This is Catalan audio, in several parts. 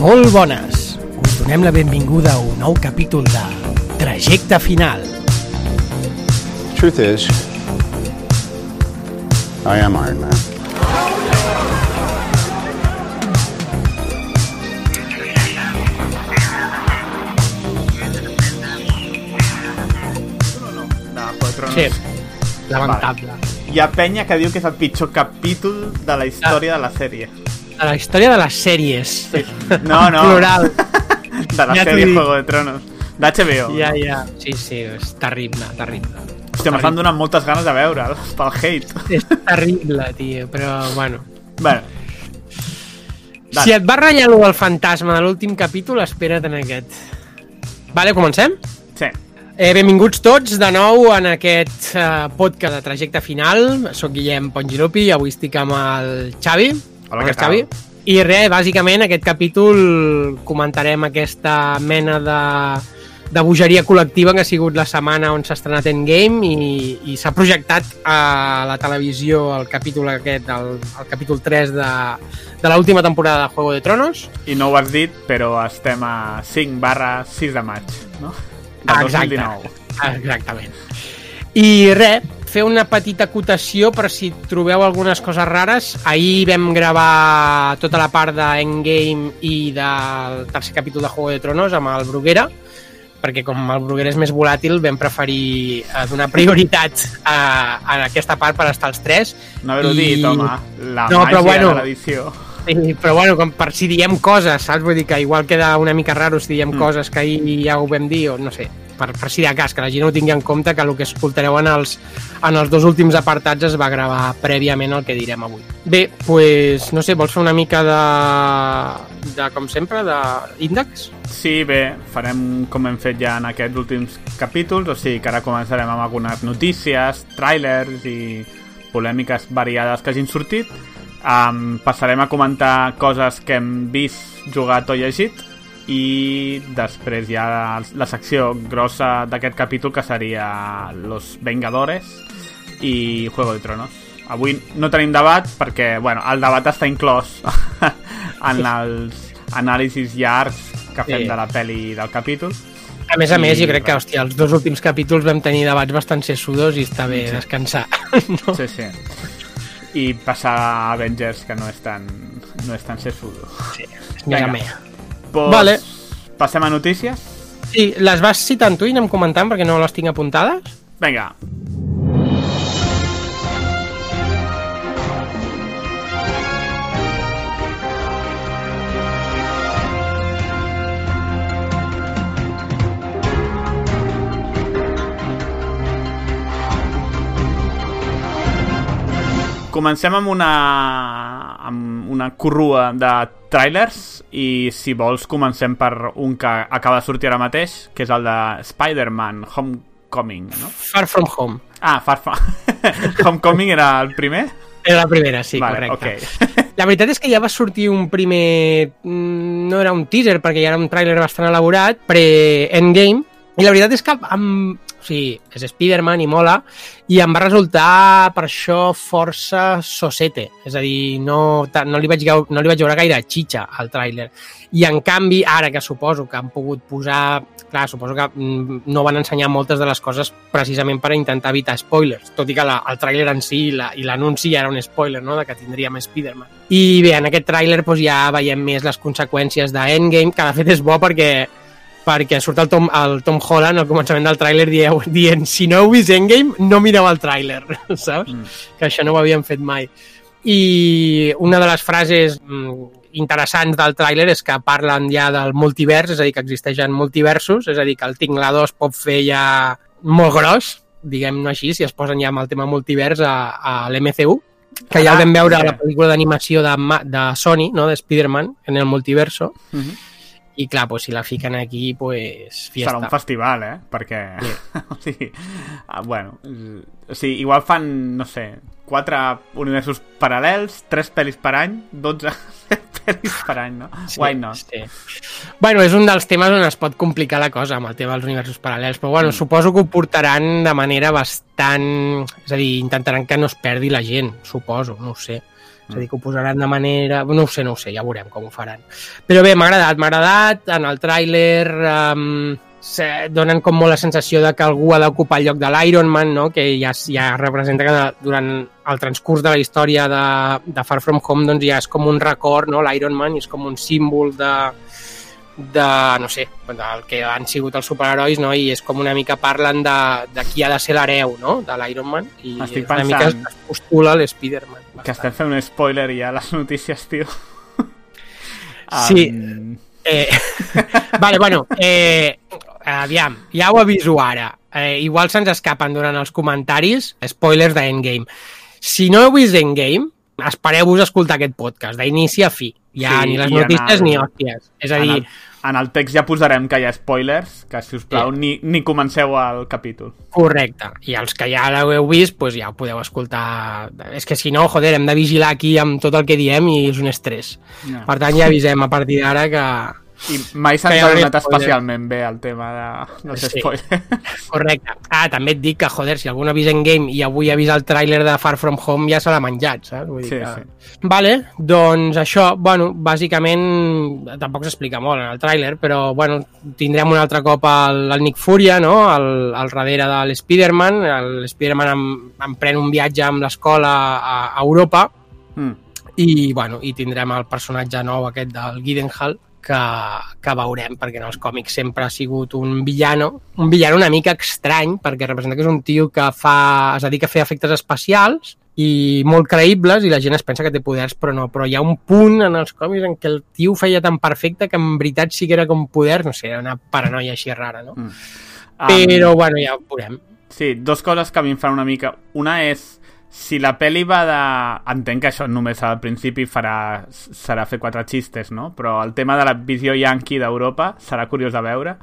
Molt bones! Us donem la benvinguda a un nou capítol de Trajecte Final. Truth is, I am Iron Man. Sí, lamentable. Hi ha penya que diu que és el pitjor capítol de la història de la sèrie. De la història de les sèries. No, no. Plural. De la Ja sèrie. Juego de Tronos. D'HBO. Ja, ja. Sí, sí, és terrible, terrible. Hòstia, m'estan donant moltes ganes de veure'l, pel hate. És terrible, tio, però bueno. Bueno, Dale. Si et va ratllar allò del fantasma de l'últim capítol, espera't en aquest. Vale, comencem? sí. Eh, benvinguts tots de nou en aquest eh, podcast de trajecte final. Soc Guillem Pongilupi i avui estic amb el Xavi. Hola, què tal? Xavi. I res, bàsicament, aquest capítol comentarem aquesta mena de, de bogeria col·lectiva que ha sigut la setmana on s'ha estrenat Endgame i, i s'ha projectat a la televisió el capítol aquest, el, el capítol 3 de, de l'última temporada de Juego de Tronos. I no ho has dit, però estem a 5 barra 6 de maig, no? De Exacte. 2019. Exactament. I res, fer una petita acotació per si trobeu algunes coses rares. Ahir vam gravar tota la part d'Endgame i del tercer capítol de Juego de Tronos amb el Bruguera, perquè com el Bruguera és més volàtil vam preferir eh, donar prioritat a, a aquesta part per estar els tres. No haver-ho I- dit, home. La No, màgia però bueno. de l'edició. Sí, però bueno, com per si diem coses, saps? Vull dir que igual queda una mica raro si diem Mm. mm. coses que ahir ja ho vam dir, o no sé, per, per si de cas, que la gent ho tingui en compte, que el que escoltareu en els, en els dos últims apartats es va gravar prèviament el que direm avui. Bé, pues, no sé, vols fer una mica de, de com sempre, d'índex? Sí, bé, farem com hem fet ja en aquests últims capítols, o sigui que ara començarem amb algunes notícies, trailers i polèmiques variades que hagin sortit. Um, passarem a comentar coses que hem vist, jugat o llegit i després hi ha la secció grossa d'aquest capítol que seria Los Vengadores i Juego de Tronos. Avui no tenim debat perquè, bueno, el debat està inclòs en els anàlisis llargs que fem Sí. de la pel·li del capítol. A més a I més, jo crec que, hòstia, els dos últims capítols vam tenir debats bastant sessudos i està bé descansar. no? Sí, sí. I passar a Avengers, que no és tan, no és tan sesudo. Sí, és més Vinga. Pues, Vale. Passem a notícies? Sí, les vas citant tu i anem comentant perquè no les tinc apuntades? Vinga. Comencem amb una amb una corrua de trailers i si vols comencem per un que acaba de sortir ara mateix, que és el de Spider-Man Homecoming, no? Far From Home. Ah, Far From... Homecoming era el primer? Era la primera, sí, vale, correcte. ok. La veritat és que ja va sortir un primer... mm, No era un teaser, perquè ja era un tràiler bastant elaborat, pre-endgame, i la veritat és que amb... o sigui, és Spider-Man i mola, i em va resultar per això força sosete. És a dir, no, no, li, vaig, no li vaig veure gaire xitxa al tràiler. I en canvi, ara que suposo que han pogut posar... Clar, suposo que mm, no van ensenyar moltes de les coses precisament per intentar evitar spoilers, tot i que la, el tràiler en si la- i l'anunci ja era un spoiler, no?, de que tindríem Spider-Man. I bé, en aquest tràiler doncs, ja veiem més les conseqüències d'Endgame, que de fet és bo perquè perquè surt el Tom, el Tom Holland al començament del tràiler dient, dient si no heu vist Endgame, no mireu el tràiler, saps? Mm. Que això no ho havíem fet mai. I una de les frases mm, interessants del tràiler és que parlen ja del multivers, és a dir, que existeixen multiversos, és a dir, que el Tingla 2 pot fer ja molt gros, diguem-ne així, si es posen ja amb el tema multivers a, a l'MCU, que ja Ah, el vam veure a la pel·lícula d'animació de, de Sony, no? de Spider-Man, en el multiverso, Mhm. I clar, pues, si la fiquen aquí, pues, fiesta. Serà un festival, eh? Perquè... o sigui, ah, bueno, o sigui, igual fan, no sé, quatre universos paral·lels, tres pel·lis per any, 12 pel·lis per any, no? Why not? Sí. Bueno, és un dels temes on es pot complicar la cosa amb el tema dels universos paral·lels, però Mm. bueno, suposo que ho portaran de manera bastant... És a dir, intentaran que no es perdi la gent, suposo, no ho sé. És a dir, que ho posaran de manera... No ho sé, no ho sé, ja veurem com ho faran. Però bé, m'ha agradat, m'ha agradat. En el tràiler um, se, donen com molt la sensació de que algú ha d'ocupar el lloc de l'Iron Man, no? que ja, ja representa que durant el transcurs de la història de, de Far From Home doncs ja és com un record, no? l'Iron Man, és com un símbol de, de, no sé, del que han sigut els superherois, no? i és com una mica parlen de, de qui ha de ser l'hereu no? de l'Iron Man, i Estic una mica es, postula l'Spider-Man. Que estem fent un spoiler ja a les notícies, tio. Sí. Um, Eh, vale, bueno, eh, aviam, ja ho aviso ara. Eh, igual se'ns escapen durant els comentaris spoilers d'Endgame. Si no heu vist Endgame, espereu-vos escoltar aquest podcast, d'inici a fi. Ja, Sí, ni les notícies el- ni hòsties. És a dir, el, en el text ja posarem que hi ha spoilers, que si us plau Sí. ni, ni comenceu el capítol. correcte. I els que ja l'heu vist, doncs ja ho podeu escoltar. És que si no, joder, hem de vigilar aquí amb tot el que diem i és un estrès. Ja. Per tant, ja avisem a partir d'ara que, I mai haurà donat especialment bé el tema de, dels Sí. spoilers. Correcte. Ah, també et dic que, joder, si algú no ha vist Endgame i avui ha vist el tràiler de Far From Home, ja se l'ha menjat, saps? Vull dir Sí, que... sí. Vale, doncs això, bueno, bàsicament tampoc s'explica molt en el tràiler, però bueno, tindrem un altre cop el, el Nick Furia, no?, al, al darrere de l'Spiderman, l'Spiderman em, emprèn un viatge amb l'escola a, a Europa Mm. i, bueno, i tindrem el personatge nou aquest del Gidenhall que, que veurem, perquè en els còmics sempre ha sigut un villano, un villano una mica estrany, perquè representa que és un tio que fa, es dedica a fer efectes especials i molt creïbles i la gent es pensa que té poders però no, però hi ha un punt en els còmics en què el tio feia tan perfecte que en veritat sí que era com poder, no sé, era una paranoia així rara, no? Mm. Però, bueno, ja ho veurem. Sí, dos coses que a mi em fan una mica... Una és, si la pel·li va de... Entenc que això només al principi farà, serà fer quatre xistes, no? Però el tema de la visió yankee d'Europa serà curiós de veure.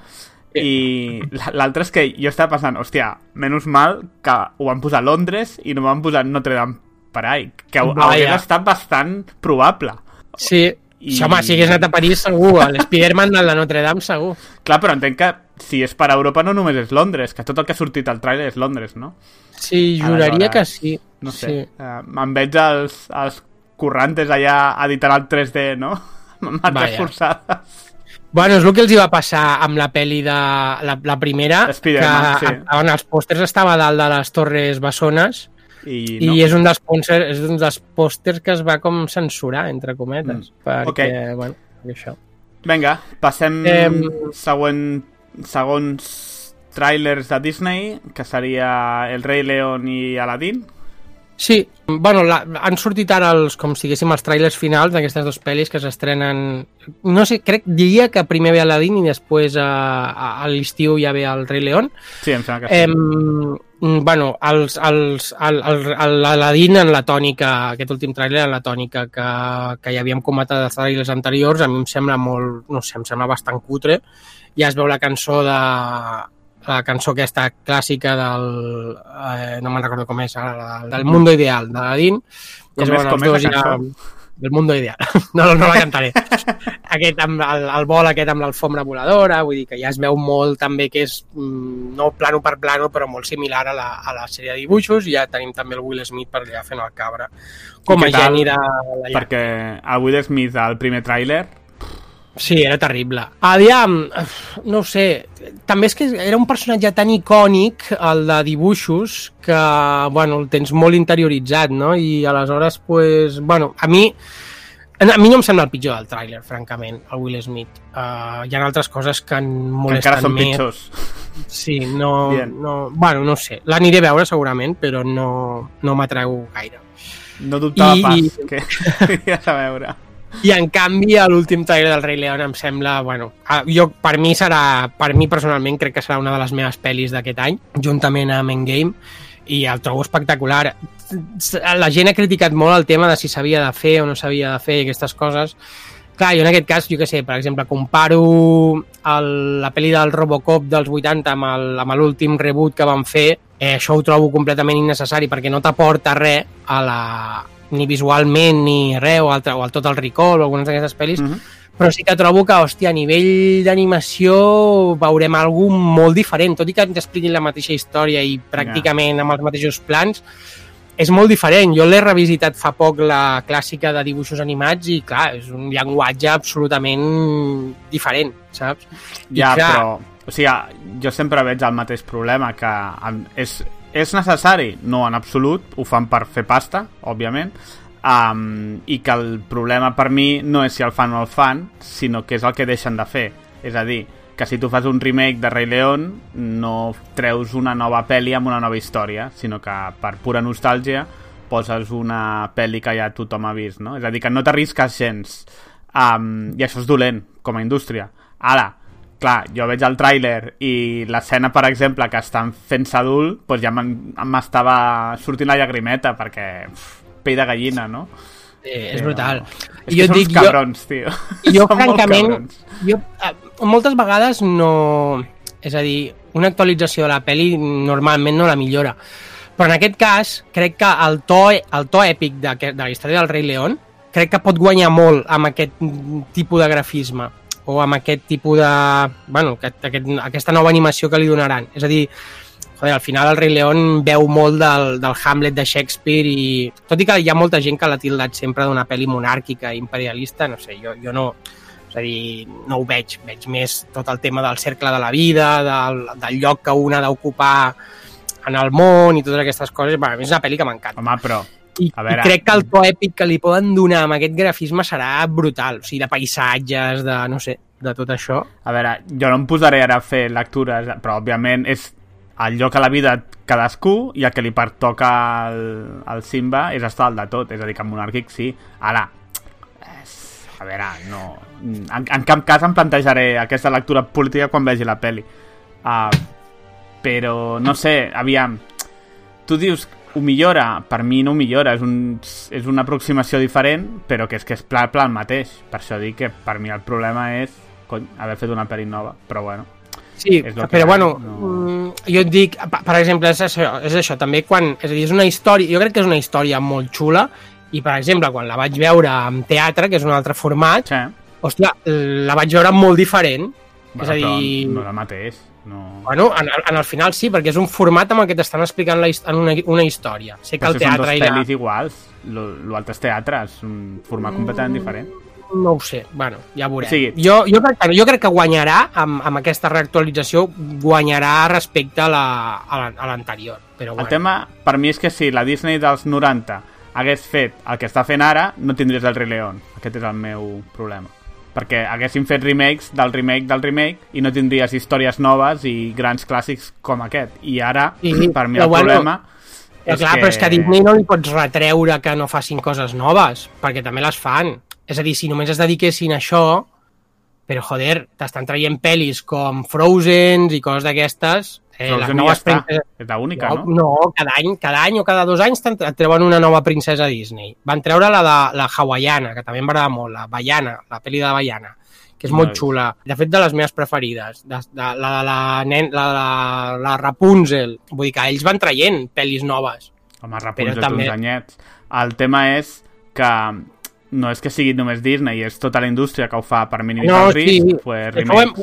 I l'altre és que jo estava pensant, hòstia, menys mal que ho van posar a Londres i no van posar Notre Dame per ahí, que Vaja. hauria estat bastant probable. Sí, I-. Sí, home, si hagués anat a París segur, a l'Spiderman de Notre Dame segur. Clar, però entenc que si és per Europa no només és Londres, que tot el que ha sortit al tràiler és Londres, no? Sí, juraria Aleshores, que sí. No sé, Sí. uh, me'n veig els, els currantes allà editant el 3D, no? Marques forçades. Bueno, és el que els hi va passar amb la pel·li de la, la primera, que sí. en els pòsters estava dalt de les Torres Bessones I, no. i és un dels pòsters, és un dels pòsters que es va com censurar, entre cometes, Mm. perquè, Ok. bueno, això. Vinga, passem Em, següent, segons trailers de Disney, que seria El rei León i Aladdin. Sí, bueno, la, han sortit ara els, com si diguéssim, els trailers finals d'aquestes dues pel·lis que s'estrenen... No sé, crec, diria que primer ve Aladdin i després a, a, a l'estiu ja ve el Rei León. Sí, em sembla que sí. Eh, bueno, els, els, el, el, el, l'Aladin en la tònica, aquest últim tràiler en la tònica que, que ja havíem comentat dels trailers anteriors, a mi em sembla molt, no sé, em sembla bastant cutre. Ja es veu la cançó de la cançó aquesta clàssica del eh, no me'n recordo com és ara, del Mundo Ideal d'Aladin Com és- veuen com és la ja- cançó? del Mundo Ideal no, no, la cantaré aquest amb el, el vol aquest amb l'alfombra voladora vull dir que ja es veu molt també que és mm, no plano per plano però molt similar a la, a la sèrie de dibuixos i ja tenim també el Will Smith per allà fent el cabra com a geni de. Perquè el Will Smith al primer tràiler Sí, era terrible. Aviam, no ho sé, també és que era un personatge tan icònic, el de dibuixos, que, bueno, el tens molt interioritzat, no? I aleshores, pues, bueno, a mi, a mi no em sembla el pitjor del tràiler, francament, el Will Smith. Uh, hi ha altres coses que em que molesten encara són més. pitjors. Sí, no, Bien. no, bueno, no sé, l'aniré a veure segurament, però no, no m'atreu gaire. No dubtava I- pas que aniries a veure. I en canvi, l'últim trailer del Rei León em sembla, bueno, jo, per mi serà, per mi personalment crec que serà una de les meves pel·lis d'aquest any, juntament amb Endgame, i el trobo espectacular. La gent ha criticat molt el tema de si s'havia de fer o no s'havia de fer aquestes coses. Clar, jo en aquest cas, jo que sé, per exemple, comparo el, la pel·li del Robocop dels 80 amb el- amb l'últim reboot que van fer, eh, això ho trobo completament innecessari perquè no t'aporta res a la, ni visualment ni res, o, altre, o el tot el recall o algunes d'aquestes pel·lis, Mhm. però sí que trobo que, hòstia, a nivell d'animació veurem algú molt diferent, tot i que ens expliquin la mateixa història i pràcticament amb els mateixos plans, és molt diferent. Jo l'he revisitat fa poc la clàssica de dibuixos animats i, clar, és un llenguatge absolutament diferent, saps? I, Ja, clar, però... O sigui, jo sempre veig el mateix problema, que és, és necessari? No, en absolut. Ho fan per fer pasta, òbviament. Um, I que el problema per mi no és si el fan o el fan, sinó que és el que deixen de fer. És a dir, que si tu fas un remake de Rei León, no treus una nova pel·li amb una nova història, sinó que per pura nostàlgia poses una pel·li que ja tothom ha vist, no? És a dir, que no t'arrisques gens. Um, I això és dolent, com a indústria. Ara, clar, jo veig el tràiler i l'escena, per exemple, que estan fent-se adult, doncs ja m'estava sortint la llagrimeta, perquè pff, pell de gallina, no? eh, és brutal. És que són uns cabrons, tio. jo Són francament, jo, moltes vegades no... És a dir, una actualització de la pel·li normalment no la millora. Però en aquest cas, crec que el to, el to èpic de, de la història del Rei León crec que pot guanyar molt amb aquest tipus de grafisme o amb aquest tipus de... Bueno, aquest, aquest, aquesta nova animació que li donaran. És a dir, joder, al final el Rei León veu molt del, del Hamlet de Shakespeare i tot i que hi ha molta gent que l'ha tildat sempre d'una pel·li monàrquica, imperialista, no sé, jo, jo no, és a dir, no ho veig, veig més tot el tema del cercle de la vida, del, del lloc que un ha d'ocupar en el món i totes aquestes coses, bueno, a mi és una pel·li que m'encanta. Home, però... I, A veure- I crec que el to èpic que li poden donar amb aquest grafisme serà brutal, o sigui, de paisatges, de, no sé, de tot això. A veure, jo no em posaré ara a fer lectures, però òbviament és el lloc a la vida cadascú i el que li pertoca al, al Simba és estar al de tot, és a dir, que en monàrquic sí. Ara, a veure, no... En, en cap cas em plantejaré aquesta lectura política quan vegi la peli. Uh, però, no sé, aviam, tu dius ho millora, per mi no ho millora, és, un, és una aproximació diferent, però que és que és pla, pla el mateix. Per això dic que per mi el problema és cony, haver fet una pel·li nova, però bueno. Sí, que però bueno, no- no... jo et dic, per exemple, és això, és això, també quan, és a dir, és una història, jo crec que és una història molt xula, i per exemple, quan la vaig veure en teatre, que és un altre format, Sí. hòstia, la vaig veure molt diferent, Bueno, és a dir, no és el mateix. No... bueno, en, en el final sí, perquè és un format amb el que t'estan explicant la, en una, una història. Sé que Però el si són teatre dos pel·lis iguals, l'altre és teatre, és un format completament diferent. No ho sé, bueno, ja veurem. Sí. Jo, jo, crec, que- jo crec que guanyarà, amb, amb aquesta reactualització, guanyarà respecte a la- a la- a l'anterior. Però El bueno. tema, per mi, és que si la Disney dels 90 hagués fet el que està fent ara, no tindries el Rei León. Aquest és el meu problema. Perquè haguessin fet remakes del remake del remake i no tindries històries noves i grans clàssics com aquest. I ara, Sí, per mi, el bueno, problema Però és clar, que... però és que a Disney no li pots retreure que no facin coses noves, perquè també les fan. És a dir, si només es dediquessin a això, però joder, t'estan traient pel·lis com Frozen i coses d'aquestes, eh, les noves està. princeses... És l'única, No, no? cada any, cada any o cada dos anys et treuen una nova princesa Disney. Van treure la de la hawaiana, que també m'agrada molt, la Baiana, la pel·li de la Baiana, que és No molt és. xula. De fet, de les meves preferides. De, de, la de la, nen, la, la, la Rapunzel. Vull dir que ells van traient pel·lis noves. Home, Rapunzel també- uns anyets. El tema és que no és que sigui només Disney, és tota la indústria que ho fa per minimitzar No, el risc, sí. pues, Això ho hem,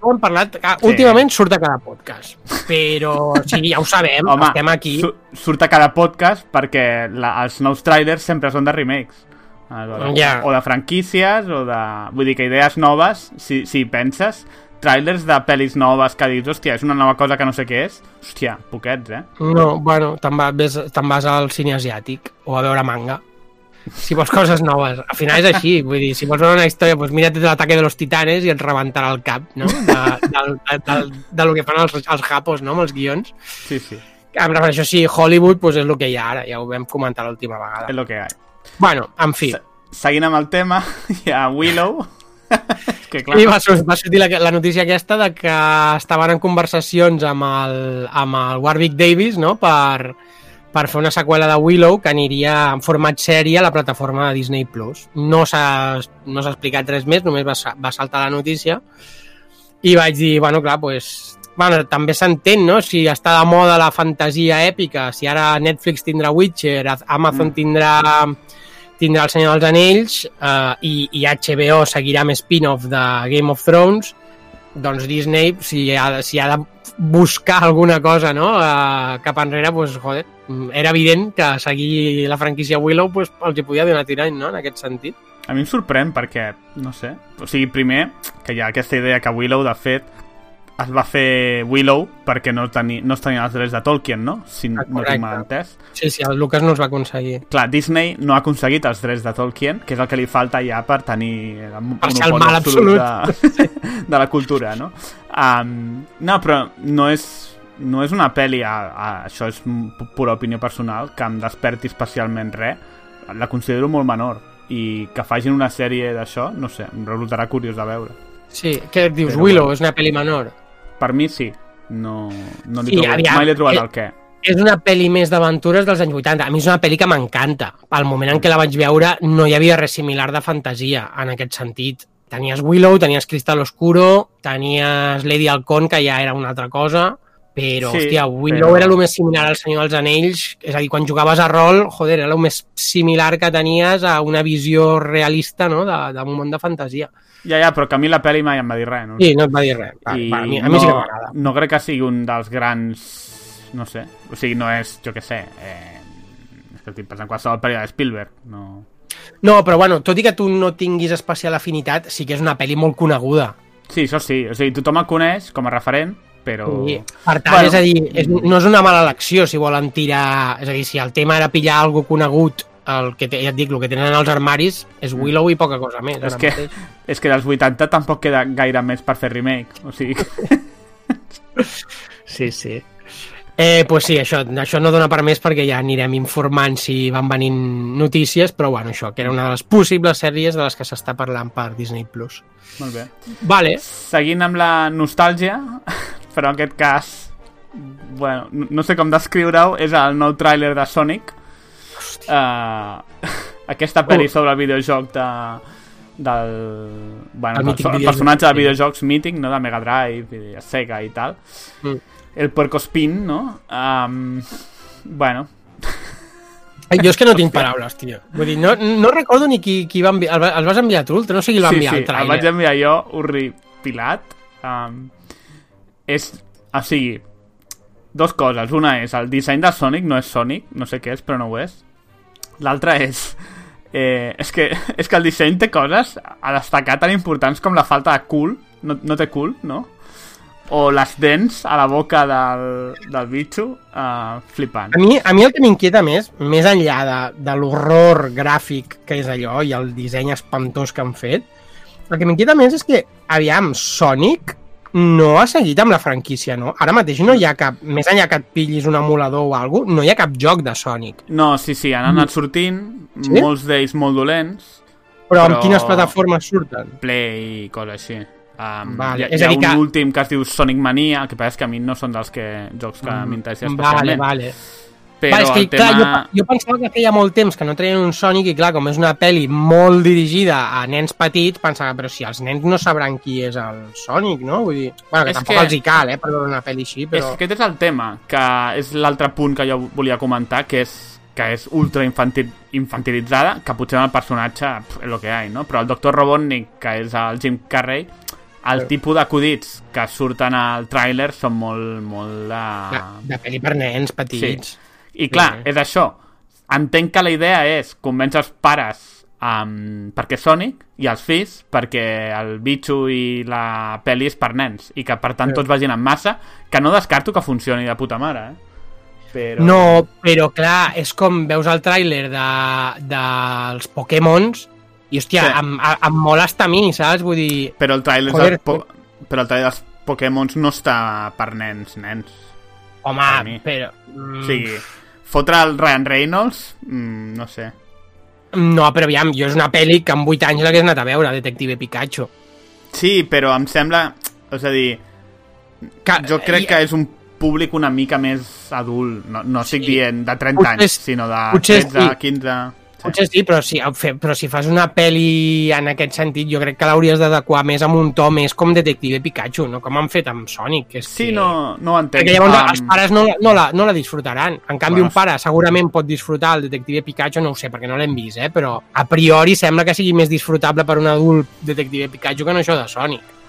ho hem parlat, que Sí. últimament surt a cada podcast. Però sí, ja ho sabem, Home, estem aquí. su surt a cada podcast perquè la, els nous trailers sempre són de remakes. Aleshores, Ja. O de franquícies, o de... Vull dir que idees noves, si, si penses, trailers de pel·lis noves que dius, hòstia, és una nova cosa que no sé què és, hòstia, poquets, eh? No, bueno, te'n va, ves- te'n vas al cine asiàtic o a veure manga. Si vols coses noves. Al final és així, vull dir, si vols veure una història, doncs mira't l'ataque de los titanes i et rebentarà el cap, no? De, de, de, de, de lo que fan els, els japos, no?, amb els guions. Sí, sí, Em refereixo, sí, Hollywood doncs és el que hi ha ara, ja ho vam comentar l'última vegada. és el que hi ha. Bueno, en fi, Se- Seguint amb el tema, hi ha Willow, que clar, I va, va sortir la, la notícia aquesta de que estaven en conversacions amb el, amb el Warwick Davis no? per, per fer una seqüela de Willow que aniria en format sèrie a la plataforma de Disney+. Plus. No s'ha no explicat res més, només va, va saltar la notícia i vaig dir, bueno, clar, pues, bueno, també s'entén, no?, si està de moda la fantasia èpica, si ara Netflix tindrà Witcher, Amazon Mm. tindrà tindrà el Senyor dels Anells eh, i, i HBO seguirà amb spin-off de Game of Thrones doncs Disney, si ha, si ha de buscar alguna cosa no? uh, cap enrere, pues, joder, mm, era evident que seguir la franquícia Willow pues, els hi podia donar tirany, no?, en aquest sentit. A mi em sorprèn perquè, no sé, o sigui, primer, que hi ha aquesta idea que Willow, de fet, es va fer Willow perquè no, teni, no es tenien els drets de Tolkien, no? Si Ah, no tinc mal entès. Sí, sí, el Lucas no els va aconseguir. Clar, Disney no ha aconseguit els drets de Tolkien, que és el que li falta ja per tenir Per ser el mal absolut de, de la cultura, no? Um, no, però no és, no és una pel·li, a, a, això és pu- pura opinió personal, que em desperti especialment res. La considero molt menor i que facin una sèrie d'això, no sé, em resultarà curiós de veure. Sí, què dius? Però Willow bueno. és una pel·li menor. Per mi sí, no, no li Sí, trobo, aviam, mai li he trobat eh, el què. És una pel·li més d'aventures dels anys 80. A mi és una pel·li que m'encanta. Al moment en què la vaig veure no hi havia res similar de fantasia en aquest sentit. Tenies Willow, tenies Cristal Oscuro, tenies Lady Halcón, que ja era una altra cosa, però, Sí, hòstia, Willow però- era el més similar al Senyor dels Anells, és a dir, quan jugaves a rol, joder, era el més similar que tenies a una visió realista no? de- d'un món de fantasia. Ja, ja, però que a mi la pel·li mai em va dir res. No? Sí, no et va dir res. Va, I va, a mi, a mi no, sí que m'agrada. no crec que sigui un dels grans... No sé, o sigui, no és, jo què sé, eh, és que estic pensant en qualsevol pel·li de Spielberg, no... No, però bueno, tot i que tu no tinguis especial afinitat, sí que és una pel·li molt coneguda. Sí, això sí, o sigui, tothom el coneix com a referent, però... Sí. Per tant, Bueno. és a dir, és, no és una mala elecció si volen tirar... És a dir, si el tema era pillar algo conegut, el que ja et dic, el que tenen als armaris és Willow i poca cosa més. Mm. És que, mateix. és que dels 80 tampoc queda gaire més per fer remake, o sigui... Sí, sí. Eh, pues sí, això, això no dona per més perquè ja anirem informant si van venint notícies, però bueno, això, que era una de les possibles sèries de les que s'està parlant per Disney+. Plus. Molt bé. Vale, Seguint amb la nostàlgia, però en aquest cas, bueno, no sé com descriure-ho, és el nou tràiler de Sonic. Uh, aquesta pel·li Uh. sobre el videojoc de, del... Bueno, El el, el personatge de sí. videojocs mític, no?, de Mega Drive i de Sega i tal. Mm. El Puerco Spin, no? Um, bueno, jo és que no tinc paraules, tio. Vull dir, no, no recordo ni qui, qui va enviar... El, el vas enviar tu? No sé qui el va sí, enviar sí, el el trailer. vaig enviar jo, horripilat. Um, és, o sigui, dos coses. Una és el disseny de Sonic, no és Sonic, no sé què és, però no ho és. L'altra és... Eh, és, que, és que el disseny té coses a destacar tan importants com la falta de cul, no, no té cul, no? O les dents a la boca del, del bitxo, uh, flipant. A mi, a mi el que m'inquieta més, més enllà de, de l'horror gràfic que és allò i el disseny espantós que han fet, el que m'inquieta més és que, aviam, Sonic no ha seguit amb la franquícia, no? Ara mateix no hi ha cap, més enllà que et pillis un emulador o alguna cosa, no hi ha cap joc de Sonic. No, sí, sí, han anat sortint, Sí? molts d'ells molt dolents, Però, amb Però- quines plataformes surten? Play i coses així. Um, Vale, hi, ha- és hi ha un que- últim que es diu Sonic Mania, el que passa és que a mi no són dels que, jocs que m'interessen Mm, Vale, especialment. vale. Però vale, és que, el tema... clar, jo, jo pensava que feia molt temps que no treien un Sonic i clar, com és una pel·li molt dirigida a nens petits, pensava, però si els nens no sabran qui és el Sonic, no? Vull dir, bueno, que És tampoc que- els hi cal, eh, per veure una pel·li així, És però... que aquest és el tema, que és l'altre punt que jo volia comentar, que és que és ultra infantil, infantilitzada, que potser en el personatge és el que hi ha, no? Però el Dr. Robotnik, que és el Jim Carrey, el Sí. tipus d'acudits que surten al tràiler són molt, molt de... De, de pel·li per nens petits. I clar, Sí. és això. Entenc que la idea és convèncer els pares um, perquè Sonic i els fills perquè el bitxo i la pel·li és per nens i que per tant Sí. tots vagin en massa que no descarto que funcioni de puta mare eh? però... No, però clar, és com veus el tràiler de, dels Pokémons i, hòstia, Sí. sí. em, em, molesta a mi, saps? Vull dir, però el trailer Joder, dels po... però el trailer dels Pokémons no està per nens, nens home, Per però... Mm, o sigui, fotre el Ryan Reynolds mm, no sé No, però aviam, jo és una pel·li que amb 8 anys l'hagués anat a veure, Detective Pikachu. sí, però em sembla és a dir, Que, Jo crec i- que és un públic una mica més adult. No, no estic Sí. dient de 30 Potser anys, sinó de potser 13, sí. 15... Potser sí, però si, però si fas una pel·li en aquest sentit, jo crec que l'hauries d'adequar més amb un to més com Detective Pikachu, no com han fet amb Sonic. Que és Sí, que... no, no ho entenc. Perquè llavors Um, els pares no, no, la, no la disfrutaran. En canvi, Bueno, un pare segurament pot disfrutar el Detective Pikachu, no ho sé, perquè no l'hem vist, eh? però a priori sembla que sigui més disfrutable per un adult Detective Pikachu que no això de Sonic.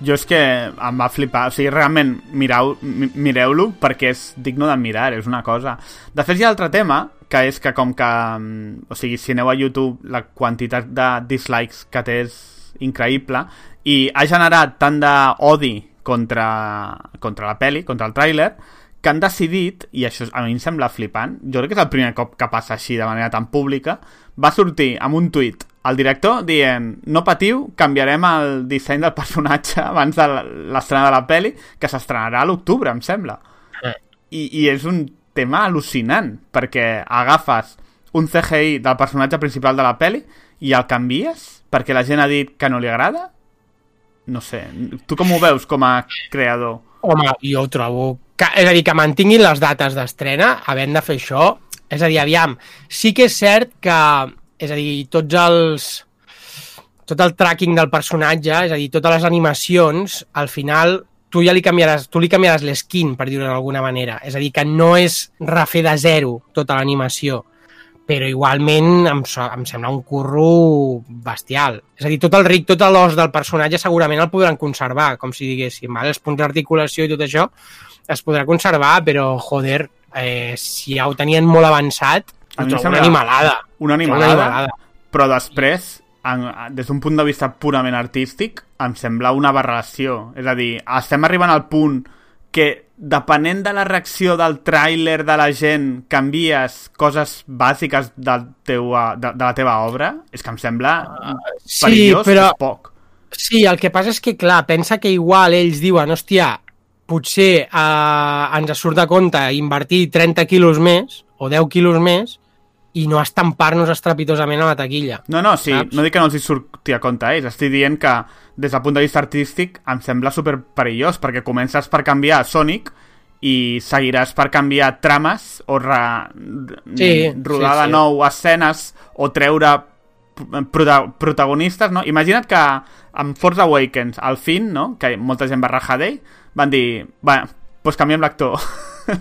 Jo és que em va flipar, o sigui, realment mireu, mi- mireu-lo perquè és digno de mirar, és una cosa. De fet, hi ha altre tema, que és que com que, mm, o sigui, si aneu a YouTube, la quantitat de dislikes que té és increïble i ha generat tant d'odi contra, contra la peli, contra el tràiler, que han decidit, i això a mi em sembla flipant, jo crec que és el primer cop que passa així de manera tan pública, va sortir amb un tuit el director dient no patiu, canviarem el disseny del personatge abans de l'estrena de la peli, que s'estrenarà a l'octubre, em sembla. Eh. I, I és un tema al·lucinant, perquè agafes un CGI del personatge principal de la peli i el canvies perquè la gent ha dit que no li agrada? No sé, tu com ho veus com a creador? Home, jo ho trobo... Que, és a dir, que mantinguin les dates d'estrena, havent de fer això, és a dir, aviam, sí que és cert que, és a dir, tots els... tot el tracking del personatge, és a dir, totes les animacions, al final tu ja li canviaràs, tu li canviaràs l'esquin, per dir-ho d'alguna manera. És a dir, que no és refer de zero tota l'animació, però igualment em, so- em sembla un curro bestial. És a dir, tot el ric, tot l'os del personatge segurament el podran conservar, com si diguéssim, val? els punts d'articulació i tot això es podrà conservar, però, joder, eh, si ja ho tenien molt avançat, A mi sembla una animalada. Una Trobo animalada, però després, en, des d'un punt de vista purament artístic, em sembla una aberració. És a dir, estem arribant al punt que, depenent de la reacció del tràiler de la gent, canvies coses bàsiques del teu, de, de la teva obra, és que em sembla Sí, perillós, però- és poc. Sí, el que passa és que, clar, pensa que igual ells diuen, hòstia, potser eh, ens surt de compte invertir 30 quilos més o 10 quilos més i no estampar-nos estrepitosament a la taquilla. No, no, sí, Saps? no dic que no els hi surti a compte a ells, estic dient que des del punt de vista artístic em sembla super perillós, perquè comences per canviar Sonic i seguiràs per canviar trames o re, Sí, rodar sí, de sí. nou escenes o treure prota protagonistes, no? Imagina't que amb Force Awakens, al fin, no?, que molta gent va rajar d'ell, van dir, va, doncs canviem l'actor.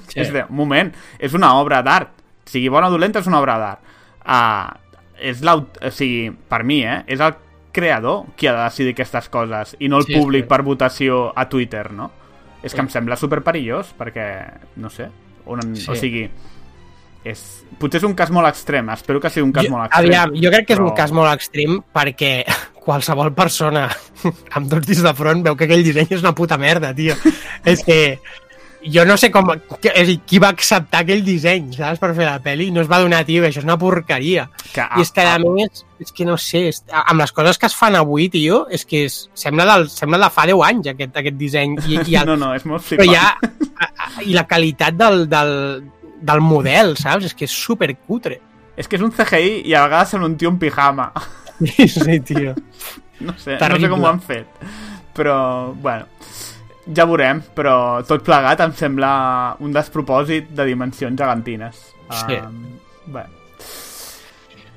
Sí. és de, un moment, és una obra d'art. Sigui bona o dolenta, és una obra d'art. Uh, és l'aut... O sigui, per mi, eh? És el creador qui ha de decidir aquestes coses i no el Sí, públic per votació a Twitter, no? És que Sí. em sembla super perillós perquè, no sé, on, Sí. o sigui, és, potser és un cas molt extrem, espero que sigui un cas jo, molt extrem. Aviam, jo crec que és però- un cas molt extrem perquè qualsevol persona amb dos dits de front veu que aquell disseny és una puta merda, tio. és que jo no sé com... Que, és a dir, qui va acceptar aquell disseny, saps, per fer la pel·li? No es va donar, tio, això és una porqueria. Que, I és que, a més, és que no sé, és, amb les coses que es fan avui, tio, és que és, sembla, del, sembla de fa 10 anys, aquest, aquest disseny. I, i el, No, no, és molt però flipant. ja... a- a- I la qualitat del, del, del model, saps? És que és supercutre. És que és un CGI i a vegades sembla un tio en pijama. Sí, sí, tio. No sé, no sé Terrible. com ho han fet. Però, bueno, ja veurem, però tot plegat em sembla un despropòsit de dimensions gegantines. Sí. Um, bé.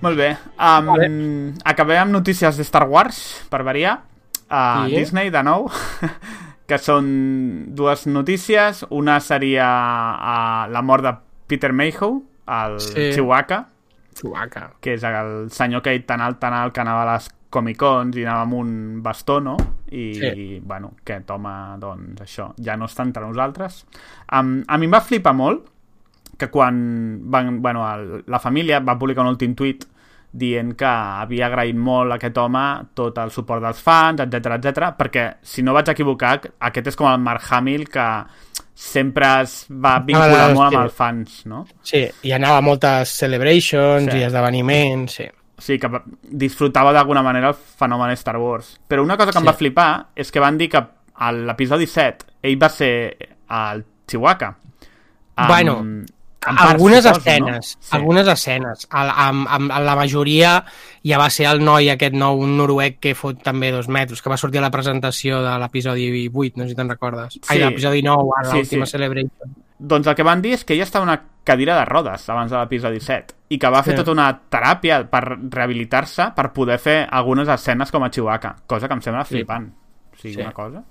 Molt bé. Um, Vale. Acabem amb notícies de Star Wars, per variar. Uh, Sí. Disney, de nou. que són dues notícies. Una seria uh, la mort de Peter Mayhew, el Sí. Chewbacca, Chewbacca. que és el senyor aquell tan alt, tan alt que anava a les Comic-Cons i anava amb un bastó, no? I, Sí. bueno, aquest home, doncs, això, ja no està entre nosaltres. Um, a mi em va flipar molt que quan van, bueno, el, la família va publicar un últim tuit dient que havia agraït molt a aquest home tot el suport dels fans, etc etc. perquè, si no vaig equivocar, aquest és com el Mark Hamill que sempre es va vincular molt amb els fans, no? Sí, i anava a moltes celebrations Sí. i esdeveniments, sí. O sigui, que va- disfrutava d'alguna manera el fenomen Star Wars. Però una cosa que em Sí. va flipar és que van dir que a l'episodi 7 ell va ser el Chihuahua. Amb- Bueno, amb parts, algunes suposo, escenes, No? sí. algunes escenes. Al- Amb, amb, la majoria ja va ser el noi aquest nou noruec que fot també dos metres, que va sortir a la presentació de l'episodi 8, no sé si te'n recordes. Sí. Ai, l'episodi 9, a Sí, l'última sí. celebration. Doncs el que van dir és que ella estava en una cadira de rodes abans de l'episodi 7 i que va fer Sí. tota una teràpia per rehabilitar-se per poder fer algunes escenes com a Chihuahua, cosa que em sembla Sí. flipant. O sigui, Sí. una cosa...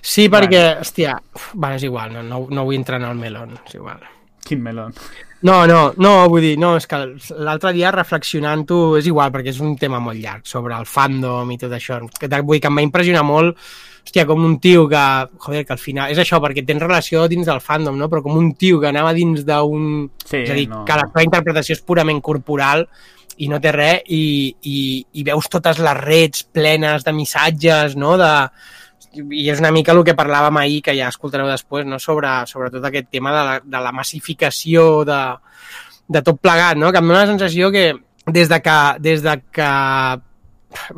Sí, perquè, hòstia, uf, bueno, és igual, no, no, no vull entrar en el melon, és igual. Quin melon. No, no, no, vull dir, no, és que l'altre dia reflexionant-ho és igual, perquè és un tema molt llarg sobre el fandom i tot això. Que, vull dir que em va impressionar molt, hòstia, com un tio que, joder, que al final, és això, perquè tens relació dins del fandom, no? Però com un tio que anava dins d'un... Sí, és a dir, no. que la seva interpretació és purament corporal i no té res, i, i, i veus totes les reds plenes de missatges, no?, de, i és una mica el que parlàvem ahir, que ja escoltareu després, no? sobre, sobre tot aquest tema de la, de la massificació de, de tot plegat, no? que em dóna la sensació que des de que, des de que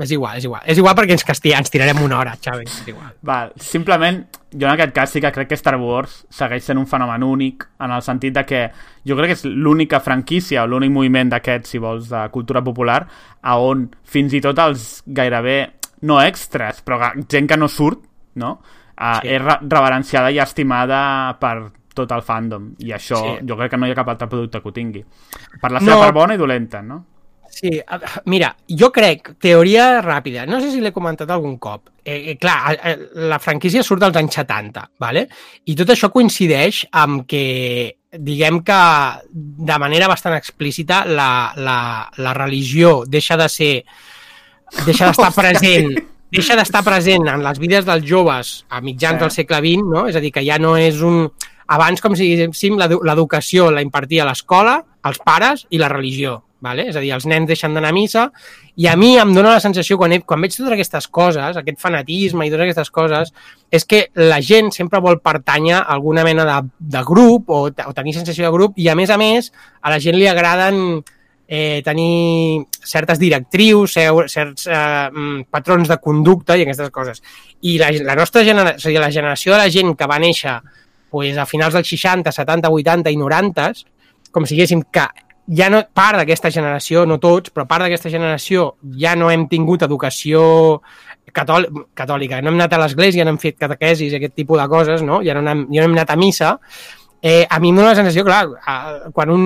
és igual, és igual. És igual perquè ens, casti ens tirarem una hora, Xavi. És igual. Val, simplement, jo en aquest cas sí que crec que Star Wars segueix sent un fenomen únic en el sentit de que jo crec que és l'única franquícia o l'únic moviment d'aquests, si vols, de cultura popular, a on fins i tot els gairebé, no extras, però gent que no surt, no? Uh, Sí. és re reverenciada i estimada per tot el fandom i això Sí. jo crec que no hi ha cap altre producte que ho tingui per la No. seva part bona i dolenta no? Sí, mira, jo crec, teoria ràpida, no sé si l'he comentat algun cop, eh, eh, clar, eh, la franquícia surt als anys 70, vale? i tot això coincideix amb que, diguem que de manera bastant explícita, la, la, la religió deixa de ser deixa d'estar present deixa d'estar present en les vides dels joves a mitjans Sí. del segle XX, no? és a dir, que ja no és un... Abans, com si diguéssim, l'edu- l'educació la impartia l'escola, els pares i la religió. Vale? És a dir, els nens deixen d'anar a missa i a mi em dóna la sensació, quan, he, quan veig totes aquestes coses, aquest fanatisme i totes aquestes coses, és que la gent sempre vol pertànyer a alguna mena de, de grup o, o tenir sensació de grup i, a més a més, a la gent li agraden eh, tenir certes directrius, certs eh, mm, patrons de conducta i aquestes coses. I la, la nostra generació, la generació de la gent que va néixer pues, a finals dels 60, 70, 80 i 90, com si diguéssim que ja no, part d'aquesta generació, no tots, però part d'aquesta generació ja no hem tingut educació catòl catòlica, no hem anat a l'església, no hem fet catequesis aquest tipus de coses, no? ja, no hem, ja no hem anat a missa, eh, a mi em dóna la sensació, clar, eh, quan un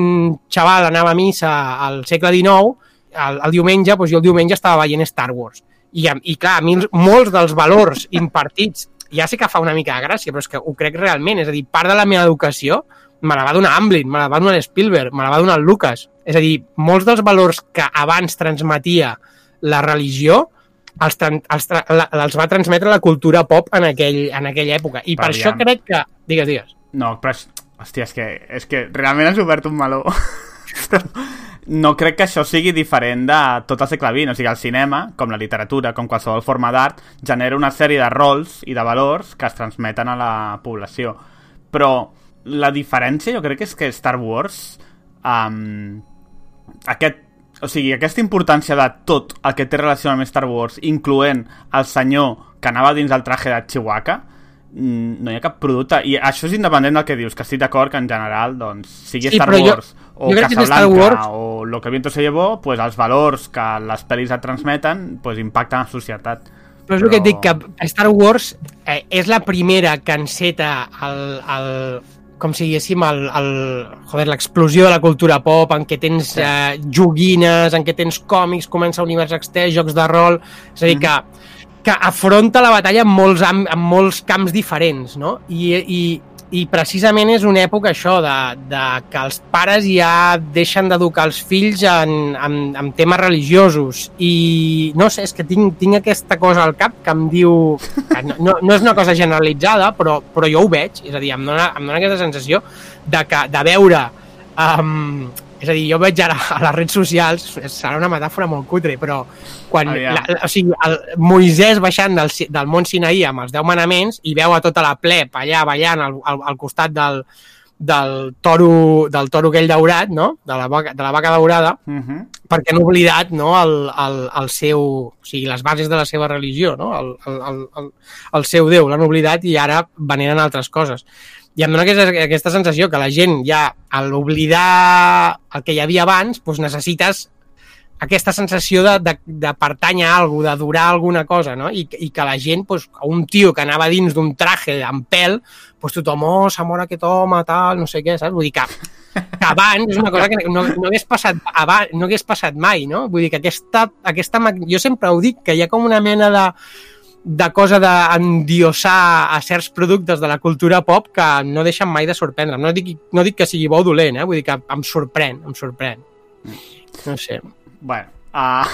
xaval anava a missa al segle XIX, el, el diumenge, doncs jo el diumenge estava veient Star Wars. I, a- i clar, a mi molts dels valors impartits, ja sé que fa una mica de gràcia, però és que ho crec realment, és a dir, part de la meva educació me la va donar Amblin, me la va donar Spielberg, me la va donar Lucas. És a dir, molts dels valors que abans transmetia la religió els, els, els va transmetre la cultura pop en, aquell, en aquella època. I per Aviam. això crec que... Digues, digues. No, però... Hòstia, és que, és que realment has obert un meló. no crec que això sigui diferent de tot el segle XX. O sigui, el cinema, com la literatura, com qualsevol forma d'art, genera una sèrie de rols i de valors que es transmeten a la població. Però la diferència jo crec que és que Star Wars... Um, aquest, o sigui, aquesta importància de tot el que té relació amb Star Wars, incloent el senyor que anava dins del traje de mm, no hi ha cap producte. I això és independent del que dius, que estic d'acord que en general, doncs, sigui Sí, Star però jo- Wars o jo Casablanca Wars- o Lo que viento se llevó, pues els valors que les pel·lis et transmeten pues, impacten a la societat. Però és el que et dic, que Star Wars eh, és la primera que enceta el, el, com si diguéssim, el, el, joder, l'explosió de la cultura pop, en què tens Sí. eh, joguines, en què tens còmics, comença univers extern, jocs de rol... És a dir, que, que afronta la batalla en molts, en molts camps diferents, no? I, i, i precisament és una època això, de, de que els pares ja deixen d'educar els fills en, en, en temes religiosos i no sé, és que tinc, tinc aquesta cosa al cap que em diu que no, no, no és una cosa generalitzada però, però jo ho veig, és a dir, em dona, em dona aquesta sensació de, que, de veure um, és a dir, jo veig ara a les redes socials, serà una metàfora molt cutre, però quan, Aviam. la, la, o sigui, el Moisès baixant del, del mont Sinaí amb els 10 manaments i veu a tota la pleb allà ballant al, al, al costat del, del toro, del toro aquell daurat, no? de, la vaca, de la vaca daurada, Uh -huh. perquè han oblidat no? el, el, el seu, o sigui, les bases de la seva religió, no? el, el, el, el seu Déu, l'han oblidat i ara veneren altres coses. I em dona aquesta, aquesta sensació que la gent ja, al oblidar el que hi havia abans, doncs necessites aquesta sensació de, de, de pertànyer a alguna cosa, d'adorar alguna cosa, no? I, i que la gent, doncs, un tio que anava dins d'un traje amb pèl, doncs tothom, oh, s'ha mort aquest home, tal, no sé què, saps? Vull dir que, que abans és una cosa que no, no, hagués passat abans, no hagués passat mai, no? Vull dir que aquesta, aquesta... Jo sempre ho dic, que hi ha com una mena de de cosa d'endiosar a certs productes de la cultura pop que no deixen mai de sorprendre. No dic, no dic que sigui bo o dolent, eh? vull dir que em sorprèn, em sorprèn. No sé. Bueno, uh,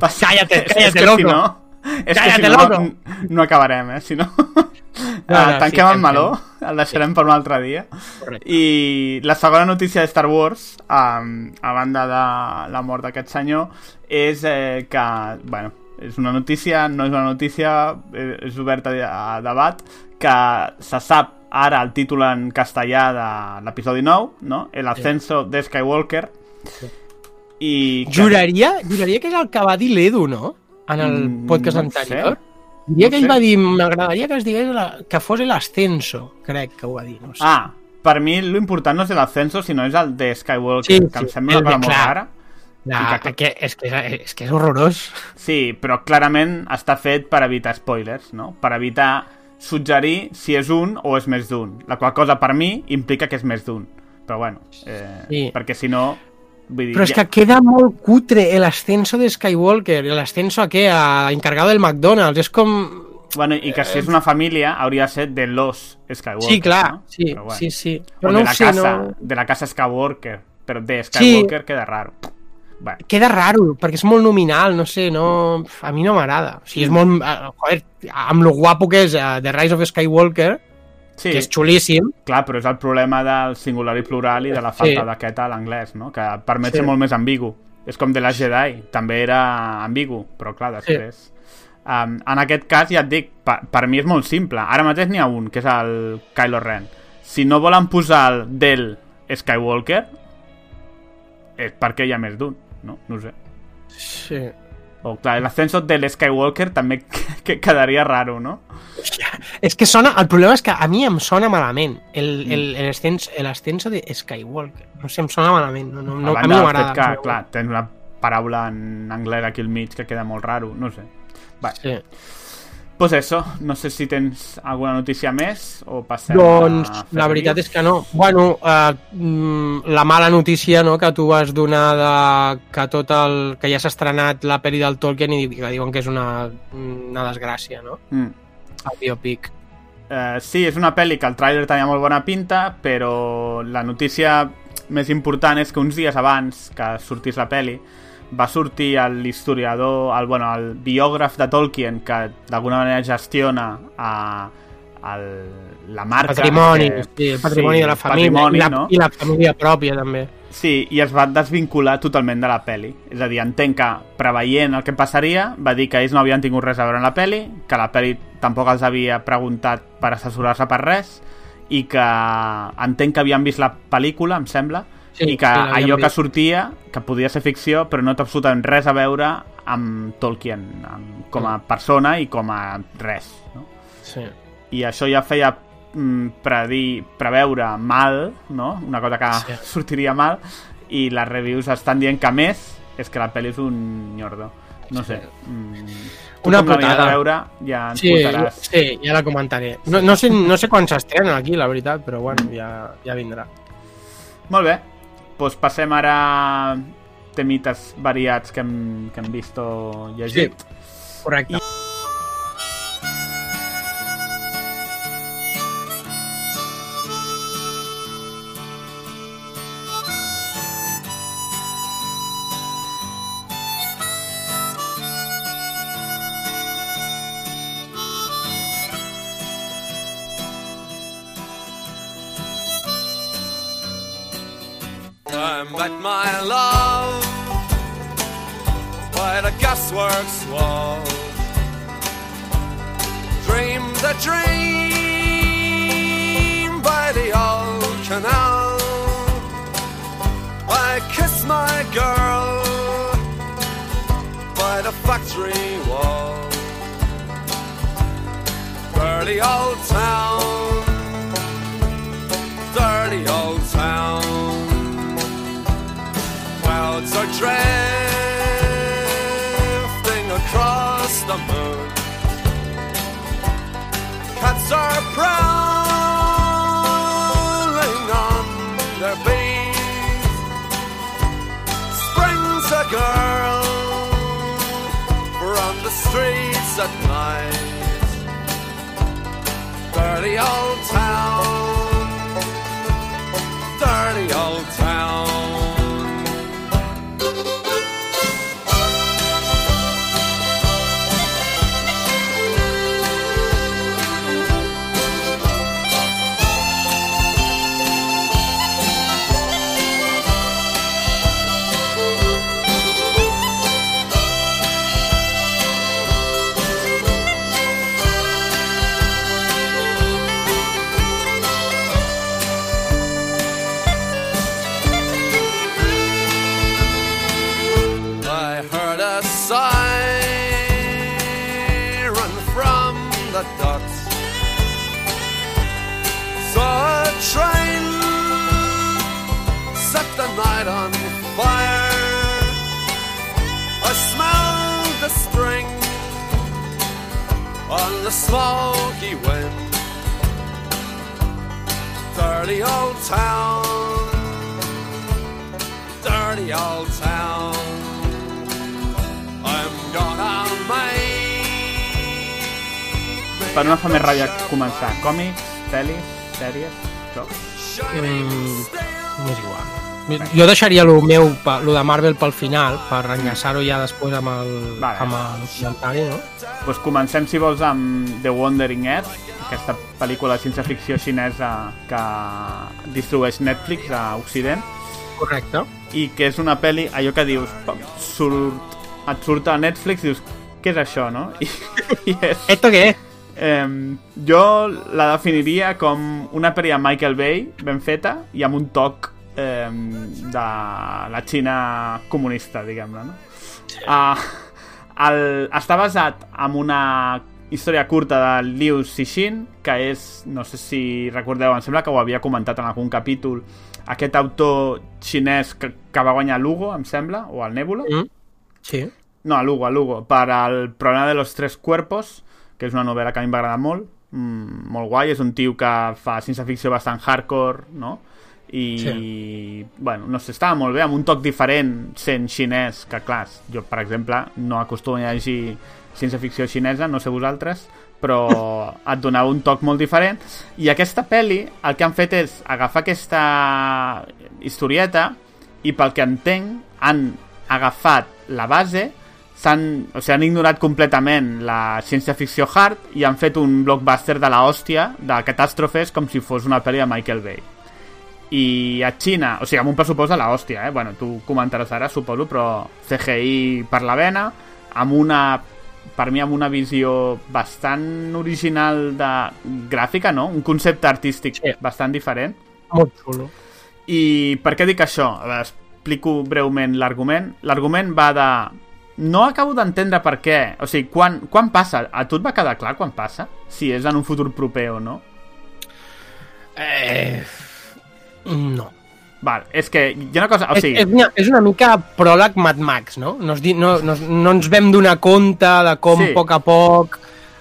Cállate, és cállate, que loco. si no, és Cállate, que si no, loco. no, no acabarem, eh? Si no... No, uh, no, tanquem sí, el meló, el deixarem per un altre dia. Correcte. I la segona notícia de Star Wars, um, a banda de la mort d'aquest senyor, és eh, que, bueno, és una notícia, no és una notícia, eh, és oberta a debat, que se sap ara el títol en castellà de l'episodi 9, no? El ascenso de Skywalker. I que- Juraria, juraria que és el que va dir l'Edu, no? En el Mm, podcast no ho sé. anterior. Diria No que ell sé. va dir, m'agradaria que es digués la, que fos l'ascenso, crec que ho va dir, no sé. Ah, per mi l'important no és l'ascenso, sinó és el de Skywalker, Sí, que em sí, sembla el una de- cosa molt clar. La, i que- que, és, que, és, és que és horrorós. Sí, però clarament està fet per evitar spoilers, no? Per evitar suggerir si és un o és més d'un. La qual cosa, per mi, implica que és més d'un. Però bueno, eh, Sí. perquè si no... Vull dir, Però és que queda molt cutre el ascenso de Skywalker, el ascenso a què? A encargado del McDonald's, és com... Bueno, i que si és una família hauria de ser de los Skywalker, Sí, clar, no? sí, Però sí, sí. o Però de no la ho sé, casa, no... de la casa Skywalker, però de Skywalker queda raro. Bueno, Queda raro, perquè és molt nominal, no sé, no... A mi no m'agrada. O sigui, és molt... eh, Joder, amb lo guapo que és uh, The Rise of Skywalker, sí, que és xulíssim, clar, però és el problema del singular i plural i de la falta Sí. d'aquest a l'anglès, no? Que permet Sí. ser molt més ambigu. És com de la Jedi, també era ambigu, però clar, després... Um, en aquest cas, ja et dic, per, per mi és molt simple. Ara mateix n'hi ha un, que és el Kylo Ren. Si no volen posar el del Skywalker, és perquè hi ha més d'un, no? No sé. sí. O, clar, l'ascenso del Skywalker també que quedaria raro, no? És que sona... El problema és que a mi em sona malament el, Mm. de Skywalker. No sé, em sona malament. No, no, no, a a mi no m'agrada. que, clar, tens una paraula en anglès aquí al mig que queda molt raro, no sé. Va, Sí. Pues eso, no sé si tens alguna notícia més o passem Doncs a... la veritat és que no. Bueno, eh, mm, la mala notícia no, que tu vas donar de que tot el que ja s'ha estrenat la pel·li del Tolkien i que diuen que és una, una desgràcia, no? Mm. El biopic. Eh, sí, és una pel·li que el tràiler tenia molt bona pinta, però la notícia més important és que uns dies abans que sortís la pel·li va sortir l'historiador, el, bueno, el biògraf de Tolkien que d'alguna manera gestiona a, el, la marca patrimoni, que- sí, el patrimoni sí, de la el família i, la, no? i la família pròpia també. Sí, i es va desvincular totalment de la peli. És a dir, entenc que, preveient el que passaria, va dir que ells no havien tingut res a veure en la peli, que la peli tampoc els havia preguntat per assessorar-se per res, i que entenc que havien vist la pel·lícula, em sembla, Sí, i que sí, allò que sortia, que podia ser ficció, però no té absolutament res a veure amb Tolkien, amb, com a persona i com a res. No? Sí. i això ja feia mm, predir, preveure mal, no? una cosa que Sí. sortiria mal, i les reviews estan dient que més és que la pel·li és un nyordo. No sé. Mm, tu Una putada. a veure, ja ens Sí, portaràs. sí, ja la comentaré. No, no, sé, no sé quan s'estrena aquí, la veritat, però bueno, ja, ja vindrà. Molt bé. Doncs passem ara a temites variats que hem, que hem vist o llegit. Correcte. I met my love by the gasworks wall. Dreamed a dream by the old canal. I kissed my girl by the factory wall. Dirty old town, ships are prowling on their beams. Springs a girl from the streets at night. Dirty old town, dirty old town. The smoky wind. Dirty old town dirty old town. I'm gonna make. Per no fa més ràbia començar. Còmics, pel·lis, sèries, jocs... Mm, M'és igual. Jo deixaria lo meu, lo de Marvel pel final, per enllaçar-ho ja després amb el, Vale. amb el comentari, no? Pues comencem, si vols, amb The Wandering Earth, aquesta pel·lícula de ciència-ficció xinesa que distribueix Netflix a Occident, Correcte. i que és una pel·li, allò que dius, surt, et surt a Netflix i dius, què és això, no? I, i és... Esto què és? Eh, jo la definiria com una pel·li de Michael Bay, ben feta, i amb un toc eh, de la Xina comunista, diguem-ne, no? Uh, el, està basat en una història curta de Liu Cixin, que és, no sé si recordeu, em sembla que ho havia comentat en algun capítol, aquest autor xinès que, que va guanyar Lugo, em sembla, o el Nebula. Mm? Sí. No, a Lugo, a Lugo. Per el problema de los tres cuerpos, que és una novel·la que a mi m'agrada molt, mm, molt guai, és un tio que fa ciència-ficció bastant hardcore, no? I, Sí. bueno, no sé, estava molt bé, amb un toc diferent sent xinès, que clar, jo, per exemple, no acostumo a llegir ciència-ficció xinesa, no sé vosaltres, però et donava un toc molt diferent. I aquesta pel·li, el que han fet és agafar aquesta historieta i pel que entenc han agafat la base s'han o sigui, han ignorat completament la ciència-ficció hard i han fet un blockbuster de la hòstia de catàstrofes com si fos una pel·li de Michael Bay i a Xina, o sigui, amb un pressupost de la hòstia, eh? Bueno, tu comentaràs ara, suposo, però CGI per la vena, amb una per mi amb una visió bastant original de gràfica, no? Un concepte artístic Sí. bastant diferent. Molt xulo. I per què dic això? Veure, explico breument l'argument. L'argument va de... No acabo d'entendre per què. O sigui, quan, quan passa? A tu et va quedar clar quan passa? Si és en un futur proper o no? Eh... No. Val, és que hi ha una cosa... O és, sigui, és, una, és una mica pròleg Mad Max, no? No, es di, no, no, no ens vam donar compte de com Sí. sí. a poc a poc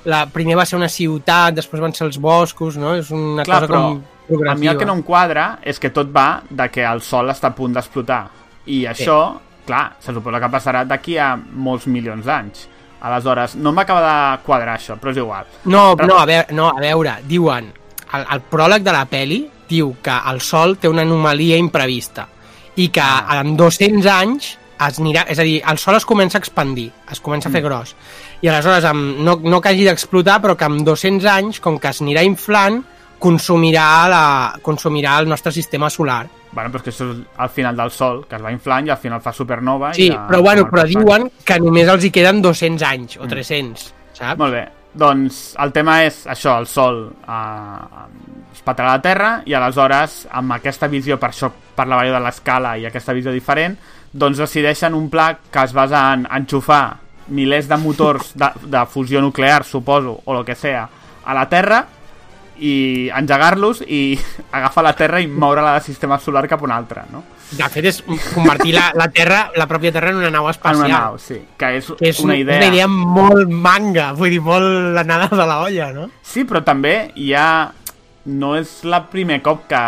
la, primer va ser una ciutat, després van ser els boscos, no? És una clar, cosa però com progressiva. a mi el que no em quadra és que tot va de que el sol està a punt d'explotar. I això, clar, se suposa que passarà d'aquí a molts milions d'anys. Aleshores, no m'acaba de quadrar això, però és igual. No, no, a veure, no, a veure diuen, el, el pròleg de la peli diu que el Sol té una anomalia imprevista i que Ah. en 200 anys es anirà, és a dir, el Sol es comença a expandir, es comença a Mm. fer gros. I aleshores, amb, no, no que hagi d'explotar, però que amb 200 anys, com que es anirà inflant, consumirà, la, consumirà el nostre sistema solar. Bueno, però és que això és al final del sol, que es va inflant i al final fa supernova. Sí, i ja, però bueno, però diuen que només els hi queden 200 anys, o 300, saps? Molt bé, doncs el tema és això, el sol eh, es petarà la Terra i aleshores amb aquesta visió, per això parlava jo de l'escala i aquesta visió diferent, doncs decideixen un pla que es basa en enxufar milers de motors de, de fusió nuclear, suposo, o el que sea, a la Terra i engegar-los i agafar la Terra i moure-la del sistema solar cap a un altre, no? De fet, és convertir la, la Terra, la pròpia Terra en una nau En espacial. una nau, sí. Que és, que és una idea. una idea molt manga, vull dir, molt la nada de la olla, no? Sí, però també hi ha... No és la primer cop que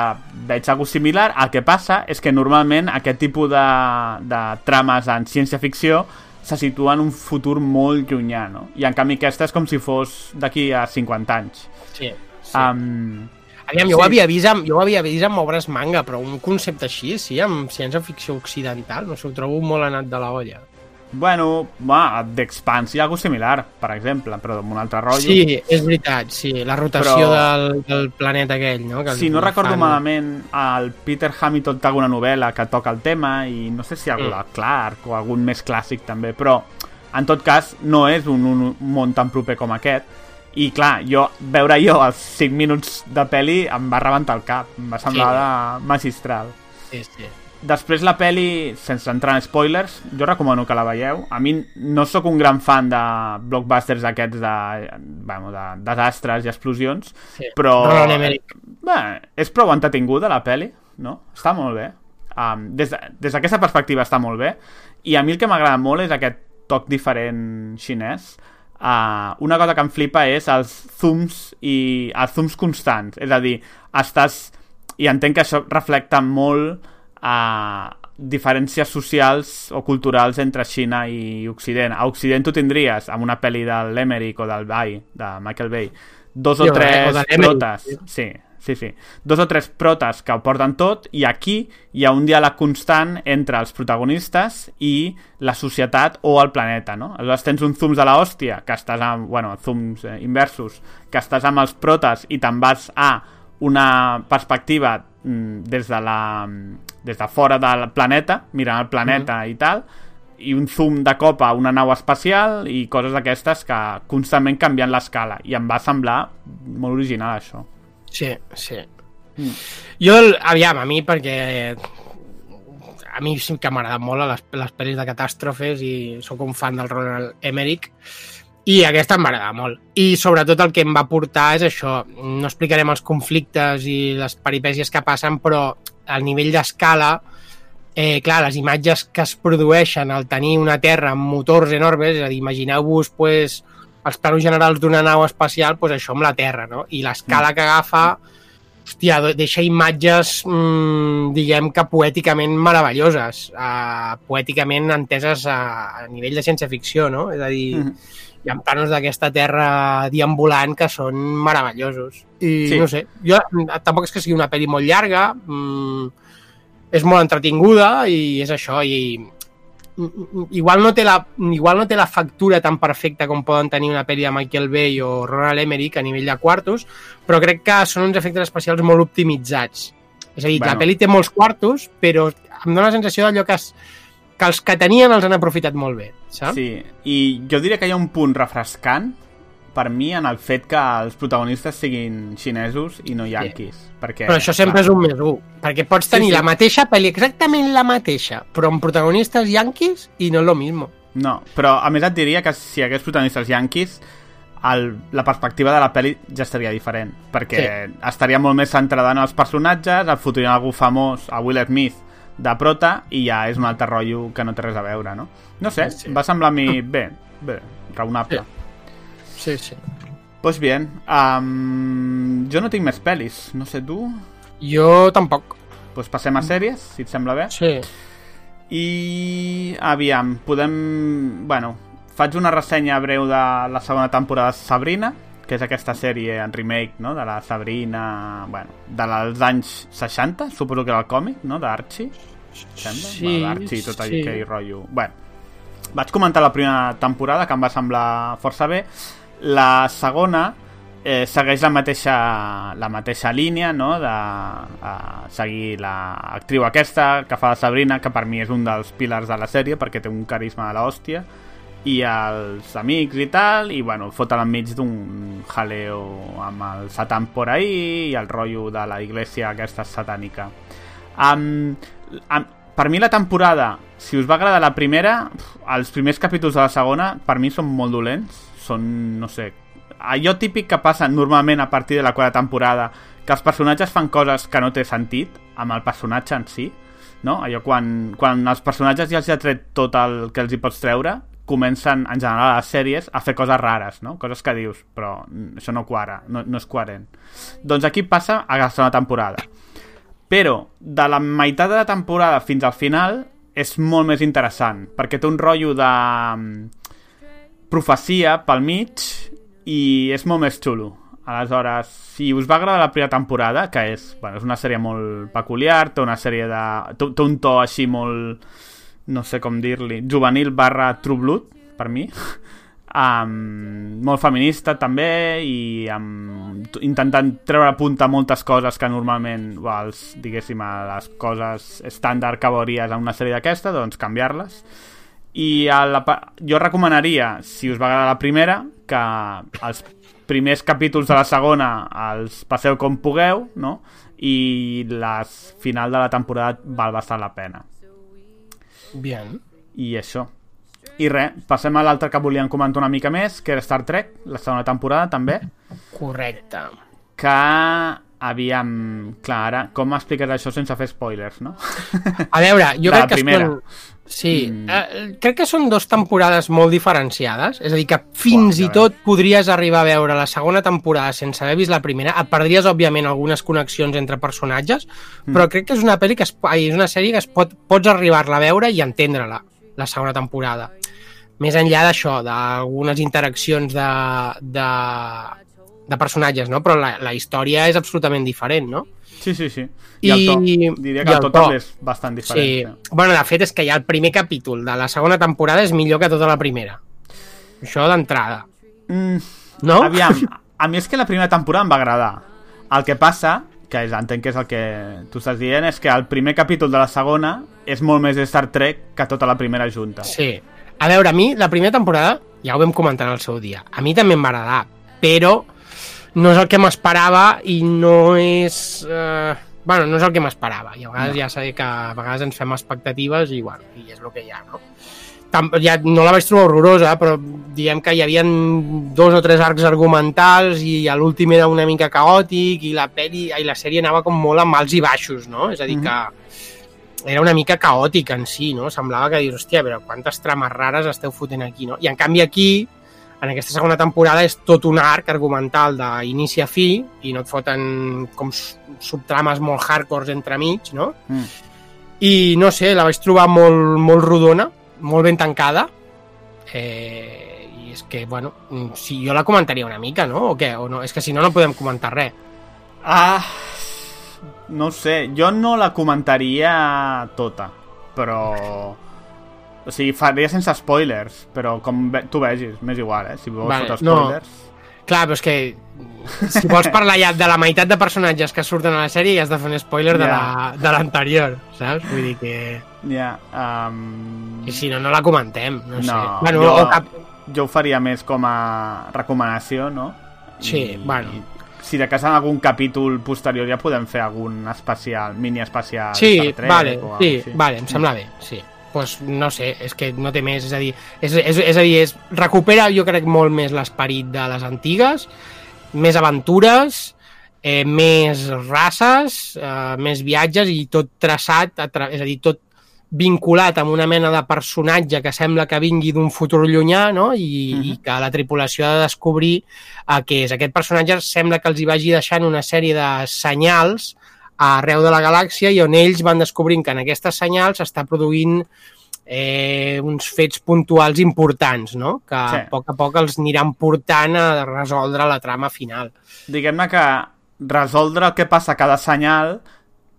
veig algo similar. El que passa és que normalment aquest tipus de, de trames en ciència-ficció se situa en un futur molt llunyà, no? I en canvi aquesta és com si fos d'aquí a 50 anys. Sí. sí. Um, Aviam, jo, sí. ho havia vist amb, jo ho havia vist amb obres manga, però un concepte així, sí, amb ciència-ficció occidental, no sé, ho trobo molt anat de la olla. Bueno, va, d'Expanse hi ha alguna similar, per exemple, però amb un altre rotllo. Sí, és veritat, sí, la rotació Però- del, del planeta aquell, no? Que Si no recordo fan- malament, el Peter Hamilton té alguna novel·la que toca el tema i no sé si hi ha algú Mm. de Clark o algun més clàssic també, però en tot cas no és un, un món tan proper com aquest i clar, jo, veure jo els 5 minuts de peli em va rebentar el cap, em va semblar de magistral. Sí, sí. Després la peli, sense entrar en spoilers, jo recomano que la veieu. A mi no sóc un gran fan de blockbusters aquests de, bueno, de desastres i explosions, sí. però... Roland Emmerich. Bé, és prou entretinguda la peli, no? Està molt bé. Um, des de- d'aquesta perspectiva està molt bé. I a mi el que m'agrada molt és aquest toc diferent xinès. Uh, una cosa que em flipa és els zooms i els zooms constants. És a dir, estàs... I entenc que això reflecta molt a diferències socials o culturals entre Xina i Occident. A Occident tu tindries, amb una pel·li de l'Emerick o del Bay, de Michael Bay, dos o Sí, o de- tres o protes. Sí, sí, sí. Dos o tres protes que ho porten tot i aquí hi ha un diàleg constant entre els protagonistes i la societat o el planeta, no? Aleshores tens un zooms de la hòstia, que estàs amb, bueno, zooms eh, inversos, que estàs amb els protes i te'n vas a una perspectiva des de la des de fora del planeta, mirant el planeta i tal, i un zoom de cop a una nau espacial i coses d'aquestes que constantment canvien l'escala i em va semblar molt original això Sí, sí. Mm. Jo, aviam, a mi, perquè a mi sí que m'agraden molt les, les pel·lis de catàstrofes i sóc un fan del Ronald Emmerich i aquesta em va agradar molt. I sobretot el que em va portar és això, no explicarem els conflictes i les peripècies que passen, però al nivell d'escala, eh, clar, les imatges que es produeixen al tenir una terra amb motors enormes, és a dir, imagineu-vos pues, els planos generals d'una nau espacial, pues això amb la Terra, no? I l'escala que agafa, hòstia, deixa imatges, mmm, diguem que poèticament meravelloses, uh, poèticament enteses a, a nivell de ciència-ficció, no? És a dir, Mhm. Hi ha planos d'aquesta terra deambulant que són meravellosos. I Sí. no sé, jo tampoc és que sigui una pel·li molt llarga, mm, és molt entretinguda i és això, i mm, igual no, té la, igual no té la factura tan perfecta com poden tenir una pel·li de Michael Bay o Ronald Emmerich a nivell de quartos, però crec que són uns efectes especials molt optimitzats. És a dir, Bueno. la pel·li té molts quartos, però em dóna la sensació d'allò que, es, que els que tenien els han aprofitat molt bé, saps? sí, i jo diria que hi ha un punt refrescant per mi en el fet que els protagonistes siguin xinesos i no yanquis perquè, Però això sempre clar, és un més un, perquè pots Sí, tenir sí. la mateixa pel·li, exactament la mateixa, però amb protagonistes yanquis i no és lo mismo. No, però a més et diria que si hi hagués protagonistes yanquis el, la perspectiva de la pel·li ja estaria diferent, perquè sí. estaria molt més centrada en els personatges, et fotrien algú famós, a Will Smith, de prota, i ja és un altre rotllo que no té res a veure, no? No sé, Sí. sí. va semblar a mi bé, bé, raonable. Sí, sí. Pues bien, um, jo no tinc més pel·lis, no sé tu? Jo tampoc. Pues passem a sèries, si et sembla bé. Sí. I aviam, podem... Bueno, faig una ressenya breu de la segona temporada de Sabrina, que és aquesta sèrie en remake, no?, de la Sabrina, bueno, dels anys 60, suposo que era el còmic, no?, d'Archie? Sí, i tot sí. aquell rotllo. Bueno, vaig comentar la primera temporada, que em va semblar força bé. La segona eh, segueix la mateixa, la mateixa línia, no?, de eh, seguir l'actriu aquesta, que fa la Sabrina, que per mi és un dels pilars de la sèrie, perquè té un carisma de l'hòstia, i els amics i tal, i bueno, foten enmig d'un jaleo amb el satan por ahí i el rotllo de la iglesia aquesta satànica. Um, um, per mi la temporada, si us va agradar la primera, els primers capítols de la segona, per mi són molt dolents, són, no sé, allò típic que passa normalment a partir de la quarta temporada, que els personatges fan coses que no té sentit amb el personatge en si, no? Allò quan, quan els personatges ja els ha tret tot el que els hi pots treure, comencen, en general, les sèries a fer coses rares, no? Coses que dius, però això no quadra, no, no és coherent. Doncs aquí passa a la segona temporada. Però, de la meitat de la temporada fins al final, és molt més interessant, perquè té un rotllo de mm, profecia pel mig i és molt més xulo. Aleshores, si us va agradar la primera temporada, que és, bueno, és una sèrie molt peculiar, té una sèrie de... té un to així molt... no sé com dir-li, juvenil barra True Blood, per mi. um, molt feminista també i amb, intentant treure a punta moltes coses que normalment els, diguéssim, les coses estàndard que veuries en una sèrie d'aquesta, doncs canviar-les i a la, jo recomanaria, si us va agradar la primera, que els primers capítols de la segona els passeu com pugueu, no? I la final de la temporada val bastant la pena. Bien. I això. I res, passem a l'altre que volíem comentar una mica més, que era Star Trek, la segona temporada també, Correcte. que aviam... Clar, ara, com expliques això sense fer spoilers, no? A veure, jo la crec que primera. són... Sí, Mm. eh, crec que són dues temporades molt diferenciades, és a dir, que fins Uah, i tot podries arribar a veure la segona temporada sense haver vist la primera, et perdries, òbviament, algunes connexions entre personatges, Mm. però crec que és una pel·li que es, ai, és una sèrie que es pot, pots arribar-la a veure i entendre-la, la segona temporada. Més enllà d'això, d'algunes interaccions de, de, de personatges, no? Però la, la història és absolutament diferent, no? Sí, sí, sí. I, el to, I- diria i que el el to to. també és bastant diferent. Sí. Bueno, de fet és que ja el primer capítol de la segona temporada és millor que tota la primera. Això d'entrada. Mm, No? Aviam, a mi és que la primera temporada em va agradar. El que passa, que és, entenc que és el que tu estàs dient, és que el primer capítol de la segona és molt més Star Trek que tota la primera junta. Sí. A veure, a mi la primera temporada, ja ho vam comentar en el seu dia, a mi també em va agradar, però no és el que m'esperava i no és... Eh... Bueno, no és el que m'esperava. I a vegades ja sé que a vegades ens fem expectatives i, bueno, i és el que hi ha, no? Tam ja no la vaig trobar horrorosa, però diguem que hi havia dos o tres arcs argumentals i l'últim era una mica caòtic i la peli i la sèrie anava com molt amb alts i baixos, no? És a dir, Mhm. que era una mica caòtic en si, no? Semblava que dius, hòstia, però quantes trames rares esteu fotent aquí, no? I en canvi aquí, en aquesta segona temporada, és tot un arc argumental d'inici a fi i no et foten com subtrames molt hardcores entremig, no? Mm. I no sé, la vaig trobar molt, molt rodona, molt ben tancada. Eh, I és que, bueno, si jo la comentaria una mica, no? O què? O no? És que si no, no podem comentar res. Ah, no sé, jo no la comentaria tota, però... O sigui, faria sense spoilers, però com ve tu vegis, m'és igual, eh? Si vols Vale, fotre no. spoilers... Clar, però és que si vols parlar ja de la meitat de personatges que surten a la sèrie ja has de fer un spoiler de Ja. la- de l'anterior, saps? Vull dir que... Ja, um... I si no, no la comentem, no, sé. No, Bueno, jo- o cap... jo ho faria més com a recomanació, no? Sí, bueno. Si de cas en algun capítol posterior ja podem fer algun especial, mini especial Sí, Star Trek vale, o sí, vale, em sembla bé, sí. Pues no sé, és que no té més, és a dir, és, és, és a dir, és, recupera jo crec molt més l'esperit de les antigues, més aventures, eh, més races, eh, més viatges i tot traçat, a tra és a dir, tot vinculat amb una mena de personatge que sembla que vingui d'un futur llunyà no? I, uh -huh. i que la tripulació ha de descobrir eh, què és. Aquest personatge sembla que els hi vagi deixant una sèrie de senyals arreu de la galàxia i on ells van descobrint que en aquestes senyals s'està produint eh, uns fets puntuals importants, no? que Sí. a poc a poc els aniran portant a resoldre la trama final. Diguem-ne que resoldre el que passa a cada senyal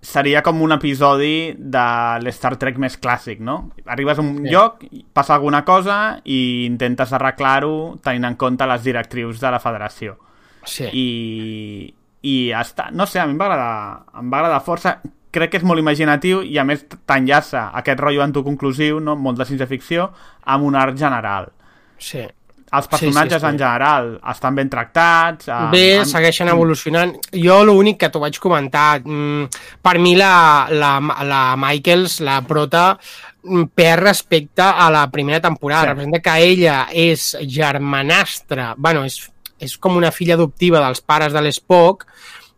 seria com un episodi de l'Star Trek més clàssic, no? Arribes a un Sí. lloc, passa alguna cosa i intentes arreglar-ho tenint en compte les directrius de la federació. Sí. I, i està, no sé, a mi em va agradar, em va agradar força. Crec que és molt imaginatiu i a més t'enllaça aquest rotllo autoconclusiu, no? molt de ciència-ficció, amb un art general. sí. Els personatges sí, sí. en general estan ben tractats. amb- Bé, amb- segueixen evolucionant. Jo l'únic que t'ho vaig comentar, mm, per mi la, la, la Michaels, la prota, mm, perd respecte a la primera temporada. Sí. Sí. Representa que ella és germanastra, bueno, és, és com una filla adoptiva dels pares de l'Spock,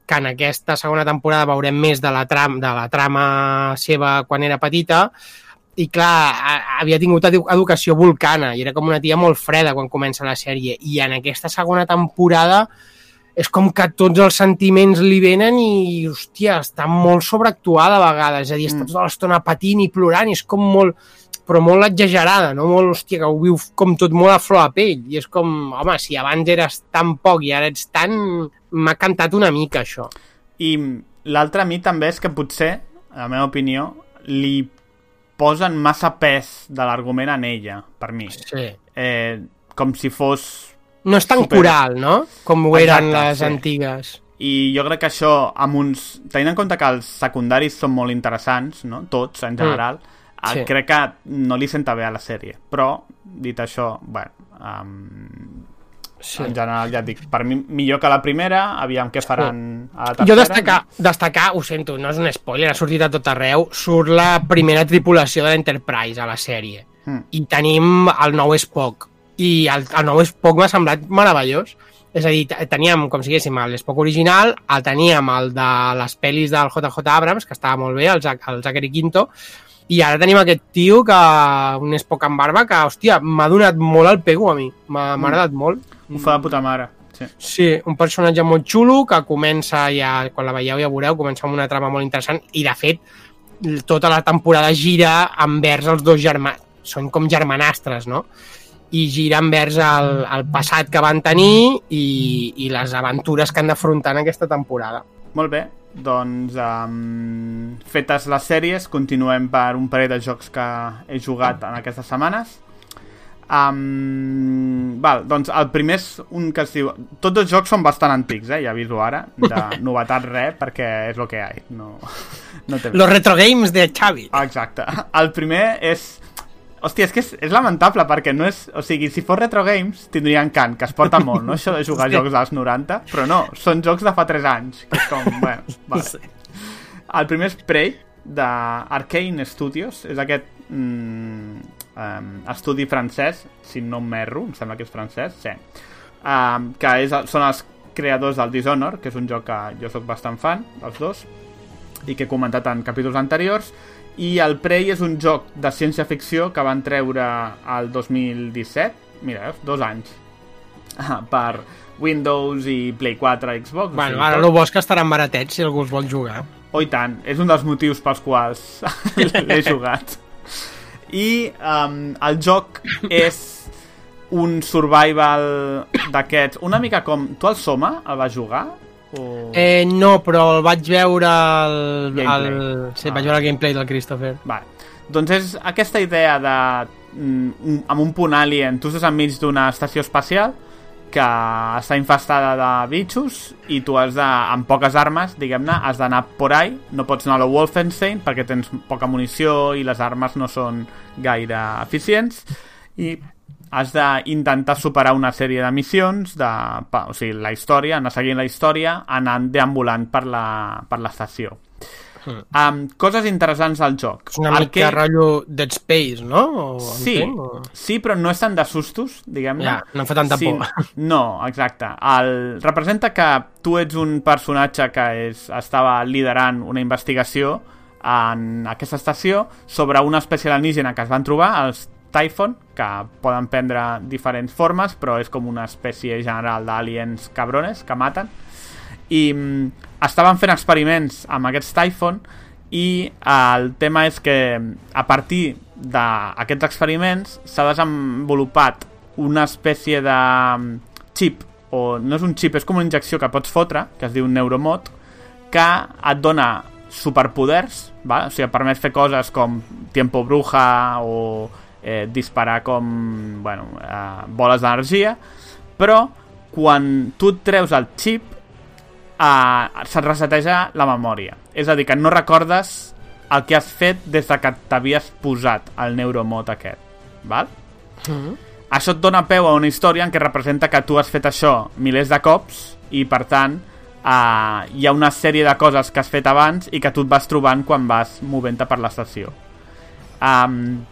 que en aquesta segona temporada veurem més de la, tram, de la trama seva quan era petita, i clar, havia tingut edu educació vulcana i era com una tia molt freda quan comença la sèrie i en aquesta segona temporada és com que tots els sentiments li venen i, hòstia, està molt sobreactuada a vegades, és a dir, està Mm. tota l'estona patint i plorant i és com molt però molt exagerada, no? Molt, hòstia, que ho viu com tot molt a flor a pell i és com, home, si abans eres tan poc i ara ets tant m'ha cantat una mica això. I l'altre a mi també és que potser, a la meva opinió, li posen massa pes de l'argument en ella, per mi. Sí. Eh, com si fos... No és tan Super. coral, no? Com ho eren Exacte, les sí. antigues. I jo crec que això, amb uns... tenint en compte que els secundaris són molt interessants, no? tots, en general, mm. Sí. sí. crec que no li senta bé a la sèrie. Però, dit això, bueno, um, Sí. en general, ja et dic, per mi millor que la primera, aviam què faran a la tercera. Jo destacar, destacar, ho sento, no és un spoiler, ha sortit a tot arreu, surt la primera tripulació de l'Enterprise a la sèrie. Mm. I tenim el nou Spock. I el, el nou Spock m'ha semblat meravellós. És a dir, te- teníem, com si diguéssim, l'Spock original, el teníem el de les pel·lis del JJ Abrams, que estava molt bé, el, Zac- el Zachary Quinto, i ara tenim aquest tio que, un Spock amb barba, que, hòstia, m'ha donat molt el pego a mi. M'ha m'ha agradat molt. Ho fa de puta mare. Sí. Sí, un personatge molt xulo que comença ja, quan la veieu ja veureu, comença amb una trama molt interessant i de fet tota la temporada gira envers els dos germans, són com germanastres, no? I gira envers el, el passat que van tenir i, i les aventures que han d'afrontar en aquesta temporada. Molt bé, doncs um, fetes les sèries, continuem per un parell de jocs que he jugat en aquestes setmanes. Um, val, doncs el primer és un que es diu... Tots els jocs són bastant antics, eh? ja aviso ara, de novetat res, perquè és el que hi ha. No, no té Los retro games de Xavi. Exacte. El primer és... Hòstia, és que és, és lamentable perquè no és... O sigui, si fos Retro Games tindrien cant, que es porta molt, no? Això de jugar a jocs dels 90, però no, són jocs de fa 3 anys, que és com... Bueno, vale. Sí. El primer és Prey, d'Arcane Studios, és aquest mm, um, estudi francès, si no m'erro, em sembla que és francès, sí, um, que és, són els creadors del Dishonor, que és un joc que jo sóc bastant fan, dels dos, i que he comentat en capítols anteriors, i el Prey és un joc de ciència-ficció que van treure el 2017, mira, veus, dos anys, ah, per Windows i Play 4, Xbox. o Bueno, sigui, ara tot. el bo és que estaran baratets si algú els vol jugar. Oh, i tant. És un dels motius pels quals l'he jugat. I um, el joc és un survival d'aquests... Una mica com... Tu el Soma el vas jugar? O... Eh, no, però el vaig veure el, el, Gameplay. sí, Ah. vaig veure el gameplay del Christopher. Vale. Doncs és aquesta idea de... mm, amb un punt alien, tu estàs enmig d'una estació espacial que està infestada de bitxos i tu has de, amb poques armes, diguem-ne, has d'anar por ahí, no pots anar a lo Wolfenstein perquè tens poca munició i les armes no són gaire eficients i has d'intentar superar una sèrie de missions, de, o sigui, la història, anar seguint la història, anant deambulant per l'estació. Um, coses interessants al joc. És una El mica rotllo Dead Space, no? O, Sí, entenc, o... sí, però no és tant de sustos, diguem-ne. Ja, no fa tanta por. No, exacte. El, representa que tu ets un personatge que és, estava liderant una investigació en aquesta estació sobre una espècie alienígena que es van trobar, els Typhon, que poden prendre diferents formes, però és com una espècie general d'aliens cabrones que maten. I mm, estaven fent experiments amb aquests Typhon i el tema és que a partir d'aquests experiments s'ha desenvolupat una espècie de mm, xip, o no és un xip, és com una injecció que pots fotre, que es diu Neuromod, que et dona superpoders, va? o sigui, et permet fer coses com Tiempo Bruja o eh, disparar com bueno, eh, boles d'energia, però quan tu et treus el xip eh, se't reseteja la memòria. És a dir, que no recordes el que has fet des de que t'havies posat el neuromod aquest. Val? Mm. Això et dona peu a una història en què representa que tu has fet això milers de cops i, per tant, eh, hi ha una sèrie de coses que has fet abans i que tu et vas trobant quan vas movent-te per l'estació. Um,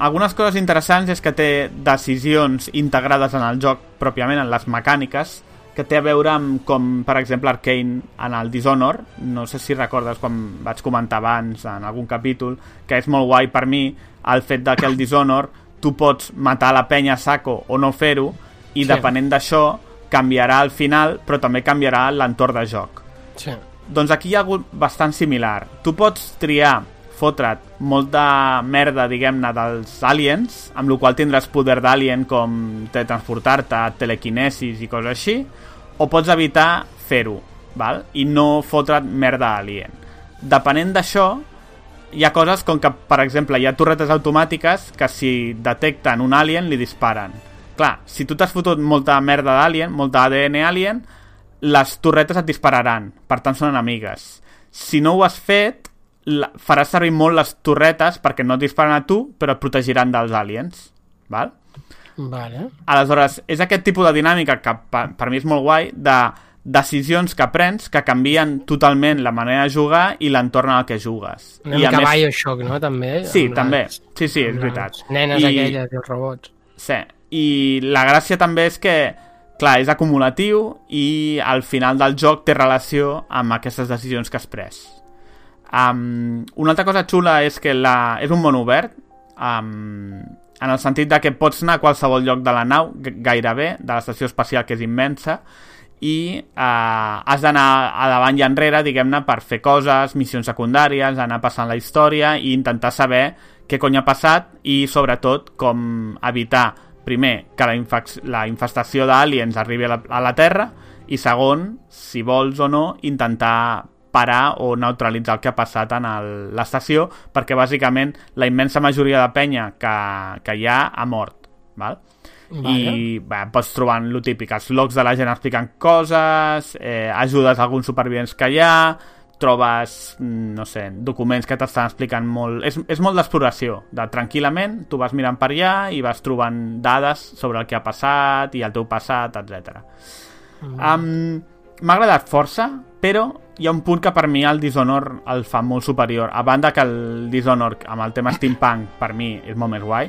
algunes coses interessants és que té decisions integrades en el joc pròpiament, en les mecàniques, que té a veure amb com, per exemple, Arkane en el Dishonor, no sé si recordes quan vaig comentar abans en algun capítol, que és molt guai per mi el fet de que el Dishonor tu pots matar la penya a saco o no fer-ho i Sí. depenent d'això canviarà el final però també canviarà l'entorn de joc. Sí. Doncs aquí hi ha hagut bastant similar. Tu pots triar fotre't molt de merda, diguem-ne, dels aliens, amb la qual tindràs poder d'alien com teletransportar-te, telequinesis i coses així, o pots evitar fer-ho, val? i no fotre't merda alien. Depenent d'això, hi ha coses com que, per exemple, hi ha torretes automàtiques que si detecten un alien li disparen. Clar, si tu t'has fotut molta merda d'alien, molta ADN alien, les torretes et dispararan, per tant són enemigues. Si no ho has fet, la, faràs servir molt les torretes perquè no et disparen a tu, però et protegiran dels aliens. Val? Vale. Aleshores, és aquest tipus de dinàmica que per, per mi és molt guai de decisions que prens que canvien totalment la manera de jugar i l'entorn al que jugues. Una I mica més- Bioshock, no? També. Sí, amb també. les- Sí, sí, és veritat. Nenes I- aquelles i els robots. Sí, i la gràcia també és que, clar, és acumulatiu i al final del joc té relació amb aquestes decisions que has pres. Um, una altra cosa xula és que la, és un món obert, um, en el sentit de que pots anar a qualsevol lloc de la nau, gairebé, de l'estació espacial, que és immensa, i uh, has d'anar a davant i enrere, diguem-ne, per fer coses, missions secundàries, anar passant la història i intentar saber què cony ha passat i, sobretot, com evitar, primer, que la, infec la infestació d'aliens arribi a la, a la Terra i, segon, si vols o no, intentar parar o neutralitzar el que ha passat en l'estació perquè bàsicament la immensa majoria de penya que, que hi ha ha mort val? i bé, pots trobar el típic, els logs de la gent explicant coses, eh, ajudes a alguns supervivents que hi ha, trobes, mm, no sé, documents que t'estan explicant molt... És, és molt d'exploració, de tranquil·lament, tu vas mirant per allà i vas trobant dades sobre el que ha passat i el teu passat, etc. Um, M'ha agradat força, però hi ha un punt que per mi el Dishonor el fa molt superior. A banda que el Dishonor amb el tema steampunk per mi és molt més guai,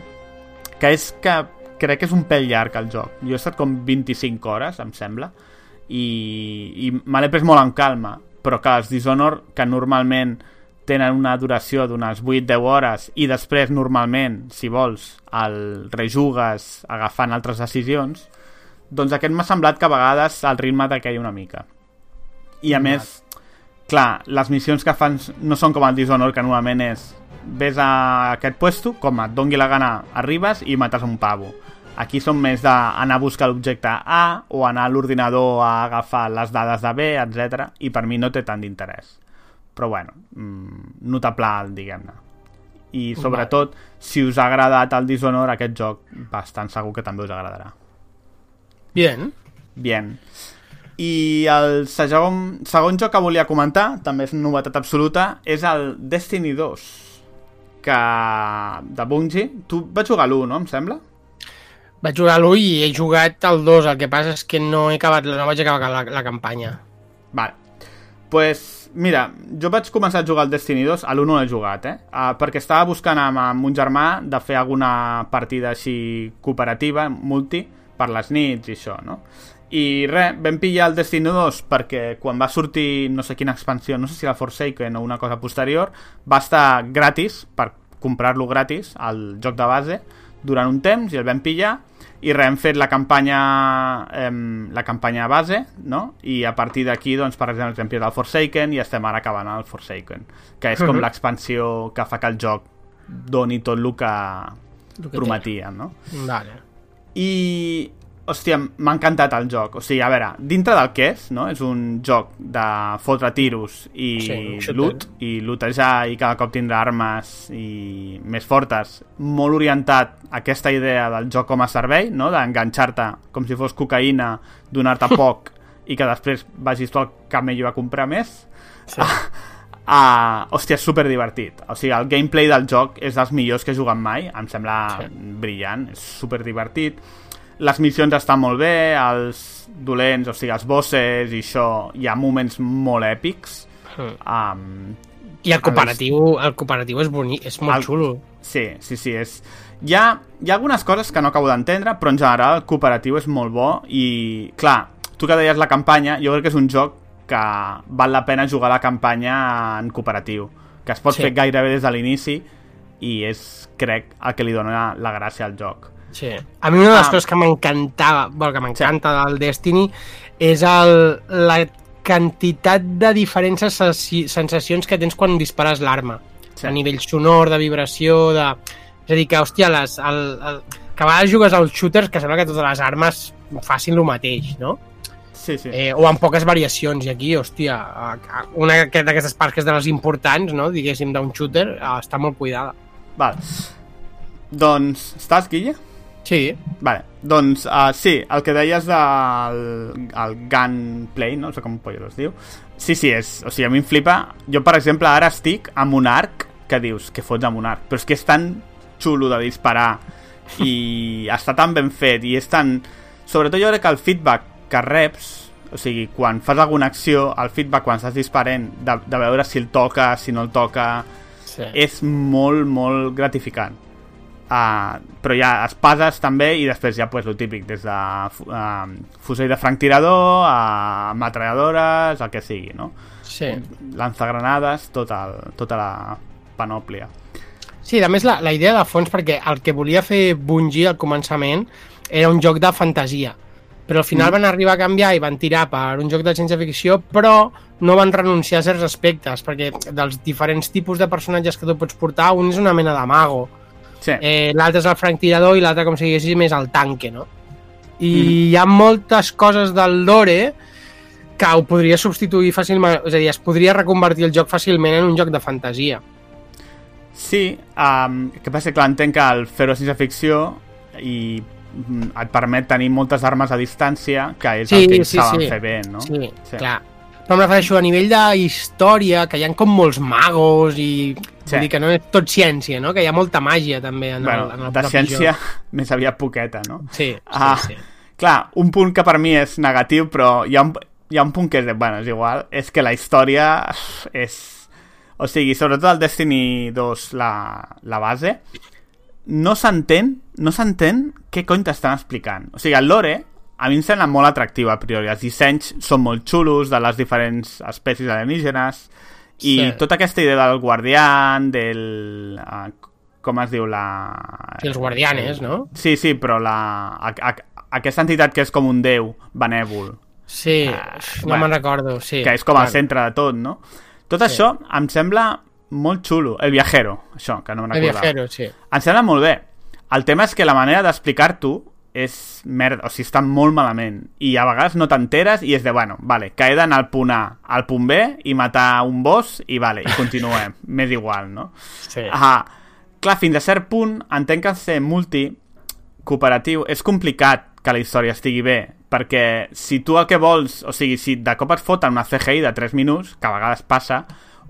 que és que crec que és un pèl llarg el joc. Jo he estat com 25 hores, em sembla, i, i me l'he pres molt en calma, però que els Dishonor, que normalment tenen una duració d'unes 8-10 hores i després normalment, si vols, el rejugues agafant altres decisions, doncs aquest m'ha semblat que a vegades el ritme decaia una mica. I a més, clar, les missions que fan no són com el Dishonor, que normalment és ves a aquest puesto, com et dongui la gana, arribes i mates un pavo. Aquí són més d'anar a buscar l'objecte A o anar a l'ordinador a agafar les dades de B, etc. I per mi no té tant d'interès. Però bueno, mm, notable alt, diguem-ne. I sobretot, si us ha agradat el Dishonor, aquest joc bastant segur que també us agradarà. Bien. Bien. I el segon, segon joc que volia comentar, també és novetat absoluta, és el Destiny 2, que de Bungie. Tu vas jugar a l'1, no, em sembla? Vaig jugar a l'1 i he jugat al 2, el que passa és que no he acabat, no vaig acabar la, la campanya. Vale. pues, mira, jo vaig començar a jugar al Destiny 2, a l'1 no l'he jugat, eh? Uh, perquè estava buscant amb, amb un germà de fer alguna partida així cooperativa, multi, per les nits i això, no? I res, vam pillar el Destiny 2 perquè quan va sortir no sé quina expansió, no sé si la Forsaken o una cosa posterior, va estar gratis, per comprar-lo gratis, al joc de base, durant un temps i el vam pillar i res, hem fet la campanya em, la campanya base no? i a partir d'aquí doncs, per exemple hem pillat el Forsaken i estem ara acabant el Forsaken que és com Mhm. l'expansió que fa que el joc doni tot el que El que prometia no? Vale. i hòstia, m'ha encantat el joc o sigui, a veure, dintre del que és no? és un joc de fotre tiros i Sí, loot i lootejar i cada cop tindrà armes i més fortes molt orientat a aquesta idea del joc com a servei no? d'enganxar-te com si fos cocaïna donar-te poc i que després vagis tu al camello a comprar més Sí. Uh, hòstia, és super divertit. O sigui, el gameplay del joc és dels millors que he jugat mai. Em sembla Sí. brillant, és super divertit. Les missions estan molt bé, els dolents, o sigui, els bosses i això, hi ha moments molt èpics. Um, I el cooperatiu, el cooperatiu és bonic, és molt El- xulo. sí, sí, sí, és... Hi ha, hi ha algunes coses que no acabo d'entendre, però en general el cooperatiu és molt bo i, clar, tu que deies la campanya, jo crec que és un joc que val la pena jugar la campanya en cooperatiu, que es pot Sí. fer gairebé des de l'inici i és, crec, el que li dona la gràcia al joc. Sí. A mi una de les Ah. coses que m'encantava, bueno, que m'encanta del Destiny és el, la quantitat de diferents sensaci- sensacions que tens quan dispares l'arma. Sí. A nivell sonor, de vibració, de... És a dir, que, hòstia, les, el, el, que a vegades jugues als shooters que sembla que totes les armes facin el mateix, no? Sí, sí. eh, o amb poques variacions, i aquí, hòstia, una d'aquestes parts que és de les importants, no?, diguéssim, d'un shooter, eh, està molt cuidada. Val. Doncs, estàs, Guille? Sí, Vale, doncs uh, sí, el que deies del el gunplay, no sé com pollo es diu. Sí, sí, és, o sigui, a mi em flipa. Jo, per exemple, ara estic amb un arc que dius, que fots amb un arc, però és que és tan xulo de disparar i està tan ben fet i és tan... Sobretot jo crec que el feedback que reps, o sigui, quan fas alguna acció, el feedback quan estàs disparant, de, de veure si el toca, si no el toca, sí. és molt, molt gratificant. Uh, però hi ha espades també i després ja pues, el típic des de uh, fusell de franctirador a metralladores, el que sigui no? sí. lanzagranades tot el, tota la panòplia Sí, a més la, la idea de fons, perquè el que volia fer Bungie al començament era un joc de fantasia, però al final mm. van arribar a canviar i van tirar per un joc de ciència-ficció, però no van renunciar a certs aspectes, perquè dels diferents tipus de personatges que tu pots portar, un és una mena de mago, sí. eh, l'altre és el franctirador i l'altre, com si diguéssim, és el tanque, no? I Mhm. hi ha moltes coses del lore que ho podria substituir fàcilment, és a dir, es podria reconvertir el joc fàcilment en un joc de fantasia. sí um, que passa que entenc que el fer-ho sense ficció i mm, et permet tenir moltes armes a distància que és Sí, el que ells sí, saben sí. fer bé no? Sí, Sí. sí. clar. Però em refereixo a nivell de història, que hi ha com molts magos i... Sí. Vull dir que no és tot ciència, no? Que hi ha molta màgia també en bueno, el, en el de ciència joc. més aviat poqueta no? Sí, sí, Ah, sí. Clar, un punt que per mi és negatiu, però hi ha un, hi ha un punt que és, bueno, és igual, és que la història és... O sigui, sobretot el Destiny 2, la, la base, no s'entén, no s'entén què cony t'estan explicant. O sigui, el lore, a mi em sembla molt atractiu a priori. Els dissenys són molt xulos de les diferents espècies alienígenes i Sí. tota aquesta idea del guardián, del... Uh, com es diu la... I els guardianes, no? Sí, sí, però la, a, a, aquesta entitat que és com un déu benèvol, Sí, Ah, no bueno, me'n recordo, sí. que és com clar. el centre de tot, no? Tot sí. això em sembla molt xulo. El viajero, això, que no me'n El recordava. viajero, sí. Em sembla molt bé. El tema és que la manera d'explicar-t'ho és merda, o sigui, està molt malament. I a vegades no t'enteres i és de, bueno, vale, que he d'anar al punt A al punt B i matar un boss i vale, i continuem. M'és igual, no? sí. Ah, clar, fins a cert punt, entenc que ser multi cooperatiu és complicat que la història estigui bé, perquè si tu el que vols, o sigui, si de cop et foten una CGI de 3 minuts, que a vegades passa,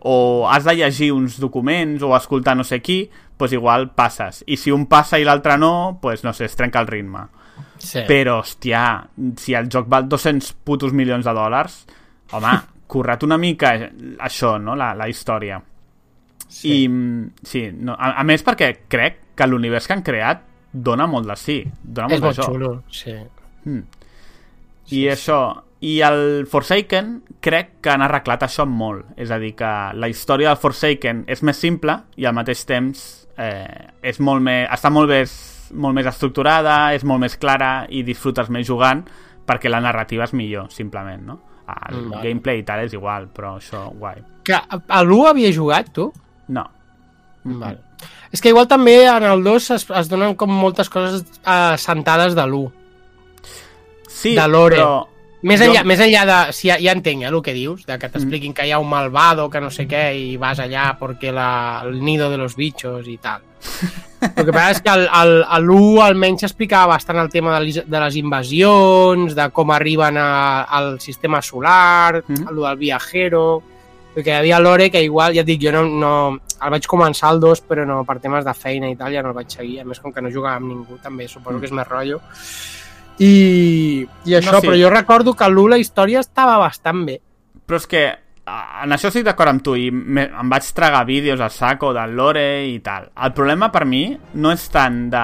o has de llegir uns documents o escoltar no sé qui, doncs igual passes. I si un passa i l'altre no, doncs no sé, es trenca el ritme. sí. Però, hòstia, si el joc val 200 putos milions de dòlars, home, currat una mica això, no?, la, la història. Sí. I, mm, sí, no, a, a més perquè crec que l'univers que han creat dona molt de sí, dona és molt molt de joc. xulo, sí. Mm. I això, i el Forsaken crec que han arreglat això molt. És a dir, que la història del Forsaken és més simple i al mateix temps eh, és molt més, està molt més, molt més estructurada, és molt més clara i disfrutes més jugant perquè la narrativa és millor, simplement, no? El Mm, gameplay i tal és igual, però això, guai. Que a l'1 havia jugat, tu? No. Vale. És que igual també en el 2 es, es donen com moltes coses eh, sentades de l'1. Sí, De lore. però... Més Jo- enllà, més enllà de... Si ja, ja entenc eh, el que dius, de que t'expliquin que hi ha un malvado, que no sé què, i vas allà perquè la, el nido de los bichos i tal. El que passa és que el, el, a l'1 almenys s'explicava bastant el tema de les, de les invasions, de com arriben a, al sistema solar, mm. -hmm. el del viajero... Perquè hi havia lore que igual, ja et dic, jo no, no... El vaig començar el 2, però no, per temes de feina i tal, ja no el vaig seguir. A més, com que no jugava amb ningú, també suposo Mm. que és més rotllo. I, i això, No, sí. sí. però jo recordo que a l'1 la història estava bastant bé. Però és que en això estic d'acord amb tu i me, em vaig tragar vídeos a saco del lore i tal. El problema per mi no és tant de,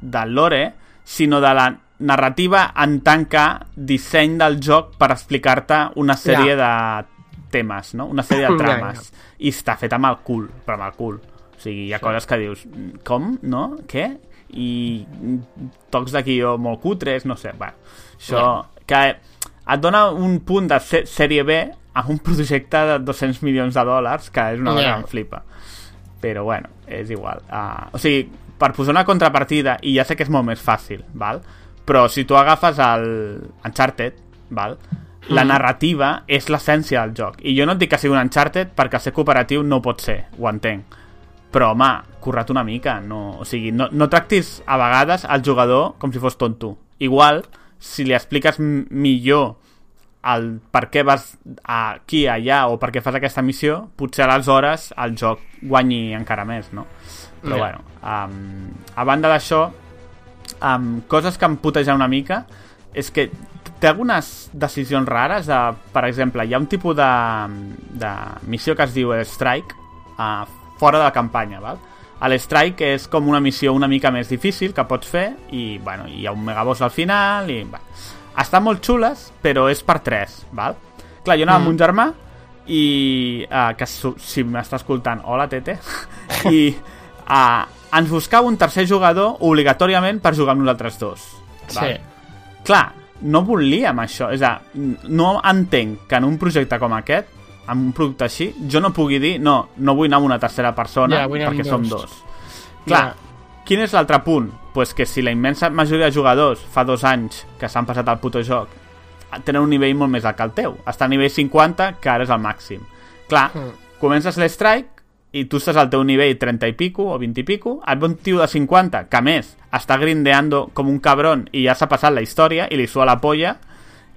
del lore, sinó de la narrativa en tant que disseny del joc per explicar-te una sèrie de temes, no? Una sèrie de Ja, trames. I està fet amb el cul, però amb el cul. O sigui, hi ha coses que dius, com? No? Què? I tocs de guió molt cutres, no sé, bueno, això... Que et dona un punt de sèrie B a un projecte de 200 milions de dòlars, que és una cosa Ja. que em flipa. Però, bueno, és igual. Uh, o sigui, per posar una contrapartida, i ja sé que és molt més fàcil, val? Però si tu agafes el Uncharted, val? la narrativa és l'essència del joc. I jo no et dic que sigui un Uncharted perquè ser cooperatiu no pot ser, ho entenc. Però, home, curra't una mica. No, o sigui, no, no tractis a vegades al jugador com si fos tonto. Igual, si li expliques millor el per què vas aquí, allà, o per què fas aquesta missió, potser aleshores el joc guanyi encara més, no? Però, Ja. bueno, um, a banda d'això, um, coses que em putegen una mica és que té algunes decisions rares de, per exemple, hi ha un tipus de, de missió que es diu Strike uh, fora de la campanya, val? L'Strike és com una missió una mica més difícil que pots fer i, bueno, hi ha un megaboss al final i, bueno, estan molt xules, però és per 3, val? Clar, jo anava mm. amb un germà i uh, que si m'està escoltant, hola Tete i uh, ens buscava un tercer jugador obligatòriament per jugar amb nosaltres dos Sí. clar, no volíem això és a, no entenc que en un projecte com aquest en un producte així, jo no pugui dir no, no vull anar amb una tercera persona Ja, amb perquè som dos. dos clar, quin és l'altre punt? pues que si la immensa majoria de jugadors fa dos anys que s'han passat al puto joc tenen un nivell molt més alt que el teu està a nivell 50, que ara és el màxim clar, Mm. comences l'strike i tu estàs al teu nivell 30 i pico o 20 i pico, et ve un tio de 50 que a més està grindeando com un cabron i ja s'ha passat la història i li sua la polla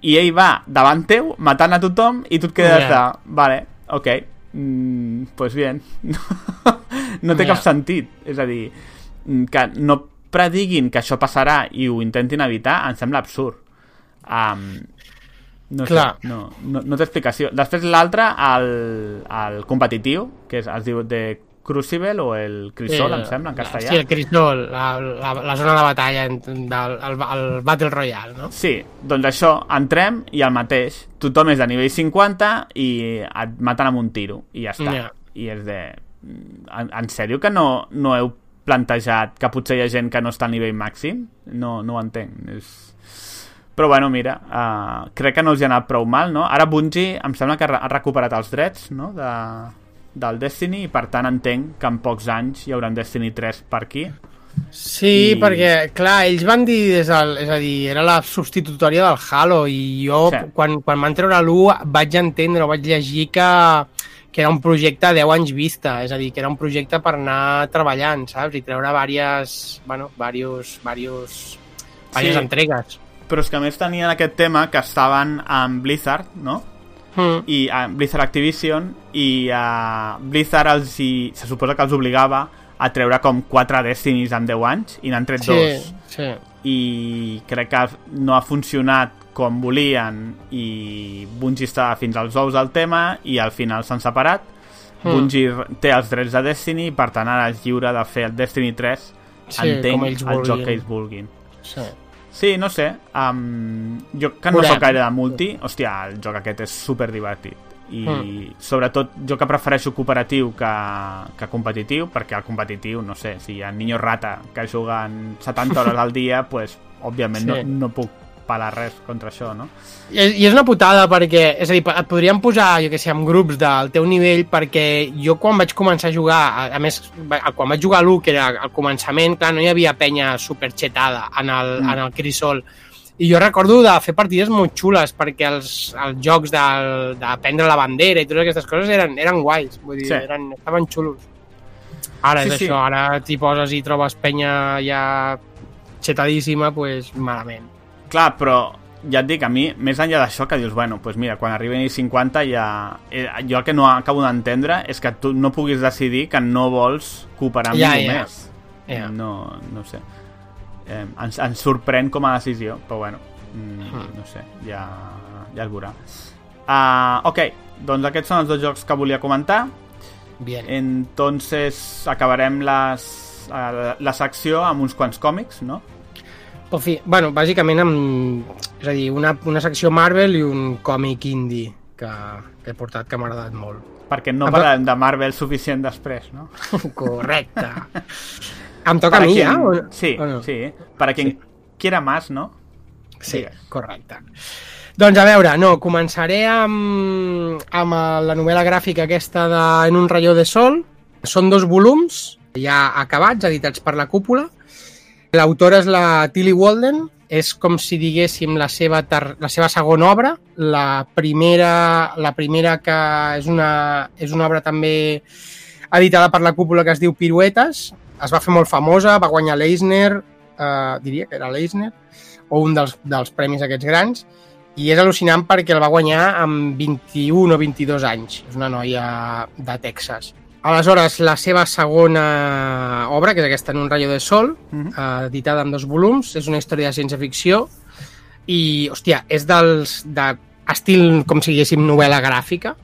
i ell va davant teu matant a tothom i tu et quedes Ja. de, vale, ok mm, pues bien no té Ja. cap sentit és a dir, mm, que no prediguin que això passarà i ho intentin evitar em sembla absurd um, no Clar. sé, no, no, no té explicació. Després l'altre, el, el competitiu, que és, es diu de Crucible o el Crisol, Sí, em sembla, en castellà. Sí, el Crisol, la, la, la zona de batalla del el, el Battle Royale, no? Sí, doncs això, entrem i el mateix. Tothom és de nivell 50 i et maten amb un tiro, i ja està. Ja. I és de... En, en sèrio que no, no heu plantejat que potser hi ha gent que no està al nivell màxim? No, no ho entenc. És... Però bueno, mira, uh, crec que no els hi ha anat prou mal, no? Ara Bungie em sembla que ha recuperat els drets, no?, de, del Destiny, i per tant entenc que en pocs anys hi haurà un Destiny 3 per aquí. Sí, I- perquè, clar, ells van dir des del... És a dir, era la substitutòria del Halo i jo, Sí. quan, quan van treure l'1, vaig entendre, vaig llegir que, que era un projecte a 10 anys vista, és a dir, que era un projecte per anar treballant, saps? I treure diverses, bueno, varios, varios, diverses Sí. entregues. Però és que a més tenien aquest tema que estaven amb Blizzard, no?, Mm. i a Blizzard Activision i a Blizzard els hi, se suposa que els obligava a treure com 4 Destinys en 10 anys i n'han tret Sí, dos sí. i crec que no ha funcionat com volien i Bungie estava fins als ous del tema i al final s'han separat Mm. Bungie té els drets de Destiny per tant ara és lliure de fer el Destiny 3 Sí, entenc el joc que ells vulguin sí. Sí, no sé. Um, jo que no sóc gaire de multi, hòstia, el joc aquest és super divertit. I Mm. sobretot jo que prefereixo cooperatiu que, que competitiu, perquè el competitiu, no sé, si hi ha niños rata que juguen 70 hores al dia, pues, òbviament Sí. no, no puc pelar res contra això, no? I I és una putada perquè, és a dir, et podríem posar, jo que sé, en grups del teu nivell perquè jo quan vaig començar a jugar, a, a més, quan vaig jugar a l'1, que era al començament, clar, no hi havia penya superxetada en el, Mm. en el Crisol. I jo recordo de fer partides molt xules perquè els, els jocs del, de prendre la bandera i totes aquestes coses eren, eren guais, vull dir, Sí. eren, estaven xulos. Ara Sí, és sí. això, ara t'hi poses i trobes penya ja xetadíssima, pues malament. Clar, però ja et dic, a mi, més enllà d'això que dius, bueno, pues mira, quan arribi a 50 ja... Eh, jo el que no acabo d'entendre és que tu no puguis decidir que no vols cooperar amb Ja, ningú ja. més. Ja. No, no sé. Eh, ens, ens sorprèn com a decisió, però bueno, mm, Hmm. no sé, ja, ja es veurà. Uh, ok, doncs aquests són els dos jocs que volia comentar. Bien. Entonces acabarem les, la, la secció amb uns quants còmics, no? Però, fi, bueno, bàsicament amb, és a dir, una, una secció Marvel i un còmic indie que, que he portat que m'ha agradat molt. Perquè no però- parlarem de Marvel suficient després, no? Correcte. em toca a mi, quien- ja? O, Sí, o no? sí. Para quien quiera más, ¿no? Sí, Digues. correcte. Doncs a veure, no, començaré amb, amb la novel·la gràfica aquesta de En un rayó de sol. Són dos volums, ja acabats, editats per la cúpula. L'autora és la Tilly Walden, és com si diguéssim la seva, ter... la seva segona obra. La primera, la primera que és una, és una obra també editada per la cúpula que es diu Piruetes. Es va fer molt famosa, va guanyar l'Eisner, eh, diria que era l'Eisner, o un dels, dels premis aquests grans, i és al·lucinant perquè el va guanyar amb 21 o 22 anys. És una noia de Texas. Aleshores, la seva segona obra, que és aquesta En un rayo de sol, eh, editada en dos volums, és una història de ciència-ficció i, hòstia, és dels de estil, com si diguéssim, novel·la gràfica,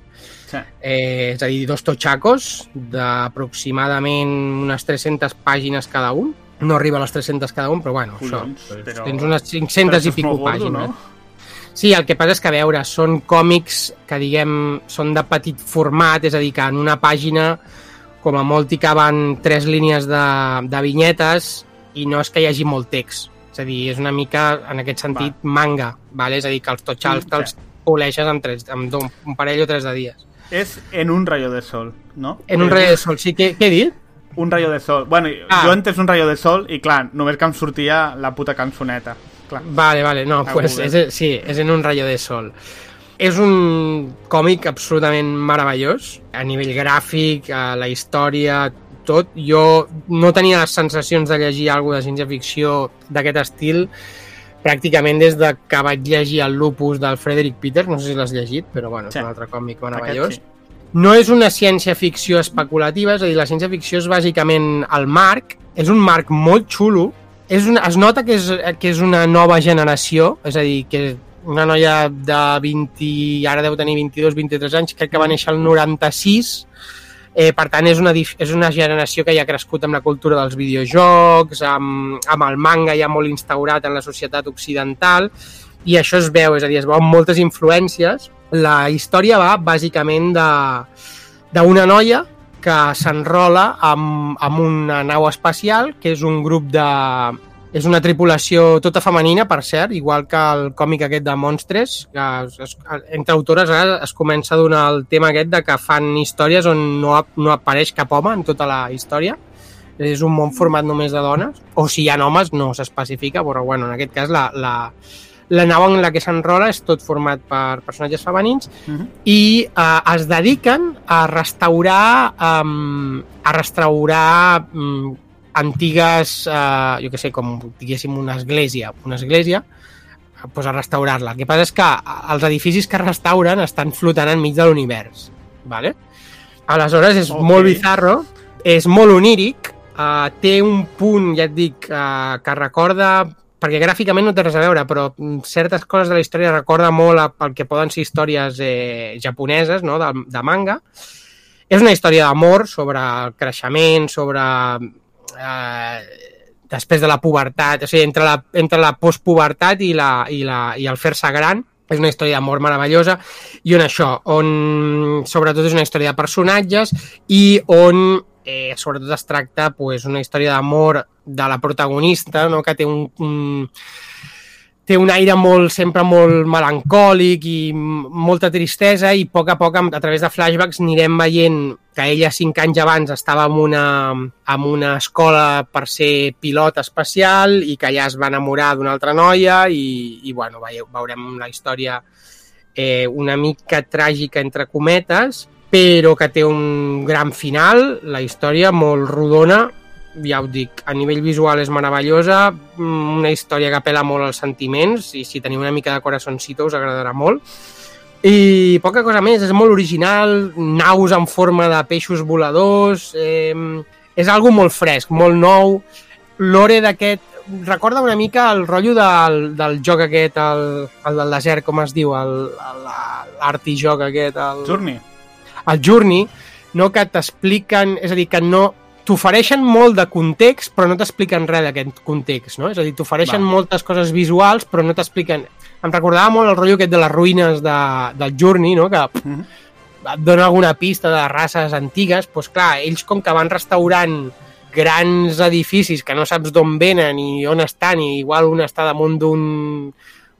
Sí. eh, és a dir, dos totxacos d'aproximadament unes 300 pàgines cada un. No arriba a les 300 cada un, però bueno, Collons, això, però- tens unes 500 Però i pico gordo, pàgines. no? Sí, el que passa és que, a veure, són còmics que, diguem, són de petit format, és a dir, que en una pàgina, com a molt, hi caben tres línies de, de vinyetes i no és que hi hagi molt text. És a dir, és una mica, en aquest sentit, manga, vale? és a dir, que els totxals Sí, te'ls poleixes amb, tres, amb do- un parell o tres de dies. És en un rayo de sol, no? En un És rayo de sol, sí, què, què he dit? Un rayo de sol. Bueno, Ah. jo he entès un rayo de sol i, clar, només que em sortia la puta cançoneta. Clar. Vale, vale, no, A pues és, sí, és en un rayo de sol. És un còmic absolutament meravellós, a nivell gràfic, a la història, tot. Jo no tenia les sensacions de llegir alguna de ciència-ficció d'aquest estil pràcticament des de que vaig llegir el Lupus del Frederick Peters, no sé si l'has llegit, però bueno, és Sí. un altre còmic meravellós. Aquest sí. No és una ciència-ficció especulativa, és a dir, la ciència-ficció és bàsicament el marc, és un marc molt xulo, és una, es nota que és, que és una nova generació, és a dir, que una noia de 20, ara deu tenir 22-23 anys, crec que va néixer el 96, eh, per tant és una, és una generació que ja ha crescut amb la cultura dels videojocs, amb, amb el manga ja molt instaurat en la societat occidental, i això es veu, és a dir, es veuen moltes influències. La història va bàsicament de d'una noia que s'enrola amb, amb una nau espacial, que és un grup de... És una tripulació tota femenina, per cert, igual que el còmic aquest de Monstres, que es, entre autores ara es comença a donar el tema aquest de que fan històries on no, no apareix cap home en tota la història. És un món format només de dones, o si hi ha homes no s'especifica, però bueno, en aquest cas la, la, la nau en la que s'enrola és tot format per personatges femenins Mhm. i eh, es dediquen a restaurar um, a restaurar um, antigues, eh, jo què sé, com diguéssim una església, una església, eh, pues a restaurar-la. El que passa és que els edificis que restauren estan flotant enmig de l'univers, ¿vale? Aleshores és Ok. molt bizarro, és molt oníric, eh, té un punt, ja et dic, eh, que recorda perquè gràficament no té res a veure, però mm, certes coses de la història recorda molt a, el que poden ser històries eh, japoneses, no? de, de manga. És una història d'amor sobre el creixement, sobre eh, després de la pubertat, o sigui, entre la, entre la postpubertat i, la, i, la, i el fer-se gran, és una història d'amor meravellosa i on això, on sobretot és una història de personatges i on eh, sobretot es tracta pues, una història d'amor de la protagonista, no? que té un, un, té un aire molt, sempre molt melancòlic i molta tristesa i a poc a poc a través de flashbacks anirem veient que ella cinc anys abans estava en una, en una escola per ser pilot espacial i que allà es va enamorar d'una altra noia i, i bueno, veieu, veurem la història eh, una mica tràgica entre cometes però que té un gran final, la història molt rodona, ja ho dic, a nivell visual és meravellosa, mm, una història que apela molt als sentiments, i si teniu una mica de corazoncito us agradarà molt. I poca cosa més, és molt original, naus en forma de peixos voladors, eh, és algo molt fresc, molt nou. L'ore d'aquest recorda una mica el rotllo del, del joc aquest, el, el del desert, com es diu, el- el- l'artijoc aquest, el, Journey. El Journey, no que t'expliquen, és a dir, que no t'ofereixen molt de context, però no t'expliquen res d'aquest context, no? És a dir, t'ofereixen moltes coses visuals, però no t'expliquen... Em recordava molt el rotllo aquest de les ruïnes de, del Journey, no? Que Mhm. et dona alguna pista de races antigues, doncs clar, ells com que van restaurant grans edificis que no saps d'on venen i on estan, i igual un està damunt d'un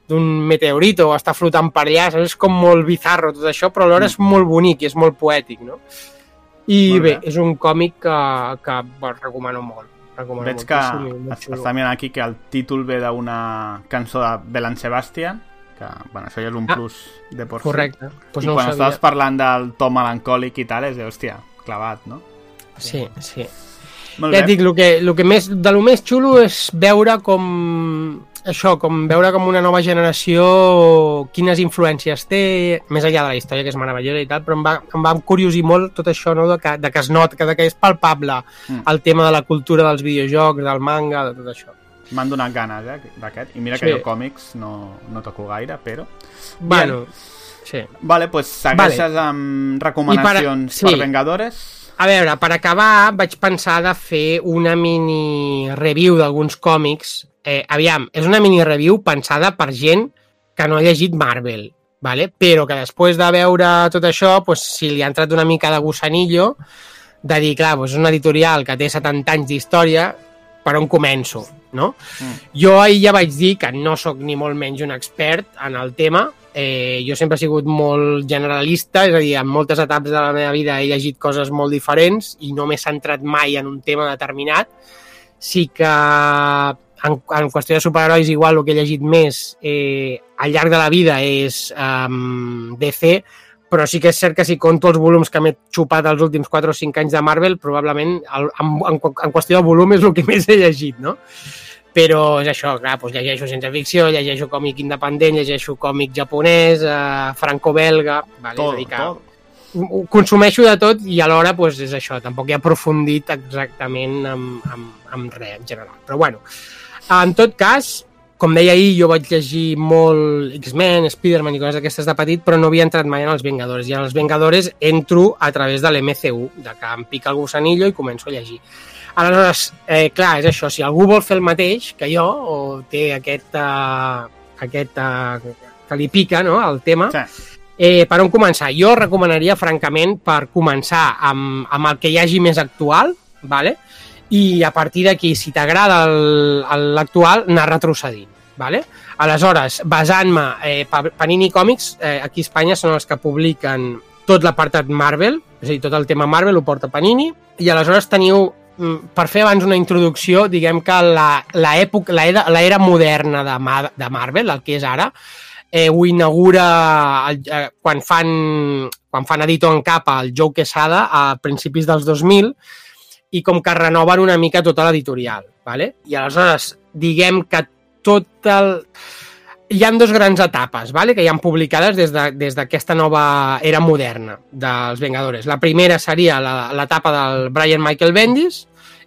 d'un meteorito o està flotant per allà, saps? és com molt bizarro tot això, però alhora és molt bonic i és molt poètic, no? I Molt bé, bé. és un còmic que, que bueno, recomano molt. recomano Veig que molt està mirant aquí que el títol ve d'una cançó de Belan Sebastian, que, bueno, això ja és un Ah, plus de por sí. Correcte. Pues I no quan estaves parlant del to melancòlic i tal, és de, hòstia, clavat, no? Sí, sí. Molt Ja bé. et dic, el que, el que més, de lo més xulo és veure com això, com veure com una nova generació quines influències té, més enllà de la història que és meravellosa i tal, però em va, em va curiosir molt tot això, no? de, que, de que es nota, que, de que és palpable Mm. el tema de la cultura dels videojocs, del manga, de tot això. M'han donat ganes, eh, d'aquest. I mira Sí. que jo còmics no, no toco gaire, però... Bueno, sí. Vale, pues segueixes amb recomanacions sí. per Vengadores. A veure, per acabar, vaig pensar de fer una mini review d'alguns còmics. Eh, aviam, és una mini review pensada per gent que no ha llegit Marvel, vale? però que després de veure tot això, pues, si li ha entrat una mica de gusanillo, de dir, clar, pues, és una editorial que té 70 anys d'història, per on començo, no? Mm. Jo ahir ja vaig dir que no sóc ni molt menys un expert en el tema, eh, jo sempre he sigut molt generalista, és a dir, en moltes etapes de la meva vida he llegit coses molt diferents i no m'he centrat mai en un tema determinat. Sí que en, en qüestió de superherois igual el que he llegit més eh, al llarg de la vida és um, DC, però sí que és cert que si conto els volums que m'he xupat els últims 4 o 5 anys de Marvel, probablement el, en, en, en qüestió de volum és el que més he llegit, no? Però és això, clar, doncs llegeixo ciència ficció, llegeixo còmic independent, llegeixo còmic japonès, eh, franco-belga... Vale, Tot, dir que tot. consumeixo de tot i alhora doncs, és això, tampoc he aprofundit exactament amb, amb, amb res en general. Però bueno, en tot cas, com deia ahir, jo vaig llegir molt X-Men, Spider-Man i coses d'aquestes de petit, però no havia entrat mai en els Vengadores. I en els Vengadores entro a través de l'MCU, de que em pica el gusanillo i començo a llegir. Aleshores, eh, clar, és això, si algú vol fer el mateix que jo, o té aquest, uh, aquest uh, que li pica no, el tema, Sí. Eh, per on començar? Jo recomanaria, francament, per començar amb, amb el que hi hagi més actual, vale? i a partir d'aquí, si t'agrada l'actual, anar retrocedint. Vale? Aleshores, basant-me, eh, Pa- Panini Comics, eh, aquí a Espanya són els que publiquen tot l'apartat Marvel, és a dir, tot el tema Marvel ho porta Panini, i aleshores teniu, per fer abans una introducció, diguem que la- l'època, la era, la era moderna de, Mar de Marvel, el que és ara, eh, ho inaugura el, eh, quan, fan, quan fan editor en capa el Joe Quesada a principis dels 2000 i com que renoven una mica tota l'editorial. Vale? I aleshores, diguem que tot el... Hi han dos grans etapes vale? que hi han publicades des d'aquesta de, nova era moderna dels Vengadores. La primera seria la- l'etapa del Brian Michael Bendis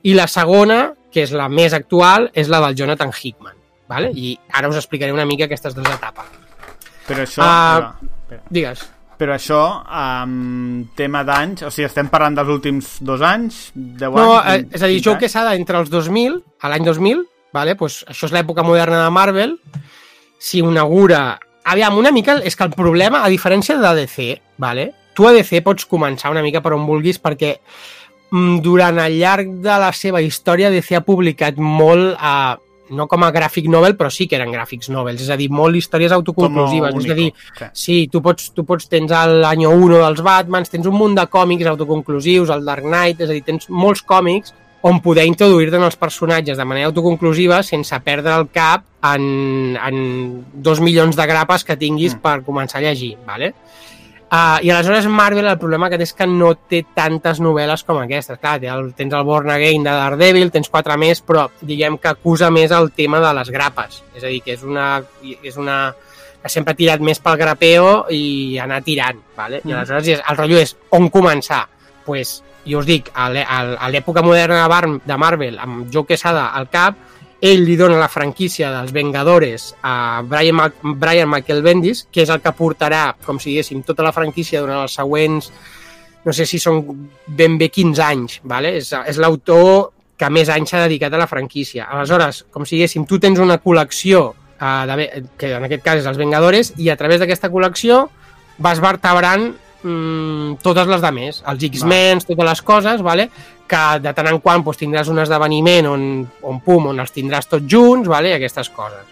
i la segona, que és la més actual, és la del Jonathan Hickman. Vale? I ara us explicaré una mica aquestes dues etapes. Però això... Ah. espera. Digues. Però això, amb tema d'anys, o sigui, estem parlant dels últims dos anys, deu No, eh, anys... és a dir, quinze Joe anys? Quesada entre els 2000, a l'any 2000, vale? pues això és l'època moderna de Marvel, si inaugura... Aviam, una mica és que el problema, a diferència de DC, vale? tu a DC pots començar una mica per on vulguis perquè mm, durant el llarg de la seva història DC ha publicat molt a no com a gràfic novel, però sí que eren gràfics novels, és a dir, molt històries autoconclusives, és a dir. Sí, tu pots, tu pots tens l'any 1 dels Batmans, tens un munt de còmics autoconclusius, el Dark Knight, és a dir, tens molts còmics on poder introduir-te en els personatges de manera autoconclusiva sense perdre el cap en, en dos milions de grapes que tinguis Mm. per començar a llegir, ¿vale? Uh, I aleshores Marvel el problema que té és que no té tantes novel·les com aquestes. Clar, té el, tens el Born Again de Daredevil, tens quatre més, però diguem que acusa més el tema de les grapes. És a dir, que és una, és una que sempre ha tirat més pel grapeo i anar tirant, ¿vale? I Mm. aleshores és, el rotllo és on començar. pues, jo us dic, a l'època moderna de Marvel, amb Joe Quesada al cap, ell li dona la franquícia dels Vengadores a Brian, Ma Brian Michael Bendis, que és el que portarà, com si diguéssim, tota la franquícia durant els següents, no sé si són ben bé 15 anys, vale? és, és l'autor que més anys s'ha dedicat a la franquícia. Aleshores, com si diguéssim, tu tens una col·lecció, eh, de, que en aquest cas és els Vengadores, i a través d'aquesta col·lecció vas vertebrant mm, totes les de més, els X-Men, totes les coses, vale? que de tant en quant doncs, tindràs un esdeveniment on, on, pum, on els tindràs tots junts, vale? i aquestes coses.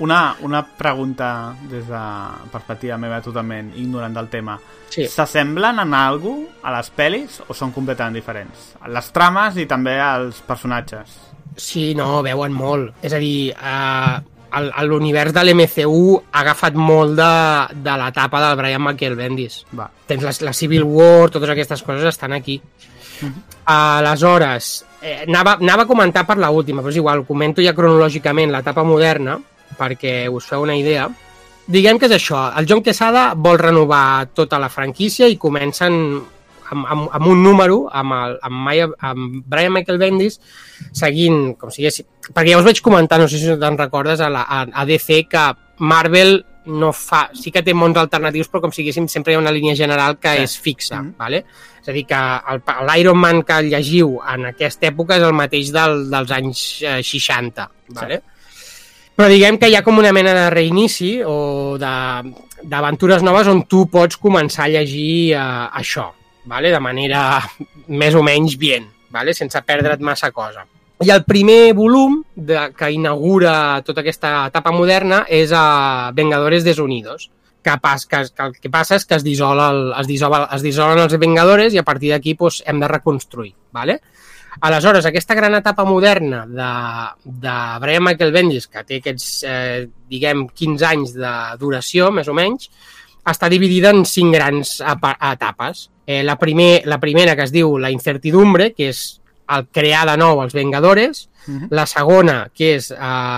Una, una pregunta des de perspectiva meva totalment ignorant del tema. Sí. S'assemblen en algú a les pel·lis o són completament diferents? Les trames i també els personatges. Sí, no, veuen molt. És a dir, eh, l'univers de l'MCU ha agafat molt de, de l'etapa del Brian Michael Bendis. Va. Tens la, la Civil War, totes aquestes coses estan aquí. Aleshores, eh, anava, anava a comentar per la última, però és igual, comento ja cronològicament l'etapa moderna, perquè us feu una idea. Diguem que és això, el John Quesada vol renovar tota la franquícia i comencen amb, amb, amb un número, amb, el, amb, Maya, amb Brian Michael Bendis, seguint, com si hagués... Perquè ja us vaig comentar, no sé si te'n recordes, a, la, a, a DC, que Marvel no fa... Sí que té mons alternatius, però com si diguéssim, sempre hi ha una línia general que Sí. és fixa, Mhm. vale? És a dir, que l'Iron Man que llegiu en aquesta època és el mateix del, dels anys eh, 60, vale? Però diguem que hi ha com una mena de reinici o de- d'aventures noves on tu pots començar a llegir eh, això, vale? de manera més o menys bien, vale? sense perdre't massa cosa. I el primer volum de, que inaugura tota aquesta etapa moderna és a Vengadores Desunidos, que, pas, que, que el que passa és que es, dissol el, es, dissol, es dissolen els Vengadores i a partir d'aquí doncs, hem de reconstruir. Vale? Aleshores, aquesta gran etapa moderna de, de Brian Michael Bendis, que té aquests, eh, diguem, 15 anys de duració, més o menys, està dividida en cinc grans etapes. Eh, la, primer, la primera, que es diu La incertidumbre, que és el crear de nou els Vengadores. Mhm. La segona, que és eh,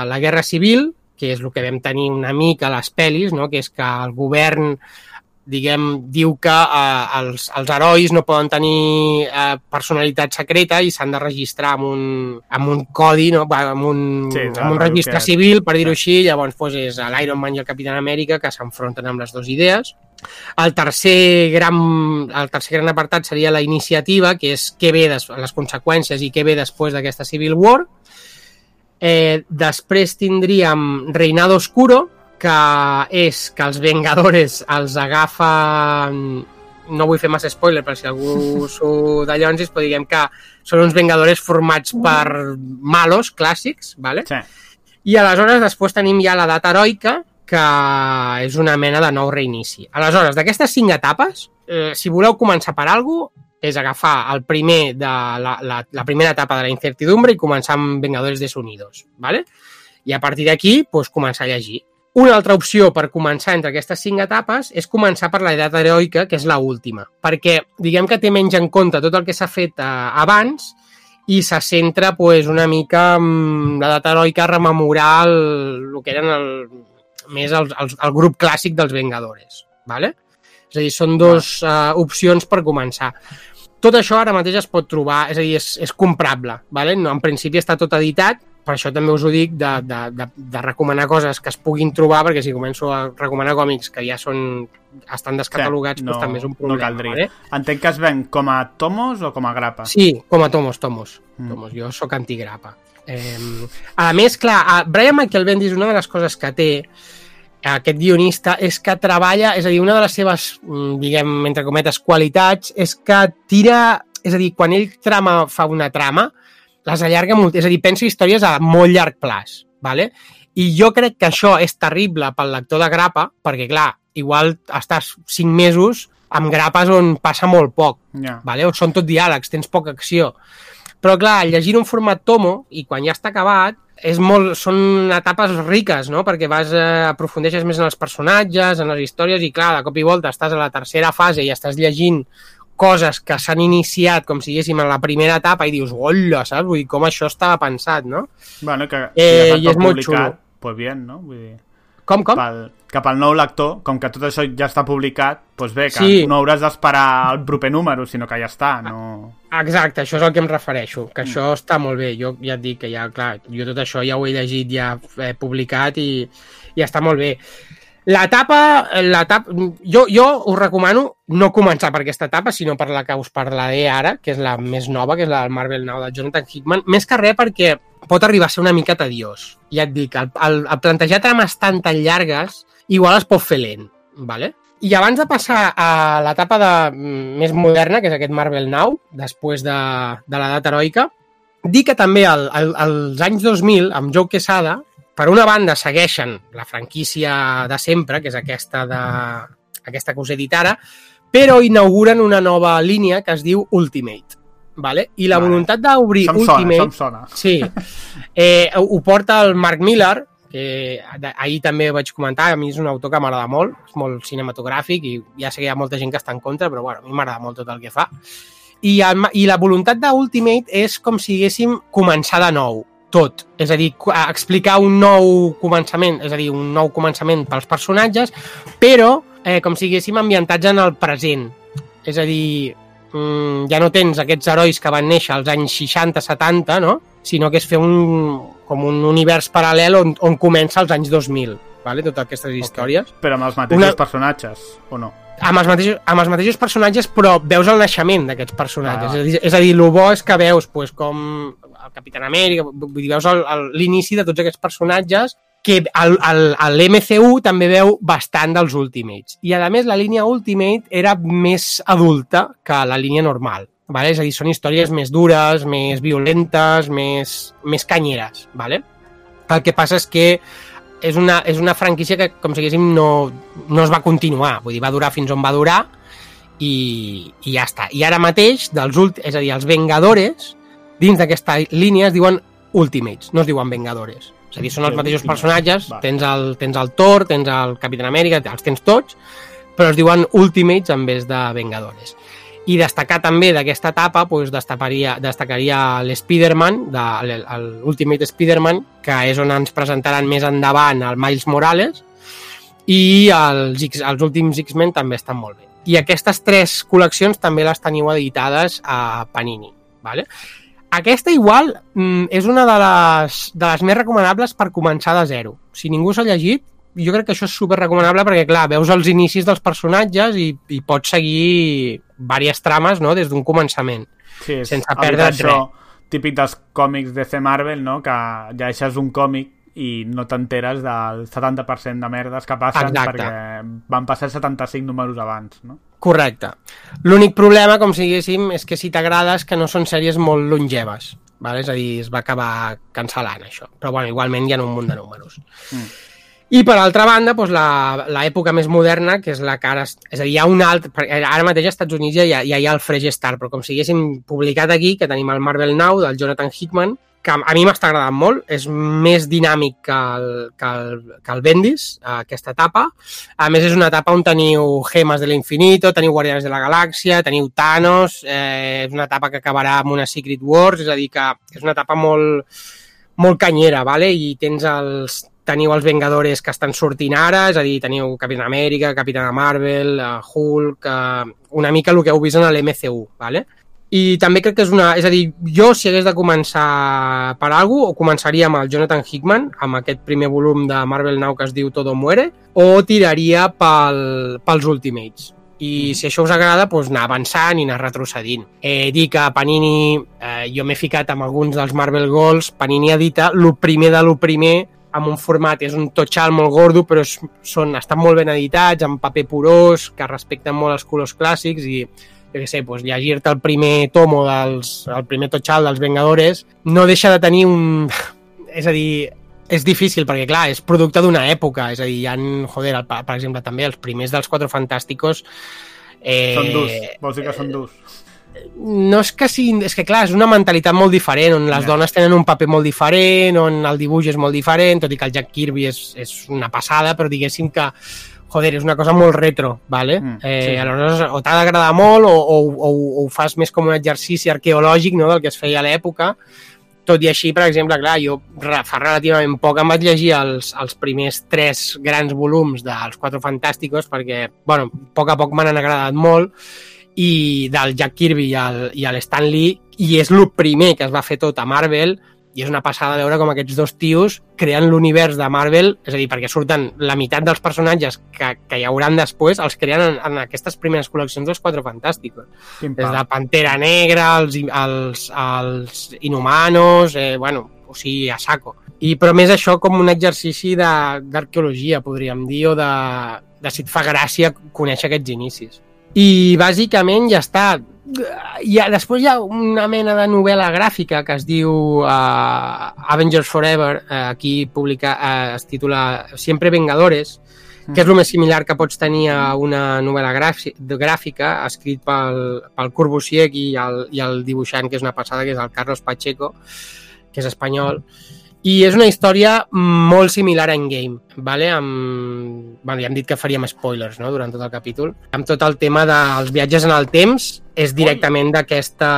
la Guerra Civil, que és el que vam tenir una mica a les pel·lis, no? que és que el govern diguem, diu que eh, els, els herois no poden tenir eh, personalitat secreta i s'han de registrar amb un, amb un codi, no? Amb un, Sí, clar, amb un registre que- civil, per dir-ho així, llavors doncs, és l'Iron Man i el Capitán Amèrica que s'enfronten amb les dues idees. El tercer, gran, el tercer gran apartat seria la iniciativa, que és què ve des, les conseqüències i què ve després d'aquesta Civil War. Eh, després tindríem Reinado Oscuro, que és que els Vengadores els agafen no vull fer massa spoiler per si algú s'ho dallonsis, però diguem que són uns Vengadores formats per malos clàssics, ¿vale? Sí. I aleshores després tenim ja l'edat heroica, que és una mena de nou reinici. Aleshores, d'aquestes cinc etapes, eh, si voleu començar per alguna cosa, és agafar el primer de la, la, la primera etapa de la incertidumbre i començar amb Vengadores Desunidos, ¿vale? I a partir d'aquí, doncs, començar a llegir. Una altra opció per començar entre aquestes cinc etapes és començar per l'edat heroica, que és la última, perquè diguem que té menys en compte tot el que s'ha fet eh, abans i se centra pues, una mica en l'edat heroica a rememorar el, el que eren el, més el, el, el grup clàssic dels Vengadores. ¿vale? És a dir, són dues uh, opcions per començar. Tot això ara mateix es pot trobar, és a dir, és, és comprable. ¿vale? No, en principi està tot editat, per això també us ho dic de, de, de, de recomanar coses que es puguin trobar, perquè si començo a recomanar còmics que ja són estan descatalogats, Sí, doncs no- també és un no problema. caldria. Vale? Entenc que es ven com a tomos o com a grapa. Sí, com a tomos, tomos. Mm. tomos. Jo sóc antigrapa. Eh, a més, clar, a Brian Michael Bendis, una de les coses que té aquest guionista és que treballa, és a dir, una de les seves, mm, diguem, entre cometes, qualitats és que tira, és a dir, quan ell trama, fa una trama, les allarga molt, és a dir, pensa històries a molt llarg plaç, ¿vale? I jo crec que això és terrible pel lector de grapa, perquè, clar, igual estàs cinc mesos amb grapes on passa molt poc, Ja. vale? o són tot diàlegs, tens poca acció. Però clar, llegir un format tomo i quan ja està acabat és molt, són etapes riques, no? perquè vas eh, aprofundeixes més en els personatges, en les històries i clar, de cop i volta estàs a la tercera fase i estàs llegint coses que s'han iniciat com si diguéssim en la primera etapa i dius, hola, saps? Vull dir, com això estava pensat, no? Bueno, que Eh, si ja està i és molt publicat, xulo. pues bien, no? Vull dir, Com, com? pel, que pel nou lector, com que tot això ja està publicat, doncs bé, que Sí. no hauràs d'esperar el proper número, sinó que ja està, no... Exacte, això és el que em refereixo, que això està molt bé. Jo ja et dic que ja, clar, jo tot això ja ho he llegit, ja eh, publicat i, i està molt bé. L'etapa, l'etapa, jo, jo us recomano no començar per aquesta etapa, sinó per la que us parlaré ara, que és la més nova, que és la del Marvel Now de Jonathan Hickman, més que res perquè pot arribar a ser una mica tediós. Ja et dic, el, el, el plantejar trames tan tan llargues, igual es pot fer lent, ¿vale? I abans de passar a l'etapa de, mm, més moderna, que és aquest Marvel Now, després de, de l'edat heroica, dir que també al, al, als anys 2000, amb Joe Quesada, per una banda segueixen la franquícia de sempre, que és aquesta de aquesta que us he dit ara, però inauguren una nova línia que es diu Ultimate. Vale? I la Vale. voluntat d'obrir Ultimate... sona. Sí. Eh, ho porta el Mark Millar, que ahir també vaig comentar, a mi és un autor que m'agrada molt, és molt cinematogràfic i ja sé que hi ha molta gent que està en contra, però bueno, a mi m'agrada molt tot el que fa. I, el, i la voluntat d'Ultimate és com si haguéssim començar de nou, tot. És a dir, explicar un nou començament, és a dir, un nou començament pels personatges, però eh, com si haguéssim ambientats en el present. És a dir, mm, ja no tens aquests herois que van néixer als anys 60-70, no? sinó que és fer un, com un univers paral·lel on, on comença als anys 2000, vale? totes aquestes històries. Però amb els mateixos Una- personatges, o no? Amb els, mateixos, amb els mateixos personatges, però veus el naixement d'aquests personatges. Ah. És, a dir, és a dir, el bo és que veus pues, com el Capitán Amèrica, vull dir, veus l'inici de tots aquests personatges que el- l'MCU també veu bastant dels Ultimates. I, a més, la línia Ultimate era més adulta que la línia normal. Vale? És a dir, són històries més dures, més violentes, més, més canyeres. Vale? El que passa és que és una, és una franquícia que, com si diguéssim, no, no es va continuar. Vull dir, va durar fins on va durar i, i ja està. I ara mateix, dels ult és a dir, els Vengadores, dins d'aquesta línia es diuen Ultimates, no es diuen Vengadores. És a dir, són els mateixos personatges, tens el, tens el Thor, tens el Capitán Amèrica, els tens tots, però es diuen Ultimates en vez de Vengadores. I destacar també d'aquesta etapa, doncs destacaria, destacaria l'Spider-Man, de, el- el Ultimate Spider-Man, que és on ens presentaran més endavant el Miles Morales, i els, X, els últims X-Men també estan molt bé. I aquestes tres col·leccions també les teniu editades a Panini. Vale? Aquesta igual mm, és una de les, de les més recomanables per començar de zero. Si ningú s'ha llegit, jo crec que això és super recomanable perquè, clar, veus els inicis dels personatges i, i pots seguir diverses trames no? des d'un començament. Sí, és Sense perdre això típic dels còmics de C Marvel, no? que llegeixes un còmic i no t'enteres del 70% de merdes que passen Exacte. perquè van passar 75 números abans, no? Correcte. L'únic problema, com si diguéssim, és que si t'agrada és que no són sèries molt longeves. Vale? És a dir, es va acabar cancel·lant això. Però bueno, igualment hi ha un munt de números. Mm. I per altra banda, doncs, la- l'època més moderna, que és la que ara... És a dir, hi ha un alt... perquè Ara mateix als Estats Units ja, ja hi ha el Fresh Start, però com si haguéssim publicat aquí, que tenim el Marvel Now, del Jonathan Hickman, que a mi m'està agradant molt, és més dinàmic que el, que el, que el Bendis, aquesta etapa. A més, és una etapa on teniu Gemes de l'Infinito, teniu Guardianes de la Galàxia, teniu Thanos, eh, és una etapa que acabarà amb una Secret Wars, és a dir, que és una etapa molt, molt canyera, vale? i tens els, teniu els Vengadores que estan sortint ara, és a dir, teniu Capitán Amèrica, Capitana Marvel, eh, Hulk, eh, una mica el que heu vist en l'MCU, vale? I també crec que és una... És a dir, jo si hagués de començar per alguna o començaria amb el Jonathan Hickman, amb aquest primer volum de Marvel Now que es diu Todo Muere, o tiraria pel, pels Ultimates. I si això us agrada, doncs anar avançant i anar retrocedint. Eh, dir que Panini, eh, jo m'he ficat amb alguns dels Marvel Goals, Panini edita el primer de lo primer amb un format, és un totxal molt gordo, però és, són, estan molt ben editats, amb paper porós, que respecten molt els colors clàssics i jo què sé, doncs, llegir-te el primer tomo dels, el primer totxal dels Vengadores no deixa de tenir un... és a dir, és difícil perquè, clar, és producte d'una època, és a dir, hi ha, joder, el, per exemple, també els primers dels Quatre Fantàsticos eh, Són durs, vols dir que són durs. no és que sigui, és que clar, és una mentalitat molt diferent, on les Ja. dones tenen un paper molt diferent, on el dibuix és molt diferent, tot i que el Jack Kirby és, és una passada, però diguéssim que joder, és una cosa molt retro, ¿vale? Mm, eh, sí. Aleshores, o t'ha d'agradar molt o, o, o, o ho fas més com un exercici arqueològic no, del que es feia a l'època, tot i així, per exemple, clar, jo fa relativament poc em vaig llegir els, els primers tres grans volums dels Quatre Fantàsticos perquè, bueno, a poc a poc m'han agradat molt i del Jack Kirby i el, i el Stan Lee i és el primer que es va fer tot a Marvel i és una passada veure com aquests dos tios creen l'univers de Marvel, és a dir, perquè surten la meitat dels personatges que, que hi hauran després, els creen en, en aquestes primeres col·leccions dels Quatre Fantàsticos. Pim, Des de Pantera Negra, els, els, els Inhumanos, eh, bueno, o sigui, a saco. I, però més això com un exercici de- d'arqueologia, podríem dir, o de, de si et fa gràcia conèixer aquests inicis. I bàsicament ja està. Hi ha, després hi ha una mena de novel·la gràfica que es diu uh, Avengers Forever, uh, aquí publica, uh, es titula Siempre Vengadores, que és el més similar que pots tenir a una novel·la gràfica, escrit pel, pel Corbusier i el, i el dibuixant, que és una passada, que és el Carlos Pacheco, que és espanyol. I és una història molt similar a Endgame, vale? amb... bueno, ja hem dit que faríem spoilers no? durant tot el capítol. Amb tot el tema dels viatges en el temps, és directament d'aquesta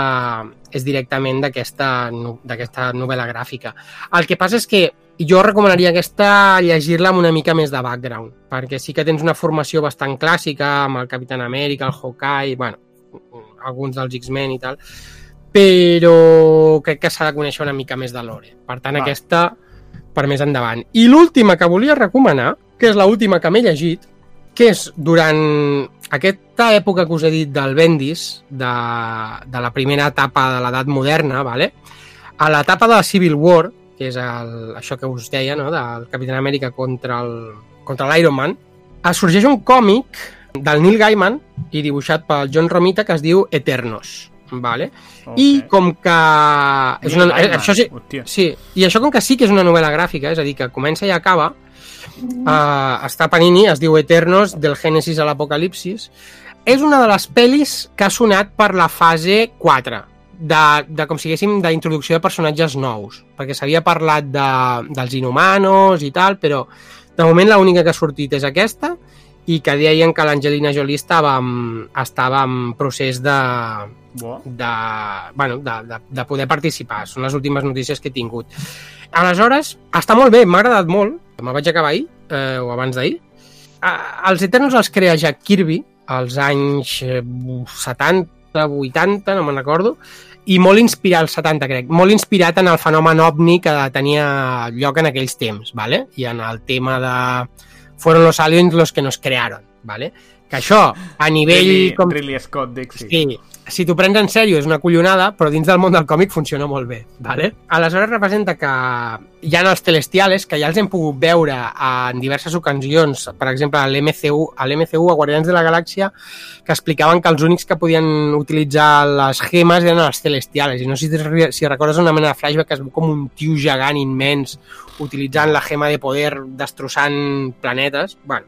és directament d'aquesta no- d'aquesta novel·la gràfica. El que passa és que jo recomanaria aquesta llegir-la amb una mica més de background, perquè sí que tens una formació bastant clàssica amb el Capitán Amèrica, el Hawkeye, bueno, alguns dels X-Men i tal, però crec que s'ha de conèixer una mica més de l'Ore. Per tant, Va. Aquesta per més endavant. I l'última que volia recomanar, que és l'última que m'he llegit, que és durant aquesta època que us he dit del Bendis, de, de la primera etapa de l'edat moderna, vale? a l'etapa de la Civil War, que és el, això que us deia, no? del Capitán Amèrica contra el- contra l'Iron Man, es sorgeix un còmic del Neil Gaiman i dibuixat pel John Romita que es diu Eternos. Vale? Ok. I com que... És una, Gaiman, això sí, hòstia. sí, i això com que sí que és una novel·la gràfica, és a dir, que comença i acaba, uh, està Panini, es diu Eternos, del Gènesis a l'Apocalipsis, és una de les pel·lis que ha sonat per la fase 4, de, de com si diguéssim, d'introducció de personatges nous, perquè s'havia parlat de, dels inhumanos i tal, però de moment l'única que ha sortit és aquesta, i que deien que l'Angelina Jolie estava en, estava en procés de, Bo. de, bueno, de, de, de poder participar. Són les últimes notícies que he tingut. Aleshores, està molt bé, m'ha agradat molt. Me vaig acabar ahir, eh, o abans d'ahir. Eh, els Eternos els crea Jack Kirby als anys eh, 70, 80, no me'n recordo, i molt inspirat, als 70 crec, molt inspirat en el fenomen ovni que tenia lloc en aquells temps, ¿vale? i en el tema de fueron los aliens los que nos crearon, ¿vale? que això, a nivell... Ridley, com... Ridley Scott, Dixie. Sí, si t'ho prens en sèrio és una collonada, però dins del món del còmic funciona molt bé. Vale? Aleshores representa que hi ha els Celestiales, que ja els hem pogut veure en diverses ocasions, per exemple, a l'MCU, a l'MCU, a Guardians de la Galàxia, que explicaven que els únics que podien utilitzar les gemes eren els Celestiales. I no sé si, si recordes una mena de flashback que es veu com un tio gegant immens utilitzant la gema de poder, destrossant planetes. Bueno,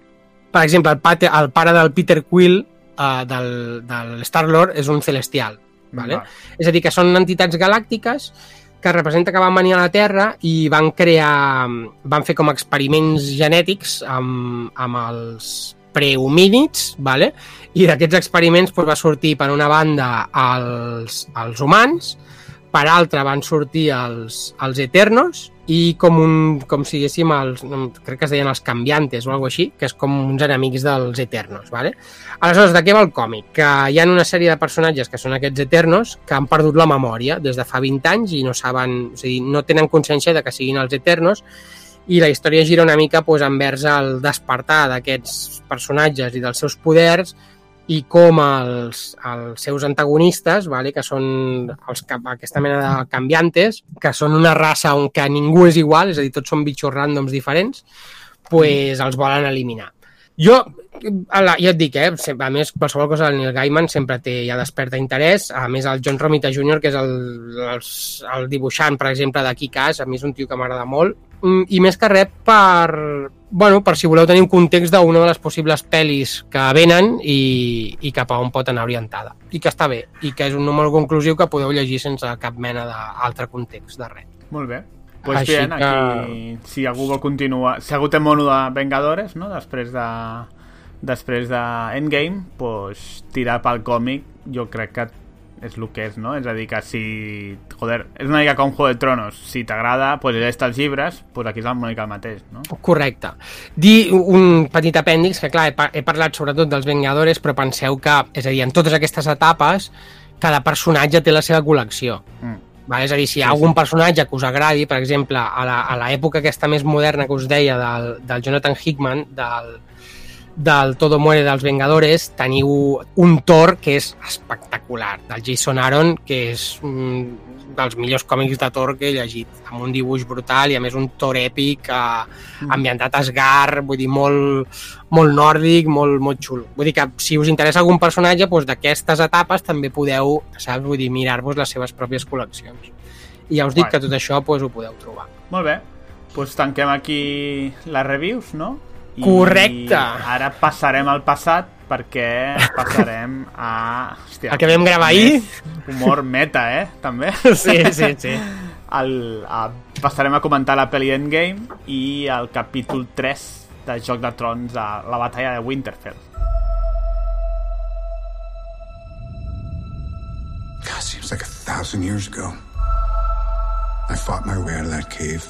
per exemple, el, pate, el pare del Peter Quill, uh, del, del Star-Lord, és un celestial. Vale? Va. És a dir, que són entitats galàctiques que representa que van venir a la Terra i van crear, van fer com experiments genètics amb, amb els prehomínids, vale? i d'aquests experiments doncs, va sortir per una banda els, els humans, per altra van sortir els, els eternos i com un, com si diguéssim els, crec que es deien els canviantes o alguna així, que és com uns enemics dels eternos, ¿vale? Aleshores, de què va el còmic? Que hi ha una sèrie de personatges que són aquests eternos que han perdut la memòria des de fa 20 anys i no saben, o sigui, no tenen consciència de que siguin els eternos i la història gira una mica doncs, envers el despertar d'aquests personatges i dels seus poders i com els, els seus antagonistes, vale, que són els, aquesta mena de canviantes, que són una raça on que ningú és igual, és a dir, tots són bitxos ràndoms diferents, pues els volen eliminar. Jo, la, ja et dic, eh, a més, qualsevol cosa del Neil Gaiman sempre té, ja desperta interès. A més, el John Romita Jr., que és el, el, el dibuixant, per exemple, de Kick-Ass, a mi és un tio que m'agrada molt. Mm, I més que res per, bueno, per si voleu tenir un context d'una de les possibles pel·lis que venen i, i cap a on pot anar orientada. I que està bé, i que és un número conclusiu que podeu llegir sense cap mena d'altre context de res. Molt bé. Pues Així bien, que- aquí, si algú vol continuar... Si algú té mono de Vengadores, no?, després de després de Endgame, pues, tirar pel còmic, jo crec que és el que és, no? És a dir, que si... Joder, és una mica com Juego de Tronos. Si t'agrada, pues, llegeix els llibres, pues aquí és una mica el mateix, no? Correcte. Dir un petit apèndix, que clar, he, par he parlat sobretot dels Vengadores, però penseu que, és a dir, en totes aquestes etapes, cada personatge té la seva col·lecció. Mm. Vale? És a dir, si hi ha algun personatge que us agradi, per exemple, a la- a l'època aquesta més moderna que us deia del, del Jonathan Hickman, del, del Todo muere dels Vengadores teniu un Thor que és espectacular, del Jason Aaron, que és un dels millors còmics de Thor que he llegit, amb un dibuix brutal i a més un Thor èpic eh, ambientat a Asgard, vull dir, molt, molt nòrdic, molt, molt xulo. Vull dir que si us interessa algun personatge doncs d'aquestes etapes també podeu, saps, vull dir, mirar-vos les seves pròpies col·leccions. I ja us dic Guai. que tot això doncs, ho podeu trobar. Molt bé. Doncs tanquem aquí les reviews, no? I Correcte. ara passarem al passat perquè passarem a... Hòstia, El que vam gravar ahir. Humor meta, eh? També. Sí, sí, sí. El, a, passarem a comentar la pel·li Endgame i el capítol 3 de Joc de Trons a la batalla de Winterfell. God, seems like a thousand years ago. I fought my way out of that cave,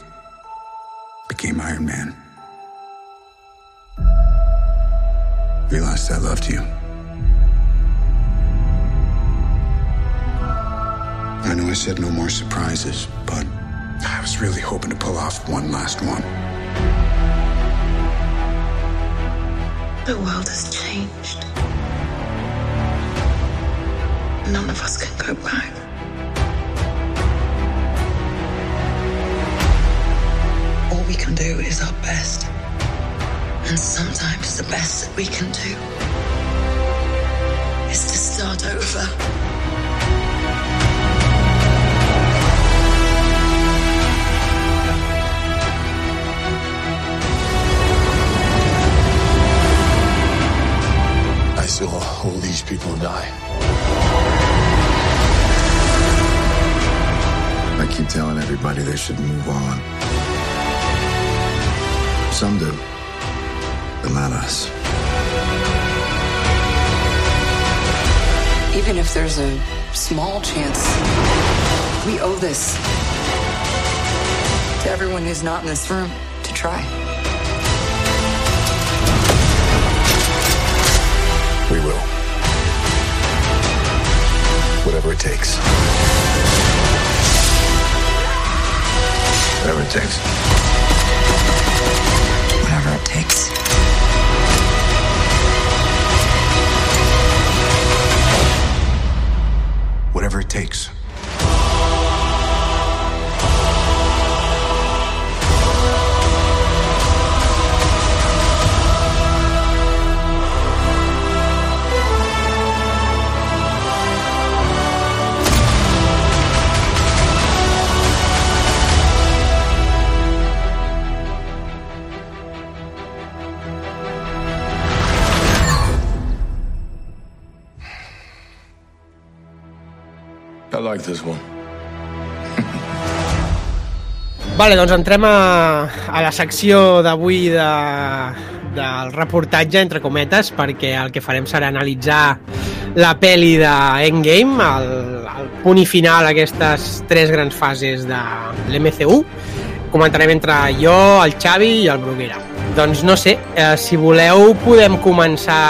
became Iron Man. Realized I loved you. I know I said no more surprises, but I was really hoping to pull off one last one. The world has changed. None of us can go back. All we can do is our best. And sometimes the best that we can do is to start over. I saw all these people die. I keep telling everybody they should move on. Some do, but not us. Even if there's a small chance, we owe this to everyone who's not in this room to try. We will. Whatever it takes. Whatever it takes. Whatever it takes. Whatever it takes. I like this one. Vale, doncs entrem a, a la secció d'avui de, del reportatge, entre cometes, perquè el que farem serà analitzar la peli de Endgame, el, el punt i final a aquestes tres grans fases de l'MCU. Comentarem entre jo, el Xavi i el Bruguera. Doncs no sé, eh, si voleu podem començar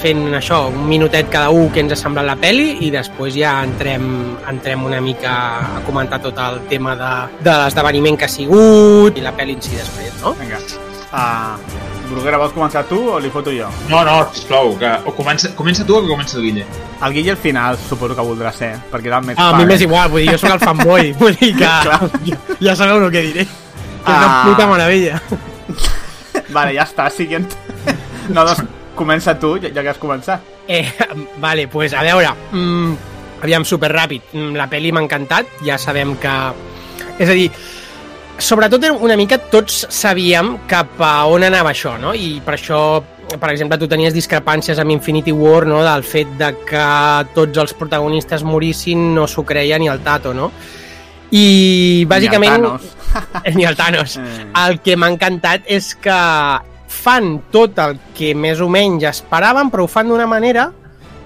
fent això, un minutet cada un que ens ha semblat la peli i després ja entrem, entrem una mica a comentar tot el tema de, de l'esdeveniment que ha sigut i la peli en si després, no? Vinga. Uh, Bruguera, vols començar tu o li foto jo? No, no, sisplau, que o comença, comença tu o que comença tu, Guille? El Guille al final suposo que voldrà ser, perquè era el més Ah, a mi m'és eh? igual, vull dir, jo sóc el fanboy, vull dir que ja, ja sabeu el que diré. Que és una Ah. puta meravella. Vale, ja està, siguiente. No, doncs comença tu, ja, ja que has començat. Eh, vale, pues a veure, mm, aviam, super ràpid. Mm, la pel·li m'ha encantat, ja sabem que... És a dir, sobretot una mica tots sabíem cap a on anava això, no? I per això, per exemple, tu tenies discrepàncies amb Infinity War, no?, del fet de que tots els protagonistes morissin no s'ho creia ni el Tato, no? I bàsicament... Ni el Thanos. ni el Thanos. Eh. El que m'ha encantat és que fan tot el que més o menys esperaven, però ho fan d'una manera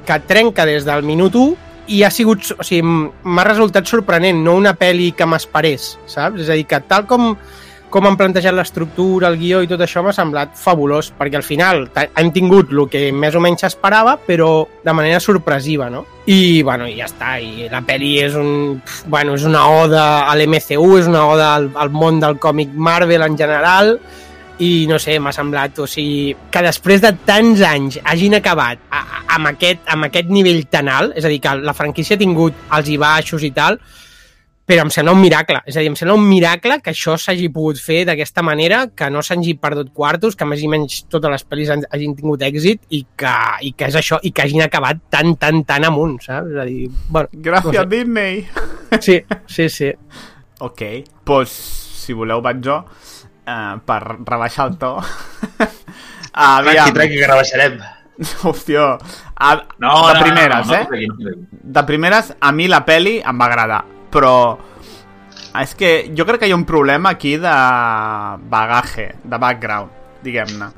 que trenca des del minut 1 i ha sigut, o sigui, m'ha resultat sorprenent, no una pel·li que m'esperés, saps? És a dir, que tal com com han plantejat l'estructura, el guió i tot això m'ha semblat fabulós, perquè al final hem tingut el que més o menys s'esperava, però de manera sorpresiva, no? I, bueno, i ja està, i la pel·li és un... Bueno, és una oda a l'MCU, és una oda al, al món del còmic Marvel en general, i no sé, m'ha semblat, o sigui, que després de tants anys hagin acabat a, a, amb, aquest, amb aquest nivell tan alt, és a dir, que la franquícia ha tingut els i baixos i tal, però em sembla un miracle, és a dir, em sembla un miracle que això s'hagi pogut fer d'aquesta manera, que no s'hagi perdut quartos, que més i menys totes les pel·lis han- hagin tingut èxit i que, i que és això, i que hagin acabat tan, tan, tan amunt, saps? És a dir, bueno, Gràcies, no sé. Disney! Sí, sí, sí. Ok, doncs, si voleu vaig jo, eh, per rebaixar el to. Aviam. Tranqui, tranqui, que rebaixarem. Hòstia. A, No, de no, primeres, no, no, eh? no, tregui, no, tregui. De primeres, a mi la peli em va agradar, però és que jo crec que hi ha un problema aquí de bagaje, de background, diguem-ne.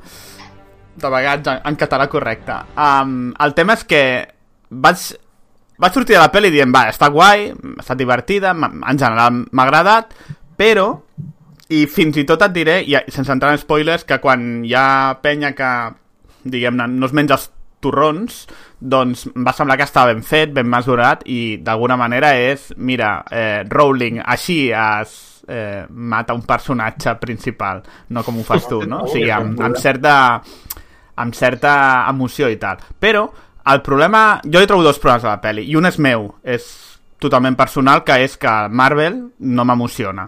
De bagatge, en català correcte. Um, el tema és que vaig, vaig sortir de la pel·li dient, va, està guai, està divertida, en general m'ha agradat, però, i fins i tot et diré, i, sense entrar en spoilers, que quan hi ha penya que, diguem-ne, no es menja els torrons, doncs va semblar que estava ben fet, ben mesurat, i d'alguna manera és, mira, eh, Rowling, així es eh, mata un personatge principal, no com ho fas tu, no? O sigui, amb, amb certa amb certa emoció i tal. Però el problema... Jo hi trobo dos problemes a la pel·li, i un és meu, és totalment personal, que és que Marvel no m'emociona,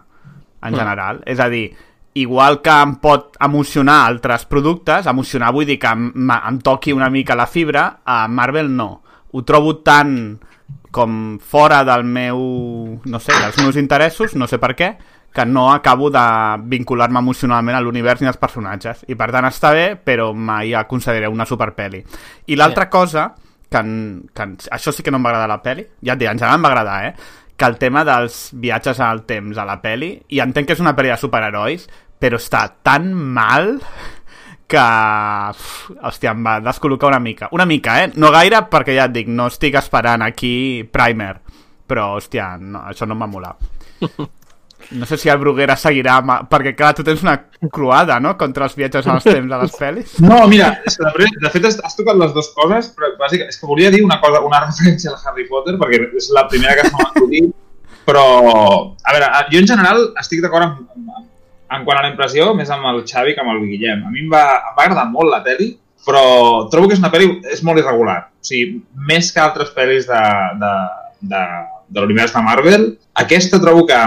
en general. És a dir, igual que em pot emocionar altres productes, emocionar vull dir que em, em toqui una mica la fibra, a Marvel no. Ho trobo tan com fora del meu... no sé, dels meus interessos, no sé per què, que no acabo de vincular-me emocionalment a l'univers ni als personatges. I per tant està bé, però mai la consideraré una superpeli. I l'altra cosa, que, que això sí que no em va agradar la peli, ja et dic, en general em va agradar, eh? Que el tema dels viatges al temps a la peli, i entenc que és una pel·li de superherois, però està tan mal que... Uf, hòstia, em va descol·locar una mica. Una mica, eh? No gaire, perquè ja et dic, no estic esperant aquí Primer. Però, hòstia, no, això no m'ha molat. No sé si el Bruguera seguirà... Amb... Perquè, clar, tu tens una croada, no?, contra els viatges als temps a les pel·lis. No, mira, és que de, de fet has, has tocat les dues coses, però bàsicament és que volia dir una cosa, una referència al Harry Potter, perquè és la primera que s'ha acudit, però, a veure, jo en general estic d'acord amb, amb, en quant a la impressió, més amb el Xavi que amb el Guillem. A mi em va, em va agradar molt la pel·li, però trobo que és una pel·li és molt irregular. O sigui, més que altres pel·lis de, de, de, de l'univers de Marvel, aquesta trobo que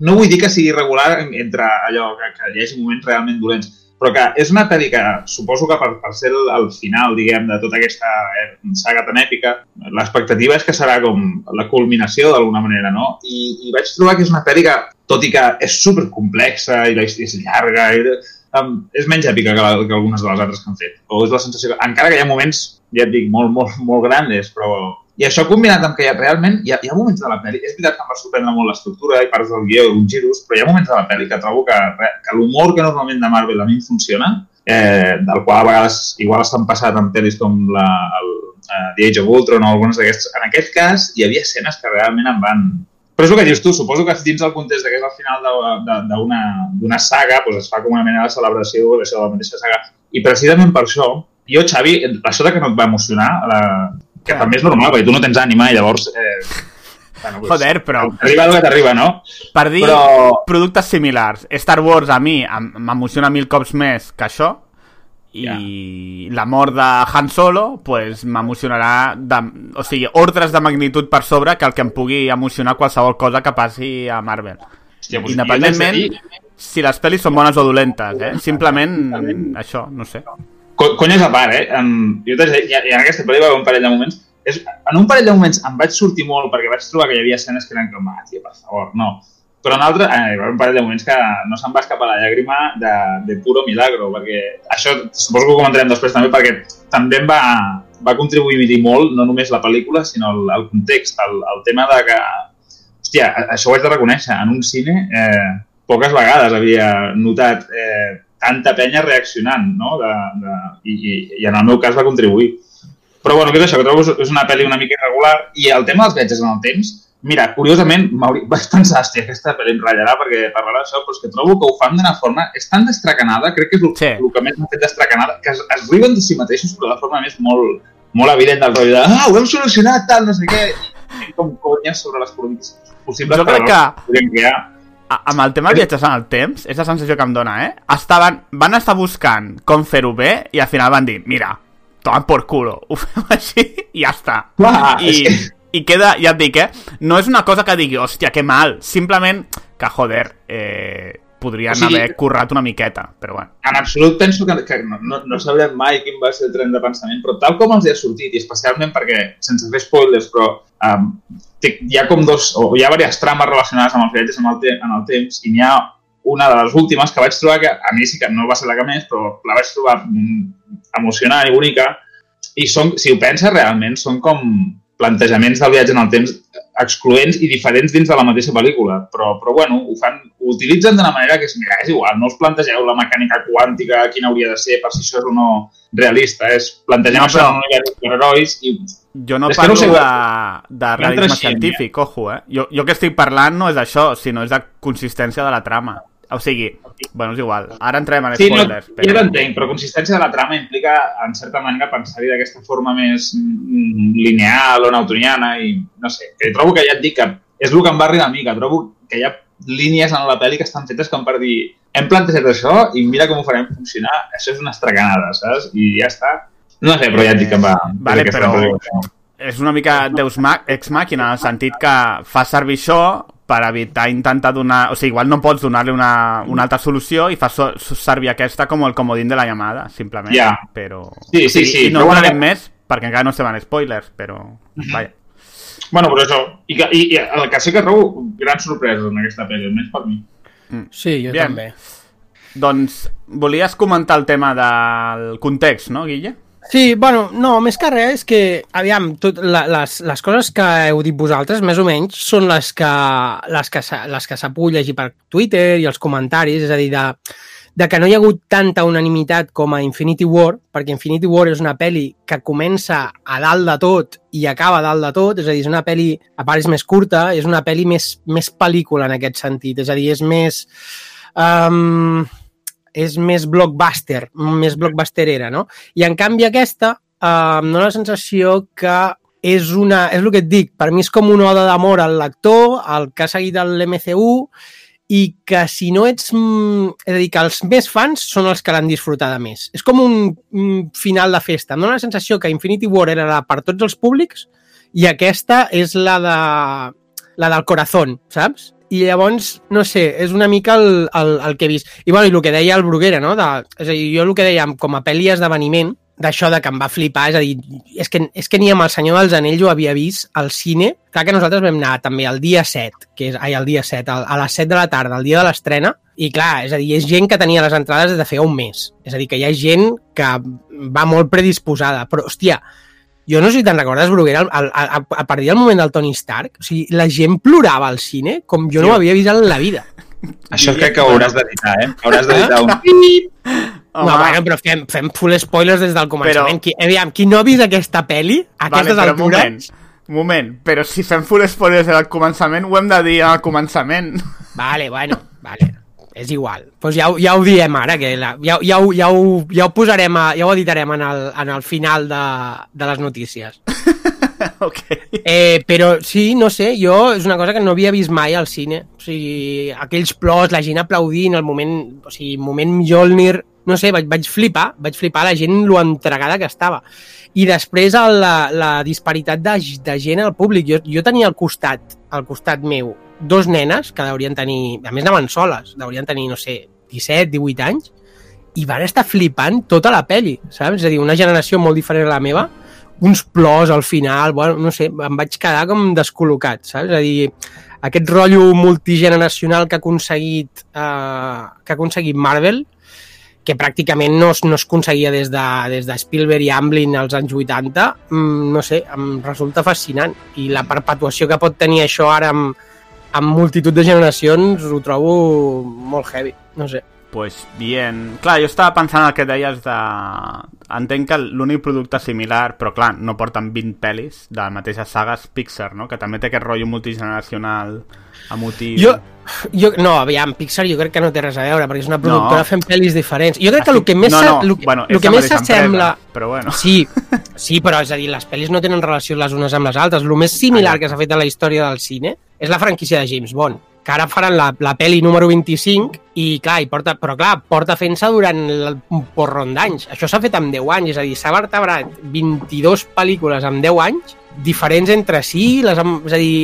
no vull dir que sigui irregular entre allò que, que hi hagi moments realment dolents, però que és una pel·li que suposo que per, per ser el, el final, diguem, de tota aquesta eh, saga tan èpica, l'expectativa és que serà com la culminació d'alguna manera, no? I, I vaig trobar que és una pel·li que, tot i que és supercomplexa i la història és llarga, i, um, és menys èpica que, la, que algunes de les altres que han fet. O és la sensació que, encara que hi ha moments, ja et dic, molt, molt, molt grandes, però i això combinat amb que ha, realment hi ha, hi ha moments de la pel·li, és veritat que em va sorprendre molt l'estructura i parts del guió, uns giros, però hi ha moments de la pel·li que trobo que, que l'humor que normalment de Marvel a mi funciona, eh, del qual a vegades igual estan passat en pel·lis com la, el, uh, The Age of Ultron o algunes d'aquestes. En aquest cas hi havia escenes que realment em van... Però és el que dius tu, suposo que dins el context que és el final d'una saga, doncs es fa com una mena de celebració de la mateixa saga. I precisament per això, jo, Xavi, això que no et va emocionar, la, que també és normal, perquè tu no tens ànima i llavors... Eh, bueno, doncs, Joder, però... Arriba el que t'arriba, no? Per dir Però- productes similars. Star Wars a mi em- m'emociona mil cops més que això i la mort de Han Solo pues, m'emocionarà de, o sigui, ordres de magnitud per sobre que el que em pugui emocionar qualsevol cosa que passi a Marvel. Hòstia, doncs Independentment dir- si les pel·lis són bones o dolentes, eh? Simplement això, no sé. Co conyes a part, eh? En, jo t'haig dir, i en aquesta haver un parell de moments és, en un parell de moments em vaig sortir molt perquè vaig trobar que hi havia escenes que eren com, ah, tia, per favor, no. Però en altres, eh, hi va un parell de moments que no se'm va escapar la llàgrima de, de puro milagro, perquè això suposo que ho comentarem després també, perquè també em va, va contribuir molt, no només la pel·lícula, sinó el, el context, el, el tema de que, hòstia, això ho haig de reconèixer, en un cine eh, poques vegades havia notat eh, tanta penya reaccionant, no? De, de, i, i, en el meu cas va contribuir. Però bueno, que és això, que trobo que és una pel·li una mica irregular i el tema dels viatges en el temps, mira, curiosament, m'hauria- vaig pensar, hòstia, aquesta pel·li em ratllarà perquè parlarà d'això, però és que trobo que ho fan d'una forma, és tan destracanada, crec que és el, sí. el que més m'ha fet destracanada, que es, es riuen de si mateixos, però de forma més molt, molt evident del rotllo de, ah, ho hem solucionat, tal, no sé què, i, com conyes sobre les polítiques possibles Jo crec que... podríem crear. A- amb el tema de viatges en el temps, és la sensació que em dona, eh? Estaven, van estar buscant com fer-ho bé i al final van dir, mira, toma por culo, ho fem així i ja està. Clar, I, és que- I queda, ja et dic, eh? No és una cosa que digui, hòstia, que mal. Simplement que, joder, eh, podrien O sigui- haver currat una miqueta, però bueno. en absolut penso que, que no, no, no sabrem mai quin va ser el tren de pensament, però tal com els hi ha sortit, i especialment perquè, sense fer spoilers, però um, té, hi ha com dos, o hi ha diverses trames relacionades amb els viatges en el, te en el temps, i n'hi ha una de les últimes que vaig trobar que a mi sí que no va ser la que més, però la vaig trobar mm, emocionant i bonica, i són, si ho penses realment, són com plantejaments del viatge en el temps excloents i diferents dins de la mateixa pel·lícula, però, però bueno, ho, fan, utilitzen d'una manera que és, mira, és igual, no us plantegeu la mecànica quàntica, quina hauria de ser, per si això és o no realista, és plantegem No, no, això però- en un univers superherois i Jo no És parlo no sé, de, de realisme científic, ojo, eh? Jo, jo que estic parlant no és d'això, sinó és de consistència de la trama. O sigui, bueno, és igual. Ara entrem en Sí, no, spoilers. jo t'entenc, però consistència de la trama implica, en certa manera, pensar-hi d'aquesta forma més mm, lineal o newtoniana i, no sé, que trobo que ja et dic que és el que em va arribar a mi, que trobo que hi ha línies en la pel·li que estan fetes com per dir hem plantejat això i mira com ho farem funcionar, això és una estracanada, saps? I ja està. No sé, però ja et dic que em va... Vale, però-. És una mica Deus Ex Machina, en el sentit que fa servir això per evitar intentar donar... O sigui, igual no pots donar-li una, una altra solució i fa so servir aquesta com el comodín de la llamada, simplement. Ja. Però... Sí, o sí, sigui, sí, I no bueno- parlem més, perquè encara no estem en spoilers, però... Vaja. Bueno, però això, i, que, i, i el que sí que trobo grans sorpreses en aquesta pel·li, almenys per mi. Sí, jo Bien. també. Doncs volies comentar el tema del context, no, Guille? Sí, bueno, no, més que res és que, aviam, tot, la, les, les coses que heu dit vosaltres, més o menys, són les que, les que, les que s'ha pogut llegir per Twitter i els comentaris, és a dir, de, de que no hi ha hagut tanta unanimitat com a Infinity War, perquè Infinity War és una pel·li que comença a dalt de tot i acaba a dalt de tot, és a dir, és una pel·li, a part és més curta, és una pel·li més, més pel·lícula en aquest sentit, és a dir, és més... Um, és més blockbuster, més blockbusterera, no? I en canvi aquesta eh, em dóna la sensació que és una... És el que et dic, per mi és com una oda d'amor al lector, al que ha seguit l'MCU, i que si no ets... mm, És a dir, que els més fans són els que l'han disfrutat més. És com un, un final de festa. Em dóna la sensació que Infinity War era la per tots els públics i aquesta és la de la del corazón, saps? I llavors, no sé, és una mica el, el, el que he vist. I, bueno, i el que deia el Bruguera, no? De, és a dir, jo el que deia com a pel·li esdeveniment, d'això de que em va flipar, és a dir, és que, és que ni amb el Senyor dels Anells ho havia vist al cine. Clar que nosaltres vam anar també el dia 7, que és, ai, el dia 7, al- a les 7 de la tarda, el dia de l'estrena, i clar, és a dir, és gent que tenia les entrades des de feia un mes. És a dir, que hi ha gent que va molt predisposada, però, hòstia, jo no sé si te'n recordes, Bruguera, a, a, a, a partir del moment del Tony Stark, o sigui, la gent plorava al cine com jo no ho havia vist en la vida. Això crec que ho hauràs d'editar, eh? Hauràs d'editar un... Home, no, bueno, però fem, fem full spoilers des del començament. Però... Qui, aviam, qui no ha vist aquesta pel·li, a aquestes però un altures... moment, moment, però si fem full spoilers al començament, ho hem de dir al començament. Vale, bueno, vale. És igual. Pues ja, ho- ja ho diem ara, que la, ja, ja, ho, ja, ho, ja ho posarem, a, ja ho editarem en el, en el final de, de les notícies. ok. Eh, però sí, no sé, jo és una cosa que no havia vist mai al cine. O sigui, aquells plors, la gent aplaudint, el moment, o sigui, moment Mjolnir, no sé, vaig, vaig flipar, vaig flipar la gent lo entregada que estava. I després el, la, la disparitat de, de gent al públic. Jo, jo tenia al costat, al costat meu, dos nenes que deurien tenir, a més anaven soles, deurien tenir, no sé, 17, 18 anys, i van estar flipant tota la peli, saps? És a dir, una generació molt diferent a la meva, uns plors al final, bueno, no sé, em vaig quedar com descol·locat, saps? És a dir, aquest rotllo multigeneracional que ha aconseguit, eh, que ha aconseguit Marvel, que pràcticament no es, no es aconseguia des de, des de Spielberg i Amblin als anys 80, mm, no sé, em resulta fascinant. I la perpetuació que pot tenir això ara amb, amb multitud de generacions ho trobo molt heavy, no sé. Pues bien. Clar, jo estava pensant el que deies de... Entenc que l'únic producte similar, però clar, no porten 20 pel·lis de la mateixa saga és Pixar, no? Que també té aquest rotllo multigeneracional emotiu. Jo, jo, no, aviam, Pixar jo crec que no té res a veure, perquè és una productora No. fent pel·lis diferents. Jo crec que el que més, No, no, el, que- bueno, el que més s'assembla... però bueno. Sí, sí, però és a dir, les pel·lis no tenen relació les unes amb les altres. El més similar que s'ha fet a la història del cine és la franquícia de James Bond. Que ara faran la, la pel·li número 25 i clar, i porta, però clar, porta fent-se durant el, un porron d'anys. Això s'ha fet amb 10 anys, és a dir, s'ha vertebrat 22 pel·lícules amb 10 anys, diferents entre si, les, és a dir,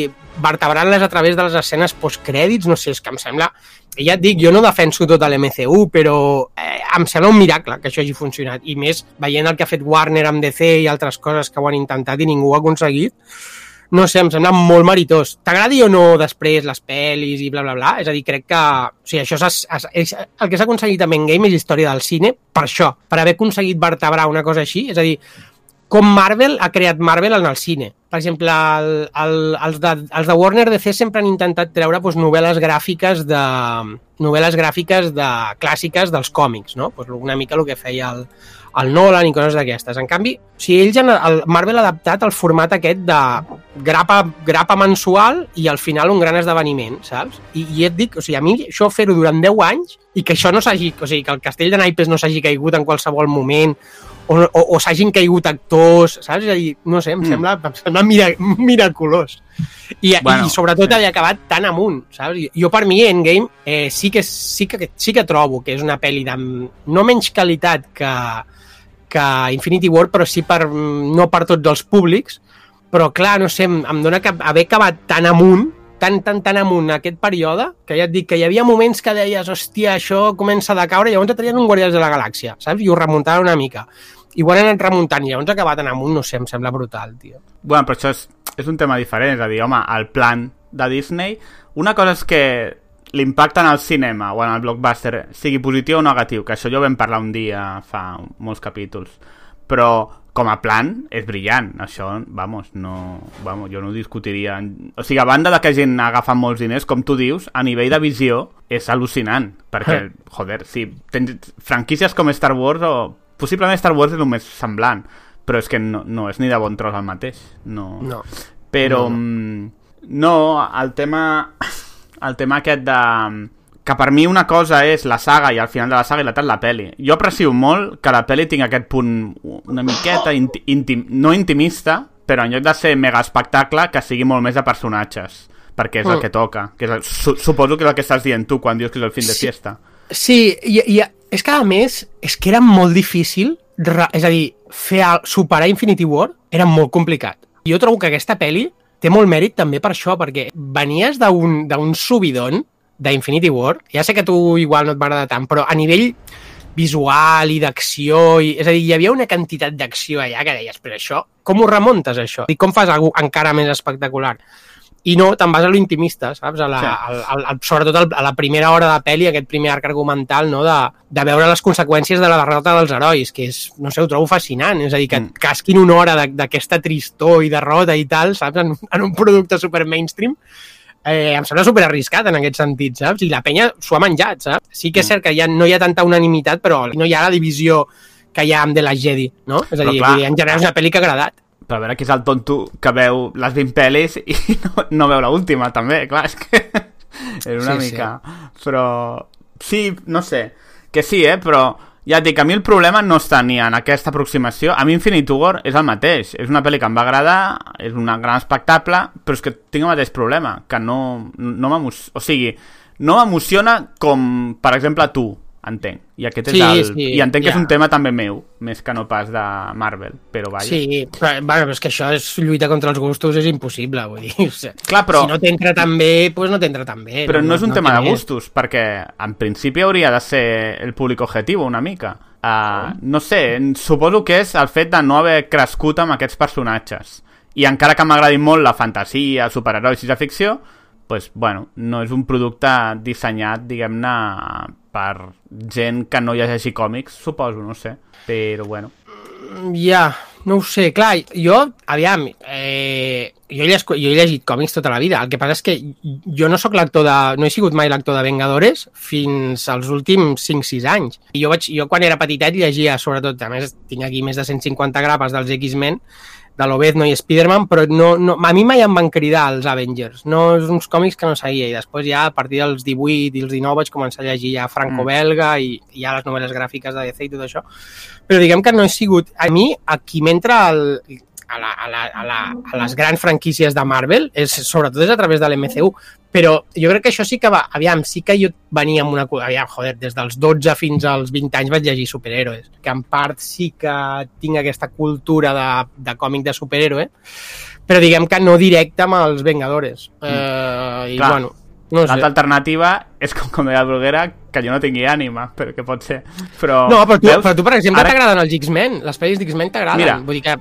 vertebrant-les a través de les escenes postcrèdits, no sé, és que em sembla... Ja et dic, jo no defenso tot l'MCU, però eh, em sembla un miracle que això hagi funcionat. I més, veient el que ha fet Warner amb DC i altres coses que ho han intentat i ningú ho ha aconseguit, no sé, em sembla molt meritós. T'agradi o no després les pel·lis i bla, bla, bla? És a dir, crec que... O sigui, això és, és, és, el que s'ha aconseguit amb Endgame és història del cine per això, per haver aconseguit vertebrar una cosa així. És a dir, com Marvel ha creat Marvel en el cine. Per exemple, el, el, els, de, els de Warner DC sempre han intentat treure doncs, novel·les gràfiques de novel·les gràfiques de clàssiques dels còmics, no? Pues una mica el que feia el, el Nolan i coses d'aquestes. En canvi, o sigui, ells han, el Marvel ha adaptat el format aquest de grapa, grapa mensual i al final un gran esdeveniment, saps? I, i et dic, o sigui, a mi això fer-ho durant 10 anys i que això no s'hagi, o sigui, que el castell de naipes no s'hagi caigut en qualsevol moment o, o, o s'hagin caigut actors, saps? És a dir, no sé, em Mm. sembla, em sembla mira, miraculós. I, Bueno, i sobretot sí. haver acabat tan amunt, saps? Jo per mi Endgame eh, sí, que, sí, que, sí que trobo que és una pel·li de no menys qualitat que, que Infinity War, però sí per, no per tots els públics, però clar, no sé, em, em dona que haver acabat tan amunt, tan, tan, tan amunt aquest període, que ja et dic que hi havia moments que deies, hòstia, això comença a decaure, llavors et traien un Guardians de la Galàxia, saps? I ho remuntaven una mica. I ho han anat remuntant, i llavors acabat en amunt, no sé, em sembla brutal, tio. Bueno, però això és, és un tema diferent, és a dir, home, el plan de Disney... Una cosa és que l'impacte en el cinema o en el blockbuster sigui positiu o negatiu, que això jo vam parlar un dia fa molts capítols, però com a plan és brillant, això, vamos, no, vamos, jo no ho discutiria. O sigui, a banda de que gent agafa molts diners, com tu dius, a nivell de visió és al·lucinant, perquè, joder, si tens franquícies com Star Wars o possiblement Star Wars és el més semblant, però és que no, no és ni de bon tros el mateix. No. No. Però No, no, no el tema el tema aquest de que per mi una cosa és la saga i al final de la saga i l'altra és la peli. Jo aprecio molt que la peli tingui aquest punt una miqueta inti intim, no intimista, però en lloc de ser mega espectacle, que sigui molt més de personatges, perquè és el Mm. que toca. Que és el, su suposo que és el que estàs dient tu quan dius que és el fin de Sí. fiesta. Sí, i, i és que a més, és que era molt difícil, és a dir, fer el, superar Infinity War era molt complicat. Jo trobo que aquesta pel·li té molt mèrit també per això, perquè venies d'un subidon d'Infinity War, ja sé que tu igual no et va agradar tant, però a nivell visual i d'acció, i, és a dir, hi havia una quantitat d'acció allà que deies, però això, com ho remuntes això? I com fas alguna encara més espectacular? I no, te'n vas a lo intimista, saps? A la, Sí. al, al, al, sobretot al, a la primera hora de pel·li, aquest primer arc argumental, no? de, de veure les conseqüències de la derrota dels herois, que és, no sé, ho trobo fascinant. És a dir, que Mm. casquin una hora de- d'aquesta tristor i derrota i tal, saps? En, en un producte super mainstream, eh, em sembla super arriscat en aquest sentit, saps? I la penya s'ho ha menjat, saps? Sí que és Mm. cert que ja no hi ha tanta unanimitat, però no hi ha la divisió que hi ha amb The Last Jedi, no? És a dir, clar. en general és una pel·li que ha agradat. Però a veure qui és el tonto que veu les 20 pel·lis i no, no veu l'última, també, clar, és que és una Sí, sí. mica... Però sí, no sé, que sí, eh, però ja et dic, a mi el problema no està ni en aquesta aproximació, a mi Infinity War és el mateix, és una pel·li que em va agradar, és un gran espectacle, però és que tinc el mateix problema, que no, no m'emociona, o sigui, no m'emociona com, per exemple, tu, entenc. I aquest Sí, és el... sí, I entenc que és ja. un tema també meu, més que no pas de Marvel, però vaja. Sí, però, bueno, però és que això és lluita contra els gustos, és impossible, vull dir. O sigui, Clar, però- Si no t'entra tan bé, doncs no t'entra tan bé. Però no, és un tema té de gustos, perquè en principi hauria de ser el públic objectiu una mica. Uh, no sé, suposo que és el fet de no haver crescut amb aquests personatges. I encara que m'agradi molt la fantasia, superherois i la ficció, pues, bueno, no és un producte dissenyat, diguem-ne, per gent que no llegeixi còmics, suposo, no sé. Però, bueno. Ja, no ho sé, clar, jo, aviam, eh, jo, he jo he llegit còmics tota la vida, el que passa és que jo no sóc l'actor de, no he sigut mai l'actor de Vengadores fins als últims 5-6 anys. I jo, vaig, jo quan era petitet llegia, sobretot, a més tinc aquí més de 150 grapes dels X-Men, de l'Obezno i Spider-Man, però no, no, a mi mai em van cridar els Avengers. No és uns còmics que no seguia, i després ja a partir dels 18 i els 19 vaig començar a llegir ja franco-belga i, i ja les novel·les gràfiques de DC i tot això. Però diguem que no he sigut... A mi, aquí m'entra el... a, la, a, la, a, la, a les grans franquícies de Marvel, és, sobretot és a través de l'MCU, però jo crec que això sí que va, aviam, sí que jo venia amb una... Aviam, joder, des dels 12 fins als 20 anys vaig llegir superhéroes, que en part sí que tinc aquesta cultura de, de còmic de superhéroe, però diguem que no directe amb els Vengadores. Eh, I Clar. bueno, no sé. L'altra alternativa és com, com deia el Bruguera, que jo no tingui ànima, però que pot ser. Però, No, però tu, veus? però tu per exemple, Ara- t'agraden els X-Men. Les pel·lis d'X-Men Mira. t'agraden. Vull dir que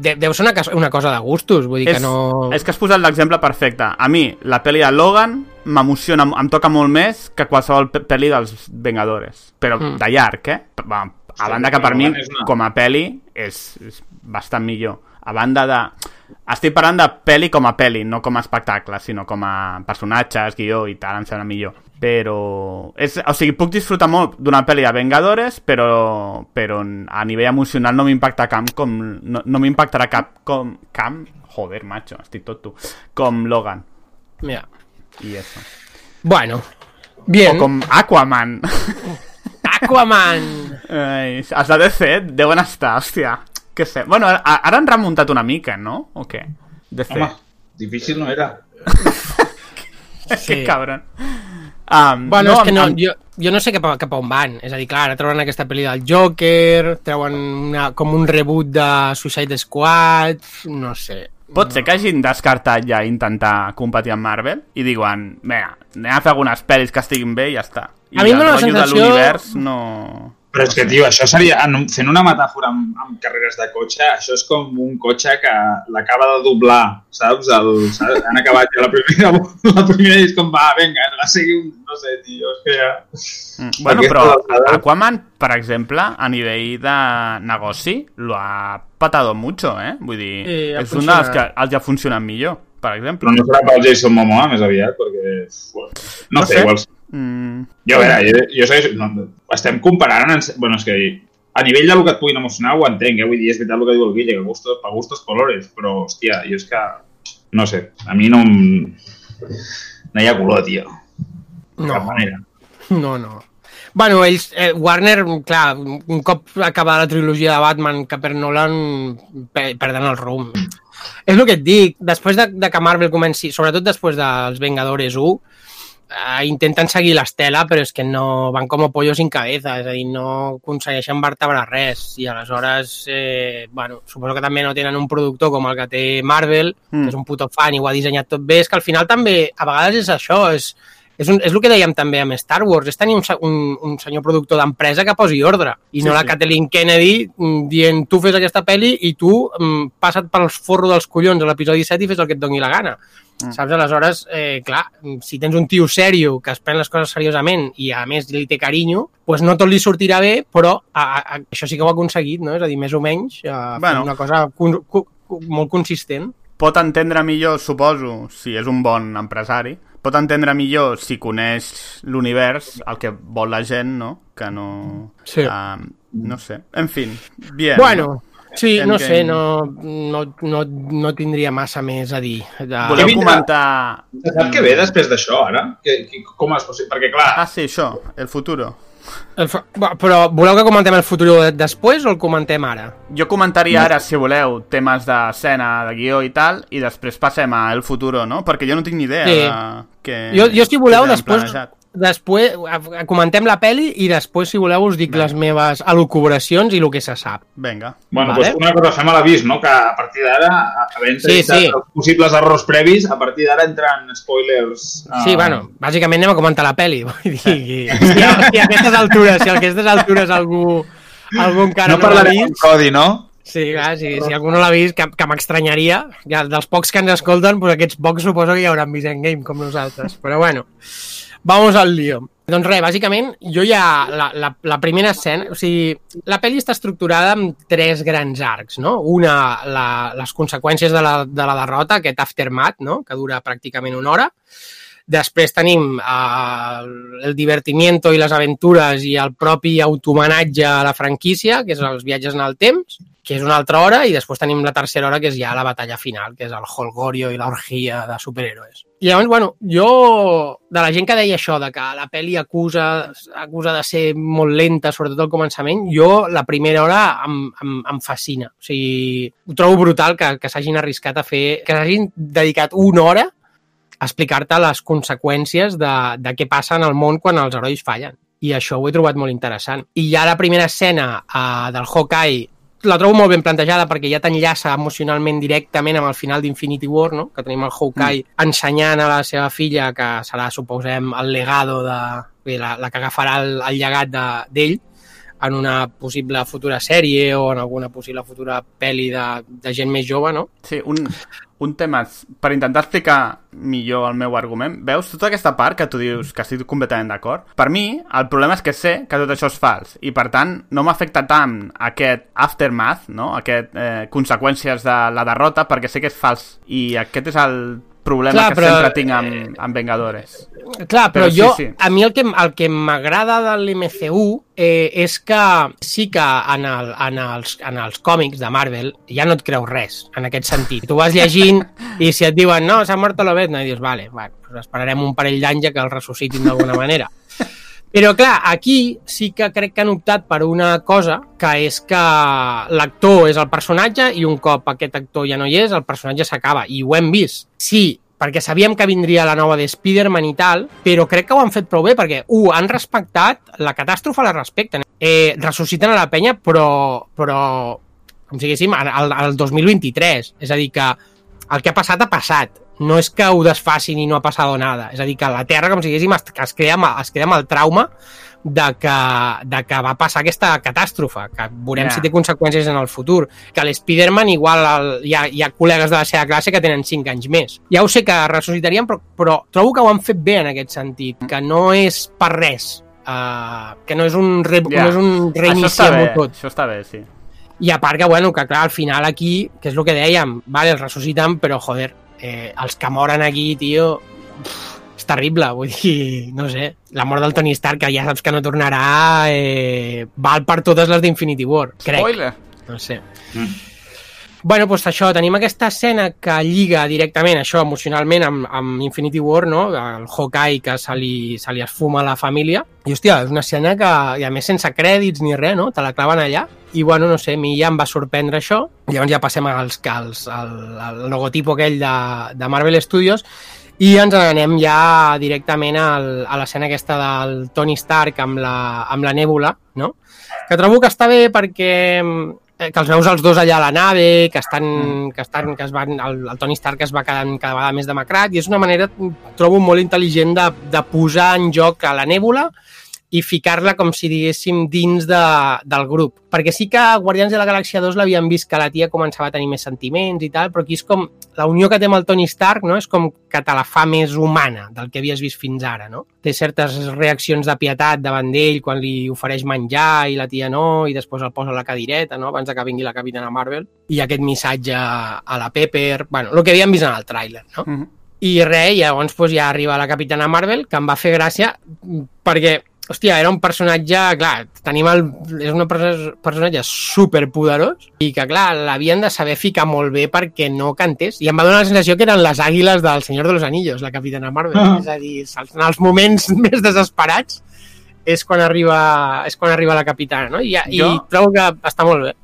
de, deu ser una, una cosa de gustos. Vull dir és, que no... és que has posat l'exemple perfecte. A mi, la pel·li de Logan m'emociona, em toca molt més que qualsevol pe- pel·li dels Vengadores. Però Mm. de llarg, eh? Va, A banda que per mi, com a pel·li, és, és bastant millor. A banda de... Estic parlant de pel·li com a pel·li, no com a espectacle, sinó com a personatges, guió i tal, em sembla millor. Però... És, o sigui, puc disfrutar molt d'una pel·li de Vengadores, però, però a nivell emocional no m'impacta cap com... No, no m'impactarà cap com... Camp? Joder, macho, estic tot tu. Com Logan. Mira. I eso. Bueno, bien. O com Aquaman. Aquaman. Ai, els de DC deuen estar, hòstia. Què sé. Bueno, ara, ara han remuntat una mica, no? O què? DC. Home, difícil no era. que cabron. Um, Bueno, no, és que no, amb- jo, jo no sé cap a, cap a on van. És a dir, clar, ara treuen aquesta pel·li del Joker, treuen una, com un reboot de Suicide Squad, no sé. Pot ser que hagin descartat ja intentar competir amb Marvel i diuen, vinga, anem a fer algunes pel·lis que estiguin bé i ja està. I A mi em el rotllo de sensació- l'univers no... Però és que, tio, això seria, en, fent una metàfora amb, amb carreres de cotxe, això és com un cotxe que l'acaba de doblar, saps? El, saps? Han acabat ja la primera, la primera i és com, va, vinga, la seguim, no sé, tio, és que ja... Mm, Bueno, Aquesta però alçada- Aquaman, per exemple, a nivell de negoci, lo ha patado mucho, eh? Vull dir, Sí, ha és un dels que funcionat. els ja funcionen millor, per exemple. Però no serà pel Jason Momoa més aviat, perquè... bueno, No, No sé, sé. igual... Mm, Jo, a veure, jo, jo segueixo... No, estem comparant... En, bueno, és que a nivell del que et puguin emocionar ho entenc, eh? Vull dir, és veritat el que diu el Guille, que gustos, pa gustos colores, però, hòstia, jo és que... No sé, a mi no em... No hi ha color, tio. De No, cap manera. no, no. Bueno, ells, eh, Warner, clar, un cop acabada la trilogia de Batman que per Nolan pe- perden el rumb. És el que et dic, després de, de que Marvel comenci, sobretot després dels Vengadores 1, eh, intenten seguir l'estela, però és que no van com a pollo sin cabeza, és a dir, no aconsegueixen vertebrar res, i aleshores, eh, bueno, suposo que també no tenen un productor com el que té Marvel, Mm. que és un puto fan i ho ha dissenyat tot bé, és que al final també, a vegades és això, és, és, un, és el que dèiem també amb Star Wars, és tenir un, un, un senyor productor d'empresa que posi ordre, i Sí, no la sí. Kathleen Kennedy mm, dient tu fes aquesta pel·li i tu mm, passa't pel forro dels collons a l'episodi 7 i fes el que et doni la gana. Mm. Saps? Aleshores, eh, clar, si tens un tio sèrio que es pren les coses seriosament i a més li té carinyo, pues no tot li sortirà bé, però a, a, això sí que ho ha aconseguit, no? És a dir, més o menys, eh, Bueno. una cosa con, con, con, molt consistent. pot entendre millor, suposo, si és un bon empresari, pot entendre millor si coneix l'univers, el que vol la gent, no? Que no... Sí. Uh, no sé. En fin, bien. Bueno, sí, no Endgame. sé, no, no, no, no tindria massa més a dir. De... Voleu vindrà? comentar... Se sap què ve després d'això, ara? Que, que, com és possible? Perquè, clar, Ah, sí, això, el futuro. El Però voleu que comentem el futur de- després o el comentem ara? Jo comentaria ara, si voleu, temes d'escena, de guió i tal, i després passem a el futuro, no? Perquè jo no tinc ni idea Sí. de... Que, Jo, jo si voleu, que després, planejat. Després a- a- comentem la peli i després, si voleu, us dic les meves elucubracions i el que se sap. Vinga. Bueno, Vale. doncs una cosa, fem a l'avís, no? Que a partir d'ara, havent Sí, sí, sí. els possibles errors previs, a partir d'ara entren spoilers... Uh, Sí, bueno, bàsicament anem a comentar la peli. Vull dir, si, si a aquestes altures, si a aquestes altures algú, algú encara No no, l'ha en vist... codi, no? Sí, clar, si, si algú no l'ha vist, que, que m'extranyaria. Ja, dels pocs que ens escolten, pues aquests pocs suposo que hi hauran vist Endgame, com nosaltres. Però bueno, vamos al lío. Doncs res, bàsicament, jo ja... La, la, la primera escena... O sigui, la pel·li està estructurada amb tres grans arcs, no? Una, la, les conseqüències de la, de la derrota, aquest aftermath, no? Que dura pràcticament una hora. Després tenim eh, el divertimiento i les aventures i el propi automenatge a la franquícia, que és els viatges en el temps. que és una altra hora, i després tenim la tercera hora, que és ja la batalla final, que és el Holgorio i l'orgia de superhéroes. I llavors, bueno, jo, de la gent que deia això, de que la pel·li acusa, acusa de ser molt lenta, sobretot al començament, jo la primera hora em, em, em fascina. O sigui, ho trobo brutal que, que s'hagin arriscat a fer, que s'hagin dedicat una hora a explicar-te les conseqüències de, de què passa en el món quan els herois fallen. I això ho he trobat molt interessant. I ja la primera escena uh, del Hawkeye la trobo molt ben plantejada perquè ja t'enllaça emocionalment directament amb el final d'Infinity War, no? que tenim el Hawkeye mm. ensenyant a la seva filla, que serà, suposem, el legado de... Bé, la, la que agafarà el, el llegat d'ell, de, en una possible futura sèrie o en alguna possible futura pel·li de, de gent més jove, no? Sí, un, un tema, per intentar explicar millor el meu argument, veus tota aquesta part que tu dius que estic completament d'acord? Per mi, el problema és que sé que tot això és fals i, per tant, no m'afecta tant aquest aftermath, no? aquest eh, conseqüències de la derrota, perquè sé que és fals. I aquest és el problema clar, que però, sempre tinc amb, amb Vengadores. Clar, però, però jo, sí, sí. a mi el que, el que m'agrada de l'MCU eh, és que sí que en, el, en, els, en els còmics de Marvel ja no et creus res, en aquest sentit. Tu vas llegint i si et diuen no, s'ha mort l'Obed, i dius, vale, bueno, esperarem un parell d'anys que el ressuscitin d'alguna manera. Però clar, aquí sí que crec que han optat per una cosa, que és que l'actor és el personatge i un cop aquest actor ja no hi és, el personatge s'acaba. I ho hem vist. Sí, perquè sabíem que vindria la nova de Spider-Man i tal, però crec que ho han fet prou bé, perquè, un, han respectat, la catàstrofe la respecten. Eh, ressusciten a la penya, però, però com si diguéssim, al, al 2023. És a dir, que el que ha passat ha passat no és que ho desfacin i no ha passat nada. És a dir, que la Terra, com si diguéssim, es, es, crea, es crea amb el trauma de que, de que va passar aquesta catàstrofe, que veurem yeah. si té conseqüències en el futur. Que l'Spiderman igual el, hi, ha, hi ha col·legues de la seva classe que tenen 5 anys més. Ja ho sé que ressuscitarien, però, però trobo que ho han fet bé en aquest sentit, que no és per res, uh, que no és un, re, yeah. no és un reiniciar tot. Això està bé, sí. I a part que, bueno, que clar, al final aquí, que és el que dèiem, vale, els ressusciten, però, joder, eh, els que moren aquí, tio, pff, és terrible, vull dir, no sé, la mort del Tony Stark, que ja saps que no tornarà, eh, val per totes les d'Infinity War, crec. Spoiler! No sé. Mm. Bueno, doncs això, tenim aquesta escena que lliga directament això emocionalment amb, amb Infinity War, no? El Hawkeye que se li, se li esfuma la família. I, hòstia, és una escena que, i a més sense crèdits ni res, no? Te la claven allà. I, bueno, no sé, a mi ja em va sorprendre això. Llavors ja passem als, als, al, al logotipo aquell de, de Marvel Studios i ens n'anem ja directament al, a l'escena aquesta del Tony Stark amb la, amb la nèbula, no? que trobo que està bé perquè que els veus els dos allà a la nave, que estan, mm. que estan, que es van, el, el Tony Stark es va quedant cada vegada més demacrat i és una manera, trobo molt intel·ligent de, de posar en joc a la nèbula i ficar-la com si diguéssim dins de, del grup. Perquè sí que Guardians de la Galàxia 2 l'havien vist que la tia començava a tenir més sentiments i tal, però aquí és com la unió que té amb el Tony Stark, no? És com que te la fa més humana del que havies vist fins ara, no? Té certes reaccions de pietat davant d'ell quan li ofereix menjar i la tia no, i després el posa a la cadireta, no? Abans que vingui la Capitana Marvel. I aquest missatge a la Pepper... Bueno, el que havíem vist en el tràiler, no? Mm -hmm. I res, llavors pues, ja arriba la Capitana Marvel, que em va fer gràcia perquè hòstia, era un personatge, clar, tenim el, és un personatge superpoderós i que, clar, l'havien de saber ficar molt bé perquè no cantés. I em va donar la sensació que eren les àguiles del Senyor de los Anillos, la Capitana Marvel. Ah. És a dir, en els moments més desesperats és quan arriba, és quan arriba la capitana, no? I, jo... i trobo que està molt bé.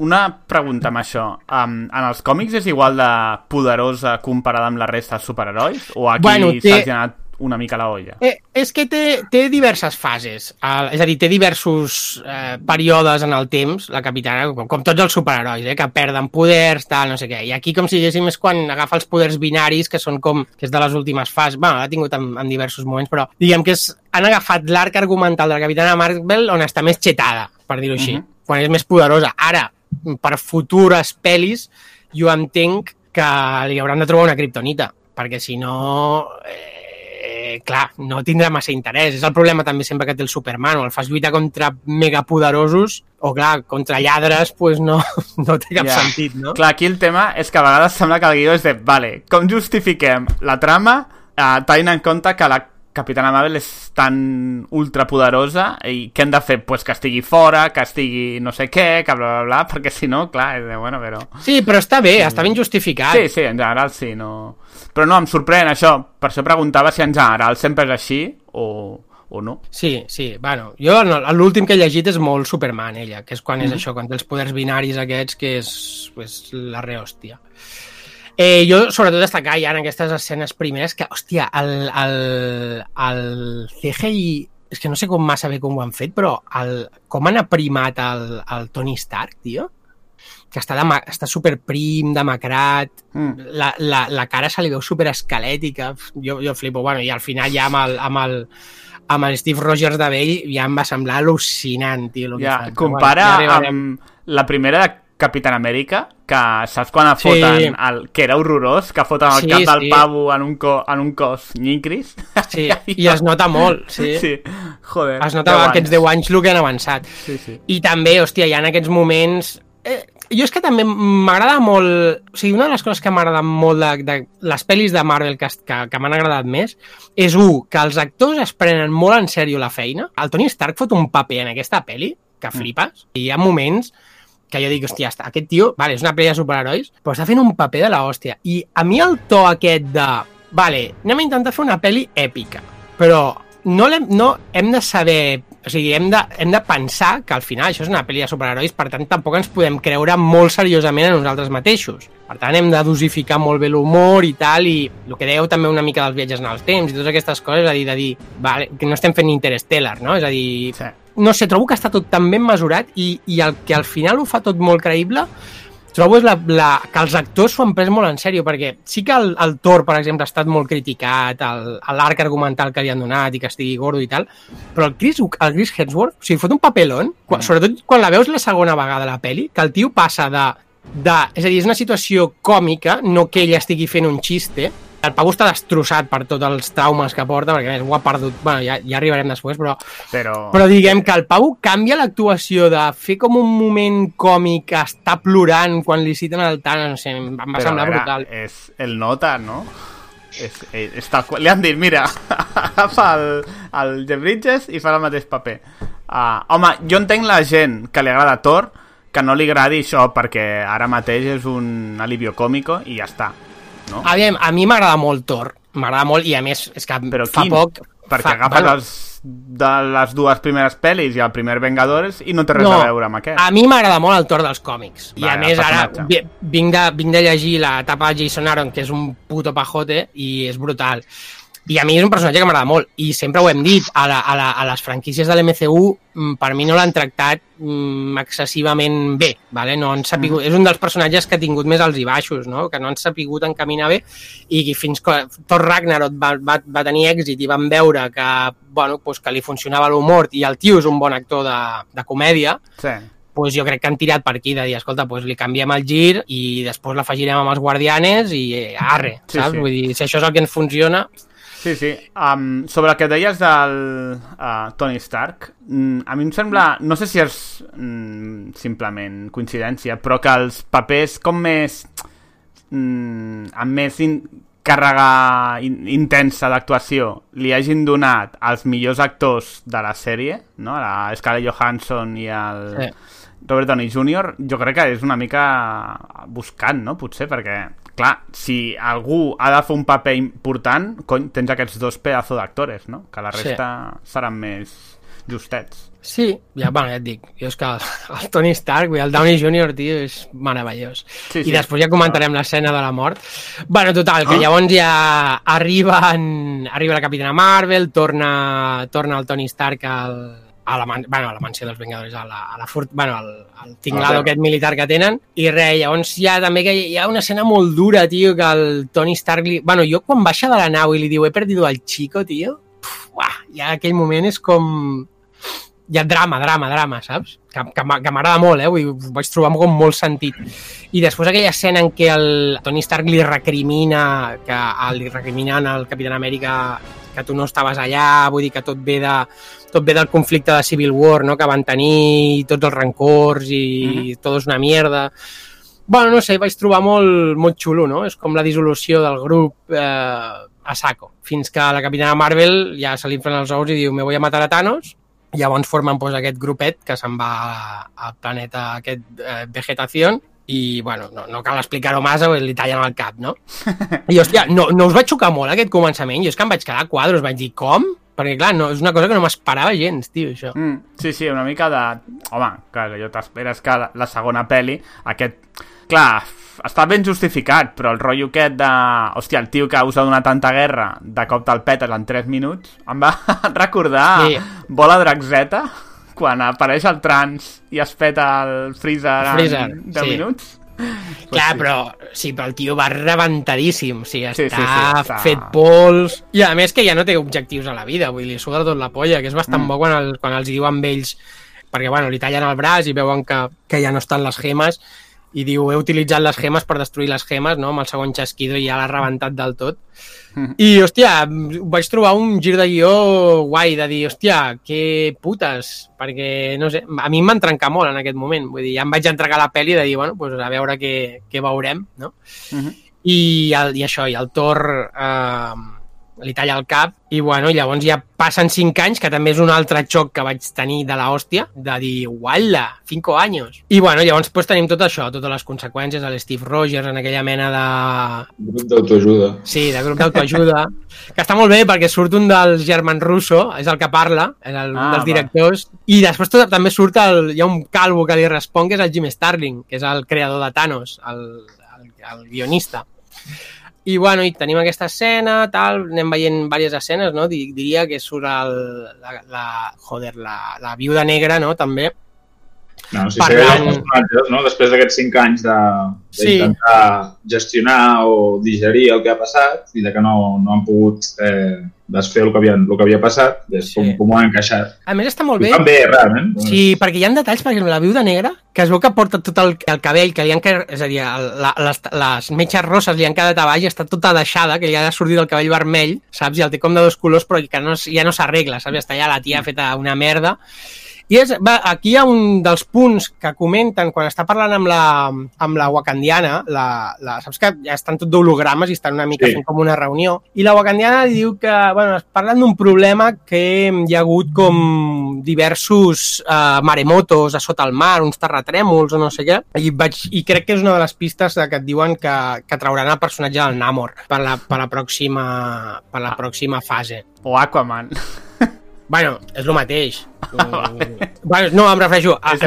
Una pregunta amb això. Um, en els còmics és igual de poderosa comparada amb la resta dels superherois? O aquí bueno, té... s'ha generat una mica la olla. Eh, és que té, té diverses fases, eh, és a dir, té diversos eh, períodes en el temps, la capitana, com, com tots els superherois, eh, que perden poders, tal, no sé què. I aquí, com si diguéssim, és quan agafa els poders binaris, que són com, que és de les últimes fases, bueno, l'ha tingut en, en diversos moments, però diguem que és, han agafat l'arc argumental de la capitana Marvel on està més xetada, per dir-ho així, mhm. -huh. quan és més poderosa. Ara, per futures pel·lis, jo entenc que li hauran de trobar una kriptonita, perquè si no... Eh, eh, clar, no tindrà massa interès. És el problema també sempre que té el Superman, o el fas lluitar contra megapoderosos, o clar, contra lladres, pues no, no té cap yeah. sentit, no? Clar, aquí el tema és que a vegades sembla que el guió és de, vale, com justifiquem la trama eh, tenint en compte que la Capitana Marvel és tan ultrapoderosa i què hem de fer? Pues que estigui fora, que estigui no sé què, que bla, bla, bla, perquè si no, clar, és de, bueno, però... Sí, però està bé, està ben justificat. Sí, sí, en general sí, no... Però no, em sorprèn això, per això preguntava si en general sempre és així o, o no. Sí, sí, bueno, jo no, l'últim que he llegit és molt Superman, ella, que és quan és això, quan té els poders binaris aquests, que és, és la rehòstia. Eh, jo, sobretot, destacar ja en aquestes escenes primeres que, hòstia, el, el, el CGI és que no sé com massa bé com ho han fet, però el, com han aprimat el, el Tony Stark, tio, que està, dema, està super prim, demacrat, Mm. la, la, la cara se li veu super esquelètica, jo, jo flipo, bueno, i al final ja amb el, amb el, amb el Steve Rogers de vell ja em va semblar al·lucinant, tio, el que Ja, fan. Però compara bueno, ja arribarem. amb la primera de Capitán Amèrica, que saps quan Sí. foten el, que era horrorós, que foten el Sí, cap del sí. pavo en un, co, en un cos nyicris? Sí, i es nota molt, sí. Sí, joder. Es nota 10 aquests anys. 10 anys el que han avançat. Sí, sí. I també, hòstia, hi ha en aquests moments... Eh, jo és que també m'agrada molt... O sigui, una de les coses que m'agrada molt de, de les pel·lis de Marvel que, que, que m'han agradat més és, un, que els actors es prenen molt en sèrio la feina. El Tony Stark fot un paper en aquesta pel·li que flipes. I hi ha moments que jo dic, hòstia, està, aquest tio, vale, és una pel·li de superherois, però està fent un paper de la hòstia. I a mi el to aquest de, vale, anem a intentar fer una pel·li èpica, però no, l'hem- no hem de saber o sigui, hem de, hem de pensar que al final això és una pel·li de superherois, per tant tampoc ens podem creure molt seriosament a nosaltres mateixos. Per tant hem de dosificar molt bé l'humor i tal, i el que dèieu també una mica dels viatges en els temps i totes aquestes coses, és a dir, de dir, vale, que no estem fent Interstellar, no? És a dir, Sí. No sé, trobo que està tot tan ben mesurat i, i el que al final ho fa tot molt creïble trobo és la, la, que els actors s'ho han pres molt en sèrio, perquè sí que el, el Thor, per exemple, ha estat molt criticat, l'arc argumental que li han donat i que estigui gordo i tal, però el Chris, el Chris Hemsworth, o sigui, fot un papelón, quan, sobretot quan la veus la segona vegada a la peli, que el tio passa de, de... És a dir, és una situació còmica, no que ell estigui fent un xiste, el Pau està destrossat per tots els traumes que porta, perquè més ho ha perdut, bueno, ja, ja arribarem després, però Però... però diguem que el Pau canvia l'actuació de fer com un moment còmic, està plorant quan li citen el Thanos, no sé, em va Però, semblar veure, brutal. És el nota, no? És, és, és tal qual. Li han dit, mira, agafa el, el Jeff Bridges i fa el mateix paper. Uh, home, jo entenc la gent que li agrada Thor, que no li agradi això perquè ara mateix és un alivio còmico i ja està. No? Aviam, a mi m'agrada molt Thor, m'agrada molt, i a més, és que Però fa quin? poc... Perquè fa, agafes els, de les dues primeres pel·lis i el primer Vengadores i no té res No, a veure amb aquest. A mi m'agrada molt el Thor dels còmics. I Vale, a el més, ara vinc de, vinc de llegir l'etapa de Jason Aaron, que és un puto pajote, i és brutal. I a mi és un personatge que m'agrada molt. I sempre ho hem dit, a, la, a, la, a les franquícies de l'MCU, mm, per mi no l'han tractat mm, excessivament bé. Vale? No han sapigut, És un dels personatges que ha tingut més alts i baixos, no? que no han sapigut encaminar bé i fins que Thor Ragnarok va, va, va tenir èxit i van veure que, bueno, pues que li funcionava l'humor i el tio és un bon actor de, de comèdia, Sí. pues jo crec que han tirat per aquí de dir, escolta, pues li canviem el gir i després l'afegirem amb els guardianes i eh, arre, Sí, saps? sí. Vull dir, si això és el que ens funciona... Sí, sí. Um, sobre el que deies del uh, Tony Stark, mm, a mi em sembla, no sé si és mm, simplement coincidència, però que els papers com més... Mm, amb més in, càrrega in, intensa d'actuació li hagin donat als millors actors de la sèrie, no? la Scarlett Johansson i el... Sí. Robert Downey Jr., jo crec que és una mica buscant, no? Potser, perquè, clar, si algú ha de fer un paper important, cony, tens aquests dos pedaços d'actors, no? Que la Sí. resta seran més justets. Sí, ja, bueno, ja et dic, jo és que el, el Tony Stark, dir, el Downey Jr., tio, és meravellós. Sí, I sí. després ja comentarem l'escena de la mort. Bueno, total, que llavors ja arriben, arriba la Capitana Marvel, torna, torna el Tony Stark al, a la, man, bueno, a la mansió dels Vengadors, a la, a la fort, bueno, al, al tinglado Ah, aquest militar que tenen, i res, llavors hi ha també que hi ha una escena molt dura, tio, que el Tony Stark li... Bueno, jo quan baixa de la nau i li diu he perdido al chico, tio, puf, uah, ja aquell moment és com... Hi ha drama, drama, drama, saps? Que, que, que m'agrada molt, eh? Vull ho vaig trobar com molt sentit. I després aquella escena en què el Tony Stark li recrimina, que li recriminen al Capitán Amèrica que tu no estaves allà, vull dir que tot ve de, tot ve del conflicte de Civil War, no?, que van tenir, tots els rancors i mm -hmm. tot és una mierda. Bueno, no sé, vaig trobar molt, molt xulo, no? És com la dissolució del grup eh, a saco, fins que la Capitana Marvel ja se li inflen els ous i diu me voy a matar a Thanos, i llavors formen pues, aquest grupet que se'n va al planeta aquest eh, Vegetación i, bueno, no, no cal explicar-ho massa, li tallen el cap, no? I, hòstia, no, no us va xocar molt aquest començament? Jo és que em vaig quedar a quadros, vaig dir, com? Perquè, clar, no, és una cosa que no m'esperava gens, tio, això. Mm, sí, sí, una mica de... Home, clar, que jo t'esperes que la, la segona peli, aquest... Clar, està ben justificat, però el rotllo aquest de... Hòstia, el tio que us ha donat tanta guerra, de cop te'l petes en 3 minuts, em va recordar Sí. Bola Draxeta, quan apareix el trans i es peta el Freezer, Freezer, en 10 sí. minuts. Clar, sí. però, sí, però el tio va rebentadíssim, o sigui, Sí, està, sí, sí, està- fet pols... I a més que ja no té objectius a la vida, vull dir, li suda tot la polla, que és bastant Mm. bo quan, el, quan els diuen ells, perquè, bueno, li tallen el braç i veuen que, que ja no estan les gemes, i diu, he utilitzat les gemes per destruir les gemes, no? amb el segon xasquido i ja l'ha rebentat del tot. I, hòstia, vaig trobar un gir de guió guai, de dir, hòstia, que putes, perquè, no sé, a mi em van trencar molt en aquest moment, vull dir, ja em vaig entregar la pel·li de dir, bueno, pues a veure què, què veurem, no? Mhm. I, el, i això, i el Thor eh, li talla el cap, i bueno, i llavors ja passen 5 anys, que també és un altre xoc que vaig tenir de la hòstia, de dir, uala, 5 anys. I bueno, llavors pues, tenim tot això, totes les conseqüències, el Steve Rogers en aquella mena de, Grup d'autoajuda. Sí, de grup d'autoajuda. que està molt bé perquè surt un dels germans Russo, és el que parla, és el, un Ah, dels va. directors, i després tot, també surt el, hi ha un calvo que li respon, que és el Jim Starling, que és el creador de Thanos, el, el, el guionista. I bueno, i tenim aquesta escena, tal, anem veient diverses escenes, no? Di- Diria que surt el, la, la, joder, la, la viuda negra, no? També. No, si Parlant- Parlant... els personatges, no? després d'aquests cinc anys de- Sí. d'intentar gestionar o digerir el que ha passat i de que no, no han pogut eh, desfer el que, havien, el que havia passat, és Sí. com, com ho han encaixat. A més està molt I bé. fan bé, realment. Sí, perquè hi ha detalls, per exemple, la viuda negra, que es veu que porta tot el, el cabell, que li han quedat, és a dir, la, les, les metges rosses li han quedat a baix i està tota deixada, que li ha sortit el cabell vermell, saps? I el té com de dos colors, però que no, ja no s'arregla, saps? Està ja la tia feta una merda. I és, va, aquí hi ha un dels punts que comenten quan està parlant amb la, amb la wakandiana, la, la, saps que ja estan tot d'hologrames i estan una mica Sí. fent com una reunió, i la wakandiana diu que, bueno, es parlen d'un problema que hi ha hagut com diversos eh, maremotos a sota el mar, uns terratrèmols o no sé què, i, vaig, i crec que és una de les pistes de que et diuen que, que trauran el personatge del Namor per la, per la, pròxima, per la pròxima fase. O Aquaman. Bueno, és el mateix. Mm, bueno, no, em refereixo a és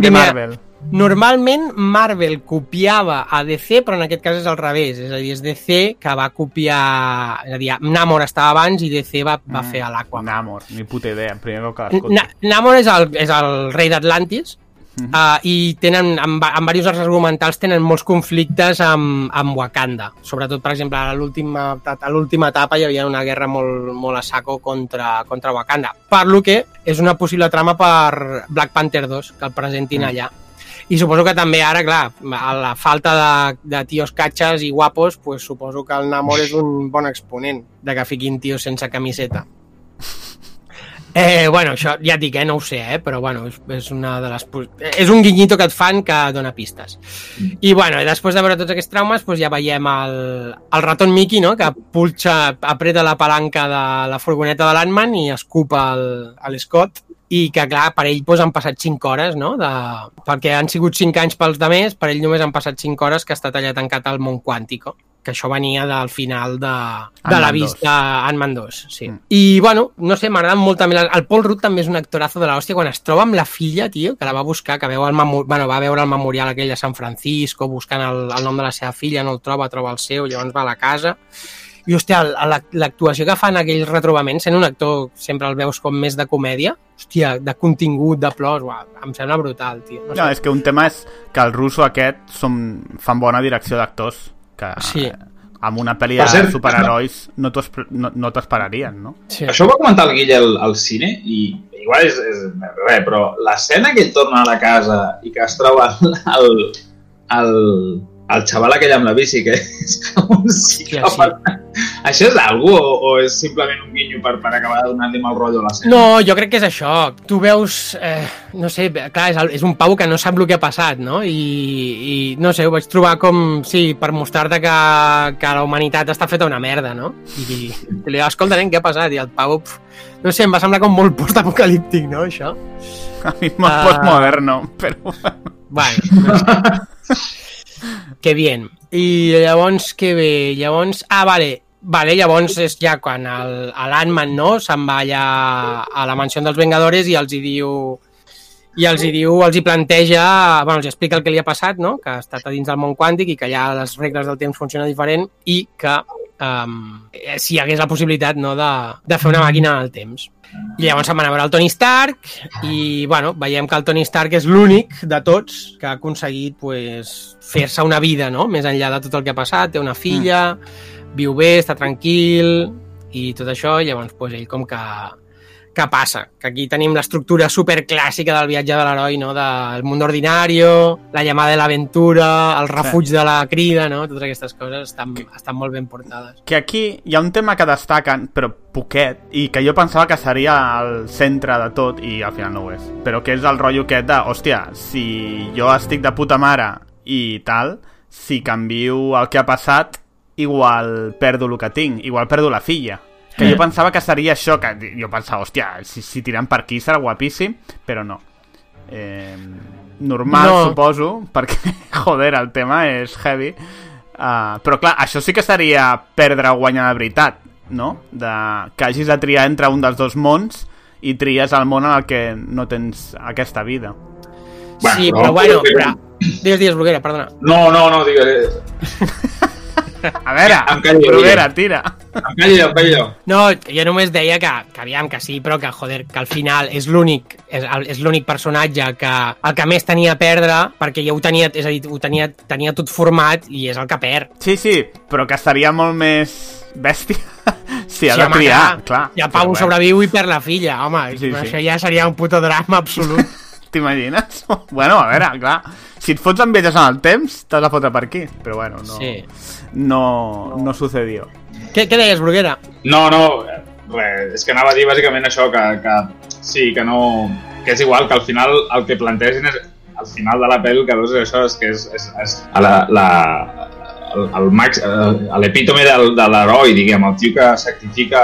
primer... Marvel. Normalment Marvel copiava a DC, però en aquest cas és al revés. És a dir, és DC que va copiar... És a dir, Namor estava abans i DC va, va Mm. fer a l'Aquaman. Namor, ni puta idea. Primer cop que l'escolto. Na Namor és el, és el rei d'Atlantis Mhm. uh, i tenen, en, va- en diversos arcs argumentals tenen molts conflictes amb, amb Wakanda. Sobretot, per exemple, a l'última a l'última etapa hi havia una guerra molt, molt a saco contra, contra Wakanda. Per lo que és una possible trama per Black Panther 2, que el presentin Mm. allà. I suposo que també ara, clar, a la falta de, de tios catxes i guapos, pues suposo que el Namor és un bon exponent de que fiquin tios sense camiseta. Eh, bueno, això ja et dic, eh, no ho sé, eh, però bueno, és, és una de les... És un guinyito que et fan que dona pistes. I bueno, després de veure tots aquests traumes, doncs ja veiem el, el raton Mickey, no?, que pulsa, apreta la palanca de la furgoneta de l'Antman i escupa el, a l'Scott i que, clar, per ell doncs, han passat 5 hores, no?, de... perquè han sigut 5 anys pels de més, per ell només han passat 5 hores que ha estat allà tancat al món quàntico que això venia del final de, de la vista Ant-Man 2, sí. Mm. I, bueno, no sé, m'agrada molt també... El Paul Rudd també és un actorazo de l'hòstia quan es troba amb la filla, tio, que la va buscar, que veu el memor... bueno, va veure el memorial aquell de San Francisco, buscant el, el nom de la seva filla, no el troba, troba el seu, llavors va a la casa... I, hòstia, l'actuació que fan aquells retrobaments, sent un actor sempre el veus com més de comèdia, hòstia, de contingut, de plors, uau, em sembla brutal, tio. No, No, sé. és que un tema és que el russo aquest som, fan bona direcció d'actors que Sí. amb una pel·li de cert, superherois no t'ho esp- no, no t'esperarien, no? sí. Això ho va comentar el Guille al, al cine i igual és, és res, però l'escena que ell torna a la casa i que es troba el, el, el xaval aquell amb la bici que és com un psicòpata. Això és d'algú o, o és simplement un guinyo per, per acabar donant-li mal rotllo a la sèrie? No, jo crec que és això. Tu veus, eh, no sé, clar, és, el- és un pavo que no sap el que ha passat, no? I, i no sé, ho vaig trobar com, sí, per mostrar-te que, que la humanitat està feta una merda, no? I, i li dic, escolta, nen, què ha passat? I el pavo, pf, no sé, em va semblar com molt postapocalíptic, no, això? A mi és molt Ah. postmoderno, però... Bueno, no sé. que bien. I llavors, que bé, llavors... Ah, vale, vale, llavors és ja quan l'Ant-Man, no?, se'n va allà a la mansió dels Vengadores i els hi diu i els hi diu, els hi planteja, bueno, els hi explica el que li ha passat, no? que ha estat a dins del món quàntic i que allà les regles del temps funcionen diferent i que um, si hi hagués la possibilitat no, de, de fer una màquina del temps. I llavors se'n van a veure el Tony Stark i, bueno, veiem que el Tony Stark és l'únic de tots que ha aconseguit pues, fer-se una vida, no? Més enllà de tot el que ha passat, té una filla, viu bé, està tranquil i tot això, i llavors pues, ell com que que passa? Que aquí tenim l'estructura superclàssica del viatge de l'heroi, no? Del món ordinario, la llamada de l'aventura, el refuig de la crida, no? Totes aquestes coses estan, estan molt ben portades. Que aquí hi ha un tema que destaquen, però poquet, i que jo pensava que seria el centre de tot, i al final no ho és. Però que és el rotllo aquest de, hòstia, si jo estic de puta mare i tal, si canvio el que ha passat, igual perdo el que tinc, igual perdo la filla. Que jo pensava que seria això, que jo pensava, hòstia, si, si tirant per aquí serà guapíssim, però no. Eh, normal, No. no. suposo, perquè, joder, el tema és heavy. Uh, però clar, això sí que seria perdre o guanyar de veritat, no? De, que hagis de triar entre un dels dos mons i tries el món en el que no tens aquesta vida. Bueno, sí, no, però bueno, però- però... Digues, digues, Bruguera, perdona. No, no, no, digues. A veure, Em callo, Bruguera, tira. Em callo, em callo. No, jo només deia que, que aviam, que sí, però que, joder, que al final és l'únic és, és l'únic personatge que el que més tenia a perdre, perquè ja ho tenia, és a dir, ho tenia, tenia tot format i és el que perd. Sí, sí, però que seria molt més bèstia si ha Sí, de home, triar, clar, clar. El Pau sobreviu i perd la filla, home, Sí, sí. això ja seria un puto drama absolut. T'imagines? Bueno, a veure, clar. Si et fots amb viatges en el temps, t'has de fotre per aquí. Però bueno, no, Sí. no, no sucedió. Què, què deies, Bruguera? No, no, res, és que anava a dir bàsicament això, que, que sí, que no... que és igual, que al final el que plantegen és al final de la pel·li que veus és això, és que és, és, és a la, la, el, el max, eh, l'epítome de l'heroi, diguem, el tio que sacrifica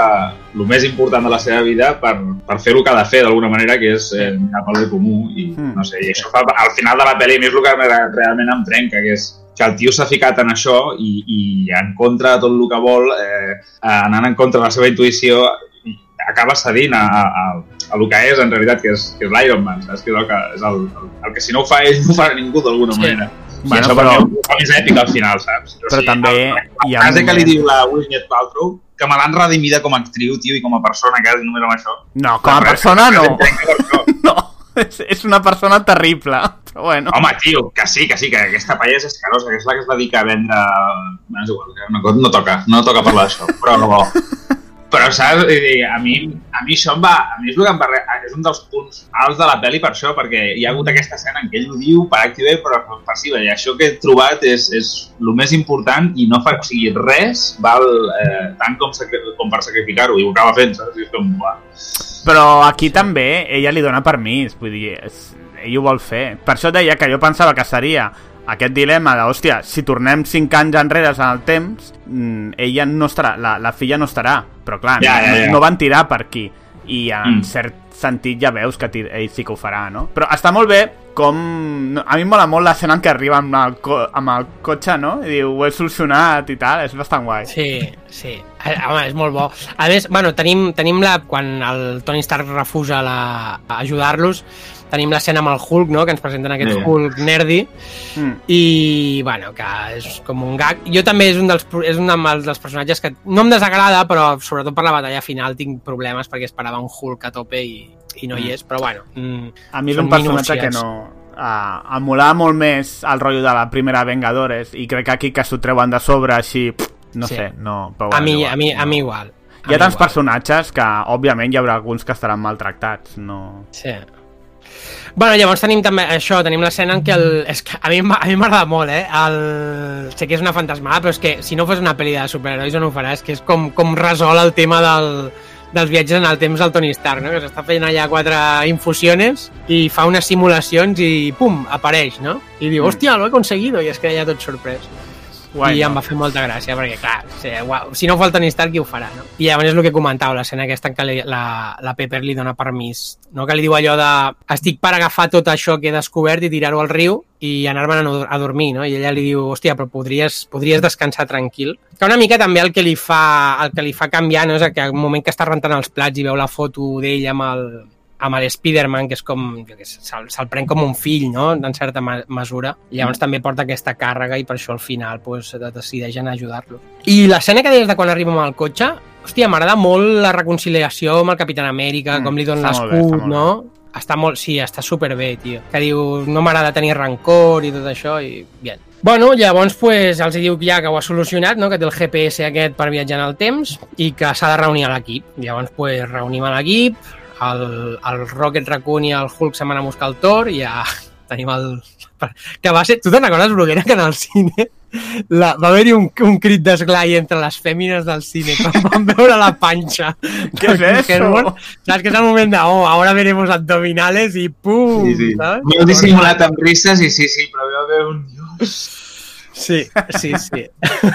el més important de la seva vida per, per fer el que ha de fer d'alguna manera, que és eh, mirar pel bé comú i Mm. no sé, i això fa, al final de la pel·li a mi és el que re- realment em trenca, que és que el tio s'ha ficat en això i, i en contra de tot el que vol, eh, anant en contra de la seva intuïció, acaba cedint a, a, a, a el que és en realitat, que és, que és l'Iron Man, saps? Que és el que, és el, el, el que si no ho fa ell, no ho farà ningú d'alguna Sí. manera. Bueno, això però- per mi és èpic al final, saps? O Però també el, el, hi ha que li diu la Gwyneth Paltrow, que me l'han redimida com a actriu, tio, i com a persona, que només amb això. No, com a persona no. No, és, és una persona terrible. Però bueno. Home, tio, que sí, que sí, que aquesta paella és escarosa, que és la que es dedica a vendre... No, és igual, una cosa, no toca, no toca parlar d'això, però... Però, saps? A mi, a mi això em va... A mi és, que em va, és un dels punts alts de la pel·li per això, perquè hi ha hagut aquesta escena en què ell ho diu per activa i per passiva, i això que he trobat és, és el més important i no fa, o sigui, res val eh, tant com, com per sacrificar-ho, i ho acaba fent, saps? És com, uah. Però aquí també ella li dona permís, vull dir, és, ell ho vol fer. Per això deia que jo pensava que seria aquest dilema de, hòstia, si tornem 5 anys enrere en el temps, mm, ella no estarà, la, la filla no estarà. Però clar, Ja, ja, no, ja. no van tirar per aquí. I en Mm. cert sentit ja veus que ell sí que ho farà, no? Però està molt bé com... A mi em mola molt l'escena en què arriba amb el, co amb el cotxe, no? I diu, ho he solucionat i tal, és bastant guai. Sí, sí. Eh, Home, és molt bo. A més, bueno, tenim, tenim la... Quan el Tony Stark refusa la, a ajudar-los, tenim l'escena amb el Hulk, no?, que ens presenten aquest Sí. Hulk nerdi, Mm. i, bueno, que és com un gag. Jo també és un dels, és un dels dels personatges que no em desagrada, però sobretot per la batalla final tinc problemes perquè esperava un Hulk a tope i, i no hi és, però bueno. Mm, A mi és un personatge que minúcies. no... Uh, em molava molt més el rotllo de la primera Vengadores i crec que aquí que s'ho treuen de sobre així, pff, no Sí. sé, no... Però A bueno, mi, igual, a mi, no. a mi igual. A Hi ha tants personatges que, òbviament, hi haurà alguns que estaran maltractats, no... Sí. Bueno, llavors tenim també això, tenim l'escena en què el... És que a mi m'agrada molt, eh? El... Sé que és una fantasmada, però és que si no fos una pel·li de superherois on ho farà, és que és com, com resol el tema del, dels viatges en el temps del Tony Stark, no? Que s'està fent allà quatre infusiones i fa unes simulacions i pum, apareix, no? I diu, hòstia, lo he conseguido, i es queda ja tot sorprès. Guai, I no? em va fer molta gràcia, perquè clar, sí, uau, si no fa el Tony Stark, qui ho farà, no? I llavors és el que comentava, l'escena aquesta en què li, la, la Pepper li dona permís, no? Que li diu allò de estic per agafar tot això que he descobert i tirar-ho al riu i anar-me'n a, dormir, no? I ella li diu, hòstia, però podries, podries descansar tranquil. Que una mica també el que li fa, el que li fa canviar, no? És que al moment que està rentant els plats i veu la foto d'ell amb el, amb el Spider-Man, que és com, jo què sé, se'l se pren com un fill, no?, en certa ma mesura. Llavors també porta aquesta càrrega i per això al final pues, decideixen ajudar-lo. I l'escena que deies de quan arriba amb el cotxe, hòstia, m'agrada molt la reconciliació amb el Capitán Amèrica, Mm, com li dona l'escut, està molt no? Està molt, sí, està superbé, tio. Que diu, no m'agrada tenir rancor i tot això, i bien. Bueno, llavors pues, els diu que ja que ho ha solucionat, no? que té el GPS aquest per viatjar en el temps i que s'ha de reunir a l'equip. Llavors pues, reunim a l'equip, el, el Rocket Raccoon i el Hulk se'n van a buscar el Thor i ja tenim el... Que va ser... Tu te'n recordes, Bruguera, que en el cine la, va haver-hi un, un crit d'esglai entre les fèmines del cine quan van veure la panxa Què és eso? Hemsworth. Saps que és el moment de, oh, ahora veremos abdominales i pum, Sí, sí. saps? Molt dissimulat amb risses i sí, sí, però veu haver un... Dios. Sí, sí, sí.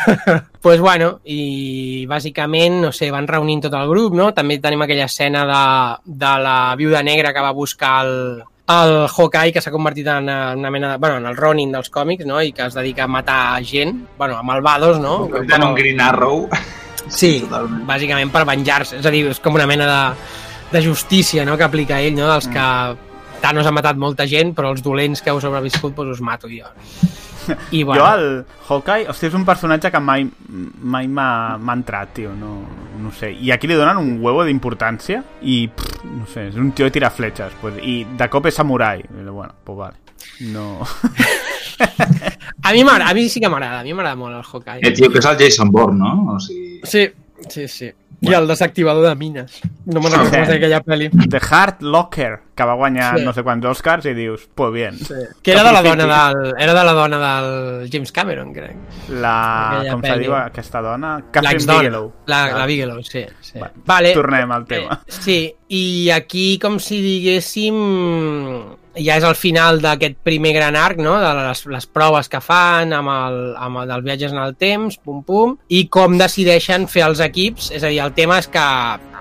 pues bueno, i bàsicament, no sé, van reunint tot el grup, no? També tenim aquella escena de, de la viuda negra que va buscar el, el Hawkeye, que s'ha convertit en una mena de... Bueno, en el Ronin dels còmics, no? I que es dedica a matar gent, bueno, a malvados, no? En un Green Arrow. Sí, Totalment. bàsicament per venjar-se. És a dir, és com una mena de, de justícia no? que aplica ell, no? dels que Thanos ha matat molta gent, però els dolents que heu sobreviscut doncs us mato jo. I Jo, el Hawkeye, hosti, és un personatge que mai mai m'ha entrat, tio, no, no sé. I aquí li donen un huevo d'importància i, pff, no sé, és un tio de tirar fletxes. Pues, I de cop és samurai. I, bueno, pues vale. No... A mi, m'agrada- a mi sí que m'agrada, a mi m'agrada molt el Hawkeye. Eh, tio, que és el Jason Bourne, no? O sigui... Sí, sí, sí. I el desactivador de mines. No me'n recordo Sí. com es deia aquella pel·li. The Heart Locker, que va guanyar Sí. no sé quants Oscars i dius, pues bien. Sí. Que era de la dona del, era de la dona del James Cameron, crec. La... Aquella Com se pel·li. diu aquesta dona? Catherine. Bigelow. La, Ah. la Bigelow, sí. sí. Vale, vale. tornem al tema. Eh, sí, i aquí com si diguéssim ja és el final d'aquest primer gran arc, no? de les, les proves que fan amb el, amb el dels viatges en el temps, pum pum, i com decideixen fer els equips, és a dir, el tema és que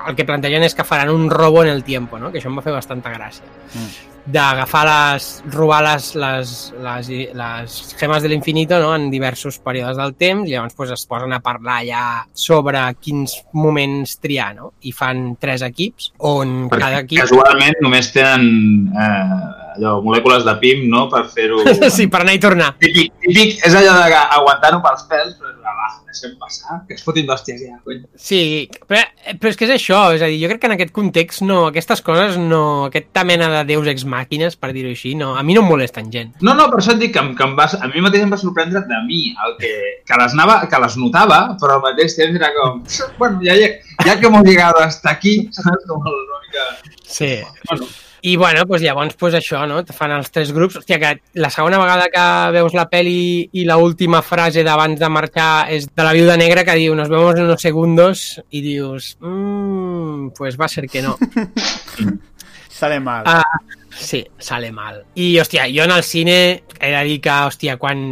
el que plantegen és que faran un robo en el tiempo, no? que això em va fer bastanta gràcia. Mm. D'agafar les, robar les, les, les, les gemes de l'infinito no? en diversos períodes del temps i llavors pues, es posen a parlar ja sobre quins moments triar no? i fan tres equips on Perquè cada equip casualment només tenen eh, allò, molècules de PIM, no?, per fer-ho... sí, per anar i tornar Típic, típic, és allò d'aguantar-ho pels pèls, però va, va, deixem passar, que es fotin d'hòsties ja, cony. Sí, però, però és que és això, és a dir, jo crec que en aquest context no, aquestes coses no, aquesta mena de deus ex màquines, per dir-ho així, no, a mi no em molesten gent. No, no, per això et dic que, em- que em va, a mi mateix em va sorprendre de mi, el que, que, les anava, que les notava, però al mateix temps era com, bueno, ja, ja, ja que hemos llegado hasta aquí, saps? Com una mica... Sí. Bueno, I bueno, doncs llavors pues això, no? Te fan els tres grups. Hòstia, que la segona vegada que veus la peli i la última frase d'abans de marxar és de la viuda negra que diu nos vemos en unos segundos i dius mmm, pues va ser que no. Sale mal. Ah, sí, sale mal. I, hòstia, jo en el cine he de dir que, hòstia, quan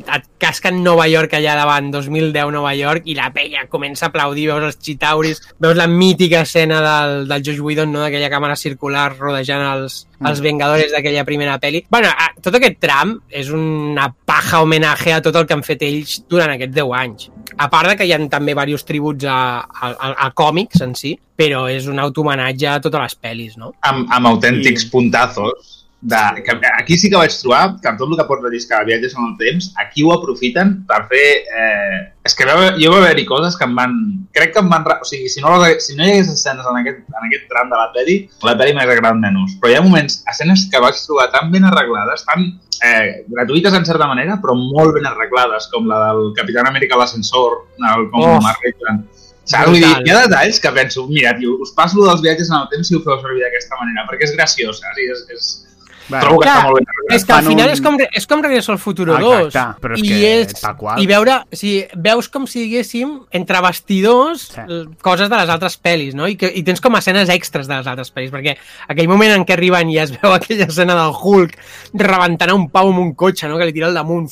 et casquen Nova York allà davant, 2010 Nova York, i la penya comença a aplaudir, veus els xitauris, veus la mítica escena del, del Josh Whedon, no?, d'aquella càmera circular rodejant els, els Vengadores d'aquella primera pel·li. bueno, a, tot aquest tram és una paja homenatge a tot el que han fet ells durant aquests 10 anys. A part de que hi ha també diversos tributs a, a, a, a còmics en si, però és un autohomenatge a totes les pel·lis, no? amb, amb autèntics I- puntazos. De, que, aquí sí que vaig trobar que amb tot el que pots relliscar de viatges en el temps, aquí ho aprofiten per fer... Eh... És que va, jo va haver-hi coses que em van... Crec que em van... O sigui, si no, les- si no hi hagués escenes en aquest, en aquest tram de la pel·li, la pel·li m'hagués agradat menys. Però hi ha moments, escenes que vaig trobar tan ben arreglades, tan eh, gratuïtes en certa manera, però molt ben arreglades, com la del Capitán Amèrica a l'ascensor, el, com Oh. oh. Saps? Vull dir, hi ha detalls que penso, mira, tio, us passo dels viatges en el temps si ho feu servir d'aquesta manera, perquè és? I és, és, Bueno, Trobo que Clar, està molt ben és que al final un- és, com, és com Regreso al Futuro Ah, 2. exacte, però és I, que és, tal qual. I veure, o sigui, veus com si diguéssim entre vestidors Sí. coses de les altres pel·lis, no? I, que, I tens com escenes extres de les altres pel·lis, perquè aquell moment en què arriben i es veu aquella escena del Hulk rebentant un pau amb un cotxe, no? Que li tira el damunt.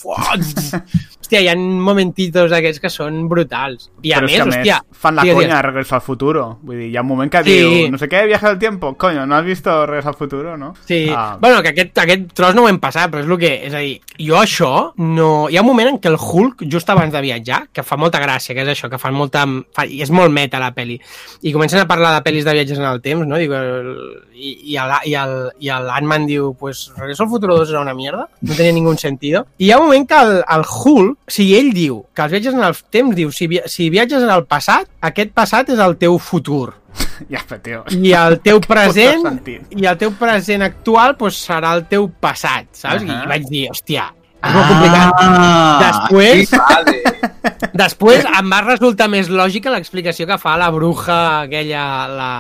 Hòstia, hi ha momentitos d'aquests que són brutals. I a Però és més, que, a hòstia... més, fan la digues, conya de Regreso al Futuro. Vull dir, hi ha un moment que Sí. diu, no sé què, viaje del tiempo. Coño, ¿no has visto Regreso al Futuro, no? Sí, Ah, bueno, que aquest, aquest tros no ho hem passat, però és el que... És a dir, jo això, no... Hi ha un moment en què el Hulk, just abans de viatjar, que fa molta gràcia, que és això, que fan molta... Fa... i és molt meta la peli. I comencen a parlar de pel·lis de viatges en el temps, no? El... I, i, el, i, el, i el Ant-Man diu, pues Regreso al Futuro 2 era una mierda, no tenia ningú sentido. I hi ha un moment que el, el Hulk, o sigui, ell diu que els viatges en el temps, diu, si, si viatges en el passat, aquest passat és el teu futur ja, però, tio. i el teu present i el teu present actual pues, serà el teu passat, saps? Ahà. I vaig dir, hòstia, és molt complicat. Ah, Després- sí, vale. Després em va resultar més lògica l'explicació que fa la bruja aquella, la,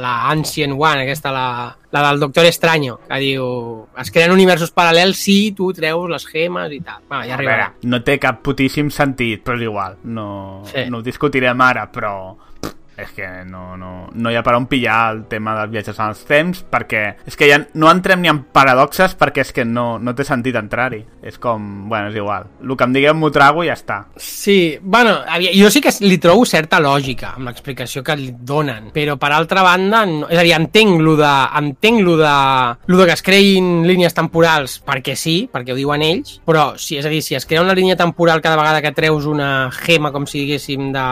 la Ancient One, aquesta, la, la del Doctor Extraño, que diu, es creen universos paral·lels si tu treus les gemes i tal. Bueno, ja A veure, arribarà. no té cap putíssim sentit, però és igual. No, Sí. no ho discutirem ara, però és que no, no, no hi ha per on pillar el tema dels viatges en els temps, perquè és que ja no entrem ni en paradoxes perquè és que no, no té sentit entrar-hi. És com, bueno, és igual. El que em digueu m'ho trago i ja està. Sí, bueno, jo sí que li trobo certa lògica amb l'explicació que li donen, però per altra banda, no, és a dir, entenc lo de, entenc lo de, lo de que es creïn línies temporals perquè sí, perquè ho diuen ells, però sí, és a dir, si es crea una línia temporal cada vegada que treus una gema, com si diguéssim, de,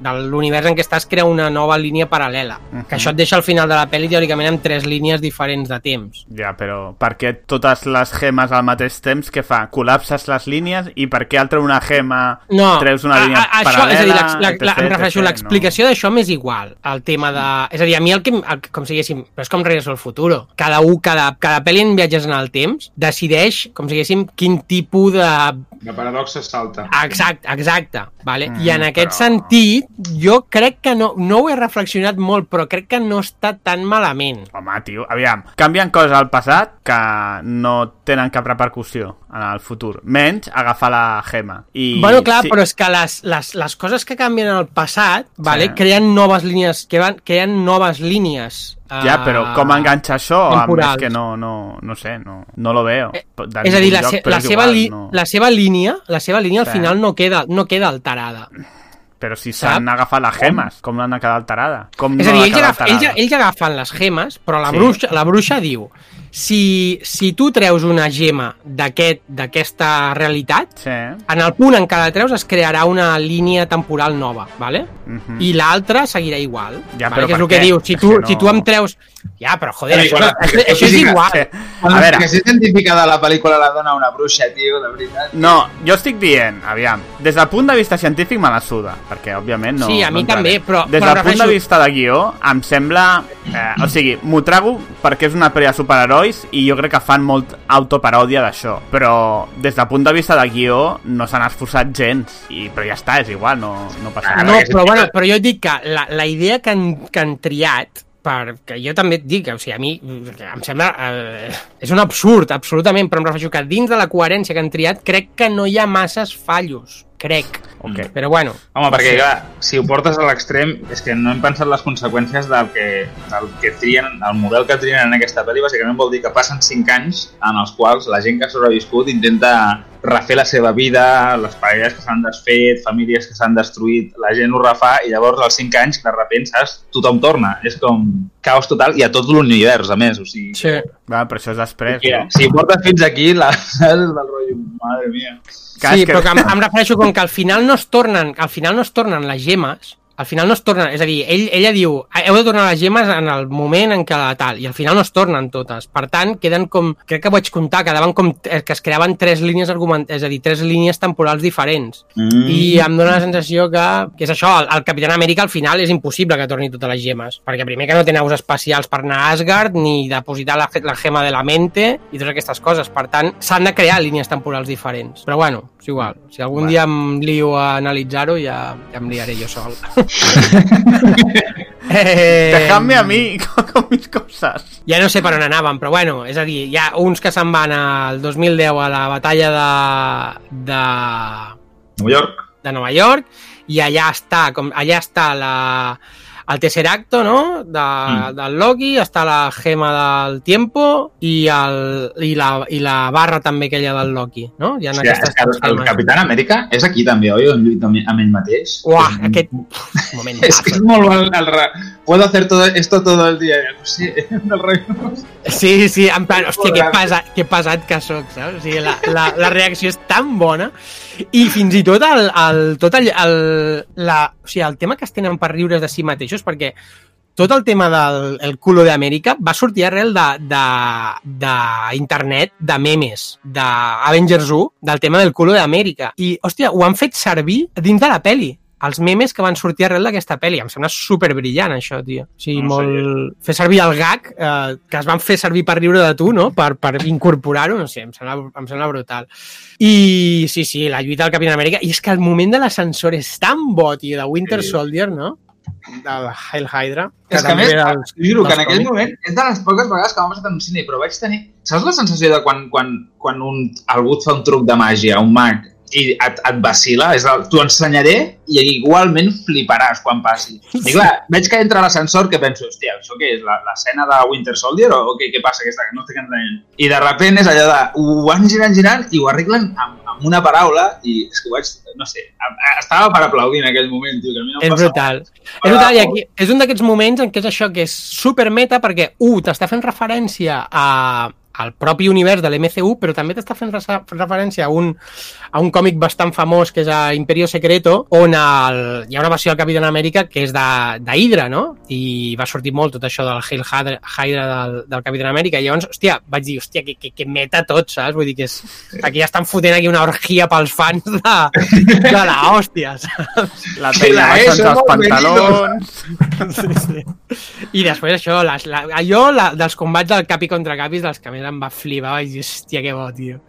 de l'univers en què estàs, crea una nova línia paral·lela, uh -huh. que això et deixa al final de la pel·li teòricament amb tres línies diferents de temps. Ja, però per què totes les gemes al mateix temps què fa? Col·lapses les línies i per què al treure una gema No, treus una a- línia a, això, paral·lela? és a dir, la, la, la, etc, em refereixo, l'explicació d'això m'és igual, el tema de... És a dir, a mi el que, el, que- com si diguéssim, però és com Regreso al Futuro. Cada un, cada, cada pel·li en viatges en el temps decideix, com si diguéssim, quin tipus de... La paradoxa salta. Exacte, exacte, vale? Mm, I en aquest però- sentit, jo crec que no, no ho he reflexionat molt, però crec que no està tan malament. Home, tio, aviam, canvien coses al passat que no tenen cap repercussió en el futur, menys agafar la gema. I, bueno, clar, sí. però és que les, les, les coses que canvien en el passat, vale, Sí. creen noves línies, creen, creen noves línies. Ja, però eh, com enganxa això? Temporals. és que no, no, no sé, no, no lo veo. Eh, De És a dir, la, lloc, se, però la, seva igual, li, no. la seva línia, la seva línia al Sí. final no queda, no queda alterada. Però si s'han agafat les gemes, com no han de quedar alterada? Com és no a dir, ells, agaf, ells, ells agafen les gemes, però la, Sí. bruixa, la bruixa diu si, si tu treus una gema d'aquest- d'aquesta realitat, Sí. en el punt en què la treus es crearà una línia temporal nova, ¿vale? Mhm. i l'altra seguirà igual. Ja, ¿vale? però que és el que diu, si tu, que no- si tu em treus... Ja, però joder, Però això, igual, això, això és igual. Sí. A A veure, L'explicació científica de la pel·lícula la dona una bruixa, tio, de veritat. no, jo estic dient, aviam, des del punt de vista científic me la suda, perquè òbviament no... Sí, a no mi entraré. també, però- Des però del em punt de vista de guió, em sembla... Eh, o sigui, m'ho trago perquè és una pel·li de superherois i jo crec que fan molt autoparòdia d'això, però des del punt de vista de guió no s'han esforçat gens, i, però ja està, és igual, no, no passa Ah, res. No, però, bueno, però jo et dic que la, la idea que han, que han triat perquè jo també et dic, o sigui, a mi em sembla... Eh, és un absurd, absolutament, però em refereixo que dins de la coherència que han triat crec que no hi ha masses fallos, crec. Ok. Però bueno, Home, perquè clar, si ho portes a l'extrem és que no hem pensat les conseqüències del que, del que trien, el model que trien en aquesta pel·li, bàsicament vol dir que passen 5 anys en els quals la gent que ha sobreviscut intenta refer la seva vida, les parelles que s'han desfet, famílies que s'han destruït, la gent ho refà i llavors als 5 anys, de repente, saps? Tothom torna. És com caos total i a tot l'univers, a més. O sigui, sí. Va, però això és després, Mira, no? si portes fins aquí, la és del rotllo, madre mia. Sí, que- però que em, em refereixo com que al final no es tornen, al final no es tornen les gemes, al final no es tornen, és a dir, ell, ella diu heu de tornar les gemes en el moment en què la tal, i al final no es tornen totes. Per tant, queden com, crec que vaig comptar, quedaven com, eh, que es creaven tres línies argument, és a dir, tres línies temporals diferents. Mm. I em dóna la sensació que, que és això, el, el Capitán Amèrica al final és impossible que torni totes les gemes, perquè primer que no té naus espacials per anar a Asgard, ni depositar la, la gema de la mente, i totes aquestes coses. Per tant, s'han de crear línies temporals diferents. Però bueno, és igual. Si algun Va. dia em lio a analitzar-ho, ja, ja em liaré jo sol. Eh, Dejadme a mi con, mis cosas. Ja no sé per on anàvem, però bueno, és a dir, hi ha uns que se'n van al 2010 a la batalla de, de, Nova York. de Nova York i allà està, com, allà està la, el tercer acto, no?, de, mm. del Loki, està la gema del tiempo i, el, i, la, i la barra també aquella del Loki, no? Hi ha Sí, és que el, el Capitán Amèrica és aquí també, oi? On lluita amb, ell mateix. Uah, aquest uf, moment És que és molt bon el, ra- Puedo hacer todo esto todo el día. No sé, del rei. Sí, sí, en plan, hòstia, que pesat, que pesat que sóc, saps? O sigui, la, la, la reacció és tan bona i fins i tot el, el, tot el, el, la, o sigui, el tema que es tenen per riure's de si mateixos, perquè tot el tema del el culo d'Amèrica va sortir arrel de, de, de internet, de memes, d'Avengers 1, del tema del culo d'Amèrica. I, hòstia, ho han fet servir dins de la peli els memes que van sortir arrel d'aquesta pel·li. Em sembla super brillant, això, tio. O sigui, No no sé. molt... Fer servir el gag, eh, que es van fer servir per riure de tu, no? Per, per incorporar-ho, no sé, em sembla, em sembla brutal. I sí, sí, la lluita del Capitán Amèrica. I és que el moment de l'ascensor és tan bo, tio, de Winter Sí. Soldier, no? Del Hail Hydra. És que a més, dels- juro que en aquell moment és de les poques vegades que m'ha passat en un cine, però vaig tenir... Saps la sensació de quan, quan, quan un, algú et fa un truc de màgia, un mag, i et, et vacila? És el, t'ho ensenyaré i igualment fliparàs quan passi. I clar, veig que entra l'ascensor que penso, hòstia, això què és? La- L'escena de Winter Soldier o, o què, què passa aquesta? Que no estic entenent. I de repent és allò de... Ho van girant, girant i ho arreglen amb, amb una paraula i és que ho vaig... No sé, estava per aplaudir en aquell moment, tio, que a mi no em És brutal. És brutal, i aquí és un d'aquests moments en què és això, que és super meta, perquè, un, t'està fent referència a, al propi univers de l'MCU, però també t'està fent referència a un, a un còmic bastant famós que és a Imperio Secreto, on el, hi ha una versió del Capitán Amèrica que és de- d'Hydra, no? I va sortir molt tot això del Hail Hydra, Hydra del, del Capitán Amèrica, i llavors, hòstia, vaig dir, hòstia, que, que, que meta tot, saps? Vull dir que és, aquí ja estan fotent aquí una orgia pels fans de, de la hòstia, saps? La Sí, penya la baixant ESO, els pantalons... Sí, sí. I després això, les, la, allò la, dels combats del Capi contra Capis, dels que més em va flipar, vaig dir, hòstia, que bo, tio.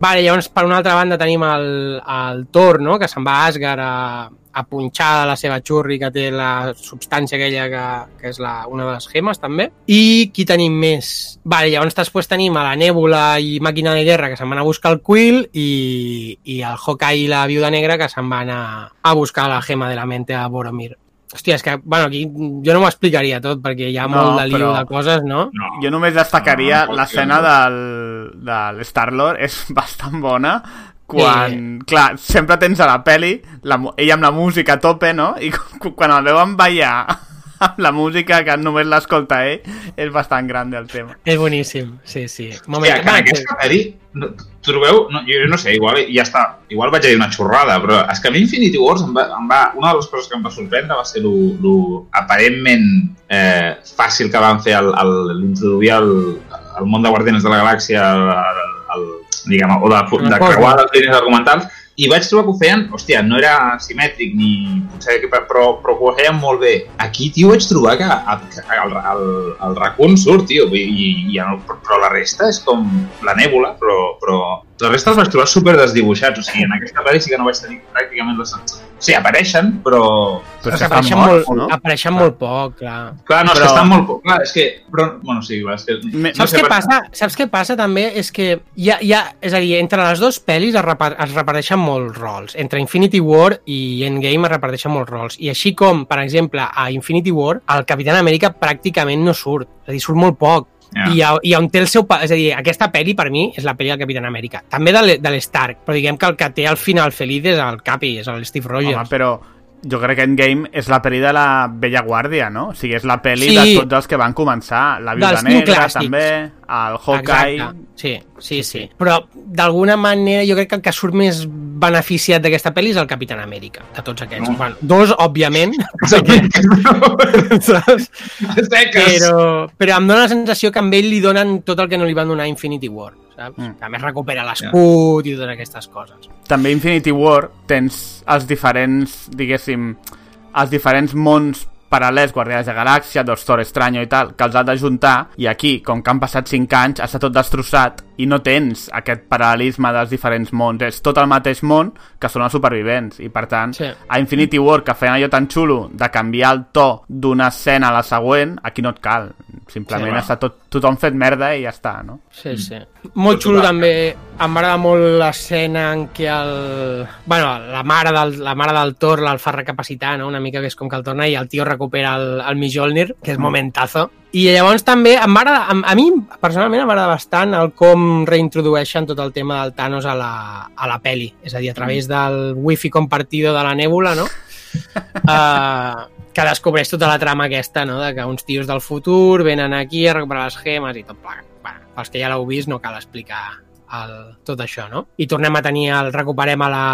Vale, llavors, per una altra banda tenim el, el Thor, no?, que se'n va a Asgard a, a punxar la seva xurri, que té la substància aquella que, que és la, una de les gemes, també. I qui tenim més? Vale, llavors després tenim a la Nèbula i Màquina de Guerra, que se'n van a buscar el Quill, i, i el Hawkeye i la Viuda Negra, que se'n van a, a buscar la gema de la mente a Boromir. Hòstia, és que, bueno, aquí jo no m'ho explicaria tot, perquè hi ha No, molt de liu però- de coses, no? No. Jo només destacaria No, no, l'escena no. del, del Star-Lord, és bastant bona, quan, clar, sempre tens a la peli la, mu- ell amb la música a tope, no? I quan el veuen ballar amb la música que només l'escolta ell, és bastant gran el tema. És boníssim, sí, sí. Hòstia, que en aquesta pel·li, no, trobeu, no, jo no sé, igual ja està, igual vaig a dir una xorrada, però és que a mi Infinity Wars em va, em va, una de les coses que em va sorprendre va ser lo, lo aparentment eh, fàcil que van fer l'introduir al, al món de Guardianes de la Galàxia, al, al, diguem, o de, de creuar les línies argumentals, i vaig trobar que ho feien, hòstia, no era simètric ni potser que, però, però ho feien molt bé. Aquí, tio, vaig trobar que, que el, el, el raccoon surt, tio, i, i, i el, però la resta és com la nèbula, però, però la resta els vaig trobar super desdibuixats, o sigui, en aquesta pel·li sí que no vaig tenir pràcticament les... Sí, apareixen, però... Però És és que apareixen, estan molt, no? apareixen molt poc, clar. Clar, no, és Però- que estan molt... poc- Clar, és que... Però, bueno, sí, clar, és que... Me- no Saps sé què per- passa? Saps què passa també? És que hi ha, hi ha, és a dir, entre les dues pel·lis es, repar es reparteixen molts rols. Entre Infinity War i Endgame es reparteixen molts rols. I així com, per exemple, a Infinity War, el Capitán Amèrica pràcticament no surt. És a dir, surt molt poc. Ja. I, a- I on té el seu... pa- És a dir, aquesta pel·li, per mi, és la pel·li del Capitán Amèrica. També de l'Stark, però diguem que el que té al final feliç és el Capi, és el Steve Rogers. Home, però jo crec que Endgame és la pel·li de la vella guàrdia, no? O sigui, és la pel·li Sí. de tots els que van començar. La Viuda Dels Negra, clàssics. també, el Hawkeye... Exacte. Sí, sí, sí. Però d'alguna manera jo crec que el que surt més beneficiat d'aquesta pel·li és el Capitán Amèrica, de tots aquests. No. Bueno, dos, òbviament, saps? Però, però em dóna la sensació que amb ell li donen tot el que no li van donar a Infinity War, saps? Mm. Que a més recupera l'escut i totes aquestes coses. també Infinity War tens els diferents, diguéssim, els diferents mons paral·lels, Guardians de la Galàxia, Doctor Estranyo i tal, que els ha d'ajuntar, i aquí, com que han passat 5 anys, està tot destrossat i no tens aquest paral·lelisme dels diferents mons. És tot el mateix món que són els supervivents. I, per tant, Sí. a Infinity War, que feien allò tan xulo de canviar el to d'una escena a la següent, aquí no et cal. Simplement Sí, està tot, tothom fet merda i ja està, no? Sí, sí. Molt xulo també, em va agradar molt l'escena en què el... Bueno, la mare del, la mare del Thor el fa recapacitar, no? Una mica que és com que el torna i el tio recupera el, el Mjolnir, que és momentazo. I llavors també em va agradar, a, a mi personalment em va agradar bastant el com reintrodueixen tot el tema del Thanos a la, a la peli. És a dir, a través del wifi compartido de la nèbula, no? uh, que descobreix tota la trama aquesta, no? de que uns tios del futur venen aquí a recuperar les gemes i tot plegat. Bueno, pels que ja l'heu vist no cal explicar el, tot això, no? I tornem a tenir el recuperem a la,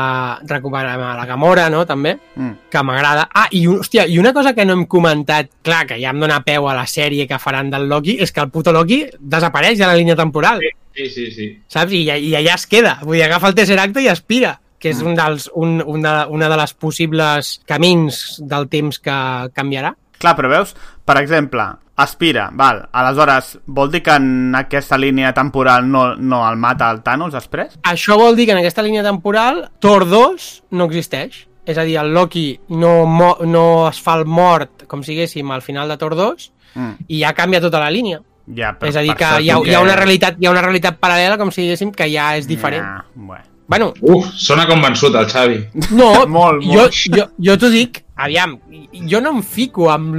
recuperem a la Gamora, no?, també, Mm. que m'agrada. Ah, i, un- hòstia, i una cosa que no hem comentat, clar, que ja em dona peu a la sèrie que faran del Loki, és que el puto Loki desapareix de la línia temporal, Sí, sí, sí. saps? I, i allà es queda. Vull dir, agafa el Tesseract i aspira que és un dels, un, un de, una de les possibles camins del temps que canviarà. Clar, però veus, per exemple, aspira, val, aleshores, vol dir que en aquesta línia temporal no, no el mata el Thanos després? Això vol dir que en aquesta línia temporal Thor 2 no existeix. És a dir, el Loki no, no es fa el mort, com siguéssim, al final de Thor 2 Mm. i ja canvia tota la línia. Ja, però és a dir, que hi ha, tu hi, ha una realitat, hi ha una realitat paral·lela, com si diguéssim, que ja és diferent. Ja, bueno. Bueno, Uf, sona convençut el Xavi. no, Molt, jo, molt. jo, jo t'ho dic, aviam, jo no em fico amb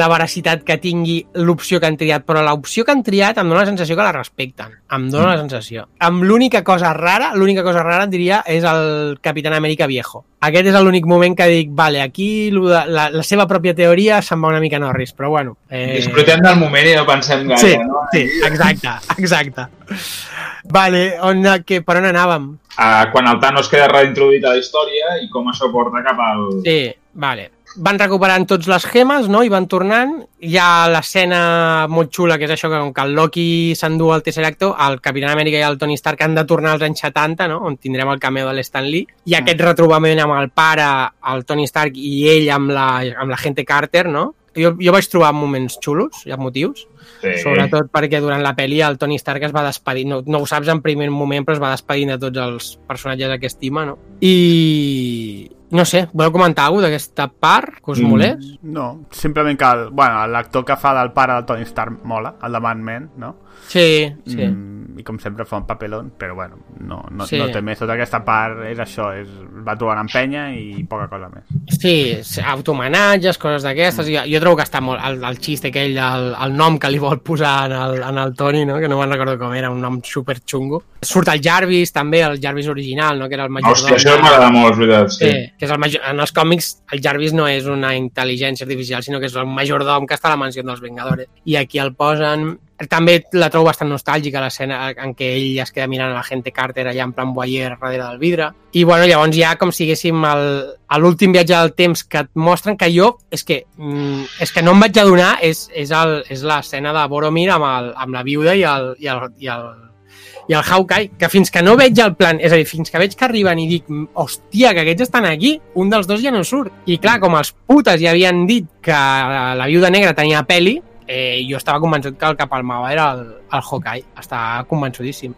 la veracitat que tingui l'opció que han triat, però l'opció que han triat em dóna la sensació que la respecten. Em dóna la sensació. Amb l'única cosa rara, l'única cosa rara, et diria, és el Capitán Amèrica viejo. Aquest és l'únic moment que dic, vale, aquí de, la, la seva pròpia teoria se'n va una mica Norris, però bueno. Eh... Disfrutem del moment i no pensem gaire, Sí, no? sí, exacte, exacte. Vale, on, que, per on anàvem? Uh, quan el Thanos queda reintroduït a la història i com això porta cap al... Sí, vale. Van recuperant tots les gemes, no? I van tornant. Hi ha l'escena molt xula, que és això, que com que el Loki s'endú el Tesseracto, el Capitán Amèrica i el Tony Stark han de tornar als anys 70, no? On tindrem el cameo de l'Stan Lee. I aquest retrobament amb el pare, el Tony Stark, i ell amb la, amb la gente Carter, no? Jo, jo vaig trobar moments xulos, hi ha motius. Sí. Sobretot perquè durant la pel·li el Tony Stark es va despedir, no, no ho saps en primer moment, però es va despedint de tots els personatges que estima, no? I... No sé, voleu comentar alguna d'aquesta part que us Mm. No, simplement que bueno, l'actor que fa del pare del Tony Stark mola, el de Mad Men, no? Sí, sí. Mm, I com sempre fa un papelón, però bueno, no, no, Sí. no té més. Tota aquesta part és això, és, va trobant en penya i poca cosa més. Sí, automenatges, coses d'aquestes. Jo, jo trobo que està molt... El, el xiste aquell, el, el nom que li vol posar en el, en el Tony, no? que no me'n recordo com era, un nom super xungo. Surt el Jarvis, també, el Jarvis original, no? que era el majordom. Hòstia, això m'agrada molt, és veritat. Sí. Sí, que és el major... en els còmics el Jarvis no és una intel·ligència artificial, sinó que és el majordom que està a la mansió dels Vengadores. I aquí el posen... També la trobo bastant nostàlgica l'escena en què ell es queda mirant a la gente Carter allà en plan voyeur darrere del vidre. I bueno, llavors ja com si haguéssim l'últim viatge del temps que et mostren que jo, és que, mm, és que no em vaig adonar, és, és, el, és l'escena de Boromir amb, el, amb la viuda i el, i el, i el, i el Hawkeye, que fins que no veig el plan, és a dir, fins que veig que arriben i dic, hòstia, que aquests estan aquí, un dels dos ja no surt. I clar, com els putes ja havien dit que la viuda negra tenia peli, eh, jo estava convençut que el que palmava era el, el Hawkeye, estava convençudíssim.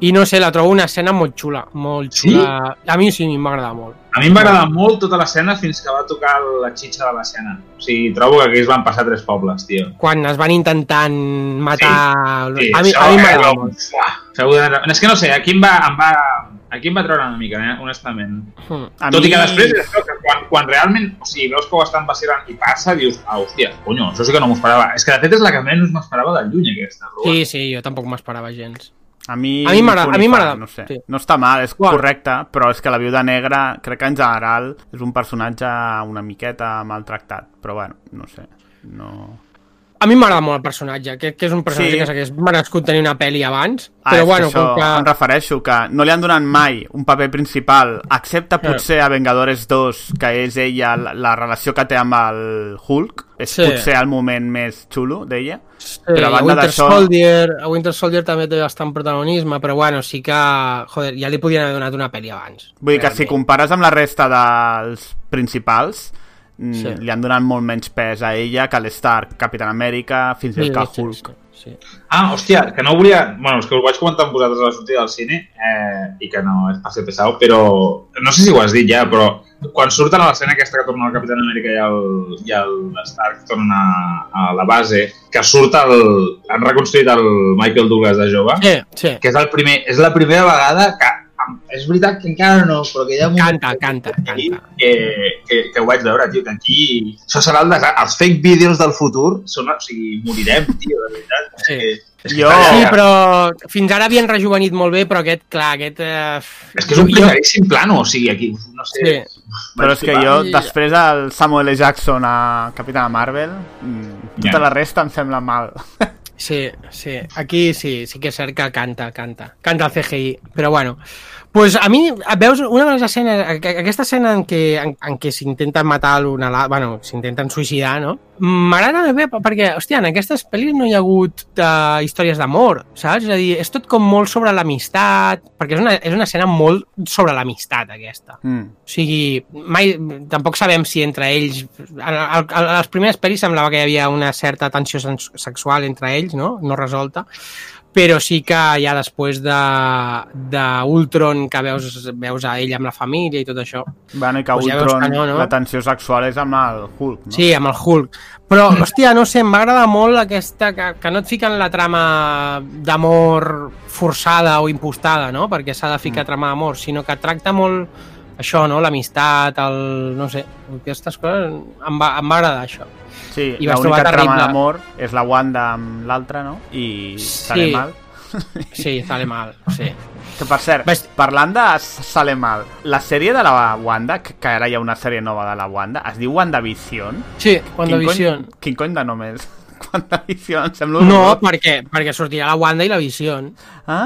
I no sé, la trobo una escena molt xula, molt Sí? xula. A mi sí, m'ha agradat molt. A mi em va agradar molt tota l'escena fins que va tocar la xitxa de l'escena. O sigui, trobo que aquí es van passar tres pobles, tio. Quan es van intentant matar... Sí, a mi, a mi m'agrada molt. Uah. És que no sé, aquí em va, em va, aquí em va treure una mica, eh, honestament. Hmm. A Tot mi... i que després, que quan, quan realment, o sigui, veus que ho estan vacilant i passa, dius, ah, hòstia, conyo, això sí que no m'ho esperava. És que de fet és la que menys m'esperava de lluny, aquesta. Però, Sí, sí, jo tampoc m'esperava gens. A mi, A mi m'agrada- No, sé. sí. no està mal, és Bueno. correcte, però és que la viuda negra crec que en general és un personatge una miqueta maltractat, però bueno, no sé. No... A mi m'agrada molt el personatge, que, que és un personatge Sí. que s'hagués merescut tenir una pel·li abans, Ah, però és bueno, això com que... em refereixo, que no li han donat mai un paper principal, excepte potser a Vengadores 2, que és ella, la, la relació que té amb el Hulk, és Sí. potser el moment més xulo d'ella, Sí, però a banda Winter d'això... Soldier, a Winter Soldier també té bastant protagonisme, però bueno, sí que, joder, ja li podien haver donat una pel·li abans. Vull dir que si compares amb la resta dels principals, Sí. li han donat molt menys pes a ella que a l'Stark, Capitán Amèrica, fins i tot que a Hulk. sí, sí. Ah, hòstia, que no volia... Bueno, és que ho vaig comentar amb vosaltres a la sortida del cine eh, i que no és per ser pesau, però no sé si ho has dit ja, però quan surten a l'escena aquesta que torna el Capitán Amèrica i el, i el Stark tornen a, a la base, que surt el... han reconstruït el Michael Douglas de jove, Sí, sí. que és, el primer, és la primera vegada que és veritat que encara no, però que hi ha un Canta, canta, canta. que, que, que ho vaig veure, tio, que aquí... Això serà el desastre. Els fake vídeos del futur són... O sigui, morirem, tio, de veritat. Sí. És que, Jo- Sí, però fins ara havien rejuvenit molt bé, però aquest, clar, aquest... Eh... És que és un primeríssim plano, o sigui, aquí, no sé... Sí. Però és que jo, després del Samuel L. Jackson a Capitana Marvel, mm, tota la resta em sembla mal. Sí, sí. Aquí sí, sí que és cert que canta, canta. Canta el CGI. Però bueno, pues a mi, veus, una de les escenes, aqu- aquesta escena en què, en, en què s'intenten matar l'un a la... Bueno, s'intenten suïcidar, no? M'agrada bé perquè, hòstia, en aquestes pel·lis no hi ha hagut uh, històries d'amor, saps? És a dir, és tot com molt sobre l'amistat, perquè és una, és una escena molt sobre l'amistat, aquesta. Mm. O sigui, mai, tampoc sabem si entre ells... A, a, a les primeres pel·lis semblava que hi havia una certa tensió sexual entre ells, no? No resolta. Però sí que ja després de, de Ultron, que veus, veus a ell amb la família i tot això. Bueno, i que ja veus Ultron, que no, no? la tensió sexual és amb el Hulk, no? Sí, amb el Hulk. Però, hòstia, no sé, m'agrada molt aquesta... Que, que no et fiquen la trama d'amor forçada o impostada, no? Perquè s'ha de ficar trama d'amor, sinó que tracta molt això, no? L'amistat, el... no sé, aquestes coses em va, em va agradar, això. Sí, l'única trama d'amor és la Wanda amb l'altra, no? I sale Sí. mal. Sí, sale mal, sí. Que per cert, Ves- parlant de sale mal, la sèrie de la Wanda, que, que ara hi ha una sèrie nova de la Wanda, es diu WandaVision. Sí, Quin WandaVision. cony, quin cony de nom és? WandaVision, em sembla No, horrorós. perquè, perquè sortirà la Wanda i la Vision.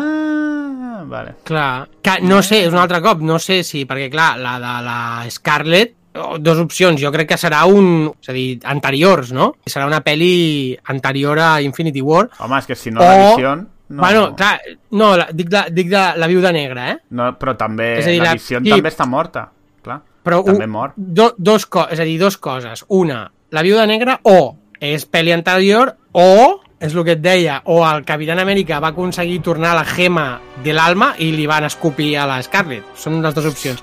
Ah, vale. Clar, que no sé, és un altre cop, no sé si, perquè clar, la de la Scarlett, dos opcions, jo crec que serà un, és a dir, anteriors, no? Serà una pel·li anterior a Infinity War. Home, és que si no O- la Vision... No, Bueno, clar, no, la, dic, de, dic de la viuda negra, eh? no, però també És a dir, la la- Vision sí. també està morta, clar. Però també un- mor. Do, dos és a dir, dos coses. Una, la viuda negra o és pel·li anterior o, és el que et deia, o el Capitán Amèrica va aconseguir tornar la gema de l'alma i li van escopir a la Scarlett. Són les dues opcions.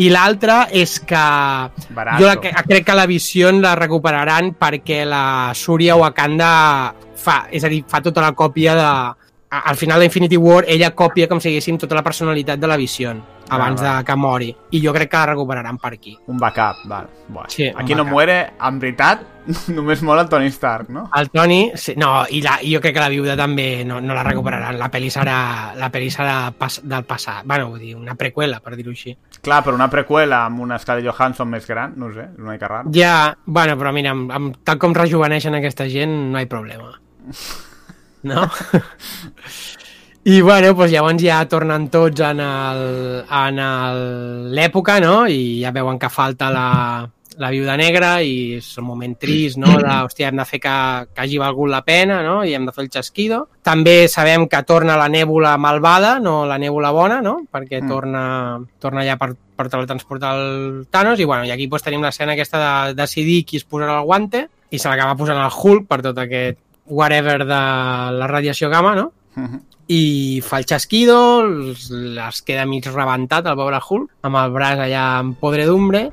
I l'altra és que Barato. jo la, crec que la visió la recuperaran perquè la Súria Wakanda fa, és a dir, fa tota la còpia de... Al final d'Infinity War ella còpia com si diguéssim tota la personalitat de la visió abans Ah, de que mori. I jo crec que la recuperaran per aquí. Un backup, val. Buah. Sí, un Aquí no backup. muere, en veritat, només mor el Tony Stark, no? El Tony, sí, no, i, la, jo crec que la viuda també no, no la recuperaran. La pel·li serà, la pel·li serà pas, del passat. Bueno, vull dir, una preqüela, per dir-ho així. Clar, però una preqüela amb una Scarlett Johansson més gran, no sé, és una mica raro. Ja, bueno, però mira, amb, amb, tal com rejuveneixen aquesta gent, no hi ha problema. No? I bueno, doncs llavors ja tornen tots en l'època, no? I ja veuen que falta la, la viuda negra i és un moment trist, no? De, hòstia, hem de fer que, que hagi valgut la pena, no? I hem de fer el xasquido. També sabem que torna la nèbula malvada, no la nèbula bona, no? Perquè Mm. torna, torna ja per, per teletransportar el Thanos i, bueno, i aquí doncs, tenim l'escena aquesta de decidir qui es posarà el guante i se l'acaba posant el Hulk per tot aquest whatever de la radiació gamma, no? Mhm. i fa el xasquido, les queda mig rebentat el pobre Hulk, amb el braç allà en podredumbre,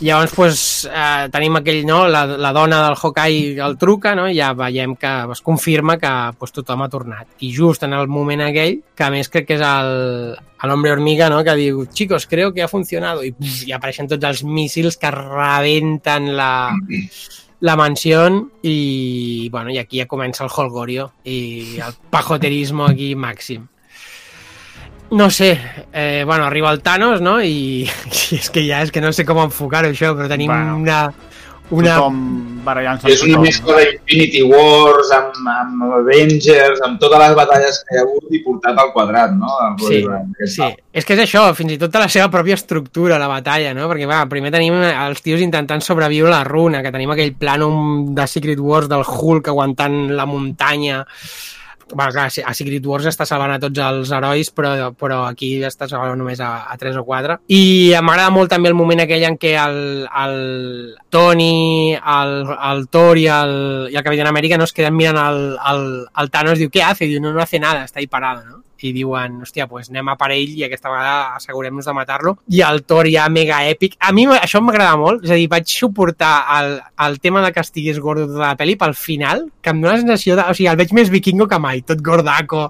llavors pues, eh, tenim aquell, no, la, la dona del Hawkeye el truca, no? i ja veiem que es confirma que pues, tothom ha tornat. I just en el moment aquell, que a més crec que és el, l'hombre hormiga, no? que diu, chicos, creo que ha funcionado, i, puf, i apareixen tots els míssils que rebenten la, la mansió i, bueno, i aquí ja comença el holgorio i el pajoterismo aquí màxim. No sé, eh, bueno, arriba el Thanos, no? I, i és que ja és que no sé com enfocar-ho això, però tenim Bueno. una... una... Tothom barallant-se És una mescla d'Infinity Wars amb, amb Avengers, amb totes les batalles que hi ha hagut i portat al quadrat, no? El Sí, sí, és que és això, fins i tot la seva pròpia estructura, la batalla, no? Perquè, va, primer tenim els tios intentant sobreviure a la runa, que tenim aquell plànol de Secret Wars del Hulk aguantant la muntanya, Bueno, clar, a Secret Wars està salvant a tots els herois, però, però aquí està salvant només a, a 3 o 4. I m'agrada molt també el moment aquell en què el, el Tony, el, el Thor i el, i el Capitán Amèrica no es queden mirant el, el, el Thanos, diu, què hace? Diu, no, no hace nada, està ahí parado, no? I diuen, hòstia, pues anem a per ell i aquesta vegada assegurem-nos de matar-lo. I el Thor ja mega èpic. A mi això m'agrada molt, és a dir, vaig suportar el, el tema de que estigués gordo de la pel·li pel final, que em dóna la sensació de... O sigui, el veig més vikingo que mai, tot gordaco,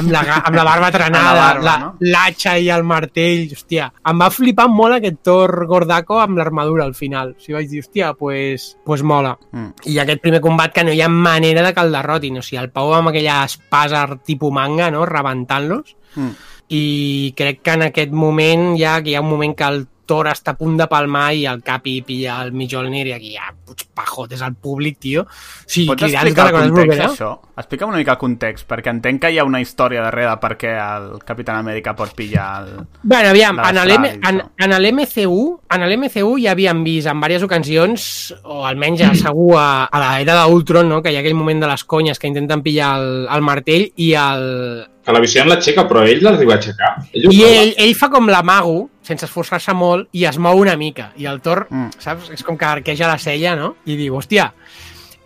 amb la, amb la barba trenada, Amb la no? l'atxa i el martell, hòstia. Em va flipar molt aquest Thor gordaco amb l'armadura al final. O sigui, vaig dir, hòstia, pues, pues mola. Mm. I aquest primer combat que no hi ha manera de que el derrotin. O sigui, el Pau amb aquella espasa tipus manga, no?, rebentant-los. Mm. I crec que en aquest moment ja que hi ha un moment que el Thor està a punt de palmar i el Capi pilla el Mjolnir i aquí ja puig pajotes al públic, tio. O sigui, Pots explicar el context, Wolverine. això? Explica'm una mica el context, perquè entenc que hi ha una història darrere de per què el Capitán Amèrica pot pillar el... Bueno, aviam, en les l'M- frases, en, en l'MCU en l'MCU ja havíem vist en diverses ocasions, o almenys ja segur a, a l'era d'Ultron, no? que hi ha aquell moment de les conyes que intenten pillar el, el martell i el, Que la visió l'aixeca, però ell l'arriba a aixecar. Ell I ell, ell fa com l'amago, sense esforçar-se molt, i es mou una mica. I el Thor, Mm. saps? És com que arqueja la cella, no? I diu, hòstia,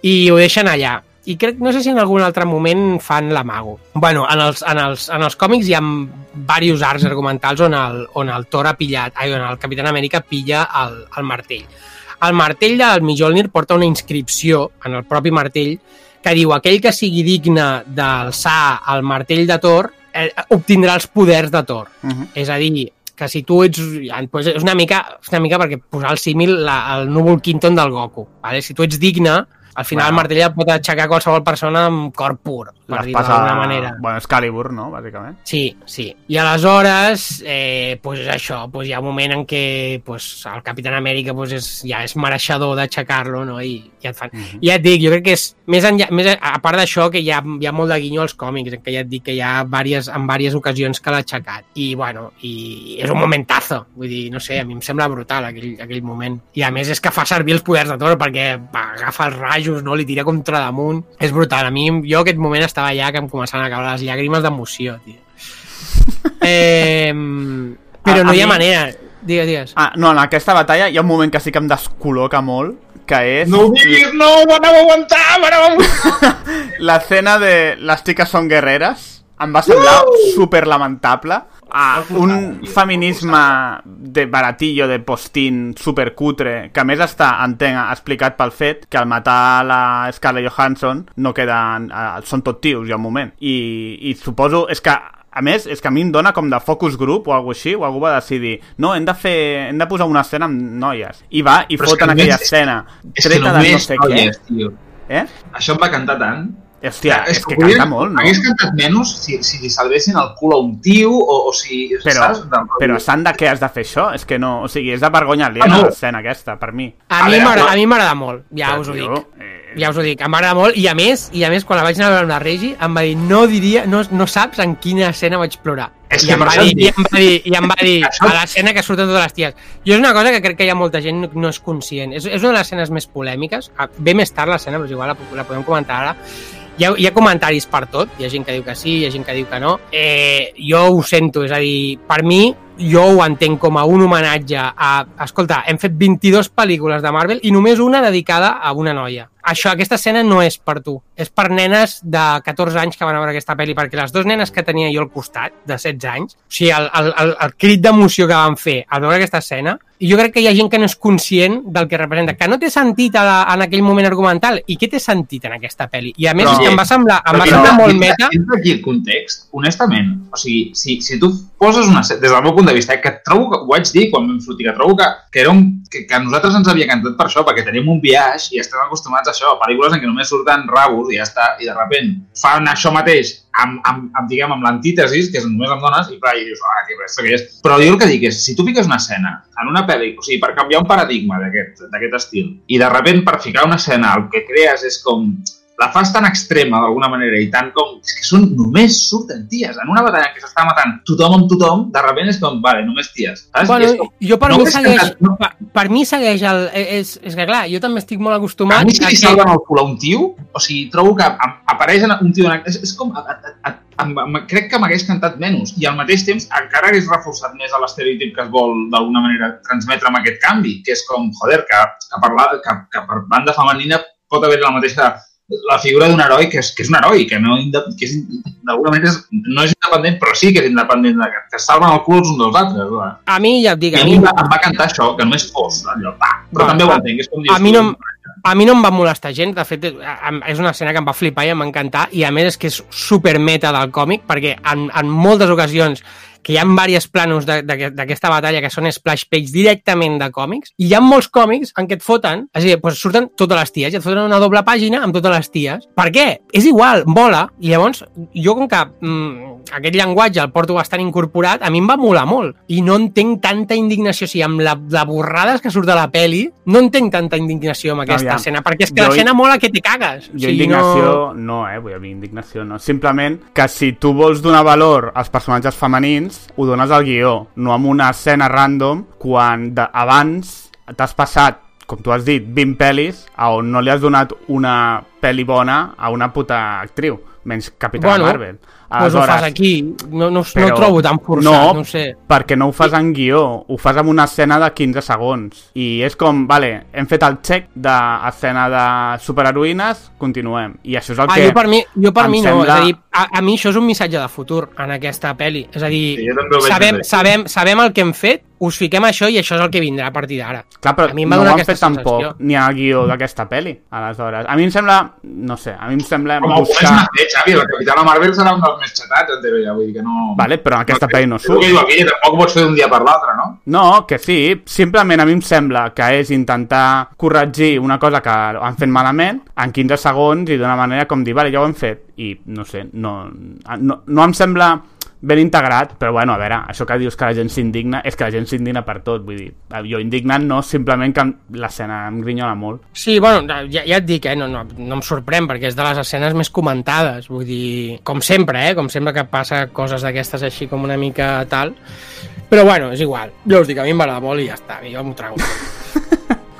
i ho deixen allà. I crec, no sé si en algun altre moment fan l'amago. Bueno, en els, en, els, en els còmics hi ha diversos arcs argumentals on el, on el Thor ha pillat, ai, on el Capitán Amèrica pilla el, el martell. El martell del Mjolnir porta una inscripció en el propi martell que diu aquell que sigui digne d'alçar el martell de Thor eh, obtindrà els poders de Thor. Uh -huh. És a dir, que si tu ets... Pues és una mica, una mica perquè posar el símil la, el núvol Quinton del Goku. Vale? Si tu ets digne, al final Bueno. el martell el pot aixecar qualsevol persona amb cor pur, per dir-ho d'alguna manera. Bueno, Excalibur, no?, bàsicament. Sí, sí. I aleshores, eh, pues això, pues hi ha un moment en què pues, el Capitán Amèrica pues, és, ja és mereixedor d'aixecar-lo, no? I, i et fan... Uh -huh. I ja et dic, jo crec que és més, enllà, més a a part d'això que hi ha, hi ha molt de guinyo als còmics, que ja et dic que hi ha vàries, en diverses ocasions que l'ha aixecat. I, bueno, i és un momentazo. Vull dir, no sé, a mi em sembla brutal aquell, aquell moment. I a més és que fa servir els poders de Thor perquè agafa els rajos, no? li tira contra damunt. És brutal. A mi, jo aquest moment estava allà que em començaven a caure les llàgrimes d'emoció, tio. Eh, però A- no a hi ha mi- manera. Digues, digues. Ah, no, en aquesta batalla hi ha un moment que sí que em descol·loca molt, que és No ho diguis, no, ho anava a aguantar, ho anava a aguantar. l'escena de les xiques són guerreres. Em va semblar super lamentable. Ah, un feminisme de baratillo, de postín, supercutre, que a més està, entenc, explicat pel fet que al matar la Scarlett Johansson no queden... Eh, són tot tios, hi ha un moment. I, I suposo... És que a més, és que a mi em dona com de focus group o alguna així, o algú va decidir no, hem de fer, hem de posar una escena amb noies. I va i Però és foten que aquella només- escena És que treta de no només sé què. noies, tio. Eh? Això em va cantar tant. Hòstia, és, que podria- canta molt, no? Hagués cantat menys si, si li salvessin el cul a un tio o, o si... Però, saps? Però sant de què has de fer això? És que no... O sigui, és de vergonya aliena Ah, no. l'escena aquesta, per mi. A A mi m'agrada però- a mi m'agrada molt, ja Però, us ho tio, dic. eh, Ja us ho dic, em va agradar molt i a més, i a més quan la vaig anar a veure la Regi em va dir, no diria, no, no saps en quina escena vaig plorar. És I em, va dir, i em va dir, i em va dir a l'escena que surten totes les ties. Jo és una cosa que crec que hi ha molta gent no, no és conscient. És, és una de les escenes més polèmiques. Ah, Ve més tard l'escena, però és igual, la, la podem comentar ara. Hi ha, hi ha comentaris per tot, hi ha gent que diu que sí, hi ha gent que diu que no. Eh, jo ho sento, és a dir, per mi, jo ho entenc com a un homenatge a... Escolta, hem fet 22 pel·lícules de Marvel i només una dedicada a una noia. Això, aquesta escena no és per tu, és per nenes de 14 anys que van a veure aquesta pel·li, perquè les dues nenes que tenia jo al costat, de 16 anys, o sigui, el, el, el, el crit d'emoció que van fer al veure aquesta escena, i jo crec que hi ha gent que no és conscient del que representa, que no té sentit a la, en aquell moment argumental, i què té sentit en aquesta pel·li? I a més Però- és que em va semblar, em va semblar molt entra- meta, Entra aquí el context, honestament. O sigui, si, si tu poses una... Des del meu punt de vista, eh, que trobo que, ho vaig dir quan vam sortir, que trobo que, que, era un, que, que nosaltres ens havia cantat per això, perquè tenim un viatge i estem acostumats a això, pel·lícules en què només surten rabos i ja està, i de repent fan això mateix amb, amb, amb diguem, amb l'antítesis, que és només amb dones, i clar, i dius, ah, tio, esto què és? Però jo el que dic és, si tu fiques una escena en una pel·li, o sigui, per canviar un paradigma d'aquest estil, i de repent per ficar una escena el que crees és com la fas tan extrema d'alguna manera i tant com... És que són només surten ties. En una batalla en què s'està matant tothom amb tothom, de repent és com, vale, només ties. Saps? I Bueno, és com, jo per no mi segueix, no. per, per mi segueix el, és, és que clar, jo també estic molt a acostumat mi si li que- salven el cul a un tio, o sigui, trobo que a- apareix un tio... en- És, és com... A, a, a, a, a, crec que m'hagués cantat menys i al mateix temps encara hagués reforçat més a l'estereotip que es vol d'alguna manera transmetre amb aquest canvi, que és com, joder, que, que, per, la, que, que per banda femenina pot haver la mateixa la figura d'un heroi que és, que és un heroi, que, no, que és, d'alguna manera és, no és independent, però sí que és independent, de, que es salven el cul els uns dels altres. Va. A mi, ja et dic, I a a mi, mi va, em va cantar això, que només fos allò, va. Però Va, també ho a- entenc, és com dius a mi no, a mi no em va molestar gens, de fet és una escena que em va flipar i em va encantar i a més és que és super meta del còmic perquè en, en moltes ocasions que hi ha diversos planos d'aquesta batalla que són splash page directament de còmics i hi ha molts còmics en què et foten, és a dir, doncs surten totes les ties i et foten una doble pàgina amb totes les ties. Per què? És igual, mola. I llavors, jo com que mm, aquest llenguatge el porto bastant incorporat, a mi em va molar molt. I no entenc tanta indignació, o sigui, amb la, la borrades que surt de la peli, no entenc tanta indignació amb aquesta aviam. escena, perquè és que l'escena mola que te cagues. Jo indignació no... eh? Vull dir, indignació no. Simplement que si tu vols donar valor als personatges femenins, ho dones al guió, no amb una escena random quan de, abans t'has passat, com tu has dit, 20 pel·lis on no li has donat una pel·li bona a una puta actriu, menys Capitana Bueno, Marvel. Doncs ho fas aquí, no, no, no ho trobo tan forçat, no, no ho sé. perquè no ho fas en guió, ho fas amb una escena de 15 segons. I és com, vale, hem fet el check d'escena de superheroïnes, continuem. I això és el Ah, que... jo per mi, jo per mi no, sembla- és a dir, a, a mi això és un missatge de futur en aquesta pel·li, és a dir, Sí, ho sabem, sabem, sabem el que hem fet, us fiquem això i això és el que vindrà a partir d'ara. Clar, però A mi em va no ho han aquesta fet tampoc sensació. ni al guió d'aquesta pel·li, aleshores. A mi em sembla, no sé, a mi em sembla Com ho buscar... a fer, Xavi, la Capitana Marvel serà un dels més xatats, en teoria, vull dir que no... Vale, però en aquesta no És el surt. que diu aquí, tampoc pots fer d'un dia per l'altre, no? No, que sí, simplement a mi em sembla que és intentar corregir una cosa que han fet malament en 15 segons i d'una manera com dir, vale, ja ho hem fet. I no sé, no, no, no em sembla ben integrat, però bueno, a veure, això que dius que la gent s'indigna, és que la gent s'indigna per tot, vull dir, jo indignat no, simplement que l'escena em grinyola molt. Sí, bueno, ja, ja et dic, eh, no, no, no em sorprèn, perquè és de les escenes més comentades, vull dir, com sempre, eh, com sempre que passa coses d'aquestes així com una mica tal, però bueno, és igual, jo us dic, a mi em va agradar molt i ja està, jo m'ho trago.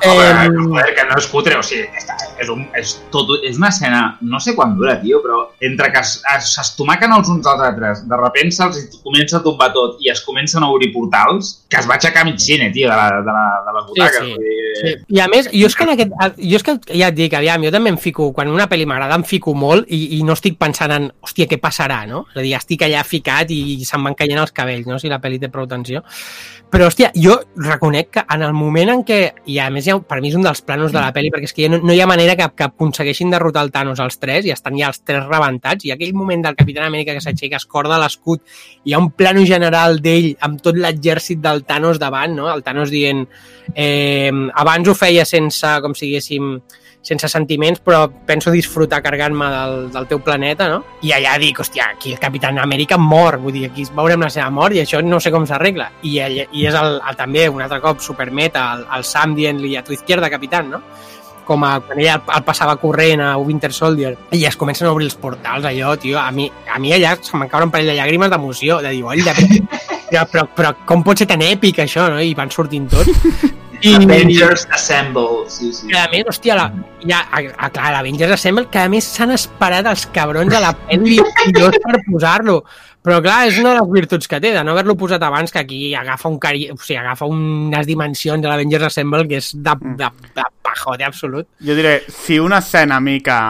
Joder, Em, joder, que no és cutre, o sigui, està, és, un, és, tot, és una escena, no sé quant dura, tio, però entre que es- es- s'estomaquen els uns als altres, de repent se'ls comença a tombar tot i es comencen a obrir portals, que es va aixecar mig cine, tio, de, la, de, la, de les butaques. sí. vull dir, Sí. I a més, jo és que en aquest, jo és que ja et dic, aviam, jo també em fico, quan una pel·li m'agrada em fico molt i, i no estic pensant en, hòstia, què passarà, no? És a dir, estic allà ficat i se'm van caient els cabells, no? Si la pel·li té prou tensió. Però, hòstia, jo reconec que en el moment en què, i a més ja, per mi és un dels planos de la pel·li, perquè és que no, no hi ha manera que, que aconsegueixin derrotar el Thanos els tres i estan ja els tres rebentats, i aquell moment del Capitán Amèrica que s'aixeca, es corda l'escut, hi ha un plano general d'ell amb tot l'exèrcit del Thanos davant, no? El Thanos dient eh, abans ho feia sense, com si diguéssim, sense sentiments, però penso disfrutar cargant-me del, del teu planeta, no? I allà dic, hòstia, aquí el Capitán Amèrica mor, vull dir, aquí veurem la seva mort i això no sé com s'arregla. I, I és el, el, també, un altre cop, supermeta, el, el Sam dient-li a tu izquierda, Capitán, no? com a, quan ella el, el passava corrent a Winter Soldier i es comencen a obrir els portals allò, tio, a mi, a mi allà se m'en un parell de llàgrimes d'emoció de dir, olla, però, però, però com pot ser tan èpic això, no? I van sortint tots I, Avengers Assemble, sí, sí. i a més, hòstia, la, ja, a, a, clar, l'Avengers Assemble, que a més s'han esperat els cabrons a la pel·li per posar-lo. Però clar, és una de les virtuts que té, de no haver-lo posat abans, que aquí agafa un cari... o sigui, agafa unes dimensions de l'Avengers Assemble que és de, de, de pajote absolut. Jo diré, si una escena a mi que,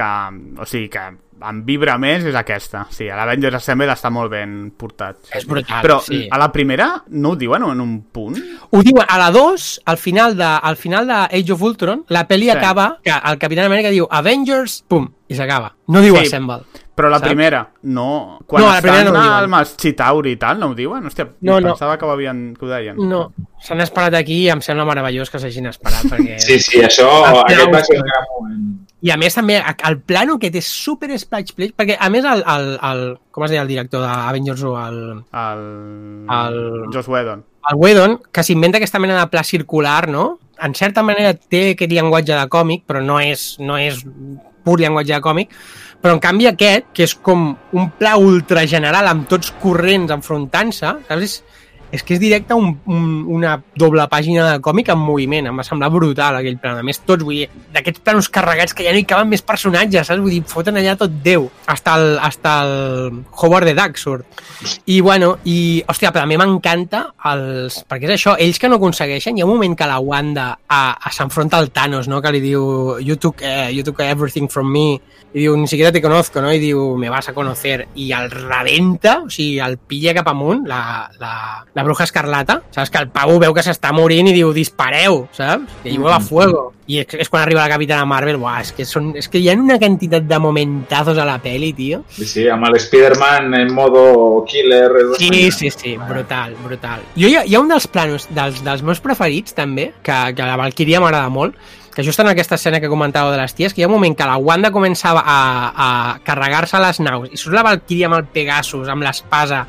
que o sigui, que em vibra més és aquesta. Sí, a l'Avengers Assemble està molt ben portat. Sí. És brutal, Però sí. a la primera no ho diuen en un punt? Ho diuen a la 2, al final de, al final de Age of Ultron, la pel·li Sí. acaba, que el Capitán Amèrica diu Avengers, pum, i s'acaba. No diu Sí. Assemble. Però la Saps? primera, no. Quan No, la primera estan no ho diuen. amb els Chitauri i tal, no ho diuen? Hòstia, No, no. pensava que ho, havien, que ho deien. No, s'han esperat aquí i em sembla meravellós que s'hagin esperat, perquè... Sí, sí, això, aquest va ser un gran moment. I a més també el plano que té super splash play, perquè a més el, el, el com es deia el director d'Avengers 1, el, El... El- Joss Whedon. el Whedon, que s'inventa aquesta mena de pla circular, no? En certa manera té aquest llenguatge de còmic, però no és, no és pur llenguatge de còmic, però en canvi aquest, que és com un pla ultra general amb tots corrents enfrontant-se, saps? És, és que és directe un, un, una doble pàgina de còmic en moviment, em va semblar brutal aquell plan, a més tots, vull dir, d'aquests planos carregats que ja no hi caben més personatges, saps? Vull dir, foten allà tot Déu, hasta el, hasta el Howard the Duck surt. I bueno, i, hòstia, però a mi m'encanta els... perquè és això, ells que no aconsegueixen, hi ha un moment que la Wanda a, a s'enfronta al Thanos, no?, que li diu you took, eh, you took everything from me, i diu, ni siquiera te conozco, no?, i diu, me vas a conocer, i el rebenta, o sigui, el pilla cap amunt, la, la, la bruja escarlata, saps? Que el pavo veu que s'està morint i diu, dispareu, saps? Que hi a fuego. I és, és quan arriba la Capitana Marvel, buah, és que, són, és que hi ha una quantitat de momentazos a la peli, tio. Sí, sí, amb el Spider-Man en modo killer. Sí, sí, sí, brutal, brutal. Jo hi ha, hi ha un dels planos dels, dels meus preferits, també, que, que la Valkyria m'agrada molt, que just en aquesta escena que comentàveu de les ties, que hi ha un moment que la Wanda començava a, a carregar-se les naus i surt la Valkyria amb el Pegasus, amb l'espasa,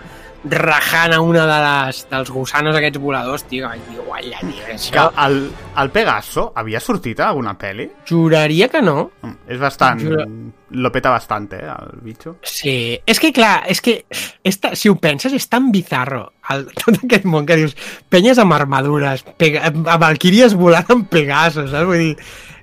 rajant a una de les, dels gusanos aquests voladors, tio, ai, tio, gualla, tio, Que això... el, el Pegaso havia sortit a alguna pel·li? Juraria que no. Mm, És bastant... Jura- Lo peta bastante, eh, el bitxo. Sí, és que clar, és que és ta, si ho penses és tan bizarro el, tot aquest món que dius penyes amb armadures, pega, valquíries volant amb Pegasus, saps? Vull dir,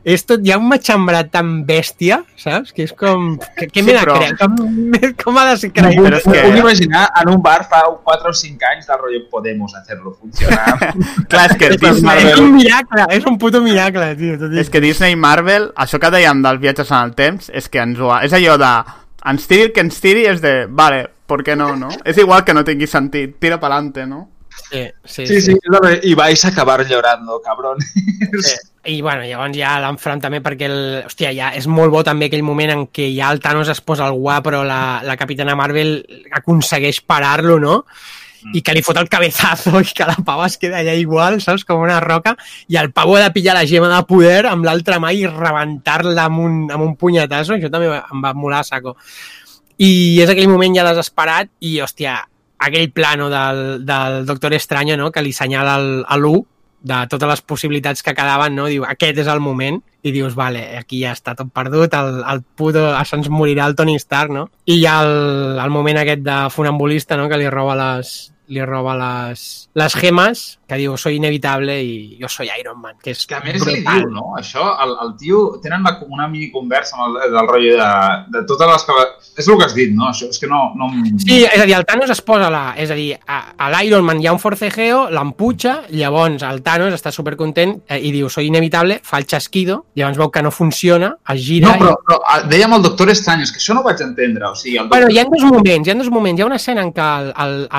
és tot, hi ha un matxembrat tan bèstia, saps? Que és com... Que, què Sí, m'he de però- creure? Com, com ha de ser No, creïble? Però és que- puc imaginar en un bar fa 4 o 5 anys del rotllo podemos hacerlo funcionar. Clar, és que És, Disney, és un miracle, és un puto miracle, tio. Tot és que Disney i Marvel, això que dèiem dels viatges en el temps, és que ens ho ha... És allò de... Ens tiri el que ens tiri és de... Vale, ¿por qué no, no? És igual que no tingui sentit. Tira pa'lante, no? Sí, sí, Sí, sí, de, y vais a acabar llorando, cabrón. Sí. I bueno, llavors ja l'enfrontament perquè el, hòstia, ja és molt bo també aquell moment en què ja el Thanos es posa al guà però la, la Capitana Marvel aconsegueix parar-lo, no? i que li fot el cabezazo i que la pava es queda allà igual, saps? Com una roca i el pavo ha de pillar la gema de poder amb l'altra mà i rebentar-la amb, un, amb un punyetazo, això també em va molar a saco. I és aquell moment ja desesperat i, hòstia, aquell plano del, del Doctor Estranyo, no?, que li senyala el, a l'1 de totes les possibilitats que quedaven, no? Diu, aquest és el moment, i dius, vale, aquí ja està tot perdut, el, el puto, se'ns morirà el Tony Stark, no? I hi ha el, el moment aquest de funambulista, no?, que li roba les, li roba les, les gemes, que diu, soy inevitable i jo soy Iron Man, que és Que a més li brutal. diu, no? Això, el, el tio... Tenen la, una mini conversa amb el, del rotllo de, de totes les que... És el que has dit, no? Això és que no... no... Sí, és a dir, el Thanos es posa la... És a dir, a, a l'Iron Man hi ha un forcejeo, l'emputxa, llavors el Thanos està supercontent eh, i diu, soy inevitable, fa el xasquido, llavors veu que no funciona, es gira... No, però, i... però ah, dèiem el Doctor Estrany, és que això no ho vaig entendre. O sigui, el Bueno, doctor... hi ha dos moments, hi ha dos moments. Hi ha una escena en què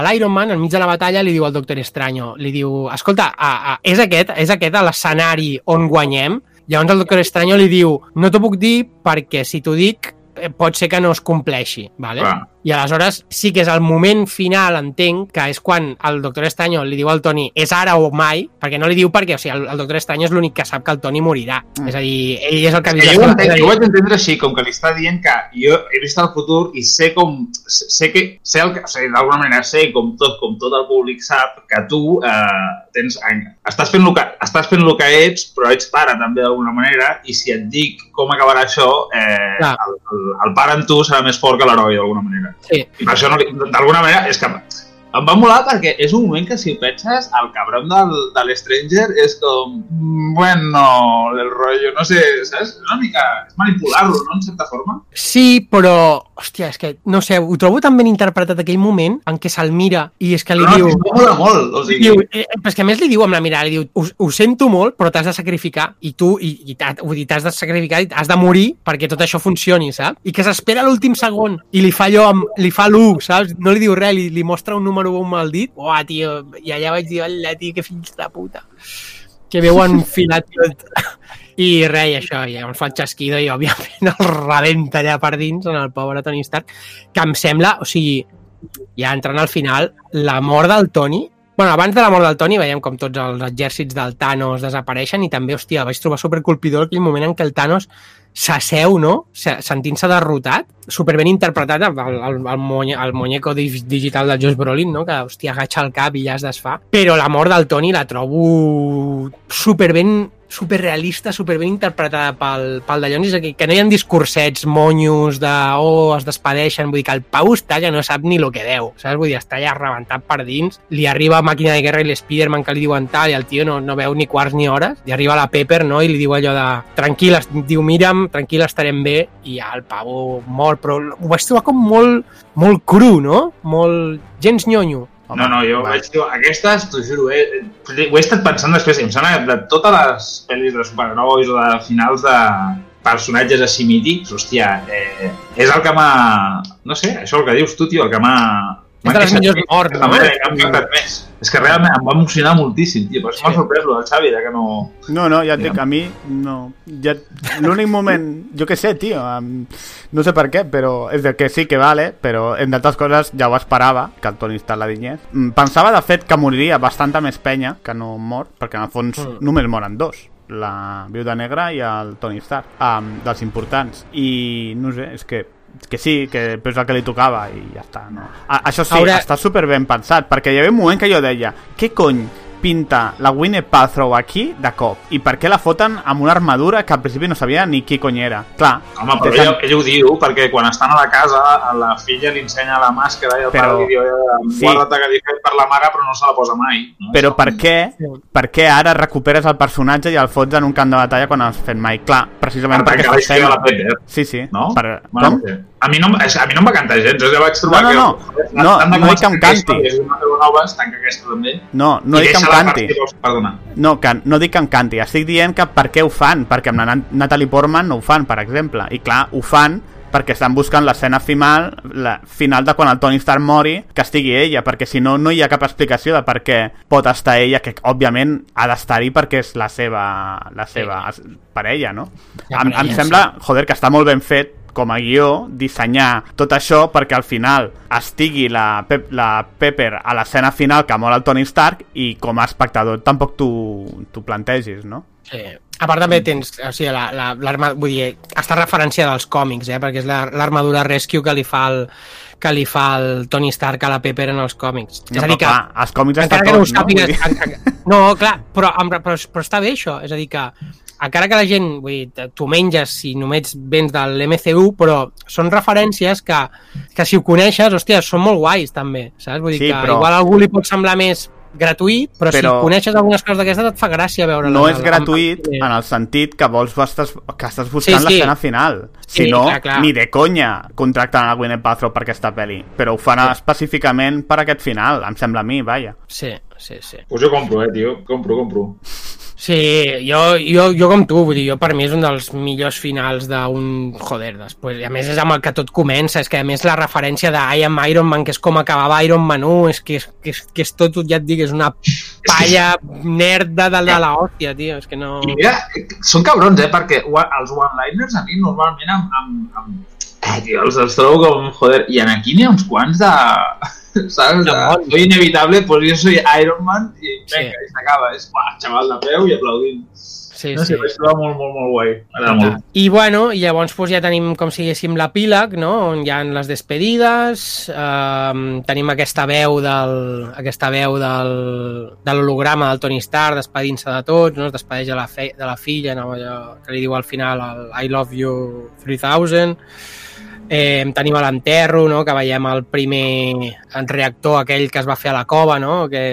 l'Iron Man, enmig de la batalla, li diu al Doctor Estranyo, li diu, escolta, a, a, és aquest, és aquest l'escenari on guanyem? Llavors el Doctor Estranyo li diu, no t'ho puc dir perquè si t'ho dic eh, pot ser que no es compleixi, ¿vale? Clar. I aleshores sí que és el moment final, entenc, que és quan el Doctor Estranyo li diu al Toni és ara o mai, perquè no li diu perquè, o sigui, el, el Doctor Estranyo és l'únic que sap que el Toni morirà. Mm. És a dir, ell és el que la jo, entenc, jo ho vaig entendre així, com que li està dient que jo he vist el futur i sé com... Sé que... Sé el que... O sigui, d'alguna manera sé, com tot, com tot el públic sap, que tu eh, tens... Estàs fent, el que, estàs fent el que ets, però ets pare també d'alguna manera, i si et dic com acabarà això, eh, Clar. el, el, el pare en tu serà més fort que l'heroi d'alguna manera. Sí. Per això, no li- d'alguna manera, és que em va molar perquè és un moment que si ho penses, el cabron del, de l'Stranger és com, mm, bueno, el rotllo, no sé, saps? Una mica, és manipular-lo, no?, en certa forma. Sí, però, hòstia, és que, no sé, ho trobo tan ben interpretat aquell moment en què se'l mira i és que li Però diu... no, no mola molt, o sigui... Diu, eh, però és que a més li diu amb la mirada, li diu, ho, ho sento molt, però t'has de sacrificar i tu, i, i t'has de sacrificar i has de morir perquè tot això funcioni, saps? I que s'espera l'últim segon i li fa allò, amb, li fa l'1, saps? No li diu res, li, li mostra un número 1 mal dit. Uah, tio, i allà vaig dir, tio, que fills de puta. Que veuen filat tot. I res, i això, i llavors fa el xasquido i òbviament el rebenta allà per dins en el pobre Tony Stark, que em sembla, o sigui, ja entrant al final, la mort del Tony Bueno, abans de la mort del Tony veiem com tots els exèrcits del Thanos desapareixen i també, hòstia, vaig trobar supercolpidor aquell moment en què el Thanos s'asseu, no? Se- Sentint-se derrotat, superben interpretat el, el, el, monye, el dig- digital del Josh Brolin, no? Que, hòstia, agacha el cap i ja es desfà. Però la mort del Tony la trobo superben superrealista, superben interpretada pel, pel Dallons, és que, que no hi ha discursets, monyos, de oh, es despedeixen, vull dir que el Pau està que no sap ni el que deu, saps? Vull dir, està ja rebentat per dins, li arriba Màquina de Guerra i l'Spiderman que li diuen tal, i el tio no, no veu ni quarts ni hores, i arriba la Pepper, no?, i li diu allò de tranquil, diu, mira'm, tranquil, estarem bé, i ja el Pau mor, però ho vaig trobar com molt, molt cru, no? Molt... gens nyonyo. No, no, jo vaig dir, aquestes, t'ho juro, eh, eh, ho he estat pensant després, em sembla que de totes les pel·lis de superherois o de finals de personatges així mítics, hòstia, eh, és el que m'ha... No sé, això el que dius tu, tio, el que m'ha... És de les m'ha millors morts, més, no? m'ha impactat més. És que realment em va emocionar moltíssim, tio, per això m'ha Sí. sorprès lo del Xavi, de que no... No, no, ja et dic, a mi no. Ja, L'únic moment, jo què sé, tio, no sé per què, però és de que sí que vale, però en d'altres coses ja ho esperava, que el Tony Stark la dinyés. Mm, Pensava, de fet, que moriria bastanta més penya que no mor, perquè en el fons Mm. només moren dos la Viuda Negra i el Tony Stark, um, dels importants. I, no sé, és que que sí, que és el que li tocava i ja està, no? A, això sí, Haurà- està super ben pensat, perquè hi havia un moment que jo deia, què cony pinta la Gwyneth Paltrow aquí de cop? I per què la foten amb una armadura que al principi no sabia ni qui cony era? Clar, Home, però ella, ella ho diu, perquè quan estan a la casa, a la filla li ensenya la màscara i el Però- pare li diu, eh, sí. guarda't que li fet per la mare, però no se la posa mai. No? Però per què, per què ara recuperes el personatge i el fots en un camp de batalla quan has fet mai? Clar, precisament Per perquè de fent... la Pepper. Sí, sí. no? Per... Bueno, Com? no a, mi no, a mi no em va cantar gens, jo ja vaig trobar No, no, no. que... No, tant de no com dic que em tanca canti. històries i una veu nova, es tanca aquesta també. No, no I dic que em deixa la canti. Perdona. No, que, no dic que em canti, estic dient que per què ho fan, perquè amb la Nat- Natalie Portman no ho fan, per exemple, i clar, ho fan perquè estan buscant l'escena final, la final de quan el Tony Stark mori, que estigui ella, perquè si no, no hi ha cap explicació de per què pot estar ella, que òbviament ha d'estar-hi perquè és la seva, la seva parella, no? Ja, em, em sembla, joder, que està molt ben fet com a guió, dissenyar tot això perquè al final estigui la, Pep, la Pepper a l'escena final que mor el Tony Stark i com a espectador tampoc tu, tu plantegis, no? Sí. A part també tens, o sigui, la, la, vull dir, està referenciada als còmics, eh, perquè és la- l'armadura Rescue que li fa el que li fa el Tony Stark a la Pepper en els còmics. No, és a dir però que, clar, als còmics està no ho tot, no? sàpigues... En- No, clar, però, amb- però, però està bé això, és a dir que encara que la gent, vull dir, tu menges si només vens de l'MCU, però són referències que, que si ho coneixes, hòstia, són molt guais també, saps? Vull dir Sí, que però- igual a algú li pot semblar més gratuït, però, Però- si coneixes algunes coses d'aquestes et fa gràcia veure no és gratuït en el sentit que vols estàs, que estàs buscant Sí, sí. l'escena final. Sí, si no, clar, clar. ni de conya contracten a Gwyneth Paltrow per aquesta pel·li. Però ho fan específicament per aquest final, em sembla a mi, vaja. Sí, sí, sí. Pues jo compro, eh, tio. Compro, compro. Sí, jo, jo, jo com tu, vull dir, jo per mi és un dels millors finals d'un... Joder, després, a més és amb el que tot comença, és que a més la referència de I am Iron Man, que és com acabava Iron Man 1, és que és, que és, que és tot, ja et dic, és una palla nerda de, de la hòstia, tio, és que no... I mira, són cabrons, eh, perquè els one-liners a mi normalment amb... amb, amb eh, tio, els, els trobo com, joder, i en aquí n'hi ha uns quants de... ¿Sabes? De, bons. soy inevitable, pues yo soy Iron Man i Sí. venga, i s'acaba. És, uah, xaval de peu i aplaudint. Sí, no sé, sí. vaig trobar molt, molt, molt guai. M'agrada molt. I bueno, i llavors pues, ja tenim com si diguéssim l'epíleg, no? on hi ha les despedides, eh, tenim aquesta veu del, aquesta veu del, de l'holograma del Tony Stark despedint-se de tots, no? es despedeix de la, fe, de la filla, no? Que li diu al final el I love you 3000, Eh, tenim l'enterro, no? que veiem el primer reactor aquell que es va fer a la cova, no? que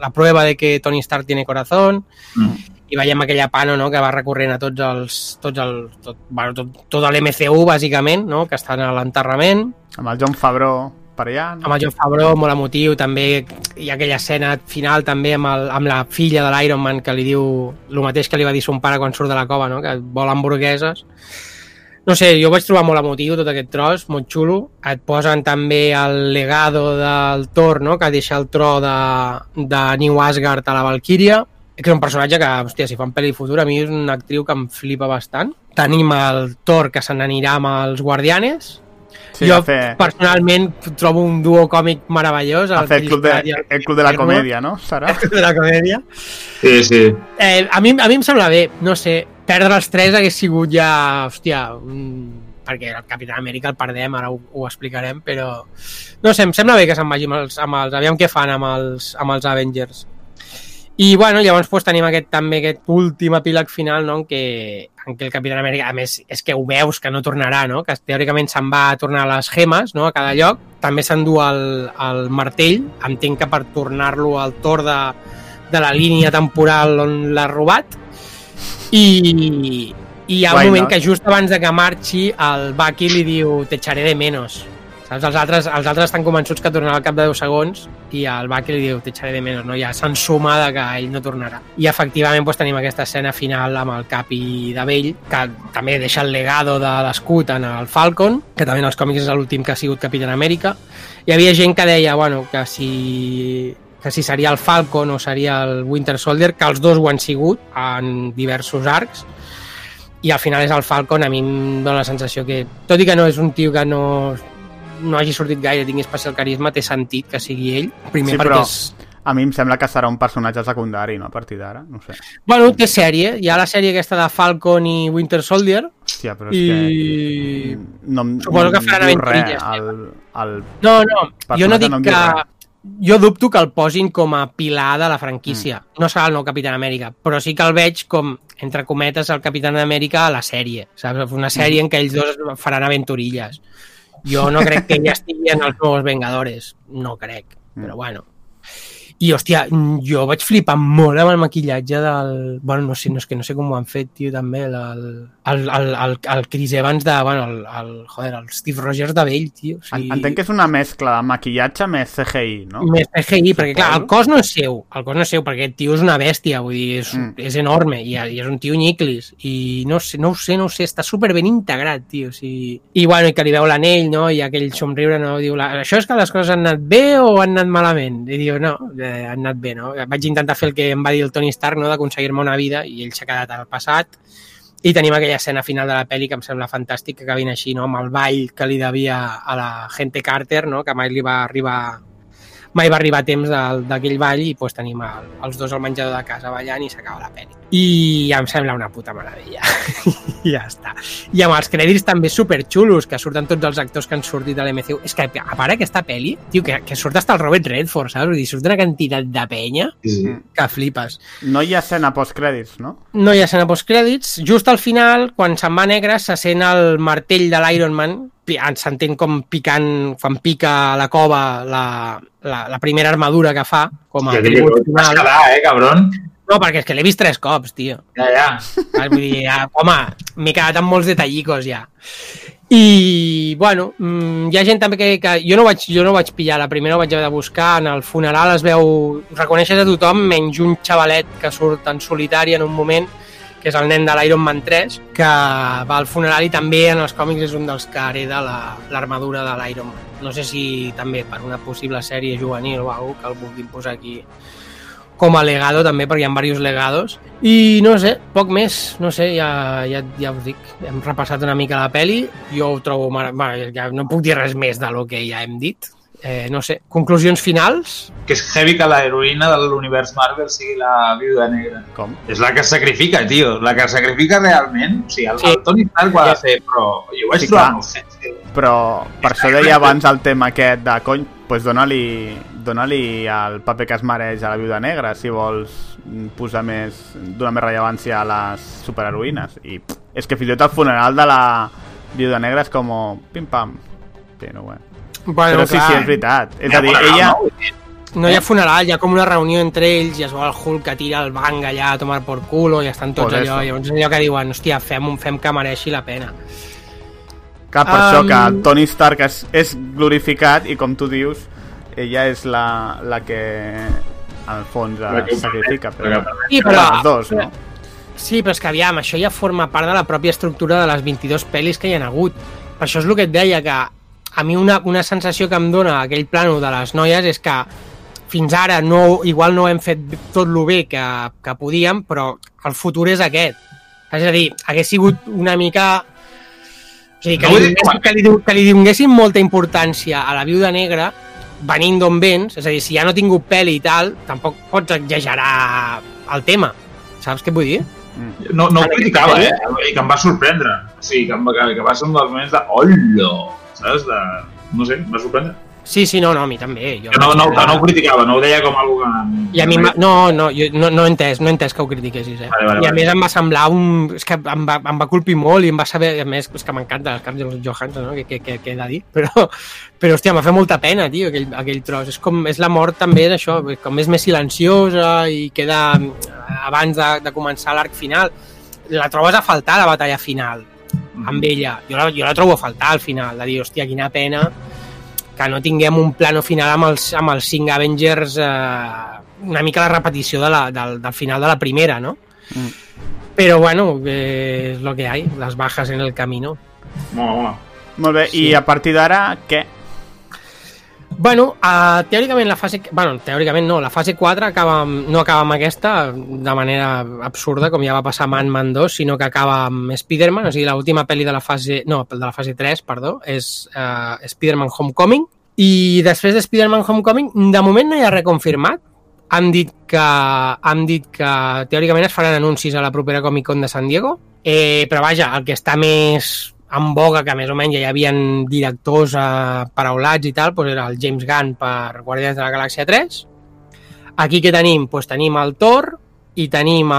la prova de que Tony Stark tiene corazón, Mm. i veiem aquella pano no? que va recorrent a tots els tots el, tot, bueno, tot, tot l'MCU bàsicament, no? que estan a l'enterrament Amb el John Favreau per allà, no? amb el John Favreau, molt emotiu també hi ha aquella escena final també amb, el, amb la filla de l'Iron Man que li diu el mateix que li va dir son pare quan surt de la cova no? que vol hamburgueses no sé, jo vaig trobar molt emotiu tot aquest tros, molt xulo. Et posen també el legado del Thor, no? que deixa el tro de, de New Asgard a la Valkyria, que és un personatge que, hòstia, si fan pel·li futura, a mi és una actriu que em flipa bastant. Tenim el Thor que se n'anirà amb els Guardianes. Sí, jo fer, personalment trobo un duo còmic meravellós. fer el club, de, i el club de la comèdia, no? Serà? El club de la comèdia. Sí, sí. Eh, a, mi, a mi em sembla bé, no sé, perdre els tres hagués sigut ja, hòstia, un... perquè el Capitán Amèrica el perdem, ara ho, ho explicarem, però no sé, em sembla bé que se'n vagi amb els, amb els aviam què fan amb els, amb els Avengers. I, bueno, llavors pues, tenim aquest, també aquest últim epíleg final, no?, en què, en què el Capitán Amèrica, a més, és que ho veus que no tornarà, no?, que teòricament se'n va a tornar les gemes, no?, a cada lloc, també s'endú el, el martell, entenc que per tornar-lo al tor de, de la línia temporal on l'ha robat, i, i hi ha un Why moment not? que just abans de que marxi el Bucky li diu te echaré de menos saps? Els altres, els altres estan convençuts que tornarà al cap de 10 segons i el Bucky li diu te echaré de menos no? ja s'ensuma de que ell no tornarà i efectivament doncs, tenim aquesta escena final amb el Capi de vell que també deixa el legado de l'escut en el Falcon que també en els còmics és l'últim que ha sigut Capitán Amèrica hi havia gent que deia bueno, que si que si seria el Falcon o seria el Winter Soldier, que els dos ho han sigut en diversos arcs, i al final és el Falcon, a mi em dóna la sensació que, tot i que no és un tio que no, no hagi sortit gaire, tingui especial carisma, té sentit que sigui ell. Primer Sí, perquè però és... a mi em sembla que serà un personatge secundari, no? A partir d'ara, no sé. Bueno, té sèrie. Hi ha la sèrie aquesta de Falcon i Winter Soldier, Hòstia, però és i... que... No, Suposo que no faran res, aventurilles, El, el... No, no, jo no dic no que... Jo dubto que el posin com a pilar de la franquícia. Mm. No serà el nou Capitán Amèrica, però sí que el veig com, entre cometes, el Capitán Amèrica a la sèrie. Saps? Una sèrie en què ells dos faran aventurilles. Jo no crec que ella estigui en els nous Vengadores. No crec, però bueno. I, hòstia, jo vaig flipar molt amb el maquillatge del... Bueno, no sé, no, és que no sé com ho han fet, tio, també, el, el, el, el, el Chris Evans de... Bueno, el, el, joder, el Steve Rogers de vell, tio. O En- Entenc que és una mescla de maquillatge més CGI, no? Més CGI, perquè clar, el cos no és seu, el cos no és seu, perquè aquest tio és una bèstia, vull dir, és, Mm. mm. és enorme, i, i és un tio nyiclis, i no sé, no ho sé, no ho sé, està super ben integrat, tio, o sigui... I bueno, i que li veu l'anell, no?, i aquell somriure, no?, diu, la, això és que les coses han anat bé o han anat malament? I diu, no, eh, han anat bé, no? Vaig intentar fer el que em va dir el Tony Stark, no?, d'aconseguir-me una vida, i ell s'ha quedat al passat, i tenim aquella escena final de la pel·li que em sembla fantàstic que acabin així, no? amb el ball que li devia a la gente Carter, no? que mai li va arribar mai va arribar a temps d'aquell ball i doncs, tenim el, els dos al menjador de casa ballant i s'acaba la pel·li. I em sembla una puta meravella. I ja està. I amb els crèdits també superxulos, que surten tots els actors que han sortit de l'MCU. És que, a part aquesta pel·li, tio, que, que surt hasta el Robert Redford, saps? Vull dir, surt una quantitat de penya Sí, que flipes. No hi ha escena postcrèdits, no? No hi ha escena postcrèdits. Just al final, quan se'n va negre, se sent el martell de l'Iron Man, s'entén com picant, quan pica a la cova la, la, la primera armadura que fa, com a tribut vas final. quedar, eh, cabron? No, perquè és que l'he vist tres cops, tio. Ja, ja. Saps? Vull dir, ja, home, m'he quedat amb molts detallicos ja. I, bueno, mm, hi ha gent també que, que jo, no vaig, jo no vaig pillar, la primera ho vaig haver de buscar, en el funeral es veu, reconeixes a tothom, menys un xavalet que surt en solitari en un moment, que és el nen de l'Iron Man 3, que va al funeral i també en els còmics és un dels que hereda la- l'armadura de l'Iron Man. No sé si també per una possible sèrie juvenil o alguna que el vulguin posar aquí com a legado també, perquè hi ha diversos legados. I no sé, poc més, no sé, ja, ja, ja us dic, hem repassat una mica la peli, jo ho trobo... Mar... Bueno, ja no puc dir res més de lo que ja hem dit. Eh, no sé, conclusions finals? Que és heavy que l'heroïna de l'univers Marvel sigui la viuda negra. Com? És la que es sacrifica, tio. La que es sacrifica realment. O sigui, el, Sí. el Tony Stark ho ha de fer, però jo ho vaig Sí, trobar clar. molt senzill. Però per això deia abans el tema aquest de cony, pues dona-li dona-li el paper que es mereix a la Viuda Negra si vols posar més donar més rellevància a les superheroïnes i pff, és que fins i tot el funeral de la Viuda Negra és com pim-pam sí, no, bueno. Bueno, però sí, sí, és veritat és a dir, ella no? Hi ha funeral, hi ha com una reunió entre ells i es veu el Hulk que tira el bang allà a tomar por culo i estan tots Pues allò, eso. i llavors és allò que diuen, hòstia, fem, fem que mereixi la pena. Clar, per Um, això que Tony Stark és, és glorificat i com tu dius, ella és la, la que al fons La que es sacrifica. permet, Però, la que ho Sí, però els dos, no? Sí, però és que aviam, això ja forma part de la pròpia estructura de les 22 pel·lis que hi han hagut. Per això és el que et deia, que a mi una, una sensació que em dona aquell plano de les noies és que fins ara no, igual no hem fet tot lo bé que, que podíem, però el futur és aquest. És a dir, hagués sigut una mica... O sigui, que, No ho li, que, li, que li donéssim molta importància a la viuda negra venint d'on vens, és a dir, si ja no tingut peli i tal, tampoc pots exagerar el tema. Saps què vull dir? No, no ho criticava, eh? I que em va sorprendre. O sigui, que, em, va- que, que va ser un dels moments de... Hola! Saps? De... No sé, em va sorprendre. Sí, sí, no, no, a mi també. Jo Que no, no, que no ho criticava, no ho deia com algo que... I a mi, no, no, jo no, no he entès, no he entès que ho critiquessis, eh? Vale, vale, I a vale. més em va semblar un... És que em va, em va colpir molt i em va saber... A més, és que m'encanta el cap de Johansson, no? Que, que, que, que he de dir. Però, però hòstia, m'ha fet molta pena, tio, aquell, aquell tros. És com... És la mort també d'això, com és més silenciosa i queda eh, abans de, de començar l'arc final. La trobes a faltar, la batalla final, amb ella. Jo la, jo la trobo a faltar al final, de dir, hòstia, quina pena que no tinguem un plano final amb els, amb els cinc Avengers eh, una mica la repetició de la, del, del final de la primera, no? Mm. Però bueno, eh, és lo que hay, les bajas en el camino. Mola, mola. Molt bé, Sí. i a partir d'ara, què? Bueno, uh, teòricament la fase... Bueno, teòricament no, la fase 4 acaba, amb- no acaba amb aquesta de manera absurda, com ja va passar amb Ant-Man 2, sinó que acaba amb Spider-Man, o sigui, l'última pel·li de la fase... No, de la fase 3, perdó, és uh, Spider-Man Homecoming, i després de Spider-Man Homecoming, de moment no hi ha res confirmat, han dit que, han dit que teòricament es faran anuncis a la propera Comic Con de San Diego, eh, però vaja, el que està més en boga, que més o menys ja hi havia directors eh, paraulats i tal, doncs era el James Gunn per Guardians de la Galàxia 3. Aquí què tenim? Doncs tenim el Thor i tenim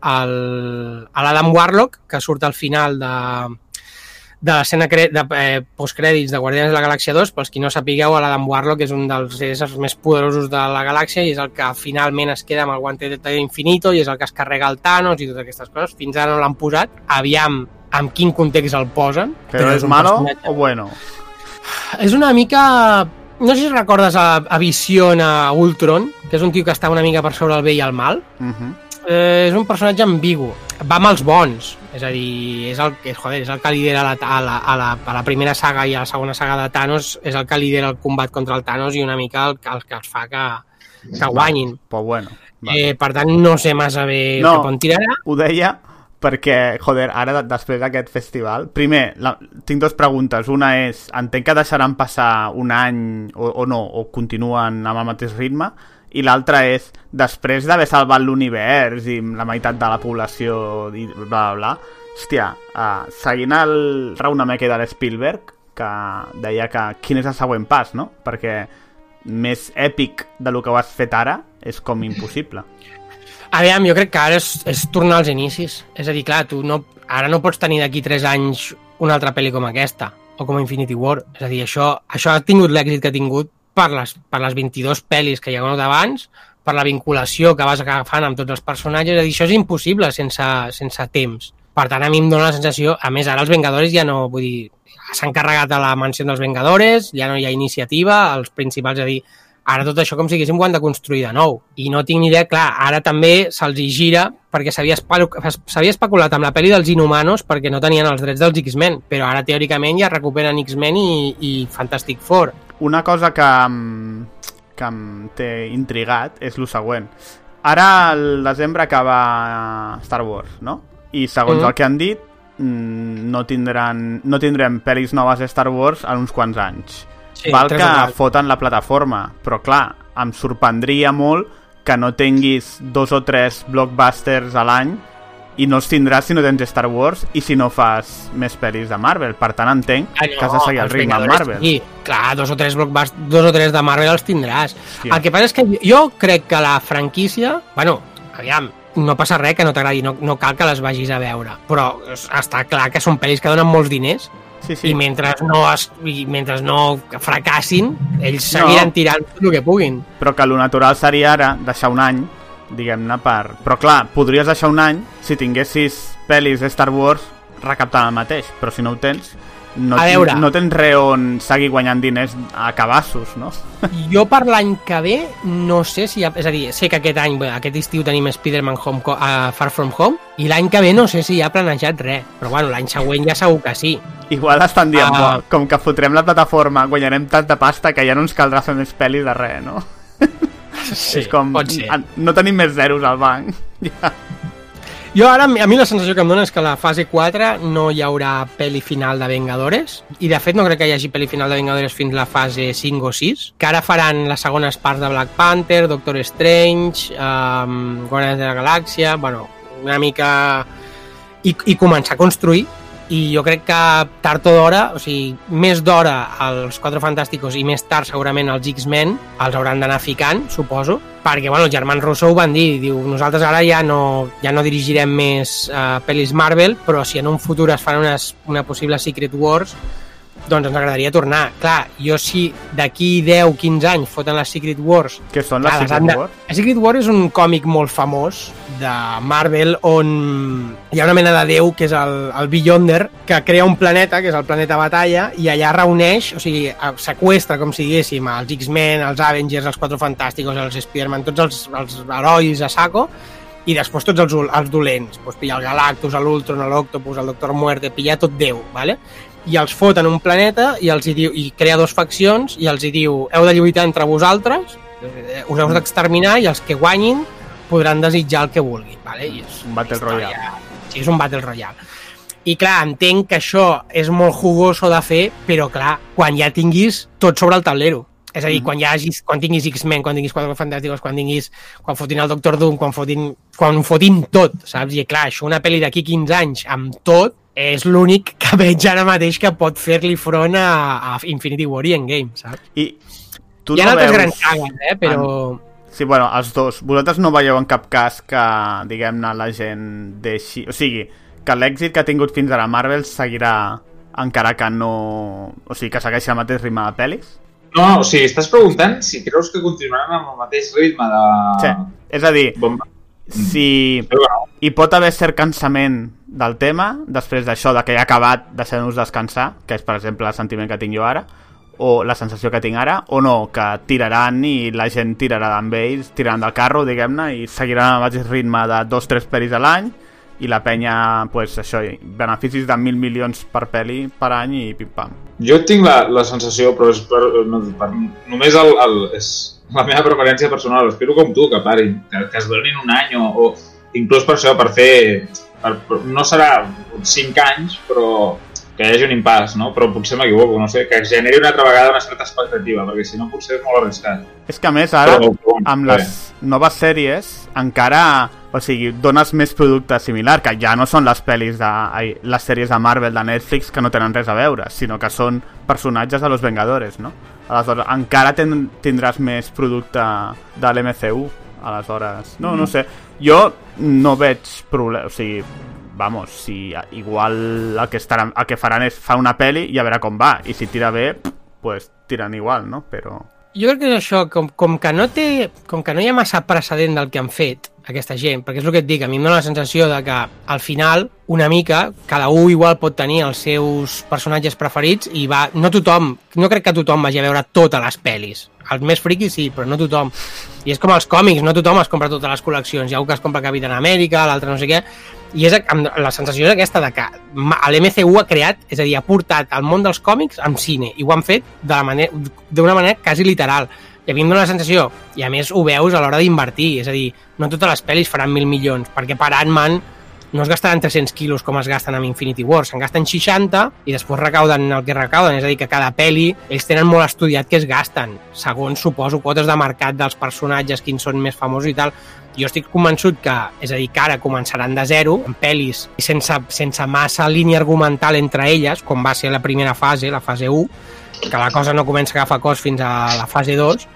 l'Adam Warlock, que surt al final de, de l'escena de eh, postcrèdits de Guardians de la Galàxia 2, pels qui no sapigueu, l'Adam Warlock és un dels éssers més poderosos de la galàxia i és el que finalment es queda amb el guante de infinito i és el que es carrega el Thanos i totes aquestes coses. Fins ara no l'han posat. Aviam amb quin context el posen. Però és malo personatge- o bueno? És una mica... No sé si recordes a, a Vision a Ultron, que és un tio que està una mica per sobre el bé i el mal. Uh -huh. Eh, és un personatge ambigu. Va amb els bons. És a dir, és el, que, joder, és el que lidera la, a, la, a, la, a la primera saga i a la segona saga de Thanos, és el que lidera el combat contra el Thanos i una mica el, el que els fa que, que guanyin. Però bueno. Va. Eh, per tant, no sé massa bé No. cap on tirarà. Ho deia perquè, joder, ara de- després d'aquest festival... Primer, la, tinc dues preguntes. Una és, entenc que deixaran passar un any o, o no, o continuen amb el mateix ritme, i l'altra és, després d'haver salvat l'univers i la meitat de la població i bla, bla, bla, hòstia, uh, seguint el raonament de l'Spielberg, que deia que quin és el següent pas, no? Perquè més èpic de lo que ho has fet ara és com impossible. Aviam, jo crec que ara és, és tornar als inicis. És a dir, clar, tu no, ara no pots tenir d'aquí 3 anys una altra pel·li com aquesta, o com Infinity War. És a dir, això, això ha tingut l'èxit que ha tingut per les, per les 22 pel·lis que hi ha hagut abans, per la vinculació que vas agafant amb tots els personatges. És a dir, això és impossible sense, sense temps. Per tant, a mi em dóna la sensació... A més, ara els Vengadores ja no... Vull dir, s'han carregat a la mansió dels Vengadores, ja no hi ha iniciativa, els principals, és a dir, ara tot això com si haguéssim ho han de construir de nou. I no tinc ni idea, clar, ara també se'ls hi gira perquè s'havia espe- s'havia especulat amb la pel·li dels Inhumanos perquè no tenien els drets dels X-Men, però ara teòricament ja recuperen X-Men i, i Fantastic Four. Una cosa que, que em té intrigat és el següent. Ara, al desembre, acaba Star Wars, no? I segons Mhm. el que han dit, mm, no, tindran, no tindrem pel·lis noves de Star Wars en uns quants anys. Sí, Val que foten la plataforma, però clar, em sorprendria molt que no tinguis dos o tres blockbusters a l'any i no els tindràs si no tens Star Wars i si no fas més pel·lis de Marvel. Per tant, entenc Ah, que has de seguir el ritme Vengadores, Marvel. Sí, clar, dos o tres blockbust, dos o tres de Marvel els tindràs. Hòstia. El que passa és que jo crec que la franquícia... Bueno, aviam, no passa res que no t'agradi, no, no cal que les vagis a veure, però es- està clar que són pel·lis que donen molts diners Sí, sí. i mentre no, es, i mentre no fracassin, ells seguiran No. tirant tot el que puguin. però que lo natural seria ara deixar un any, diguem-ne, per... Però clar, podries deixar un any si tinguessis pel·lis de Star Wars recaptant el mateix, però si no ho tens, no, A veure. no tens res on seguir guanyant diners a cabassos, no? Jo per l'any que ve no sé si... Ha, és a dir, sé que aquest any, bé, aquest estiu tenim Spider-Man Home, uh, Far From Home i l'any que ve no sé si hi ha planejat res, però bueno, l'any següent ja segur que sí. Igual estan dient, ah. com que fotrem la plataforma, guanyarem tanta pasta que ja no ens caldrà fer més pel·lis de res, no? Sí, és com, pot ser. "Ah, no tenim més zeros al banc. Ja. Jo ara, a mi la sensació que em dona és que a la fase 4 no hi haurà pel·li final de Vengadores i de fet no crec que hi hagi pel·li final de Vengadores fins la fase 5 o 6 que ara faran les segones parts de Black Panther, Doctor Strange um, Guardians de la Galàxia bueno, una mica i, i començar a construir i jo crec que tard o d'hora, o sigui, més d'hora als Quatre Fantàsticos i més tard segurament als X-Men els hauran d'anar ficant, suposo, perquè bueno, els germans Russo ho van dir, diu, nosaltres ara ja no, ja no dirigirem més uh, pel·lis Marvel, però si en un futur es fan unes, una possible Secret Wars, doncs ens agradaria tornar. Clar, jo si d'aquí 10-15 anys foten les Secret Wars... Què són les clar, Secret de- Wars? La Secret War és un còmic molt famós de Marvel on hi ha una mena de déu que és el, el Beyonder que crea un planeta, que és el planeta Batalla i allà reuneix, o sigui, seqüestra com si diguéssim els X-Men, els Avengers, els Quatre Fantàsticos, els Spider-Man, tots els, els herois a saco i després tots els, els dolents, doncs pillar el Galactus, l'Ultron, l'Octopus, el Doctor Muerte, pillar tot Déu, ¿vale? I els fot en un planeta i els hi diu i crea dos faccions i els hi diu heu de lluitar entre vosaltres eh, us heu d'exterminar i els que guanyin podran desitjar el que vulguin vale? I és Un Battle història- Royale. sí, és un Battle Royale i clar, entenc que això és molt jugoso de fer però clar, quan ja tinguis tot sobre el tablero és a dir, quan, ja hagis, quan tinguis X-Men, quan tinguis Quatre Fantàsticos, quan tinguis quan fotin el Doctor Doom, quan fotin, quan fotin tot, saps? I clar, això una pel·li d'aquí 15 anys amb tot és l'únic que veig ara mateix que pot fer-li front a, a Infinity War i Endgame, saps? I tu Hi ha no altres veus... grans sagues, eh? Però... Sí, bueno, els dos. Vosaltres no veieu en cap cas que, diguem-ne, la gent deixi... O sigui, que l'èxit que ha tingut fins ara Marvel seguirà encara que no... O sigui, que segueixi el mateix ritme de pel·lis? No, o sigui, estàs preguntant si creus que continuaran amb el mateix ritme de... Sí. És a dir, Bomba. Si hi pot haver cert cansament del tema, després d'això, de que ha acabat deixant-nos descansar, que és, per exemple, el sentiment que tinc jo ara, o la sensació que tinc ara, o no, que tiraran i la gent tirarà amb ells, tiraran del carro, diguem-ne, i seguiran al mateix ritme de dos tres pel·lis a l'any, i la penya, pues, això, beneficis de mil milions per pel·li per any i pim-pam. jo tinc la, la sensació, però és per, no, per només el, el, és la meva preferència personal. Espero com tu, que parin, que, que es donin un any o, o inclús per això, per fer... Per, per, no serà 5 anys, però que hi hagi un impàs, no? Però potser m'equivoco, no sé, que generi una altra vegada una certa expectativa, perquè si no potser és molt arriscat. És que a més ara, Però, però, amb les noves sèries, encara, o sigui, dones més producte similar, que ja no són les pel·lis de, ai, les sèries de Marvel, de Netflix, que no tenen res a veure, sinó que són personatges de Los Vengadores, no? Aleshores, encara ten, tindràs més producte de l'MCU, aleshores... No, no sé, jo no veig problema, o sigui, vamos, si igual el que, estaran, el que faran és fa una peli i a veure com va, i si tira bé, pues tiren igual, no? Però... Jo crec que és això, com, com, que no té, com que no hi ha massa precedent del que han fet aquesta gent, perquè és el que et dic, a mi em dóna la sensació de que al final, una mica, cada un igual pot tenir els seus personatges preferits i va, no tothom, no crec que tothom vagi a veure totes les pel·lis. Els més friquis sí, però no tothom. I és com els còmics, no tothom es compra totes les col·leccions. Hi ha un que es compra Capitán Amèrica, l'altre no sé què, i és, la sensació és aquesta de que l'MCU ha creat, és a dir, ha portat el món dels còmics amb cine i ho han fet de la manera- d'una manera quasi literal i a mi em dóna la sensació, i a més ho veus a l'hora d'invertir, és a dir, no totes les pel·lis faran mil milions, perquè per Ant-Man no es gastaran 300 quilos com es gasten amb Infinity War, se'n gasten 60 i després recauden el que recauden, és a dir, que cada pel·li ells tenen molt estudiat què es gasten, segons suposo quotes de mercat dels personatges, quins són més famosos i tal. Jo estic convençut que, és a dir, que ara començaran de zero, en pel·lis sense, sense massa línia argumental entre elles, com va ser la primera fase, la fase 1, que la cosa no comença a agafar cos fins a la fase 2,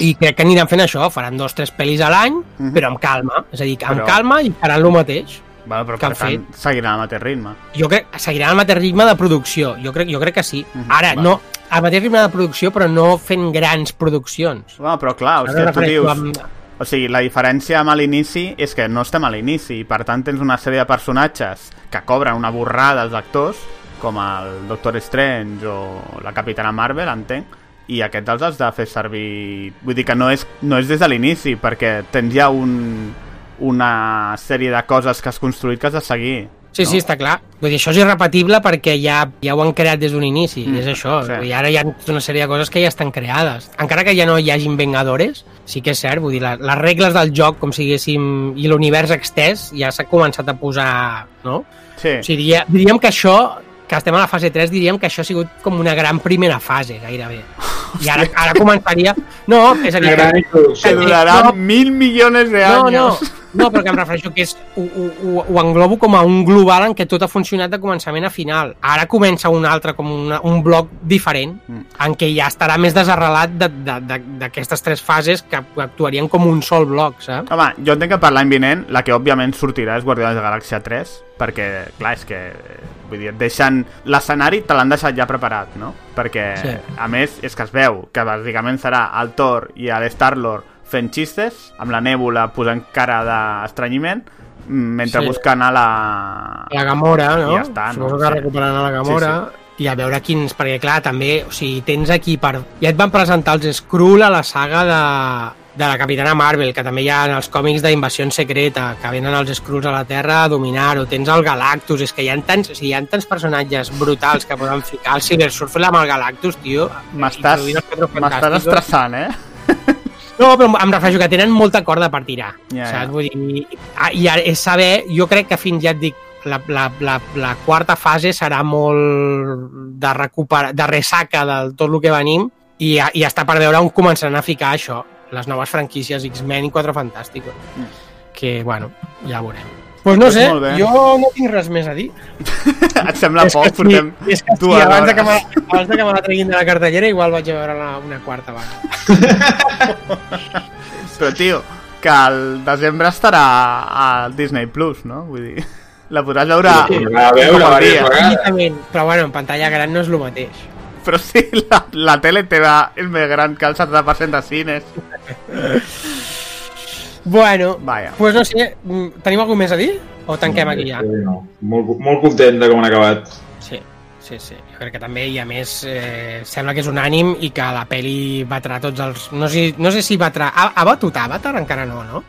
i crec que aniran fent això, faran dos tres pel·lis a l'any, Mhm. però amb calma, és a dir, amb Però- calma i faran el mateix. Bueno, però que per tant, seguirà al mateix ritme. Jo crec que seguiran el mateix ritme de producció, jo crec, jo crec que sí. Mhm, Ara, va. no, el mateix ritme de producció, però no fent grans produccions. Bueno, però clar, Ara hòstia, tu dius... amb- O sigui, la diferència amb l'inici és que no estem a l'inici i per tant tens una sèrie de personatges que cobren una borrada als actors com el Doctor Strange o la Capitana Marvel, entenc i aquests els has de fer servir vull dir que no és, no és des de l'inici perquè tens ja un, una sèrie de coses que has construït que has de seguir Sí, no? sí, està clar. Vull dir, això és irrepetible perquè ja, ja ho han creat des d'un inici, Mm, és això. sí. Sí. I ara hi ha una sèrie de coses que ja estan creades. Encara que ja no hi hagin Vengadores, sí que és cert, vull dir, la, les regles del joc, com si diguéssim, i l'univers extès, ja s'ha començat a posar, no? Sí, O sigui, diríem que això, que estem a la fase 3, diríem que això ha sigut com una gran primera fase, gairebé. I ara, ara començaria... No, és a dir... Que- que sí, durarà no. mil milions de anys no, No, però que em refereixo que és, ho, ho, ho, ho englobo com a un global en què tot ha funcionat de començament a final. Ara comença un altre, com una, un bloc diferent, Mm. en què ja estarà més desarrelat de- de- de- d'aquestes tres fases que actuarien com un sol bloc, saps? Home, jo entenc que per l'any vinent la que òbviament sortirà és Guardians de la Galàxia 3 perquè, clar, és que vull dir, et deixen l'escenari te l'han deixat ja preparat, no? Perquè, Sí. a més, és que es veu que bàsicament serà el Thor i l'Star-Lord fent xistes, amb la nèbula posant cara d'estranyiment, mentre Sí. buscant a la... La Gamora, no? I ja està, no? Suposo que Sí. recuperaran a la Gamora. I a veure quins... Perquè, clar, també... O sigui, tens aquí per... Ja et van presentar els Skrull a la saga de, de la Capitana Marvel, que també hi ha en els còmics d'Invasió Secreta, que venen els Skrulls a la Terra a dominar-ho. Tens el Galactus, és que hi ha tants, o sigui, hi ha tants personatges brutals que poden ficar. El Silver Surfer amb el Galactus, tio. M'estàs estressant, eh? No, però em refereixo que tenen molta corda per tirar. Ja, saps? ja. Vull dir, ah, i és saber, jo crec que fins ja et dic, la, la, la, la quarta fase serà molt de recuperar, de ressaca de tot el que venim i, i està per veure on començaran a ficar això, les noves franquícies X-Men i Quatre Fantàsticos. Que, bueno, ja ho veurem. Pues no Pues sé, jo no tinc res més a dir. Et sembla poc? sí, Portem és que sí, dues abans de que, abans de que me la treguin de la cartellera igual vaig a veure la, una quarta vegada. Però, tio, que al desembre estarà al Disney Plus, no? Vull dir, la podràs veure... Sí, a veure però bueno, en pantalla gran no és el mateix. Però sí, la, la tele teva és més gran que el 70% de cines. Bueno, Vaja. pues no sé, mm, tenim alguna més a dir? O tanquem aquí ja? No. Molt, molt content de com han acabat. Sí, sí, sí. Jo crec que també, i a més, eh, sembla que és un ànim i que la peli batrà tots els... No sé, no sé si batrà... Ha, ha batut Avatar? Encara no, no?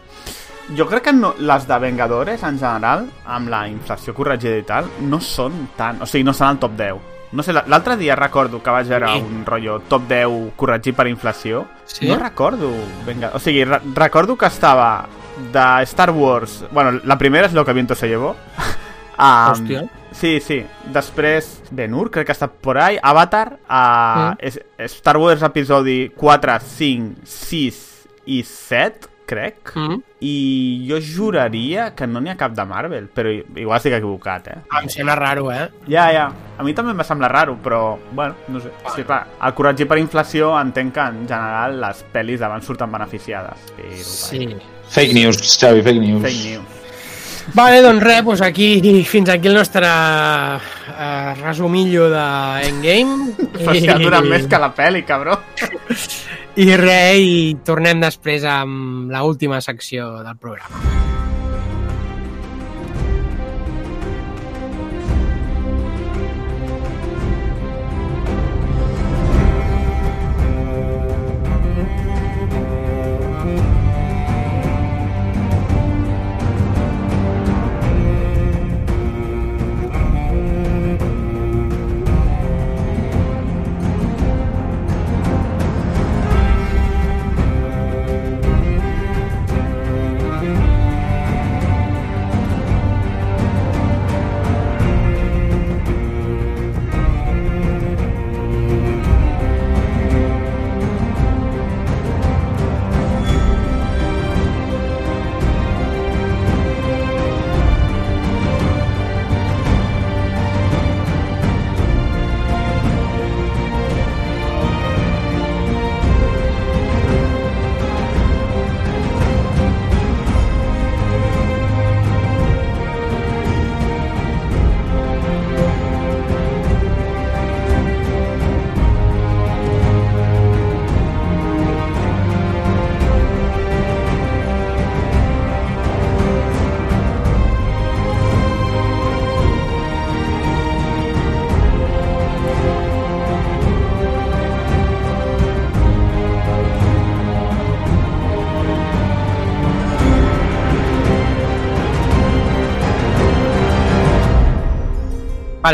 Jo crec que no, les de Vengadores, en general, amb la inflació corregida i tal, no són tant... O sigui, no són al top 10. No sé, la- l'altre dia recordo que vaig veure Sí. un rotllo top 10 corregit per inflació. Sí? No recordo... Venga... O sigui, re recordo que estava de Star Wars... Bueno, la primera és Lo que viento se llevó. um, Hòstia. Sí, sí. Després, Ben-Hur, crec que estat por ahí. Avatar, uh, Mm. Star Wars episodi 4, 5, 6 i 7, crec. Mm. I jo juraria que no n'hi ha cap de Marvel, però igual estic equivocat, eh? Em sembla raro, eh? Ja, ja. A mi també em va semblar raro, però, bueno, no sé. Sí, clar, el corregir per inflació entenc que en general les pel·lis d'abans surten beneficiades. Però, Sí. Fake news, Xavi, fake news. Fake news. Vale, doncs res, doncs aquí, fins aquí el nostre eh, resumillo d'Endgame. Però si ha durat més que la pel·li, cabró. I res, i tornem després amb la última secció del programa.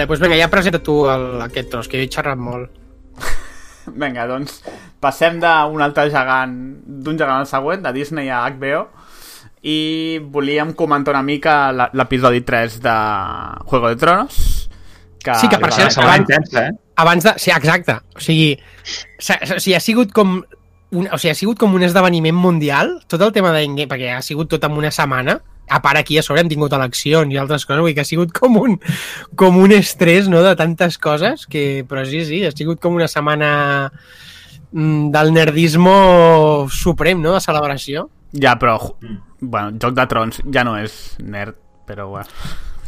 Vale, doncs vinga, ja presenta tu el, aquest tros, que jo he xerrat molt. Vinga, doncs passem d'un altre gegant, d'un gegant al següent, de Disney a HBO, i volíem comentar una mica la- l'episodi 3 de Juego de Tronos. Que Sí, que per cert, abans- intensa, eh? Abans de... Sí, exacte. O sigui, s'ha- o sigui, ha sigut com un, o sigui, ha sigut com un esdeveniment mundial, tot el tema d'Endgame, perquè ha sigut tot en una setmana, a part aquí a sobre hem tingut eleccions i altres coses, vull dir que ha sigut com un, com un estrès no, de tantes coses, que, però sí, sí, ha sigut com una setmana mm, del nerdismo suprem, no?, de celebració. Ja, però... Bueno, Joc de Trons ja no és nerd, però bueno.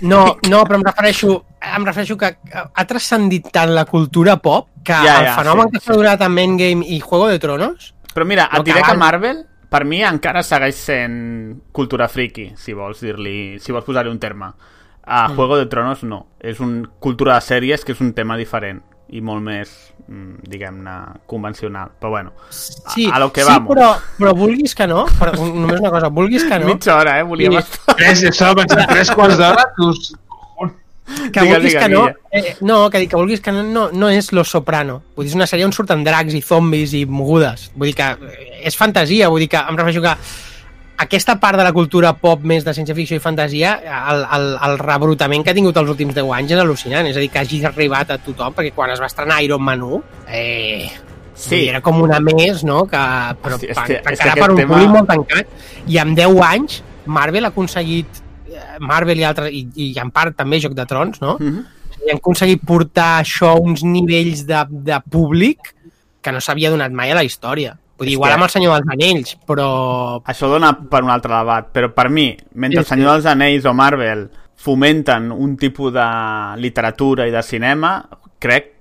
No, no, però em refereixo, em refereixo que ha transcendit tant la cultura pop que Ja, ja, el fenomen sí, que s'ha durat amb Endgame i Juego de Tronos Però mira, No, et diré que que Marvel, per mi, encara segueix sent cultura friki, si vols dir-li, si vols posar-hi un terme. A Mm. Juego de Tronos no. És un cultura de sèries que és un tema diferent i molt més, mm, diguem-ne, convencional. Però bueno, Sí, a, a lo que sí vamos. però, però vulguis que no, però només una cosa, vulguis que no, Mitja hora, eh? Volíem Sí. estar... Tres, això, pensar tres quarts d'hora. que Digues, vulguis digues, que no, eh, no, que, que vulguis que no, no, no és Los Soprano. Vull dir, és una sèrie on surten dracs i zombis i mogudes. Vull dir que eh, és fantasia, vull dir que em refereixo que aquesta part de la cultura pop més de ciència-ficció i fantasia, el, el, el rebrutament que ha tingut els últims 10 anys és al·lucinant. És a dir, que hagi arribat a tothom, perquè quan es va estrenar Iron Man 1, eh, Sí. era com una més, no? Que, però Hosti, que, és que per un tema- públic molt tancat. I en 10 anys, Marvel ha aconseguit Marvel i altres, i, i en part també Joc de Trons, no? Mhm. I han aconseguit portar això a uns nivells de, de públic que no s'havia donat mai a la història. Vull dir, igual amb el Senyor dels Anells, però... Això dona per un altre debat, però per mi, mentre Sí, El Senyor dels Anells o Marvel fomenten un tipus de literatura i de cinema, crec,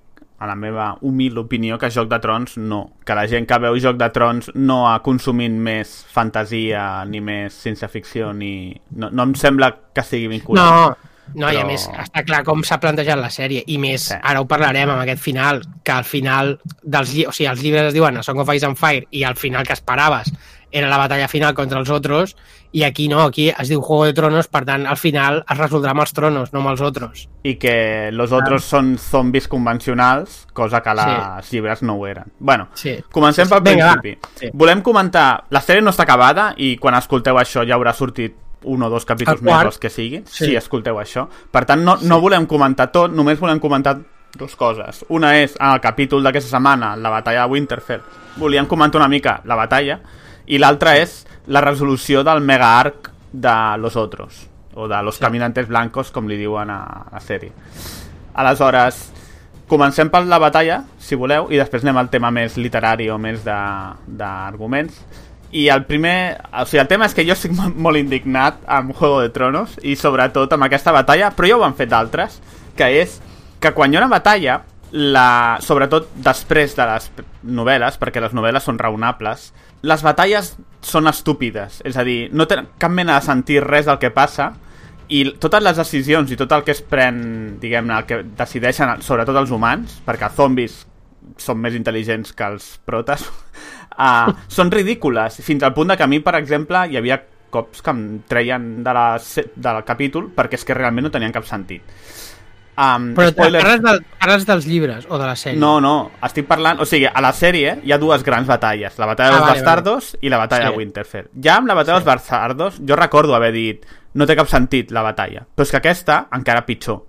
a la meva humil opinió, que Joc de Trons no. Que la gent que veu Joc de Trons no ha consumit més fantasia, ni més ciència-ficció, ni... No, no em sembla que sigui vinculat. No, no, i a Però- més està clar com s'ha plantejat la sèrie i més, Sí. ara ho parlarem amb aquest final que al final dels lli o sigui, els llibres es diuen A Song of Ice and Fire i al final que esperaves era la batalla final contra els otros i aquí no, aquí es diu Juego de Tronos per tant al final es resoldrà amb els tronos, no amb els otros i que los otros són zombis convencionals, cosa que les llibres no ho eren. Bueno, Sí. comencem pel Vinga, va. principi. Sí. Volem comentar... La sèrie no està acabada i quan escolteu això ja haurà sortit un o dos capítols El més els que siguin, Sí. si escolteu això. Per tant, no, no volem comentar tot, només volem comentar dues coses. Una és, en el capítol d'aquesta setmana, la batalla de Winterfell, volíem comentar una mica la batalla, i l'altra és la resolució del mega arc de Los Otros, o de Los Caminantes Blancos, com li diuen a la sèrie. Aleshores, comencem per la batalla, si voleu, i després anem al tema més literari o més d'arguments. I el primer... O sigui, el tema és que jo estic molt, molt indignat amb Juego de Tronos i sobretot amb aquesta batalla, però ja ho han fet d'altres, que és que quan hi ha una batalla, la, sobretot després de les novel·les, perquè les novel·les són raonables, les batalles són estúpides. És a dir, no tenen cap mena de sentir res del que passa i totes les decisions i tot el que es pren, diguem-ne, el que decideixen, sobretot els humans, perquè els zombis són més intel·ligents que els protes, uh, són ridícules. Fins al punt de que a mi, per exemple, hi havia cops que em treien de la, del capítol perquè és que realment no tenien cap sentit. Um, però spoiler- parles, de, parles dels llibres o de la sèrie? no, no, estic parlant... O sigui, a la sèrie hi ha dues grans batalles. La batalla Ah, dels vale, bastardos i la batalla Sí. de Winterfell. Ja amb la batalla dels bastardos, jo recordo haver dit no té cap sentit la batalla. Però és que aquesta, encara pitjor.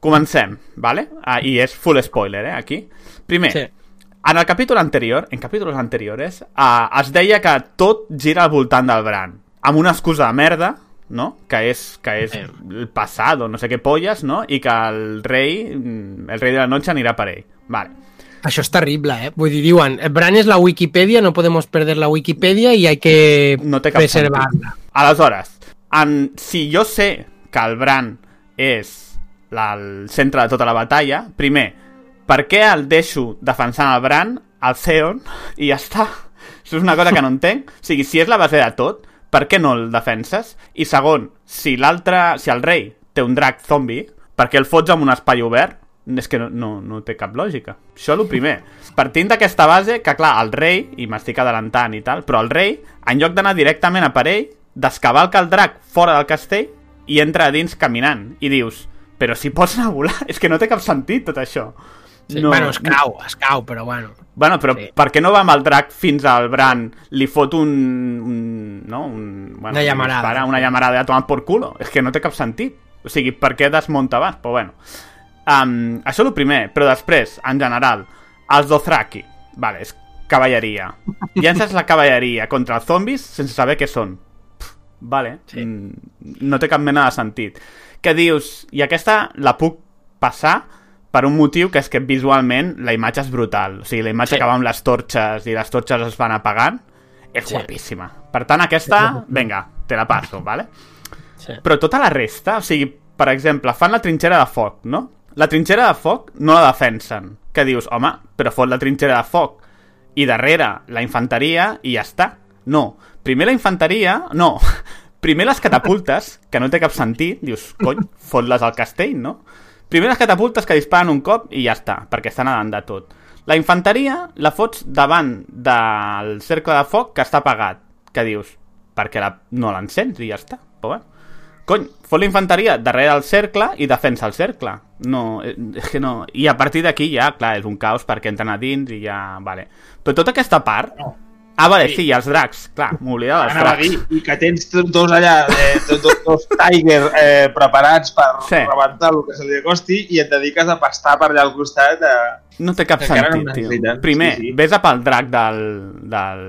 Comencem, vale? Ah, I és full spoiler, eh, aquí. Primer, Sí. en el capítol anterior, en capítols anteriores, eh, es deia que tot gira al voltant del Bran. Amb una excusa de merda, no? Que és, que és el passat o no sé què polles, no? I que el rei, el rei de la noche anirà per ell. Vale. Això és terrible, eh? Vull dir, diuen, Bran és la Wikipedia, no podemos perder la Wikipedia i hay que No preservarla. Aleshores, en, si jo sé que el Bran és la, el centre de tota la batalla, primer, per què el deixo defensant el Bran, el Theon, i ja està? Això és una cosa que no entenc. O sigui, si és la base de tot, per què no el defenses? I segon, si l'altre, si el rei té un drac zombi, per què el fots amb un espai obert? És que no, no, no té cap lògica. Això el primer. Partint d'aquesta base, que clar, el rei, i m'estic adelantant i tal, però el rei, en lloc d'anar directament a per ell, descavalca el drac fora del castell i entra a dins caminant. I dius, però si pots anar a volar, és que no té cap sentit tot això. Sí, no, bueno, es cau, es cau, però bueno. Bueno, però Sí. per què no va amb el drac fins al Bran, li fot un... un no? Un, bueno, Una llamarada. Dispara, una llamarada a tomar por culo. És que no té cap sentit. O sigui, per què desmunta abans? Però bueno. Um, això és el primer, però després, en general, els Dothraki. Vale, és cavalleria. Llences la cavalleria contra els zombis sense saber què són. Pff, vale, sí. no té cap mena de sentit. Què dius? I aquesta la puc passar per un motiu que és que visualment la imatge és brutal. O sigui, la imatge Sí. que va amb les torxes i les torxes es van apagant és Sí. guapíssima. Per tant, aquesta, vinga, te la passo, vale? Sí. Però tota la resta, o sigui, per exemple, fan la trinxera de foc, no? La trinxera de foc no la defensen. Que dius, home, però fot la trinxera de foc. I darrere la infanteria i ja està. No. Primer la infanteria... No. Primer les catapultes, que no té cap sentit. Dius, cony, fot-les al castell, no? Primer les catapultes que disparen un cop i ja està, perquè estan davant de tot. La infanteria la fots davant del cercle de foc que està apagat. Que dius, perquè la, no l'encens i ja està. Però bueno. Cony, fot la infanteria darrere del cercle i defensa el cercle. No, eh, és que no... I a partir d'aquí ja, clar, és un caos perquè entren a dins i ja... Vale. Però tota aquesta part... Ah, vale, sí, i els dracs. Clar, m'oblidava dels dracs. dir, i que tens dos allà, eh, dos, dos Tiger eh, preparats per Sí. sí. rebentar el que se li acosti i et dediques a pastar per allà al costat. Eh, No té cap no sentit, tio. Primer, Sí, sí. ves a pel drac del, del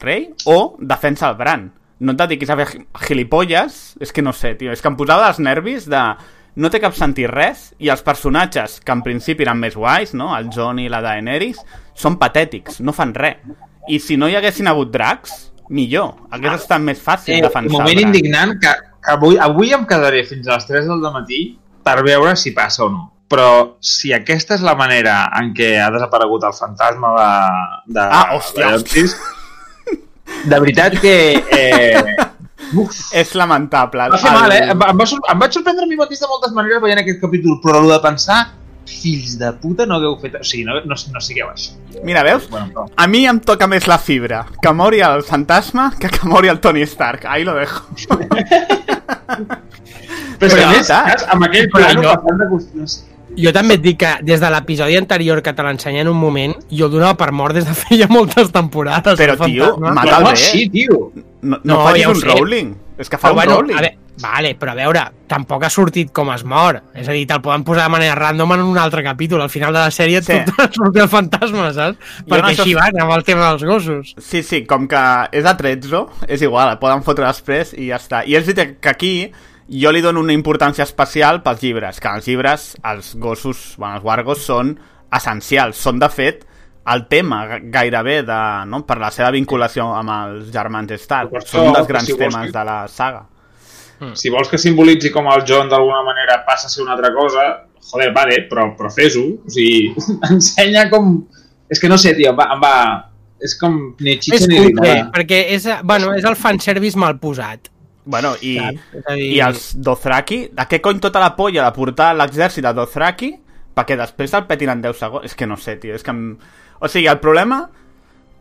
rei o defensa el Bran. No et dediquis a fer gi- gilipolles. És que no sé, tio. És que em posava els nervis de... No té cap sentit res i els personatges, que en principi eren més guais, no? El Jon i la Daenerys, són patètics, no fan res. I si no hi haguessin hagut dracs, millor. Hagués estat més fàcil eh, defensar un moment el drac. indignant que, que avui, avui em quedaré fins a les 3 del matí per veure si passa o no. Però si aquesta és la manera en què ha desaparegut el fantasma de... de Ah, hòstia, de Leontis, de veritat que... Eh, uf, És lamentable. va El- mal, eh? Em va, em vaig sorprendre a mi mateix de moltes maneres veient aquest capítol, però el de pensar fills de puta no hagueu fet... O sigui, no, no, no sigueu això. Mira, veus? Bueno, però... A mi em toca més la fibra que mori el fantasma que que mori el Tony Stark. Ahí lo dejo. Però, és que, Però a més, saps, amb aquell plano jo- passant de qüestions... Jo també et dic que des de l'episodi anterior que te l'ensenyen un moment, jo el donava per mort des de feia moltes temporades. Però, el tio, fantasma. mata- Però el no bé. així, tio. No, no, No, no facis ja un sé. rolling. És que fa Però un bueno, rolling. a veure, vale, però a veure, tampoc ha sortit com es mor. És a dir, te'l poden posar de manera random en un altre capítol. Al final de la sèrie Sí. tot sortir el fantasma, saps? Jo Perquè això- així van amb el tema dels gossos. Sí, sí, com que és a 13, és igual, el poden fotre després i ja està. I és veritat que aquí jo li dono una importància especial pels llibres, que els llibres, els gossos, bueno, els wargos són essencials, són de fet el tema ga- gairebé de, no? per la seva vinculació amb els germans Stark. Són un dels grans si temes que- de la saga. Si vols que simbolitzi com el John d'alguna manera passa a ser una altra cosa, joder, vale, però, però fes-ho. O sigui, ensenya com... És que no sé, tio, em va... Em va... És com ni És xitxa ni cutre, perquè és, bueno, és el fanservice mal posat. Bueno, i, dir- i els Dothraki, de què cony tota la polla de portar l'exèrcit de Dothraki perquè després el petin en 10 segons? És que no sé, tio, és que... Em... O sigui, el problema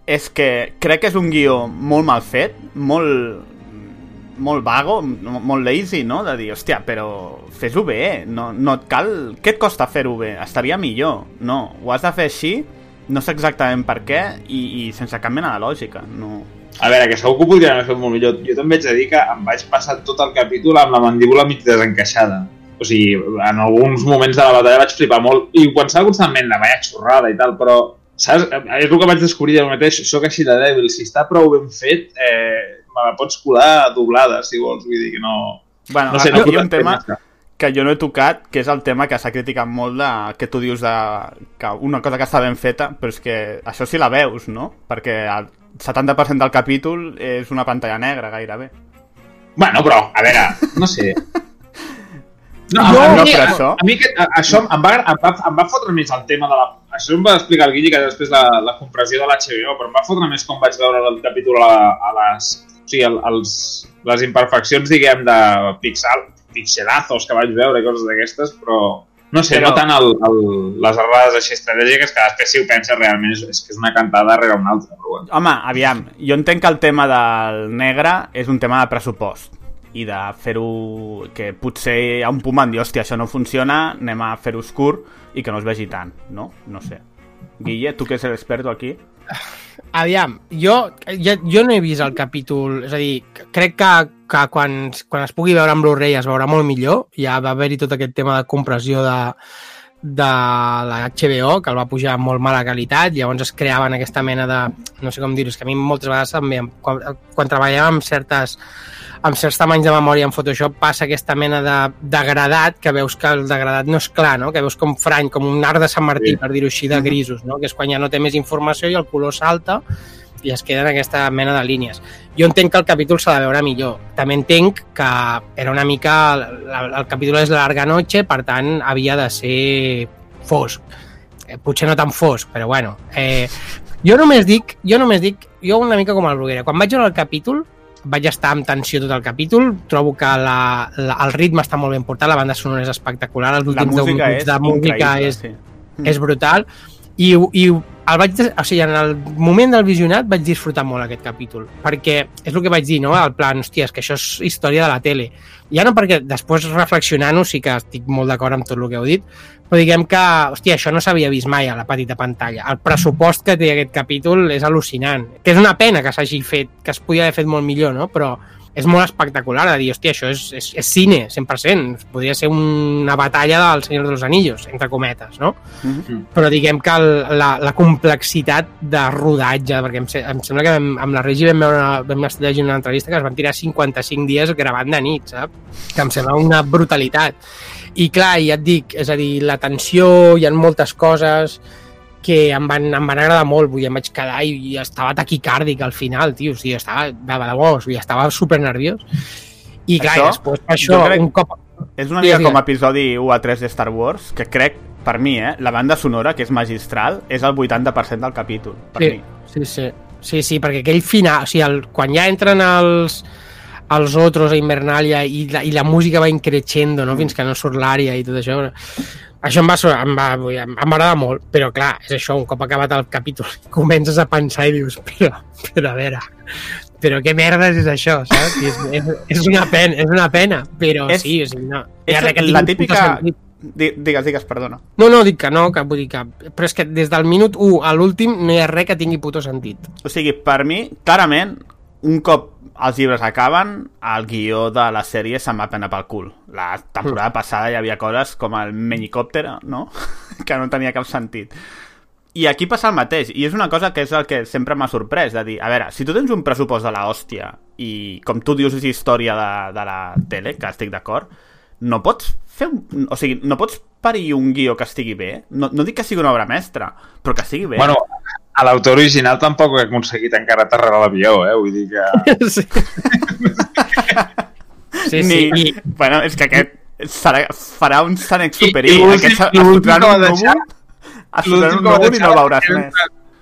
és que crec que és un guió molt mal fet, molt molt vago, molt lazy, no? De dir, hòstia, però fes-ho bé, no, no et cal... Què et costa fer-ho bé? Estaria millor. No, ho has de fer així, no sé exactament per què, i, i sense cap mena de lògica. No, A veure, que segur que ho podrien haver fet molt millor. Jo també haig de dir que em vaig passar tot el capítol amb la mandíbula mig desencaixada. O sigui, en alguns moments de la batalla vaig flipar molt i ho pensava constantment, la vaya xorrada i tal, però saps? És el que vaig descobrir de mi mateix, soc així de dèbil, si està prou ben fet, eh, me la pots colar doblada, si vols, vull dir que no... Bueno, no sé, aquí no hi ha un tema no, que jo no he tocat, que és el tema que s'ha criticat molt de, que tu dius de, que una cosa que està ben feta, però és que això sí la veus, no? Perquè el 70% del capítol és una pantalla negra, gairebé. Bueno, però, a veure, no sé. No, a, no, mi, però a, això- a mi que, a, això em va, em, va, em va fotre més el tema de la... Això em va explicar el Guille, que després la, la compressió de l'HBO, però em va fotre més com vaig veure el capítol a, a les... O sigui, el, els, les imperfeccions, diguem, de pixel, pixelazos que vaig veure i coses d'aquestes, però no sé, Però- no tant el, el, les errades així estratègiques, que després si ho penses realment és, és que és una cantada darrere una altra, però bueno. Home, aviam, jo entenc que el tema del negre és un tema de pressupost i de fer-ho... que potser ha un punt en dir, hòstia, això no funciona, anem a fer-ho oscur i que no es vegi tant, no? No sé. Guille, tu que ets l'experto aquí... Aviam, jo, jo, jo no he vist el capítol, és a dir, crec que, que quan, quan es pugui veure en Blu-ray es veurà molt millor, ja va haver-hi tot aquest tema de compressió de, de la HBO, que el va pujar amb molt mala qualitat, llavors es creaven aquesta mena de... no sé com dir-ho, és que a mi moltes vegades també, quan, quan treballàvem amb certes amb certs tamanys de memòria en Photoshop passa aquesta mena de degradat que veus que el degradat no és clar, no? que veus com frany, com un arc de Sant Martí, Sí. per dir-ho així, de grisos, no? que és quan ja no té més informació i el color salta i es queda en aquesta mena de línies. Jo entenc que el capítol s'ha de veure millor. També entenc que era una mica... El, el capítol és Larga Noche, per tant, havia de ser fosc. Eh, potser no tan fosc, però bueno. Eh, jo només dic, jo només dic, jo una mica com el Bruguera. Quan vaig veure el capítol, vaig estar amb tensió tot el capítol, trobo que la, la, el ritme està molt ben portat, la banda sonora és espectacular, els La últims 10 música minuts és de música increïble, és, sí. és brutal i, i el vaig, o sigui, en el moment del visionat vaig disfrutar molt aquest capítol perquè és el que vaig dir, no? El plan, hòstia, és que això és història de la tele ja no perquè després reflexionant-ho sí que estic molt d'acord amb tot el que heu dit però diguem que, hòstia, això no s'havia vist mai a la petita pantalla. El pressupost que té aquest capítol és al·lucinant. Que és una pena que s'hagi fet, que es podia haver fet molt millor, no? Però és molt espectacular de dir, hòstia, això és, és, és cine, 100%. Podria ser una batalla del Senyor de los Anillos, entre cometes, no? Però diguem que el, la, la complexitat de rodatge, perquè em, em sembla que vam, amb la Regi vam, veure, vam estar llegint una entrevista que es van tirar 55 dies gravant de nit, saps? Que em sembla una brutalitat. I clar, ja et dic, és a dir, la tensió, hi ha moltes coses que em van, em van agradar molt, vull dir, em vaig quedar i, i estava taquicàrdic al final, tio, o sigui, estava de o sigui, estava super nerviós. I clar, Això, i després això, crec- un cop... És una mica com digues. episodi 1 a 3 de Star Wars, que crec, per mi, eh, la banda sonora, que és magistral, és el 80% del capítol, per Sí, mi. sí, sí. Sí, sí, perquè aquell final, o sigui, el, quan ja entren els, els otros a Invernalia i la, i la música va increixendo, no? fins que no surt l'àrea i tot això. Això em va, em va, em va agradar molt, però clar, és això, un cop acabat el capítol comences a pensar i dius, però, però a veure, però què merdes és això, saps? I és, és, és una pena, és una pena, però És- sí, o sigui, no. És res que la típica... Digues, digues, perdona. No, no, dic que no, que vull dir que... Però és que des del minut 1 a l'últim no hi ha res que tingui puto sentit. O sigui, per mi, clarament, un cop els llibres acaben, el guió de la sèrie se'n va prendre pel cul. La temporada passada hi havia coses com el menicòpter, no? que no tenia cap sentit. I aquí passa el mateix, i és una cosa que és el que sempre m'ha sorprès, de dir, a veure, si tu tens un pressupost de la hòstia i, com tu dius, és història de, de la tele, que estic d'acord, no pots fer un... O sigui, no pots parir un guió que estigui bé. No, no dic que sigui una obra mestra, però que estigui bé. Bueno, a l'autor original tampoc he aconseguit encara aterrar l'avió, eh? Vull dir que... Sí. sí, sí. Ni... I, Bueno, és que aquest serà, farà un Sant Exuperi. i Aquest i l'últim fotran que va un deixar- núvol, es fotran un núvol i no el veuràs més.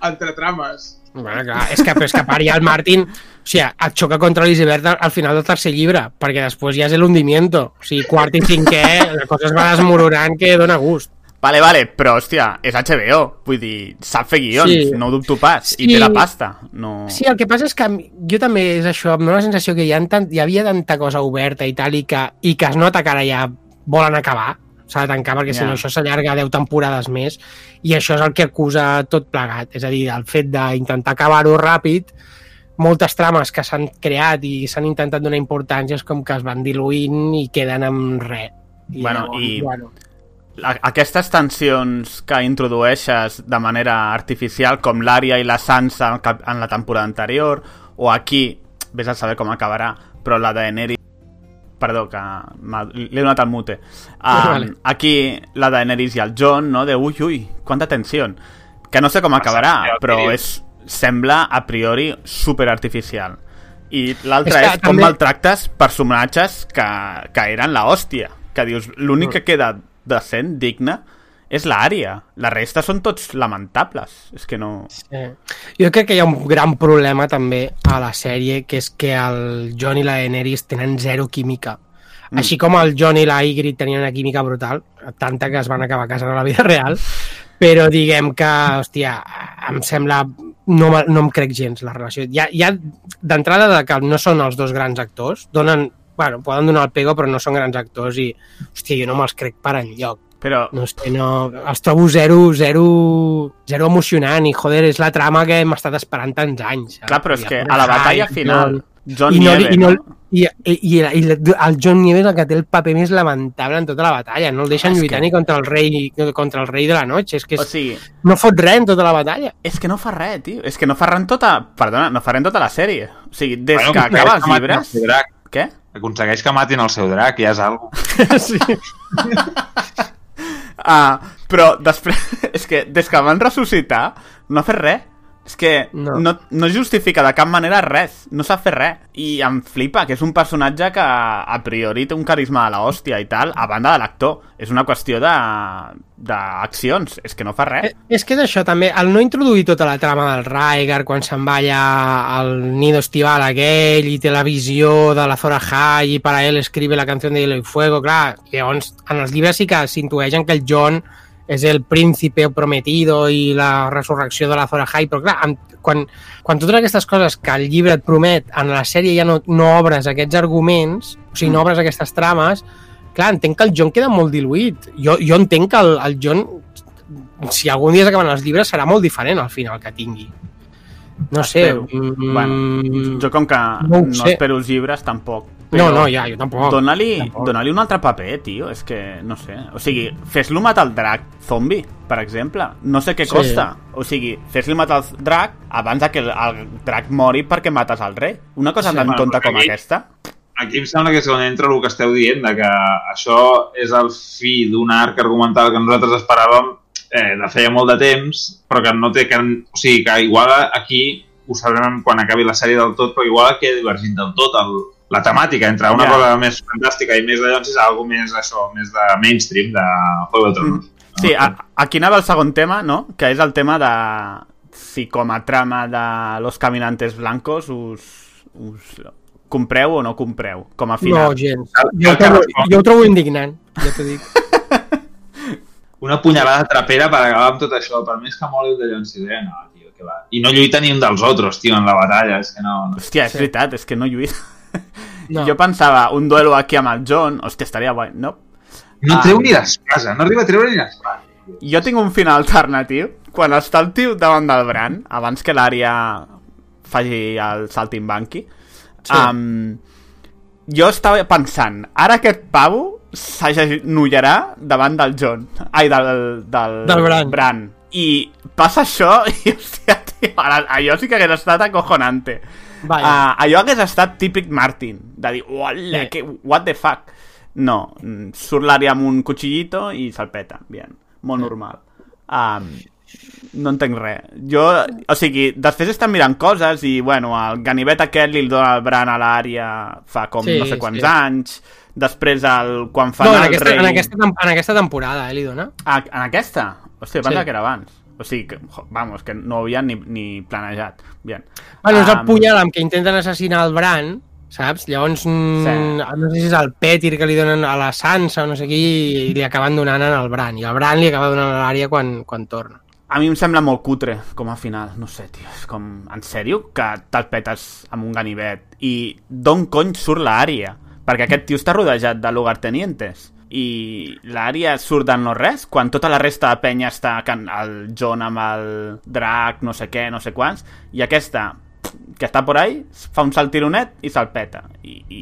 Entre trames. bueno, clar, és que, però és que a part ja el Martin o sigui, et xoca contra l'Iceberg al- al final del tercer llibre, perquè després ja és l'hundimiento. O sigui, quart i cinquè, la cosa es va desmoronant que dona gust. Vale, vale, però, hòstia, és HBO. Vull dir, sap fer guions, Sí. no ho dubto pas. Sí. I té la pasta. No... Sí, el que passa és que jo també és això, em dóna la sensació que hi, ha tant, hi havia tanta cosa oberta i tal, i que, i que es nota que ara ja volen acabar, s'ha de tancar perquè si Ja. no això s'allarga 10 temporades més i això és el que acusa tot plegat, és a dir, el fet d'intentar acabar-ho ràpid moltes trames que s'han creat i s'han intentat donar importància és com que es van diluint i queden amb res. I Bueno, i- A- Aquestes tensions que introdueixes de manera artificial, com l'Ària i la Sansa en la temporada anterior, o aquí, vés a saber com acabarà, però la de Daenerys perdó, que m'ha- li he donat el mute. Um, Vale. Aquí la Daenerys i el John, no? De ui, ui, quanta tensió. Que no sé com acabarà, però és, sembla a priori super artificial. I l'altre És és, com també- maltractes personatges que, que eren la hòstia. Que dius, l'únic que queda decent, digne, és l'àrea. La resta són tots lamentables. És que no... Sí. Jo crec que hi ha un gran problema també a la sèrie, que és que el John i la Daenerys tenen zero química. Mm. Així com el John i la Ygritte tenien una química brutal, tanta que es van acabar casant a la vida real, però diguem que, hòstia, em sembla... No, no em crec gens la relació. Ja, ja d'entrada de que no són els dos grans actors, donen, bueno, poden donar el pego, però no són grans actors i, hòstia, jo no me'ls crec per enlloc. Però No sé, no... Els trobo zero, zero, zero emocionant i, joder, és la trama que hem estat esperant tants anys. saps? Clar, però és I que a la batalla final, John I no, Nieve, i no, no? I, i, i, i el John Nieve és el que té el paper més lamentable en tota la batalla. No el deixen És lluitar que- ni contra el rei contra el rei de la noche. És que és, O sigui, no fot res en tota la batalla. és que no fa res, tio. És que no fa res en tota... Perdona, no fa res en tota la sèrie. O sigui, des Bueno, que acaba els llibres... Què? Aconsegueix que matin el seu drac, ja és algo. sí. Ah, però després... És que des que van ressuscitar no ha fet res. És que no. No. No, justifica de cap manera res. No sap fer res. I em flipa, que és un personatge que a priori té un carisma de la hòstia i tal, a banda de l'actor. És una qüestió de d'accions. És que no fa res. Eh, És que és això també, el no introduir tota la trama del Raegar quan se'n va allà al nido estival aquell i té la visió de la Zora High i per a ell escribe la canció de Hielo y Fuego, clar, llavors en els llibres sí que s'intueixen que el John és el príncipe prometido i la resurrecció de la Zora High, però clar, amb, quan, quan totes aquestes coses que el llibre et promet, en la sèrie ja no, no obres aquests arguments, o sigui, no obres aquestes trames, clar, entenc que el John queda molt diluït. Jo, jo entenc que el, el John, si algun dia s'acaben els llibres, serà molt diferent al final que tingui. No sé. Mm, Bueno, jo com que no no, espero els llibres, tampoc. No, no, ja, jo tampoc. Dóna-li dóna un altre paper, tio. És que, no sé. O sigui, fes-lo matar el drac zombi, per exemple. No sé què Sí. costa. O sigui, fes-li matar el drac abans de que el, el drac mori perquè mates el rei. Una cosa Sí. tan Bueno, tonta com aquí- aquesta. Aquí em sembla que és on entra el que esteu dient, de que això és el fi d'un arc argumental que nosaltres esperàvem eh, de feia molt de temps, però que no té que... O sigui, que igual aquí ho sabrem quan acabi la sèrie del tot, però igual queda divergint del tot el, la temàtica entre una Ja. cosa més fantàstica i més de llocs és algo més això, més de mainstream, de Juego de Tronos. Mm. Sí, a, aquí anava el segon tema, no? Que és el tema de si com a trama de Los Caminantes Blancos us, us compreu o no compreu, com a No, final. gens. Cal- Jo, ho trobo, jo ho trobo indignant, ja t'ho dic. Una punyalada trapera per acabar amb tot això, per més que moli el de John Sisè, no, tio, que va. I no lluita ni un dels altres, tio, en la batalla, és que no... no. Hòstia, és veritat, és que no lluita. No. Jo pensava, un duelo aquí amb el John, hòstia, estaria guai. No. No Ah. treu ni l'espasa, no arriba a treure ni l'espasa. Jo tinc un final alternatiu. Quan està el tio davant del Bran, abans que l'àrea faci el saltimbanqui, Sí. um, jo estava pensant, ara aquest pavo s'agenollarà davant del John. Ai, del, del, Del Bran. Bran. I passa això i, hòstia, tio, ara, allò sí que hagués estat acojonante. Vaja. Uh, allò hagués estat típic Martin, de dir, uala, Sí. que, what the fuck. No, mm, surt l'àrea amb un cuchillito i se'l peta, bien, molt normal. Um, no entenc res. Jo, o sigui, després estan mirant coses i, bueno, el ganivet aquest li el dona el Bran a l'àrea fa com Sí, no sé quants sí. anys. Després, el, quan fan No, en el aquesta, rei... en, aquesta, en aquesta temporada, eh, li dona. Ah, en aquesta? Hòstia, pensava Sí. que era abans. O sigui, que, vamos, que no ho havien ni, ni planejat. Bien. Bueno, és el Am, punyal amb què intenten assassinar el Bran, saps? Llavors, mm, Sí. no sé si és el Petir que li donen a la Sansa o no sé qui, i li acaben donant al Bran. I el Bran li acaba donant a l'àrea quan, quan torna. A mi em sembla molt cutre com a final, no sé, tio, és com... En sèrio? Que te'l petes amb un ganivet i d'on cony surt l'àrea? Perquè aquest tio està rodejat de lugartenientes i l'àrea surt de no res quan tota la resta de penya està can- el John amb el drac, no sé què, no sé quants, i aquesta que està por ahí, fa un saltironet i se'l peta. I, i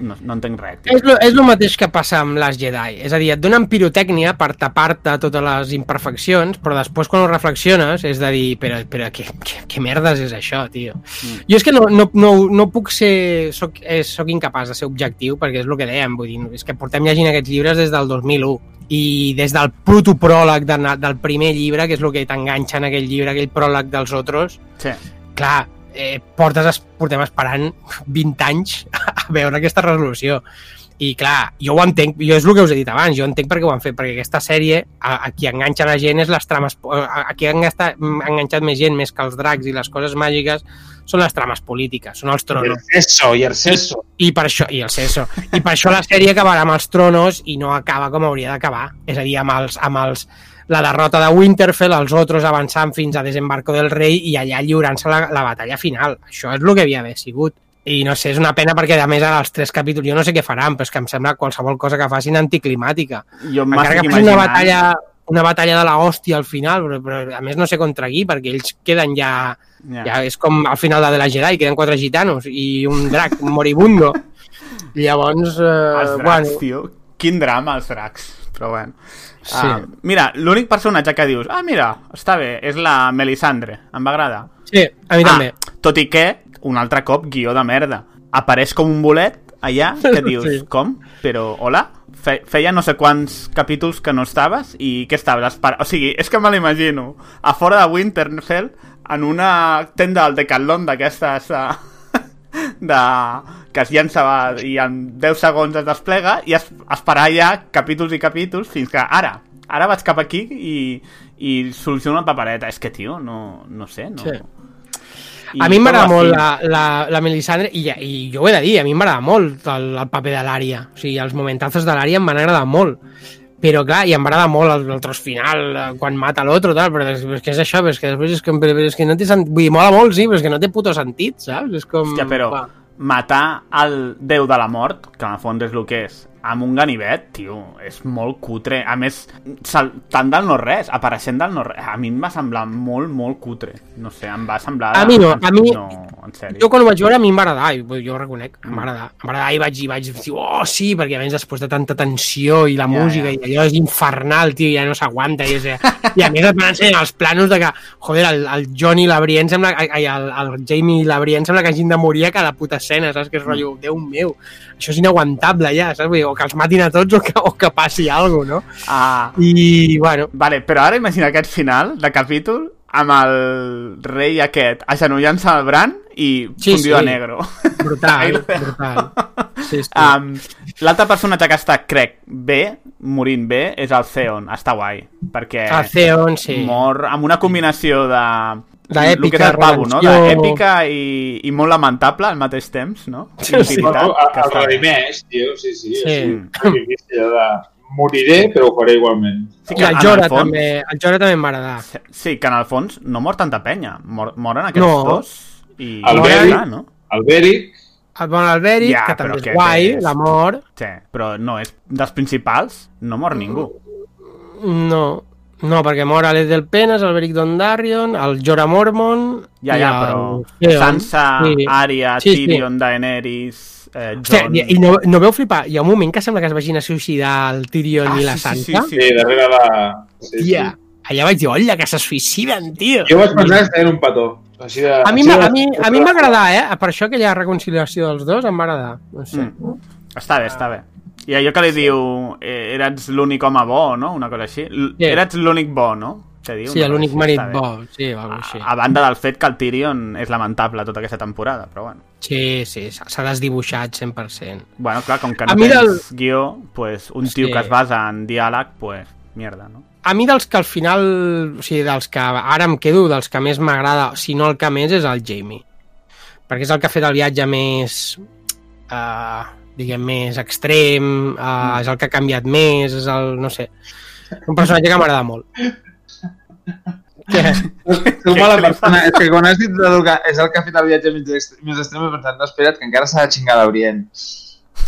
no, no entenc res, tio. És lo, és lo mateix que passa amb les Jedi. És a dir, et donen pirotècnia per tapar-te totes les imperfeccions, però després quan ho reflexiones és de dir, però, però què, què, què merdes és això, tio? Mm. Jo és que no, no, no, no puc ser... Soc, eh, soc incapaç de ser objectiu, perquè és el que dèiem, vull dir, és que portem llegint aquests llibres des del 2001 i des del protopròleg de, del primer llibre, que és el que t'enganxa en aquell llibre, aquell pròleg dels otros, Sí. clar, eh, portes, es- portem esperant 20 anys a veure aquesta resolució. I clar, jo ho entenc, jo és el que us he dit abans, jo entenc per què ho han fet, perquè aquesta sèrie, a, a qui enganxa la gent és les trames, a, a qui ha enganxat, enganxat més gent, més que els dracs i les coses màgiques, són les trames polítiques, són els I tronos. el Cesso, i el Cesso. I per això, i el Ceso. I per això la sèrie acabarà amb els tronos i no acaba com hauria d'acabar. És a dir, amb els, amb els, la derrota de Winterfell, els otros avançant fins a Desembarco del Rei i allà lliurant-se la, la batalla final. Això és el que havia d'haver sigut. I no sé, és una pena perquè a més ara els tres capítols, jo no sé què faran, però és que em sembla qualsevol cosa que facin anticlimàtica. Jo Encara que facin una batalla una batalla de la hòstia al final, però, però a més no sé contra qui, perquè ells queden ja, Ja. ja és com al final de la Jedi, queden quatre gitanos i un drac moribundo. Llavors, eh, Els dracs, bueno, tio. Quin drama, els dracs. Però bueno. Sí. Ah, mira, l'únic personatge que dius, ah, mira, està bé, és la Melisandre. Em va agradar. sí, a mi també. Ah, tot i que, un altre cop, guió de merda. Apareix com un bolet allà, que dius, Sí. com? Però, hola? Fe feia no sé quants capítols que no estaves i què estaves? Esper o sigui, és que me l'imagino a fora de Winterfell en una tenda del Decathlon d'aquestes uh, de... que es llença i en 10 segons es desplega i es, esperar ja capítols i capítols fins que ara, ara vaig cap aquí i, i soluciono una papereta. És que, tio, no, no sé, no... Sí. I A mi m'agrada molt la, la, la Melisandre, i, i jo ho he de dir, a mi m'agrada molt el, el paper de l'àrea. O sigui, els momentazos de l'àrea em van agradar molt. Però, clar, i em va agradar molt el, el tros final, eh, quan mata l'altre, tal, però és, és que és això, és que després és que, és que no té sentit. Vull dir, mola molt, sí, però és que no té puto sentit, saps? És com... Hòstia, però va. Matar el déu de la mort, que en el fons és el que és, amb un ganivet, tio, és molt cutre. A més, saltant del no-res, apareixent del no-res, a mi em va semblar molt, molt cutre. No sé, em va semblar... A mi no, a mi- No, en sèrio. Jo quan ho vaig veure a mi em va agradar, jo ho reconec, em va agradar. Em va agradar i vaig, i vaig dir, oh, sí, perquè a més després de tanta tensió i la Ja, música ja. i allò és infernal, tio, ja no s'aguanta. I, és, I a més et van ensenyar els planos de que, joder, el, el John i la Brienne sembla, ai, el, el Jamie i la Brienne sembla que hagin de morir a cada puta escena, saps? Que és rotllo, Déu meu, això és inaguantable ja, saps? Vull dir, o que els matin a tots o que, o que passi alguna cosa, no? Ah, I, bueno, vale, però ara imagina aquest final de capítol amb el rei aquest agenollant-se al Bran i Sí, fundido sí. a negro. brutal, brutal. Sí, sí. Um, L'altre personatge que està, crec, bé, morint bé, és el Theon. Està guai, perquè El Theon, sí. mor amb una combinació de... D'èpica, el que és el pavo, no? D'èpica i, i molt lamentable al mateix temps, no? Sí, sí. El està bé. redimeix, tio, sí, sí. Sí. sí. Sacrifici de moriré, però ho faré igualment. Sí, I el en Jorah fons- també, el Jorah també agradar. Sí, que en el fons no mor tanta penya. Mor, moren aquests No. dos i... El ja Beric. no? El Beric, El bon Alberic, Ja, que també és guai, és? l'amor. Sí, però no, és dels principals no mor ningú. No, no, perquè mor l'Ed del Penes, el Beric Dondarrion, el Jorah Mormon... Ja, ja, el però Theon. Sansa, Sí. Arya, Sí, sí. Tyrion, Daenerys, eh, Hòstia, Jon... i, i no, no veu flipar? Hi ha un moment que sembla que es vagin a suïcidar el Tyrion Ah, i la sí, sí, Sansa. sí, sí, darrere la... Sí, Tia, allà vaig dir, olla, que se suïciden, tio! Jo vaig pensar que estaven un petó. Així de, A mi, així m'ha- de- a, mi, a mi em va agradar, eh? Per això aquella reconciliació dels dos em va agradar. No sé. Mm. Està bé, està bé. I allò que li diu, eh, eres l'únic home bo, no? Una cosa així. L Sí. Eres l'únic bo, no? Que diu, Sí, l'únic marit bo, sí, o alguna A, així. a banda del fet que el Tyrion és lamentable tota aquesta temporada, però bueno. Sí, sí, s'ha desdibuixat 100%. Bueno, clar, com que A no tens del- guió, pues, un tio Sí. que es basa en diàleg, pues, mierda, no? A mi dels que al final, o sigui, dels que ara em quedo, dels que més m'agrada, si no el que més, és el Jamie. Perquè és el que ha fet el viatge més, uh, diguem, més extrem, uh, és el que ha canviat més, és el, no sé, un personatge que m'agrada molt. Què? Sou mala persona. És que quan has dit que és el que ha fet el viatge més, ext- més extrem, he pensat, no, espera't, que encara s'ha de xingar la Brien.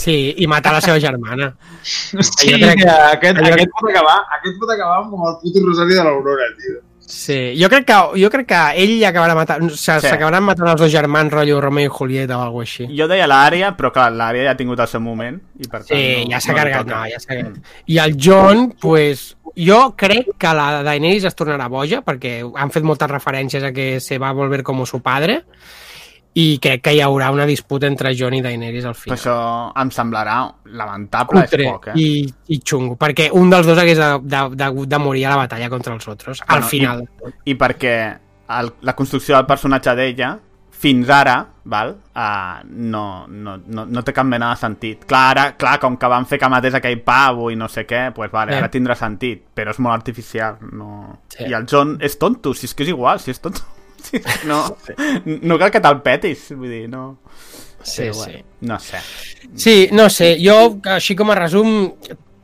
Sí, i matar la seva germana. Sí, crec que- aquest, aquest, pot acabar, aquest pot acabar com el puto Rosari de l'Aurora, tio. Sí, jo crec que, jo crec que ell acabarà matant, Sí. s'acabaran matant els dos germans, rotllo Romeo i Julieta o alguna així. Jo deia l'àrea, però clar, l'àrea ja ha tingut el seu moment i per tant... Sí, no, ja s'ha no carregat, no, ja s'ha carregat. I el John, pues, jo crec que la Daenerys es tornarà boja, perquè han fet moltes referències a que se va a volver com su padre, i crec que hi haurà una disputa entre John i Daenerys al final. això em semblarà lamentable, Cutre és poc, eh? i, i xungo, perquè un dels dos hagués de, de, de, de morir a la batalla contra els altres, al Bueno, final. I perquè el, la construcció del personatge d'ella, fins ara, val, uh, no, no, no, no té cap mena de sentit. Clar, ara, clar, com que van fer que matés aquell pavo i no sé què, pues vale, Eh. ara tindrà sentit, però és molt artificial. No... Sí. I el John és tonto, si és que és igual, si és tonto. No, no cal que te'l petis, vull dir, no... Sí, Però sí. bueno, No sé. Sí, no sé, jo, així com a resum,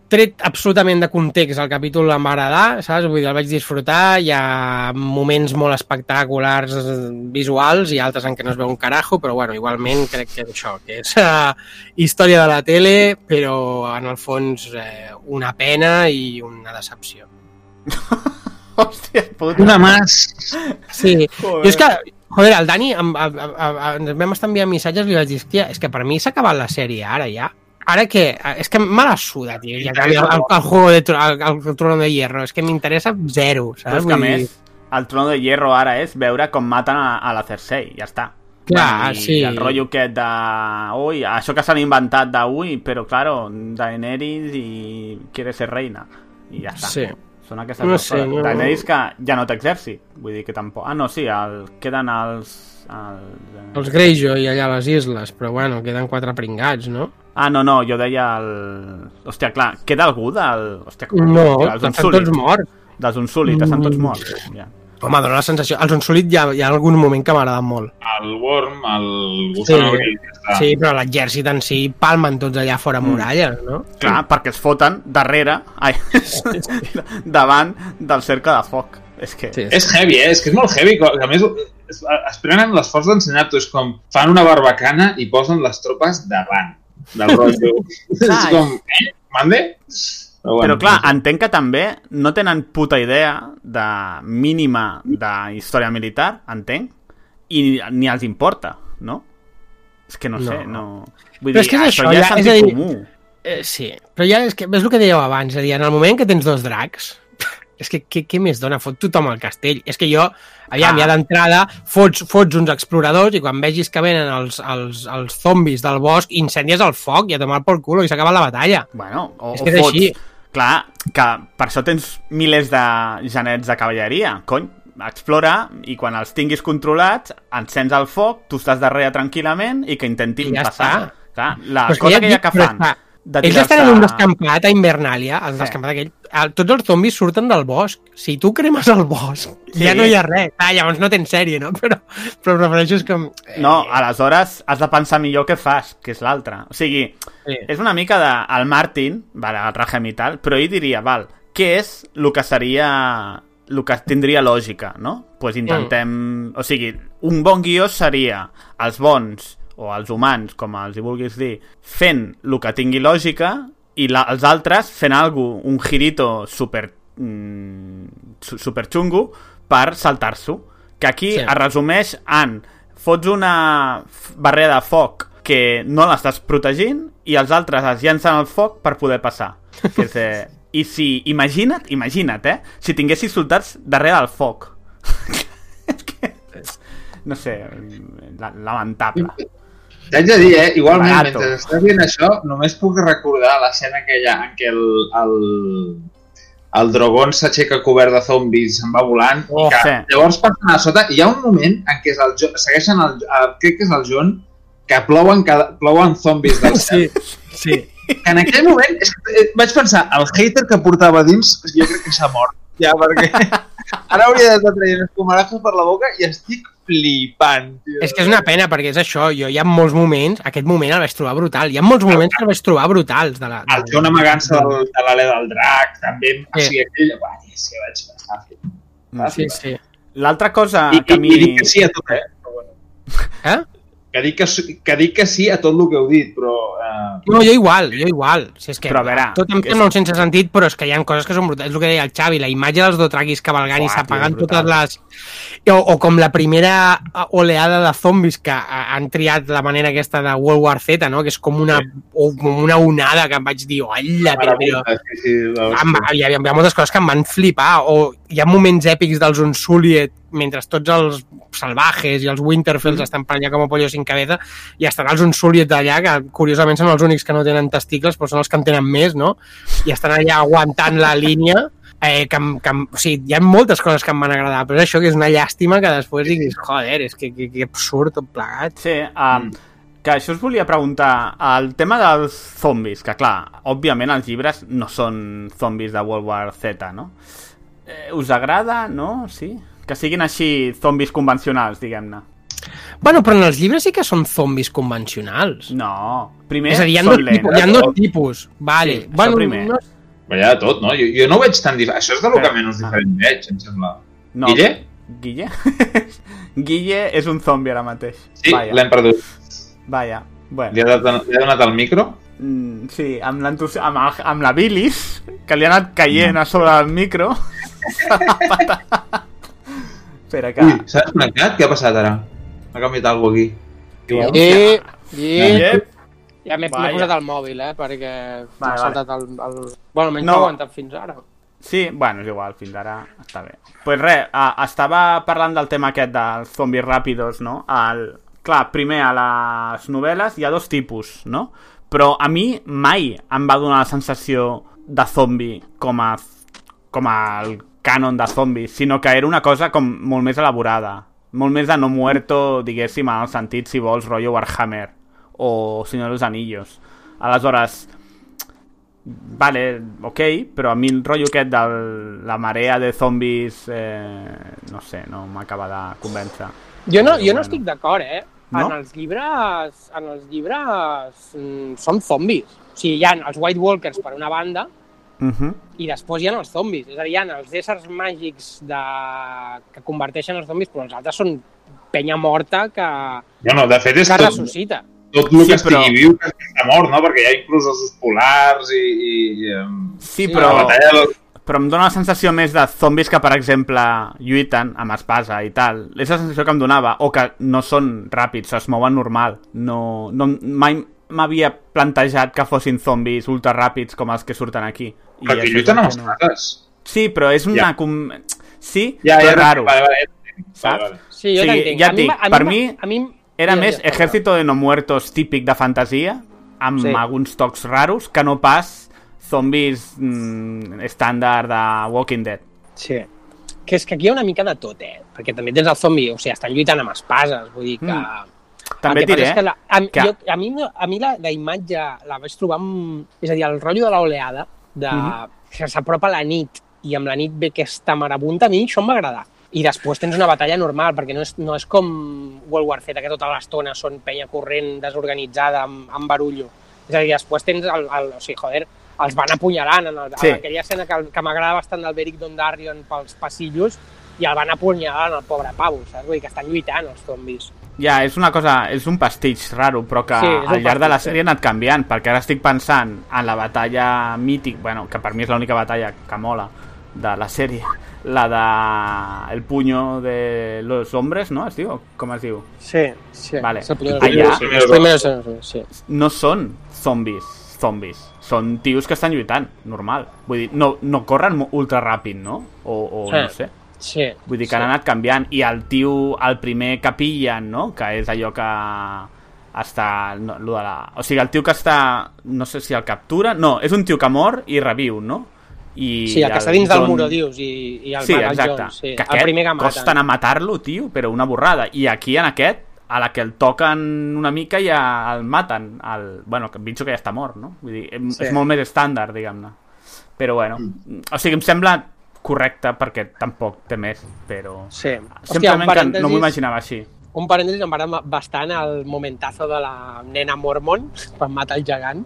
tret absolutament de context el capítol em va agradar, saps? Vull dir, el vaig disfrutar, hi ha moments molt espectaculars visuals i altres en què no es veu un carajo, però bueno, igualment crec que això, que és uh, història de la tele, però en el fons eh, una pena i una decepció. Hòstia puta. Una más. Sí, Joder. jo és que, joder, el Dani, em, em, em, vam estar enviant missatges i li vaig dir, hòstia, és que per mi s'ha acabat la sèrie ara ja. Ara que, és que me la suda, tio, ja el, el, el juego de el, el trono de hierro, és que m'interessa zero, Però saps? és que a més, el trono de hierro ara és veure com maten a, a la Cersei, ja està. Clar, I sí. el rotllo aquest de... Ui, això que s'han inventat de... Ui, però claro, Daenerys i quiere ser reina. I ja està. Sí. Són aquestes No dues sé, coses. no- Daenerys que ja no té exèrcit. Vull dir que tampoc... Ah, no, sí, el... queden els... els... Els Greyjoy allà a les isles, però bueno, queden quatre pringats, no? Ah, no, no, jo deia el... Hòstia, clar, queda algú del... Hòstia, com... No, estan tots morts. Dels Unsullied, estan tots Mm. morts. Ja. Home, dona la sensació... Els Unsullied ja, hi ha algun moment que m'ha agradat molt. El Worm, el Gusano Sí. Sí. Sí, però l'exèrcit en si palmen tots allà fora muralles, no? Clar, perquè es foten darrere, ai, davant del cercle de foc. És que... Sí. És heavy, eh? És que és molt heavy. que A més, es, es prenen l'esforç d'ensenyar-t'ho. És com, fan una barbacana i posen les tropes davant del rotllo. és com, eh? Mande? Però, Però clar, entenc que també no tenen puta idea de mínima de història militar, entenc, i ni els importa, no? És que no, No. sé, no... Vull Però dir, és que és això, ja ja- és és dir- comú. Eh, sí, però ja és, que, és el que dèieu abans, és a dir, en el moment que tens dos dracs, és que què, què més dona? Fot tothom al castell. És que jo, aviam, Ah. ja d'entrada, fots, fots uns exploradors i quan vegis que venen els, els, els zombis del bosc, incendies el foc i a tomar por culo i s'acaba la batalla. Bueno, o, És o que és fots... així. Clar, que per això tens milers de genets de cavalleria. Cony, explora i quan els tinguis controlats, encens el foc, tu estàs darrere tranquil·lament i que intentin I ja passar. està. Clar, la Però cosa ja aquella dic, que fan... està- de Ells estan en un descampat a Invernalia, el Sí. descampat aquell. el- Tots els zombis surten del bosc. Si tu cremes el bosc, Sí. ja no hi ha res. Ah, llavors no tens sèrie, no? Però, però prefereixo és que... No, aleshores has de pensar millor què fas, que és l'altre. O sigui, Sí. és una mica de... El Martin, vale, el Rahem i tal, però ell diria, val, què és el que seria... el que tindria lògica, no? Doncs pues intentem... O sigui, un bon guió seria els bons o els humans, com els hi vulguis dir, fent el que tingui lògica i la, els altres fent algo, un girito super, mm, su- super xungo per saltar-s'ho. Que aquí Sí. es resumeix en fots una barrera de foc que no l'estàs protegint i els altres es llancen al foc per poder passar. Que és, eh, I si, imagina't, imagina't, eh, si tinguessis soldats darrere del foc. és que, no sé, la, lamentable. T'haig de dir, eh? Igualment, Barato. mentre estàs dient això, només puc recordar l'escena aquella en què el, el, el Drogon s'aixeca cobert de zombis, se'n va volant, Oh, que sí. llavors passen a sota, i hi ha un moment en què és el, Jo- segueixen el, el, crec que és el John, que plouen, cada, plouen zombis del cel. Sí, sí. Que en aquell moment és que, eh, vaig pensar, el hater que portava dins, jo crec que s'ha mort. Ja, perquè ara hauria d'estar traient escumarajos per la boca i estic flipant, tio. És que és una pena, perquè és això, jo hi ha molts moments, aquest moment el vaig trobar brutal, hi ha molts moments que el vaig trobar brutals. De la, de... El John amagant-se del, de l'alè del drac, també. O Sí. sigui, aquell... Tio, és que vaig flipant. Mm, Sí, sí. L'altra cosa I, que a mi... I dic que sí a tot, eh? Però bueno. Eh? Que dic que, sí- que dic que sí a tot el que heu dit, però... Eh, No, jo igual, jo igual. Si és que Però a veure, tot em sembla un sense sentit, però és que hi ha coses que són brutals. És el que deia el Xavi, la imatge dels dotraquis cavalgant i Uah, s'apagant totes les... O, o com la primera oleada de zombis que ha- han triat la manera aquesta de World War Z, no? que és com una, o, com una onada que em vaig dir, hola, però, però, sí, sí, hi, ha, hi ha moltes coses que em van flipar o hi ha moments èpics dels Unsullied mentre tots els salvajes i els Winterfells estan per allà com a pollo sin cabeza i estan els Unsullied d'allà que curiosament són els únics que no tenen testicles però són els que en tenen més, no? I estan allà aguantant la línia eh, que, que, o sigui, hi ha moltes coses que em van agradar però és això que és una llàstima que després diguis joder, és que, que, que absurd tot plegat Sí, um, que això us volia preguntar. El tema dels zombis, que clar, òbviament els llibres no són zombis de World War Z, no? Eh, us agrada, no? Sí? Que siguin així zombis convencionals, diguem-ne. bueno, però en els llibres sí que són zombis convencionals No. Primer és a dir, hi ha, són dos tipus, hi ha lents. dos tipus vale. Sí, això bueno, primer. no, Però hi ha de tot, no? Jo, jo no ho veig tan diferent. Això és de lo que Ah. menys diferent veig, em sembla. No. Guille? Guille? Guille és un zombi ara mateix. Sí, l'hem perdut. vaja. Bueno. Li ha, donat, li ha donat el micro? Mm, sí, amb, amb, el- amb la bilis, que li ha anat caient a sobre del micro. Espera que... Ui, s'ha desconnectat? Què ha passat ara? Ha canviat alguna aquí. I, i, Yep. ja m'he posat el mòbil, eh, perquè m'ha vale. saltat el, el... Bueno, almenys No. no. aguantat fins ara. Sí, bueno, és igual, fins ara està bé. Doncs pues res, uh, estava parlant del tema aquest dels zombis ràpidos, no? El, clar, primer, a les novel·les hi ha dos tipus, no? Però a mi mai em va donar la sensació de zombi com a, com a el cànon de zombis, sinó que era una cosa com molt més elaborada. Molt més de no muerto, diguéssim, en el sentit, si vols, rotllo Warhammer o Senyor dels Anillos. Aleshores, Vale, ok, però a mi el rotllo aquest de la marea de zombis, eh, no sé, no m'acaba de convèncer. Jo no, jo no estic d'acord, eh? No? En els llibres, en els llibres mm, són zombis. O sigui, hi ha els White Walkers per una banda Uh -huh. i després hi ha els zombis. És a dir, hi ha els éssers màgics de... que converteixen els zombis, però els altres són penya morta que, No, no, de fet és que tot, ressuscita. tot el Sí, que estigui però- viu que està mort, no? Perquè hi ha inclús osos polars i... i, i Sí, Sí, però, la batalla del... però em dona la sensació més de zombis que, per exemple, lluiten amb espasa i tal. És la sensació que em donava. O que no són ràpids, es mouen normal. No, no, mai m'havia plantejat que fossin zombis ultra ràpids com els que surten aquí. I Perquè això és lluiten amb que no-. Sí, però és una... Ja. Com... Sí, Ja, però ja, és raro. Vale, vale, ja. Saps? Vale, vale. Sí, jo O sigui, t'entenc. ja A et mi dic, m'ha- a per mi a mi... Era Ja, més ja, Ejército de no muertos típic de fantasia, amb Sí. alguns tocs raros, que no pas zombis mm, estàndard de Walking Dead. Sí. Que és que aquí hi ha una mica de tot, eh? Perquè també tens el zombi, o sigui, estan lluitant amb espases, vull dir que... Mm. També et diré, que la, a, que- jo, a mi, a mi la, la imatge la vaig trobar amb... És a dir, el rotllo de l'oleada, de, Mhm. que s'apropa la nit i amb la nit ve aquesta marabunta, a mi això em va agradar. I després tens una batalla normal, perquè no és, no és com World War Z, que tota l'estona són penya corrent, desorganitzada, amb, amb barullo. És a dir, després tens el, el, o sigui, joder, els van apunyalant en, el, Sí. en aquella escena que, que m'agrada bastant del Beric Dondarrion pels passillos i el van apunyalant el pobre pavo, saps? Vull dir que estan lluitant els zombis. Ja, és una cosa, és un pastitx raro, però que Sí, al llarg de la sèrie ha anat canviant, perquè ara estic pensant en la batalla mític, bueno, que per mi és l'única batalla que mola de la sèrie, la de el puño de los hombres, no? Es diu? Com es diu? Sí, sí. Vale. Allà- sí. no són zombis, zombis. Són tios que estan lluitant, normal. Vull dir, no, no corren ultra ràpid, no? O, o Sí. no sé. Sí. Vull dir que han anat canviant. I el tio, el primer que pillen, no? Que és allò que està... No, lo de la... O sigui, el tio que està... No sé si el captura... No, és un tio que mor i reviu, no? I Sí, el que està dins del John- muro, dius, i, i el, Sí, el exacte. Jones, sí. Que el aquest primer que maten. costa anar a matar-lo, tio, però una borrada. I aquí, en aquest, a la que el toquen una mica ja el maten. El, bueno, que penso que ja està mort, no? Vull dir, sí. Sí. és molt més estàndard, diguem-ne. Però bueno, o sigui, em sembla correcte perquè tampoc té més, però... Sí. Simplement un que no m'ho imaginava així. Un parèntesis, em va agradar bastant el momentazo de la nena Mormon quan mata el gegant,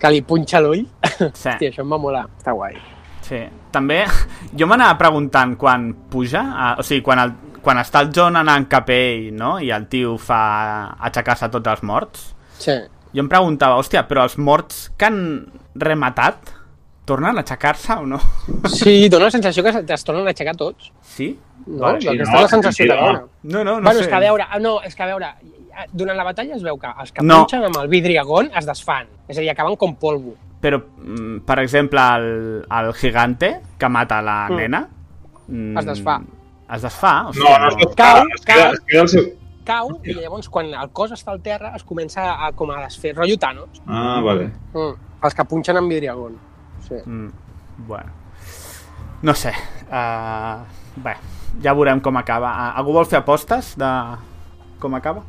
que li punxa l'ull. Sí. Hòstia, això em va molar. Està guai. Sí. També, jo m'anava preguntant quan puja, a, o sigui, quan, el, quan està el John anant cap a ell, no?, i el tio fa aixecar-se tots els morts, Sí. jo em preguntava, hòstia, però els morts que han rematat tornen a aixecar-se o no? Sí, dona la sensació que es tornen a aixecar tots. Sí? No? Vale, Sí, sí, Aquesta no, és la sensació sí, que no. dona. No, no, no bueno, sé. és que a veure, ah, no, és que a veure, durant la batalla es veu que els que No. punxen amb el vidriagón es desfan. És a dir, acaben com polvo. Però, mm, per exemple, el, el gigante que mata la Mm. nena... mm, Es desfà. Es desfà? No, Hòstia, no es pot Cau, es queda, cau. es queda el seu... Cau, i llavors quan el cos està al terra es comença a, com a desfer, rotllo Thanos. Ah, vale. Mm. Els que punxen amb vidriagón. Sí. Mm, bueno. No sé. Uh, bé, ja veurem com acaba. Uh, algú vol fer apostes de com acaba?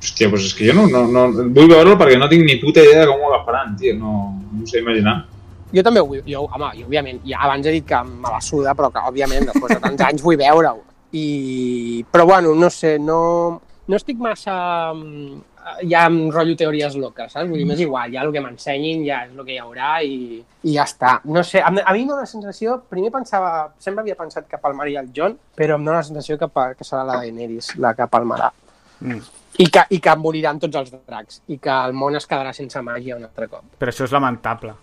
Hòstia, doncs és que jo no, no, no... Vull veure-lo perquè no tinc ni puta idea de com ho agafaran, tio. No, no ho sé imaginar. Jo també ho vull, jo, home, jo, òbviament, ja abans he dit que me la suda, però que, òbviament, després de tants anys vull veure-ho. I... Però, bueno, no sé, no, no estic massa mm, ja amb rotllo teories loques, saps? Vull dir, m'és igual, ja el que m'ensenyin ja és el que hi haurà i, i ja està. No sé, a, a mi em dóna la sensació, primer pensava, sempre havia pensat que palmaria el John, però em dóna la sensació que, que serà la Daenerys la que palmarà. Mm. I que, I que moriran tots els dracs, i que el món es quedarà sense màgia un altre cop. Però això és lamentable.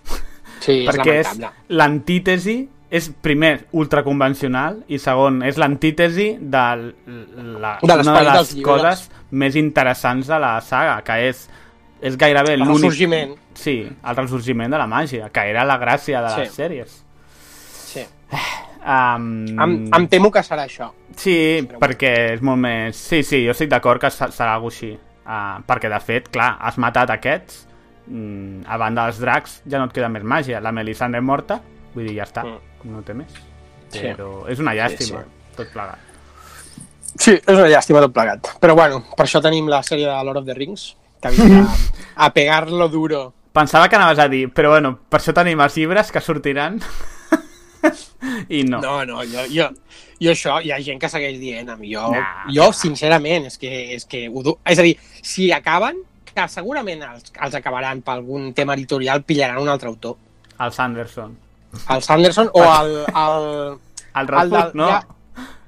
Sí, és perquè és lamentable. l'antítesi és, primer, ultraconvencional i segon, és l'antítesi de la, De una de les coses més interessants de la saga, que és, és gairebé El ressorgiment. Sí, el ressorgiment de la màgia, que era la gràcia de les Sí. sèries. Sí. Um, Em, em temo que serà això. Sí, perquè és molt més... Sí, sí, jo estic d'acord que se- serà alguna així. Uh, perquè, de fet, clar, has matat aquests, mm, a banda dels dracs ja no et queda més màgia. La Melisandre és morta, vull dir, ja està, no té més. Sí. Però és una llàstima, Sí, tot plegat. Sí, és una llàstima tot plegat. Però bueno, per això tenim la sèrie de Lord of the Rings, que ha a, a pegar-lo duro. Pensava que anaves a dir, però bueno, per això tenim els llibres que sortiran. I no. No, no, jo, jo, jo això, hi ha gent que segueix dient, amb jo, Nah, jo sincerament, és que, és que ho du... És a dir, si acaben, que segurament els, els acabaran per algun tema editorial, pillaran un altre autor. El Sanderson. El Sanderson o el... el El Radford, no? Hi ha,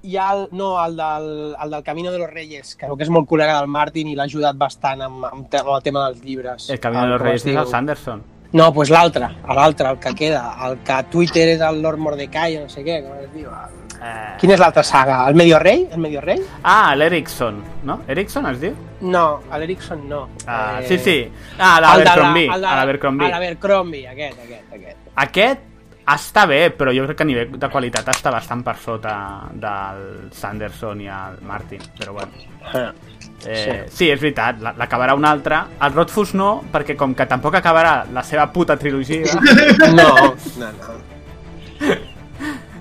hi ha el, no, el del, el del Camino de los Reyes, que crec que és molt col·lega del Martin i l'ha ajudat bastant amb, amb, te- amb el tema dels llibres. El Camino de los Reyes és el Sanderson. No, doncs pues l'altre, l'altre, el que queda. El que a Twitter és el Lord Mordecai, no sé què, com es diu. Eh... Quina és l'altra saga? El Medio Rey? El Medio Rey? Ah, l'Erickson, no? Erickson es diu? No, l'Erickson no. Ah, Eh, sí, sí. Ah, el l'Abercrombie. el l'Abercrombie, aquest, aquest, aquest. Aquest està bé, però jo crec que a nivell de qualitat està bastant per sota del Sanderson i el Martin, però bueno. Eh, sí. és veritat, la- l'acabarà un altre. El Rothfuss no, perquè com que tampoc acabarà la seva puta trilogia... No, no, no.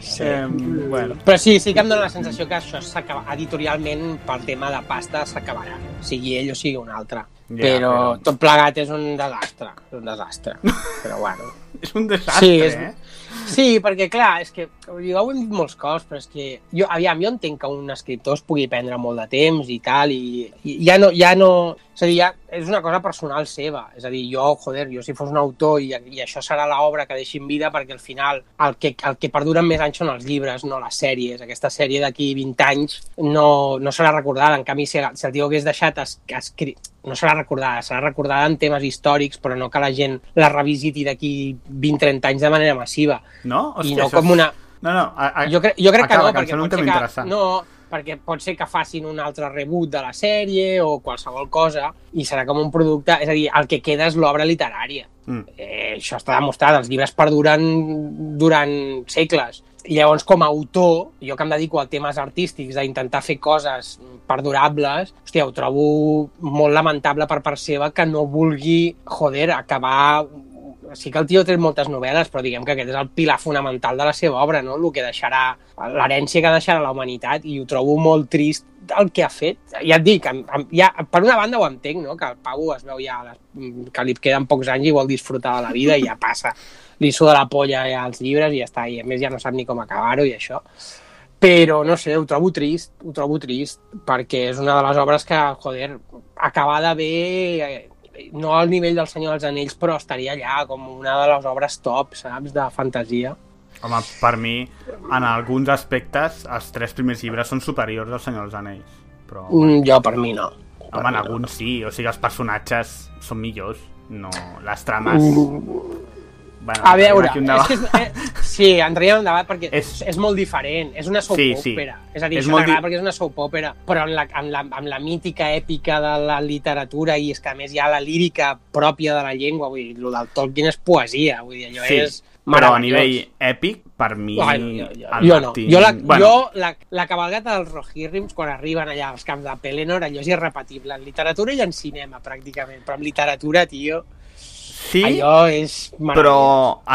Sí. eh, bueno, Però sí, sí que em dóna la sensació que això s'acaba editorialment per tema de pasta s'acabarà, sigui ell o sigui un altre. Ja, però, però- tot plegat és un desastre, és un desastre. però bueno. és un desastre, Sí, és- eh? Sí, perquè clar, és que ho hem dit molts cops, però és que jo, aviam, jo entenc que un escriptor es pugui prendre molt de temps i tal, i, i ja no, ja no, és a dir, ja és una cosa personal seva, és a dir, jo, joder, jo si fos un autor i, i això serà l'obra que deixi en vida, perquè al final el que, el que perduren més anys són els llibres, no les sèries. Aquesta sèrie d'aquí 20 anys no, no serà recordada, en canvi, si, si el tio hagués deixat es, escrit, no serà recordada, serà recordada en temes històrics, però no que la gent la revisiti d'aquí 20-30 anys de manera massiva. No? I Hòstia, no això com una... No, no, a, a, Jo, cre jo crec acaba, que no, perquè un pot ser que... interessant. No, perquè pot ser que facin un altre reboot de la sèrie o qualsevol cosa i serà com un producte... És a dir, el que queda és l'obra literària. Mm. Eh, això està demostrat, els llibres perduren durant segles. I llavors, com a autor, jo que em dedico a temes artístics, d'intentar fer coses perdurables, hòstia, ho trobo molt lamentable per part seva que no vulgui, joder, acabar sí que el tio té moltes novel·les, però diguem que aquest és el pilar fonamental de la seva obra, no? El que deixarà, l'herència que deixarà la humanitat, i ho trobo molt trist el que ha fet. Ja et dic, ja, per una banda ho entenc, no? que el Pau es veu ja les- que li queden pocs anys i vol disfrutar de la vida i ja passa. Li suda la polla ja als llibres i ja està, i a més ja no sap ni com acabar-ho i això. Però, no sé, ho trobo trist, ho trobo trist, perquè és una de les obres que, joder, acabada bé, eh, no al nivell del Senyor dels Anells, però estaria allà com una de les obres top, saps, de fantasia. Home, per mi, en alguns aspectes, els tres primers llibres són superiors al Senyor dels Anells. Però, Mm, jo, per mi, no. Per home, en mi no. alguns sí. O sigui, els personatges són millors. No, les trames... Bueno, A veure, un és debat. que és, eh, sí, entraríem en un debat perquè és, És- és molt diferent, és una soap Sí, sí. opera. És a dir, És això m'agrada di- perquè és una soap opera, però amb la, amb, la, amb la mítica èpica de la literatura i és que a més hi ha la lírica pròpia de la llengua, vull dir, el del Tolkien és poesia, vull dir, allò Sí, és però a nivell èpic, per mi... Ai, jo, jo, jo no. Jo, la, bueno, jo la, la cabalgata dels Rohirrims, quan arriben allà als camps de Pelennor, allò és irrepetible. En literatura i en cinema, pràcticament. Però en literatura, tio, sí, allò és però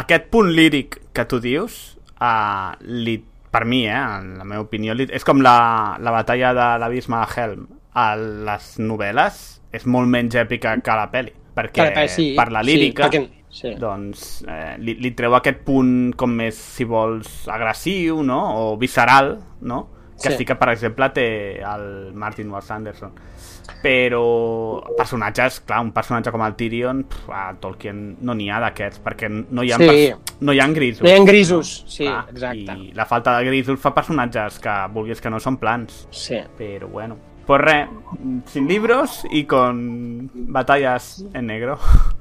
aquest punt líric que tu dius, uh, li, per mi, eh, en la meva opinió, li, és com la, la batalla de l'abisme de Helm. A les novel·les és molt menys èpica que la pel·li, perquè pel·li, sí, per la sí, lírica... perquè- sí. doncs eh, li, li treu aquest punt com més, si vols, agressiu, no? O visceral, no? Que Sí. sí, que, per exemple, té el Martin Ward Sanderson. Però personatges, clar, un personatge com el Tyrion, pf, a Tolkien no n'hi ha d'aquests, perquè no hi ha, Sí. no hi ha grisos. No hi ha grisos, sí, Clar, exacte. I la falta de grisos fa personatges que vulguis que no són plans. Sí. Pero bueno. Pues re, sin libros y con batallas en negro.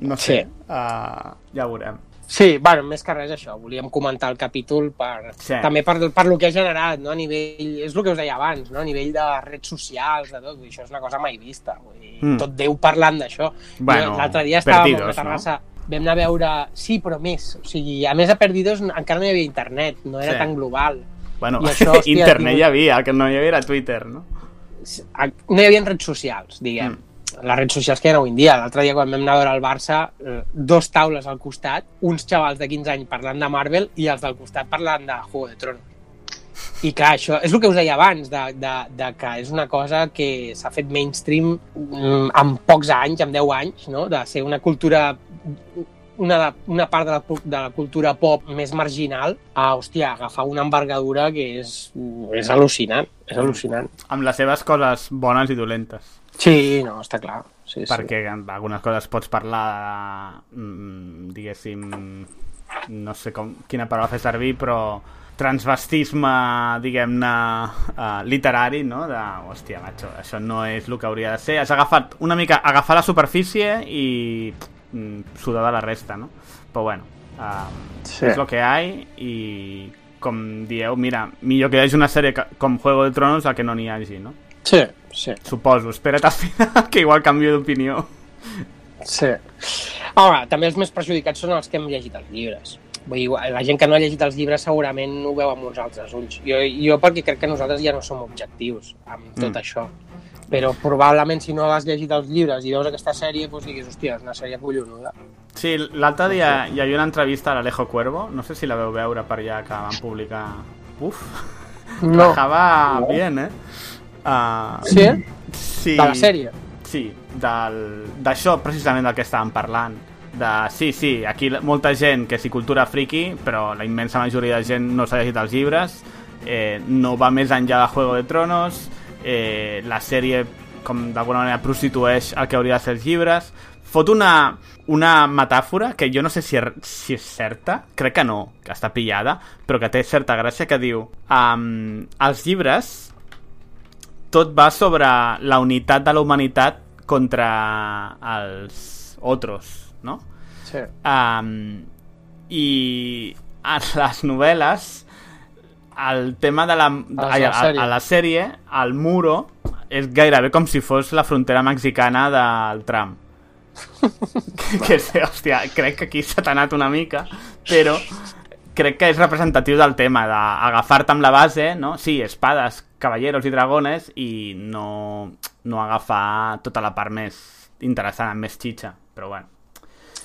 No sé, Sí. uh, ja ho veurem. Sí, bueno, més que res això, volíem comentar el capítol per, Sí. també per, per lo que ha generat, no? a nivell, és el que us deia abans, no? a nivell de redes socials, de tot, vull dir, això és una cosa mai vista, vull dir, Mm. tot Déu parlant d'això. Bueno, L'altre dia estàvem Perdidos, a Terrassa, no? vam anar a veure... Sí, però més, o sigui, a més a Perdidos encara no hi havia internet, no era Sí. tan global. Bueno, I això, hòstia, internet tinc- hi havia, el que no hi havia era Twitter, no? no hi havia redes socials, diguem. Mm. Les redes socials que hi ha avui en dia. L'altre dia, quan vam anar a veure el Barça, eh, dos taules al costat, uns xavals de 15 anys parlant de Marvel i els del costat parlant de Juego de Tronos. I clar, això és el que us deia abans, de, de, de que és una cosa que s'ha fet mainstream mm, en pocs anys, en 10 anys, no? de ser una cultura una, de- una part de la, de la cultura pop més marginal a, hòstia, agafar una envergadura que és, és al·lucinant, és al·lucinant. Amb les seves coses bones i dolentes. Sí, no, està clar. Sí, perquè amb algunes coses pots parlar de, mm, diguéssim no sé com, quina paraula fer servir però transvestisme diguem-ne uh, literari no? de, hòstia, macho, això no és el que hauria de ser has agafat una mica, agafar la superfície i mm, sudar de la resta no? però bueno uh, Sí. és el que hi i com dieu, mira, millor que hi hagi una sèrie com Juego de Tronos a que no n'hi hagi, no? Sí, sí. Suposo, espera't al final que igual canvio d'opinió. Sí. Home, també els més perjudicats són els que hem llegit els llibres. Vull dir, la gent que no ha llegit els llibres segurament ho veu amb uns altres ulls. Jo, jo perquè crec que nosaltres ja no som objectius amb tot Mm. això. Però probablement si no has llegit els llibres i veus aquesta sèrie, doncs diguis, hòstia, és una sèrie collonuda. Sí, l'altre dia hi havia una entrevista a l'Alejo Cuervo, no sé si la veu veure per allà que van publicar... Uf, No. trabajava bien, eh? Uh, Sí? sí? De la sèrie? Sí, d'això precisament del que estàvem parlant. De, sí, sí, aquí molta gent que sí cultura friki, però la immensa majoria de gent no s'ha llegit els llibres, eh, no va més enllà de Juego de Tronos, eh, la sèrie com d'alguna manera prostitueix el que hauria de ser els llibres, fot una, una metàfora que jo no sé si, er- si és certa, crec que no, que està pillada, però que té certa gràcia que diu um, els llibres tot va sobre la unitat de la humanitat contra els otros, no? Sí. Um, I a les novel·les el tema de la, la ai, a, a la sèrie el muro és gairebé com si fos la frontera mexicana del tram que, que sé, hòstia, crec que aquí s'ha anat una mica però crec que és representatiu del tema d'agafar-te amb la base, no? Sí, espades, caballeros i dragones i no, no agafar tota la part més interessant, més xitxa, però bueno.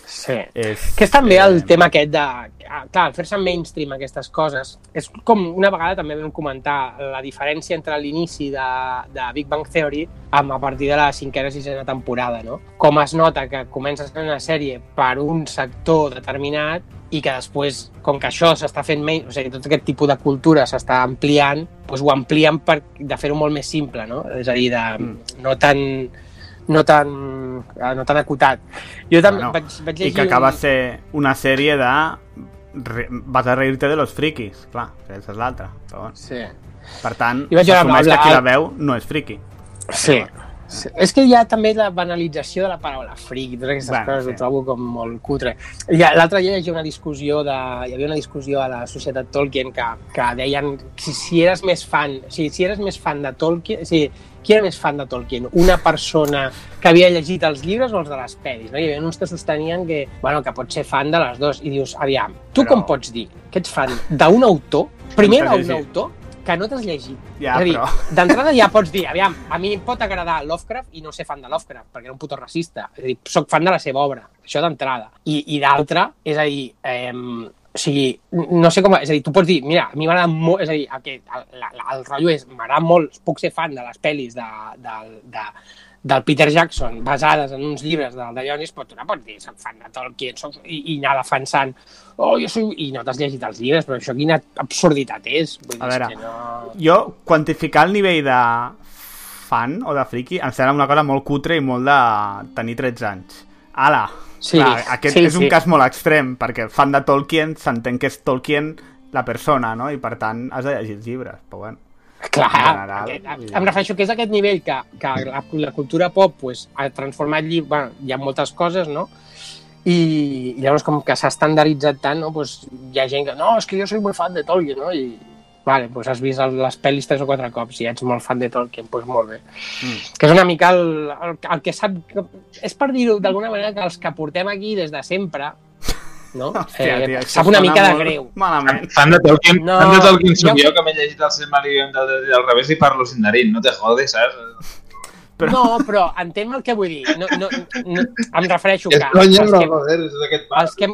Sí. És, Que és també el eh, tema aquest de... ah, Clar, fer-se mainstream aquestes coses és com una vegada també vam comentar la diferència entre l'inici de, de Big Bang Theory amb a partir de la cinquena i sisena temporada, no? Com es nota que comences una sèrie per un sector determinat i que després, com que això s'està fent main, o sigui, tot aquest tipus de cultura s'està ampliant, doncs ho amplien per, de fer-ho molt més simple, no? És a dir, de, Mm. no tan no tan, eh, no tan acotat. Jo també Bueno, vaig, vaig I llegir... que acaba un- ser una sèrie de... Re, vas a reírte de los frikis, clar, que aquesta és l'altra. però bueno. Sí. Per tant, I vaig veure assumeix la- que qui la veu no és friki. Sí. sí. És que hi ha també la banalització de la paraula fric i totes aquestes Bueno, coses, sí. ho trobo com molt cutre. I L'altre dia hi havia una discussió de, hi havia una discussió a la societat Tolkien que, que deien si, si eres més fan, o sigui, si eres més fan de Tolkien, o sigui, qui era més fan de Tolkien? Una persona que havia llegit els llibres o els de les pel·lis? No? Hi havia uns que sostenien que, bueno, que pots ser fan de les dues. I dius, aviam, tu Però- com pots dir que ets fan d'un autor, primer d'un autor, que no t'has llegit? Ja, és a dir, però... d'entrada ja pots dir, aviam, a mi em pot agradar Lovecraft i no ser fan de Lovecraft, perquè era un puto racista. És a dir, soc fan de la seva obra, això d'entrada. I, I d'altra, és a dir, eh, o sigui, no sé com... És a dir, tu pots dir, mira, a mi m'agrada molt... És a dir, el, que, el, la, el rotllo és, m'agrada molt, puc ser fan de les pel·lis de, de, de, del Peter Jackson basades en uns llibres del Dionis, però tu no pots dir, soc fan de Tolkien, soc, i, i anar defensant, oh, jo soy... I no t'has llegit els llibres, però això quina absurditat és. Vull dir, A veure, que no... Jo, quantificar el nivell de fan o de friki em sembla una cosa molt cutre i molt de tenir 13 anys. Ala! Sí, Clar, aquest sí, és un sí. cas molt extrem, perquè fan de Tolkien s'entén que és Tolkien la persona, no? I per tant has de llegir els llibres, però bueno. Clar, En general, aquest, em refereixo que és aquest nivell que, que la, la cultura pop pues, ha transformat llibres, bueno, hi ha moltes coses, no? i, i llavors com que s'ha estandarditzat tant, no? pues, hi ha gent que no, és que jo soy muy fan de Tolkien, no? I, vale, pues has vist les pel·lis tres o quatre cops i ets molt fan de Tolkien, doncs molt bé. Mm. Que és una mica el, el, el que sap... Que, és per dir-ho d'alguna manera que els que portem aquí des de sempre, no? Hòstia, tio, això sap una mica de molt greu. Malament. Fan de Tolkien, No, fan de Tolkien soc jo- jo que m'he llegit el Silmarillion del, del, del revés i parlo sindarin, no te jodes, saps? Però- No, però entén el que vull dir. No, no, no, em refereixo És que... els que, part. els que, hem,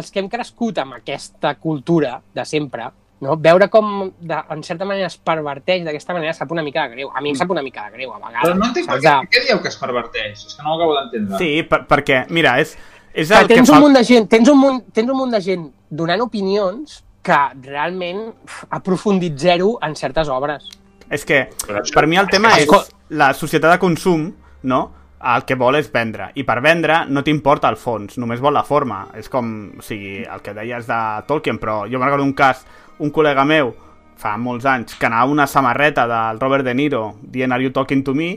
els que hem crescut amb aquesta cultura de sempre, no? veure com de, en certa manera es perverteix d'aquesta manera sap una mica de greu. A mi em sap una mica de greu, a vegades. Però no entenc per què, De- què dieu que es perverteix? És que no ho acabo d'entendre. Sí, per, perquè, mira, és, és que el que tens fa... un munt de gent, tens un munt, tens un munt de gent donant opinions que realment ha aprofundit zero en certes obres. És que, per mi el tema és la societat de consum, no? El que vol és vendre. I per vendre no t'importa el fons, només vol la forma. És com, o sigui, el que deies de Tolkien, però jo me'n recordo un cas, un col·lega meu, fa molts anys, que anava una samarreta del Robert De Niro dient Are you talking to me?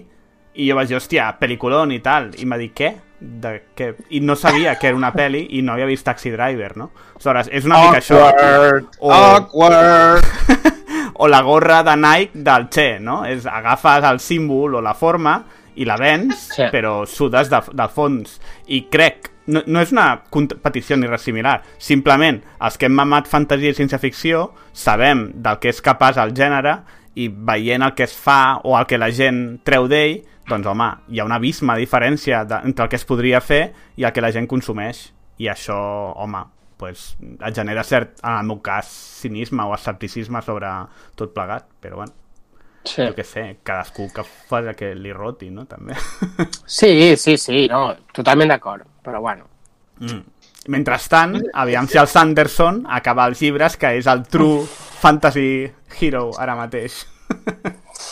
I jo vaig dir, hòstia, pel·liculón i tal. I m'ha dit, què? De què? I no sabia que era una pel·li i no havia vist Taxi Driver, no? Aleshores, és una mica això. Awkward, O- awkward. o la gorra de Nike del Che, no? És agafes el símbol o la forma i la vens, Sí. però sudes de, del fons. I crec, no, no és una competició ni res similar, simplement els que hem mamat fantasia i ciència-ficció sabem del que és capaç el gènere i veient el que es fa o el que la gent treu d'ell, doncs home, hi ha un abisme de diferència de, entre el que es podria fer i el que la gent consumeix. I això, home, pues, et genera cert, en el meu cas, cinisme o escepticisme sobre tot plegat, però bueno, Sí. jo què sé, cadascú que fa el que li roti, no? També. sí, sí, sí, no, totalment d'acord, però bueno. Mm. Mentrestant, aviam si el Sanderson acaba els llibres, que és el true fantasy hero ara mateix.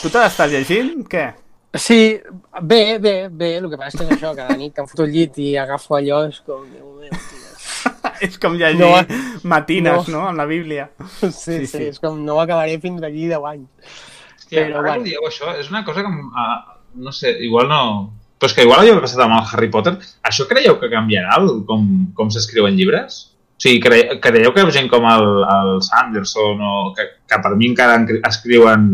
tu te l'estàs llegint? Què? Sí, bé, bé, bé, el que passa és això, cada nit que em foto al llit i agafo allò, és com, Déu meu, tio. És com llegir No, matines, no. no?, amb la Bíblia. Sí, sí, sí. sí, és com, no acabaré fins d'aquí 10 anys. Hòstia, Però ara bueno. que dieu això, és una cosa que, ah, no sé, igual no... Però és que igual havia passat amb el Harry Potter. Això creieu que canviarà el, com, com s'escriuen llibres? O sigui, cre creieu que gent com el, el Sanderson o que, que per mi encara en- escriuen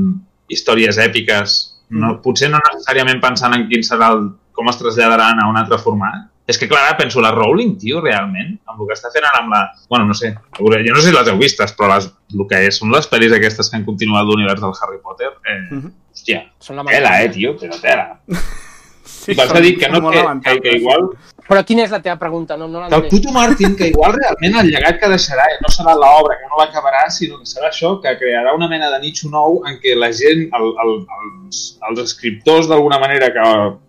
històries èpiques, no, potser no necessàriament pensant en quin serà el, com es traslladaran a un altre format? És que, clar, penso, la Rowling, tio, realment, amb el que està fent ara amb la... Bueno, no sé, jo no sé si les heu vistes, però les, el que és, són les pel·lis aquestes que han continuat l'univers del Harry Potter, eh, Mhm. hòstia, Són la tela, eh, tio, però tela. Sí, I vas a dir que, no, que, que, que igual Però quina és la teva pregunta? No, no que el puto Martin, que igual realment el llegat que deixarà no serà l'obra, que no l'acabarà, sinó que serà això, que crearà una mena de nicho nou en què la gent, el, el, els, els escriptors d'alguna manera que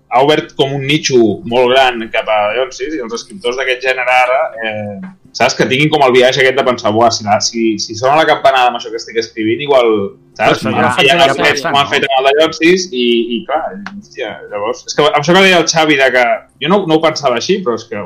ha obert com un nicho molt gran cap a sí, i els escriptors d'aquest gènere ara, eh, saps? Que tinguin com el viatge aquest de pensar, buah, si, la, si, si sona la campanada amb això que estic escrivint, igual, saps? M'han ja- fet- ja m'han fet, m'han no? fet amb el de Llotsis i, i clar, hòstia, llavors... És que amb això que deia el Xavi de que... Jo no, no ho pensava així, però és que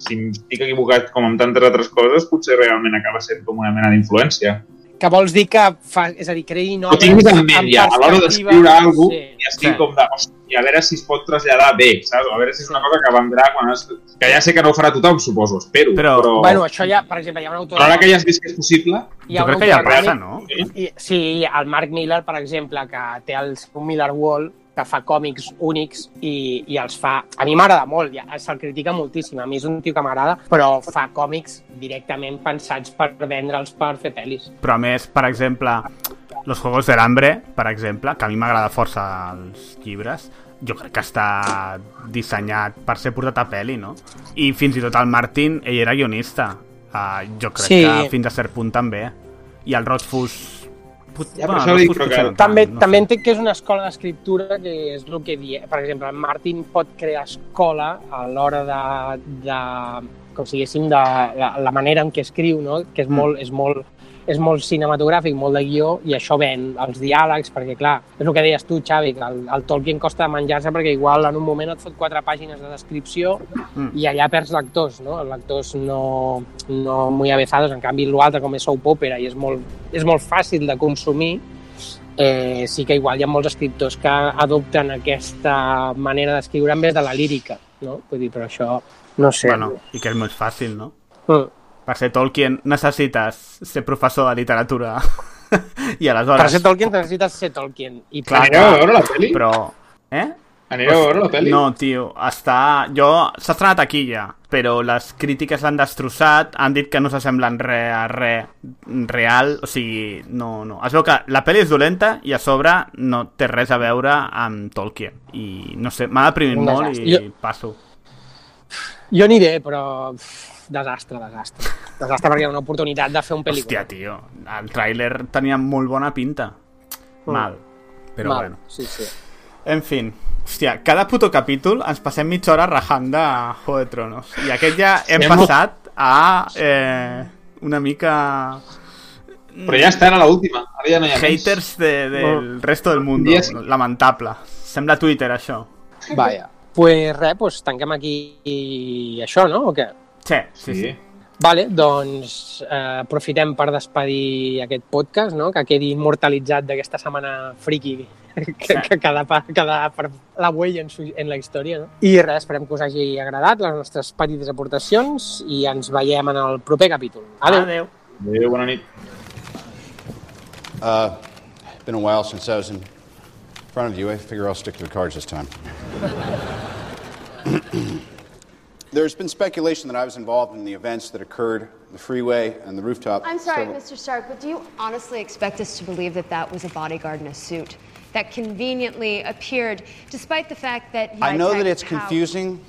si estic equivocat com amb tantes altres coses, potser realment acaba sent com una mena d'influència. Que vols dir que fa, és a dir, Ho obres tinguis en ment amb ja, a l'hora d'escriure alguna cosa, Sí. i estic Sí. com de, hòstia, a veure si es pot traslladar bé, saps? A veure si és una cosa que vendrà quan es... Que ja sé que no ho farà tothom, suposo, espero, Però- però... Bueno, això ja, per exemple, hi ha un autor... però ara que ja has vist que és possible... Jo crec que ja passa, no? I, sí, el Mark Miller, per exemple, que té els, un Miller Wall, que fa còmics únics i, i els fa... A mi m'agrada molt, ja, se'l critica moltíssim. A mi és un tio que m'agrada, però fa còmics directament pensats per vendre'ls per fer pel·lis. Però a més, per exemple, Los Juegos del Hambre, per exemple, que a mi m'agrada força els llibres, jo crec que està dissenyat per ser portat a pel·li, no? I fins i tot el Martin, ell era guionista. Uh, jo crec Sí. que fins a cert punt també. I el Rothfuss... Put... Ja, per això dic, però que- no tant, També, no també entenc que és una escola d'escriptura que és el que diu. Per exemple, en Martin pot crear escola a l'hora de, de, com si diguéssim, de la, la manera en què escriu, no? que és Mm. molt, és molt és molt cinematogràfic, molt de guió, i això ven els diàlegs, perquè clar, és el que deies tu, Xavi, que el, el Tolkien costa menjar-se perquè igual en un moment et fot quatre pàgines de descripció Mm. i allà perds lectors, no? Els lectors no, no muy avezados, en canvi l'altre com és soap opera i és molt, és molt fàcil de consumir, eh, sí que igual hi ha molts escriptors que adopten aquesta manera d'escriure en vez de la lírica. no? Vull dir, però això, no sé. Bueno, i que és molt fàcil, no? Mm. Per ser Tolkien necessites ser professor de literatura. I Per aleshores... ser Tolkien necessites ser Tolkien. I Clar, Anireu a veure la pel·li? Però... Eh? Anireu a veure la pel·li? No, tio, està... Jo... S'ha estrenat aquí ja, però les crítiques l'han destrossat, han dit que no s'assemblen re a re real, o sigui, no, no. Es veu que la pel·li és dolenta i a sobre no té res a veure amb Tolkien. I no sé, m'ha deprimit molt i. Jo- passo. Jo aniré, però... Desastre, desastre. Desastre perquè hi ha una oportunitat de fer un pel·lícula. Hòstia, tio, el tràiler tenia molt bona pinta. Mal. Però Mal, bueno. Sí, sí. En fin, hòstia, cada puto capítol ens passem mitja hora rajant de Juego de Tronos. I aquest ja hem Hem- passat a eh, una mica Però ja està, era l'última. Ara ja no hi ha haters de, del resto del mundo. dia sí. Lamentable. Sembla Twitter, això. Vaja. Pues res, pues tanquem aquí això, no? O què? Sí, sí, sí. Vale, doncs eh, aprofitem per despedir aquest podcast, no? que quedi immortalitzat d'aquesta setmana friki que, que queda, pa- queda per la huella en, su, en la història. No? I res, esperem que us hagi agradat les nostres petites aportacions i ens veiem en el proper capítol. Adéu. Adéu. Adéu, bona nit. Uh, been a while since I was in front of you. I figure I'll stick to the cards this time. There's been speculation that I was involved in the events that occurred, the freeway and the rooftop. I'm sorry, several- Mr. Stark, but do you honestly expect us to believe that that was a bodyguard in a suit that conveniently appeared, despite the fact that he I know that it's Hal- confusing.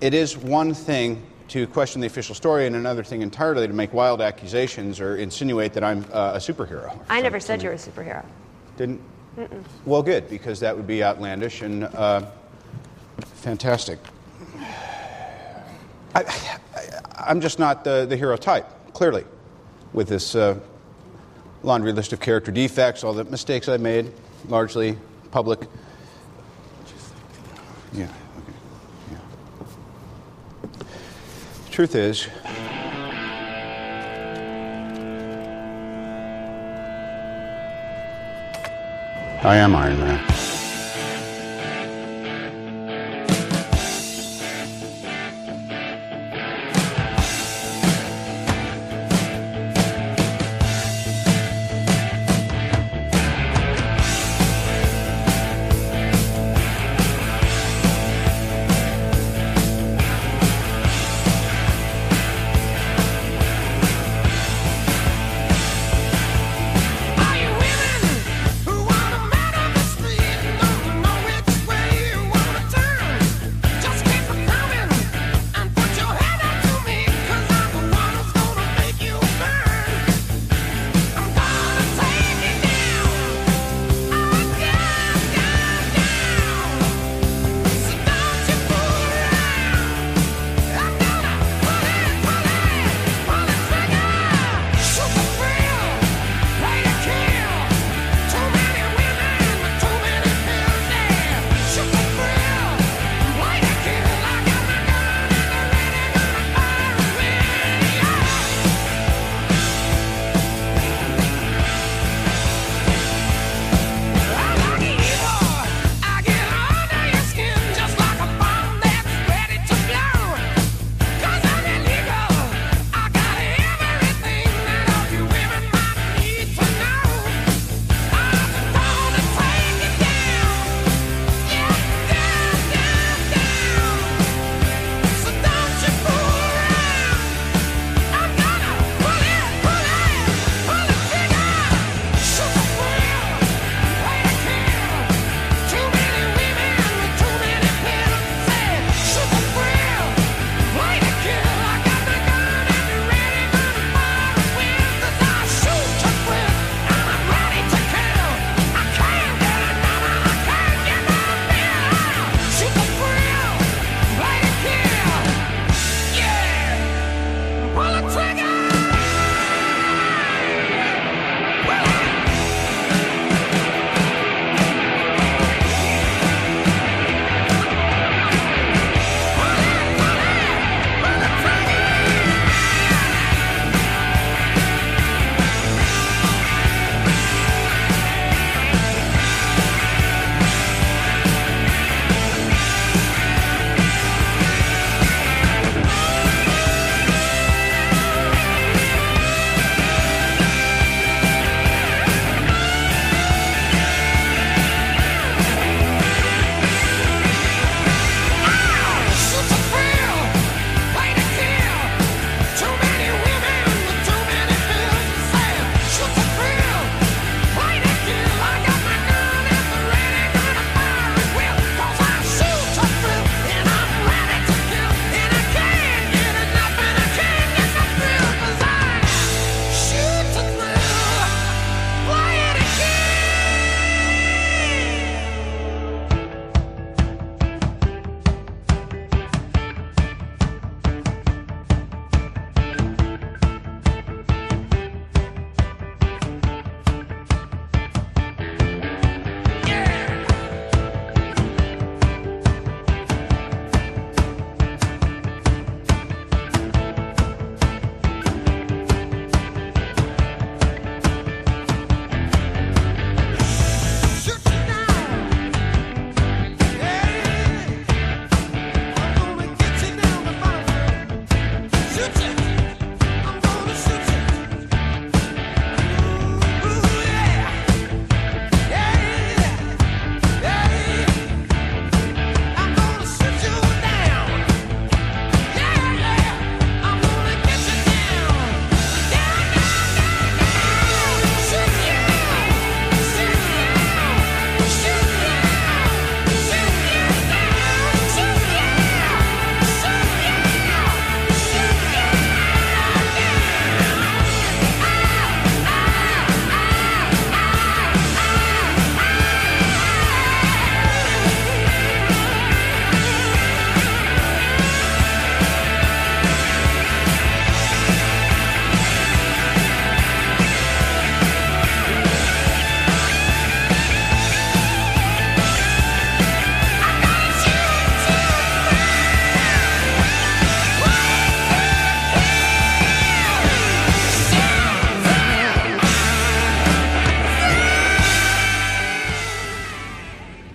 It is one thing to question the official story, and another thing entirely to make wild accusations or insinuate that I'm uh, a superhero. I never said you were a superhero. Didn't? Well, good, because that would be outlandish and uh, fantastic. I, I'm just not the, the hero type, clearly, with this uh, laundry list of character defects, all the mistakes I made, largely public. Yeah, okay. Yeah. Truth is, I am Iron Man.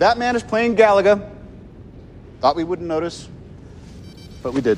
Batman is playing Galaga. Thought we wouldn't notice, but we did.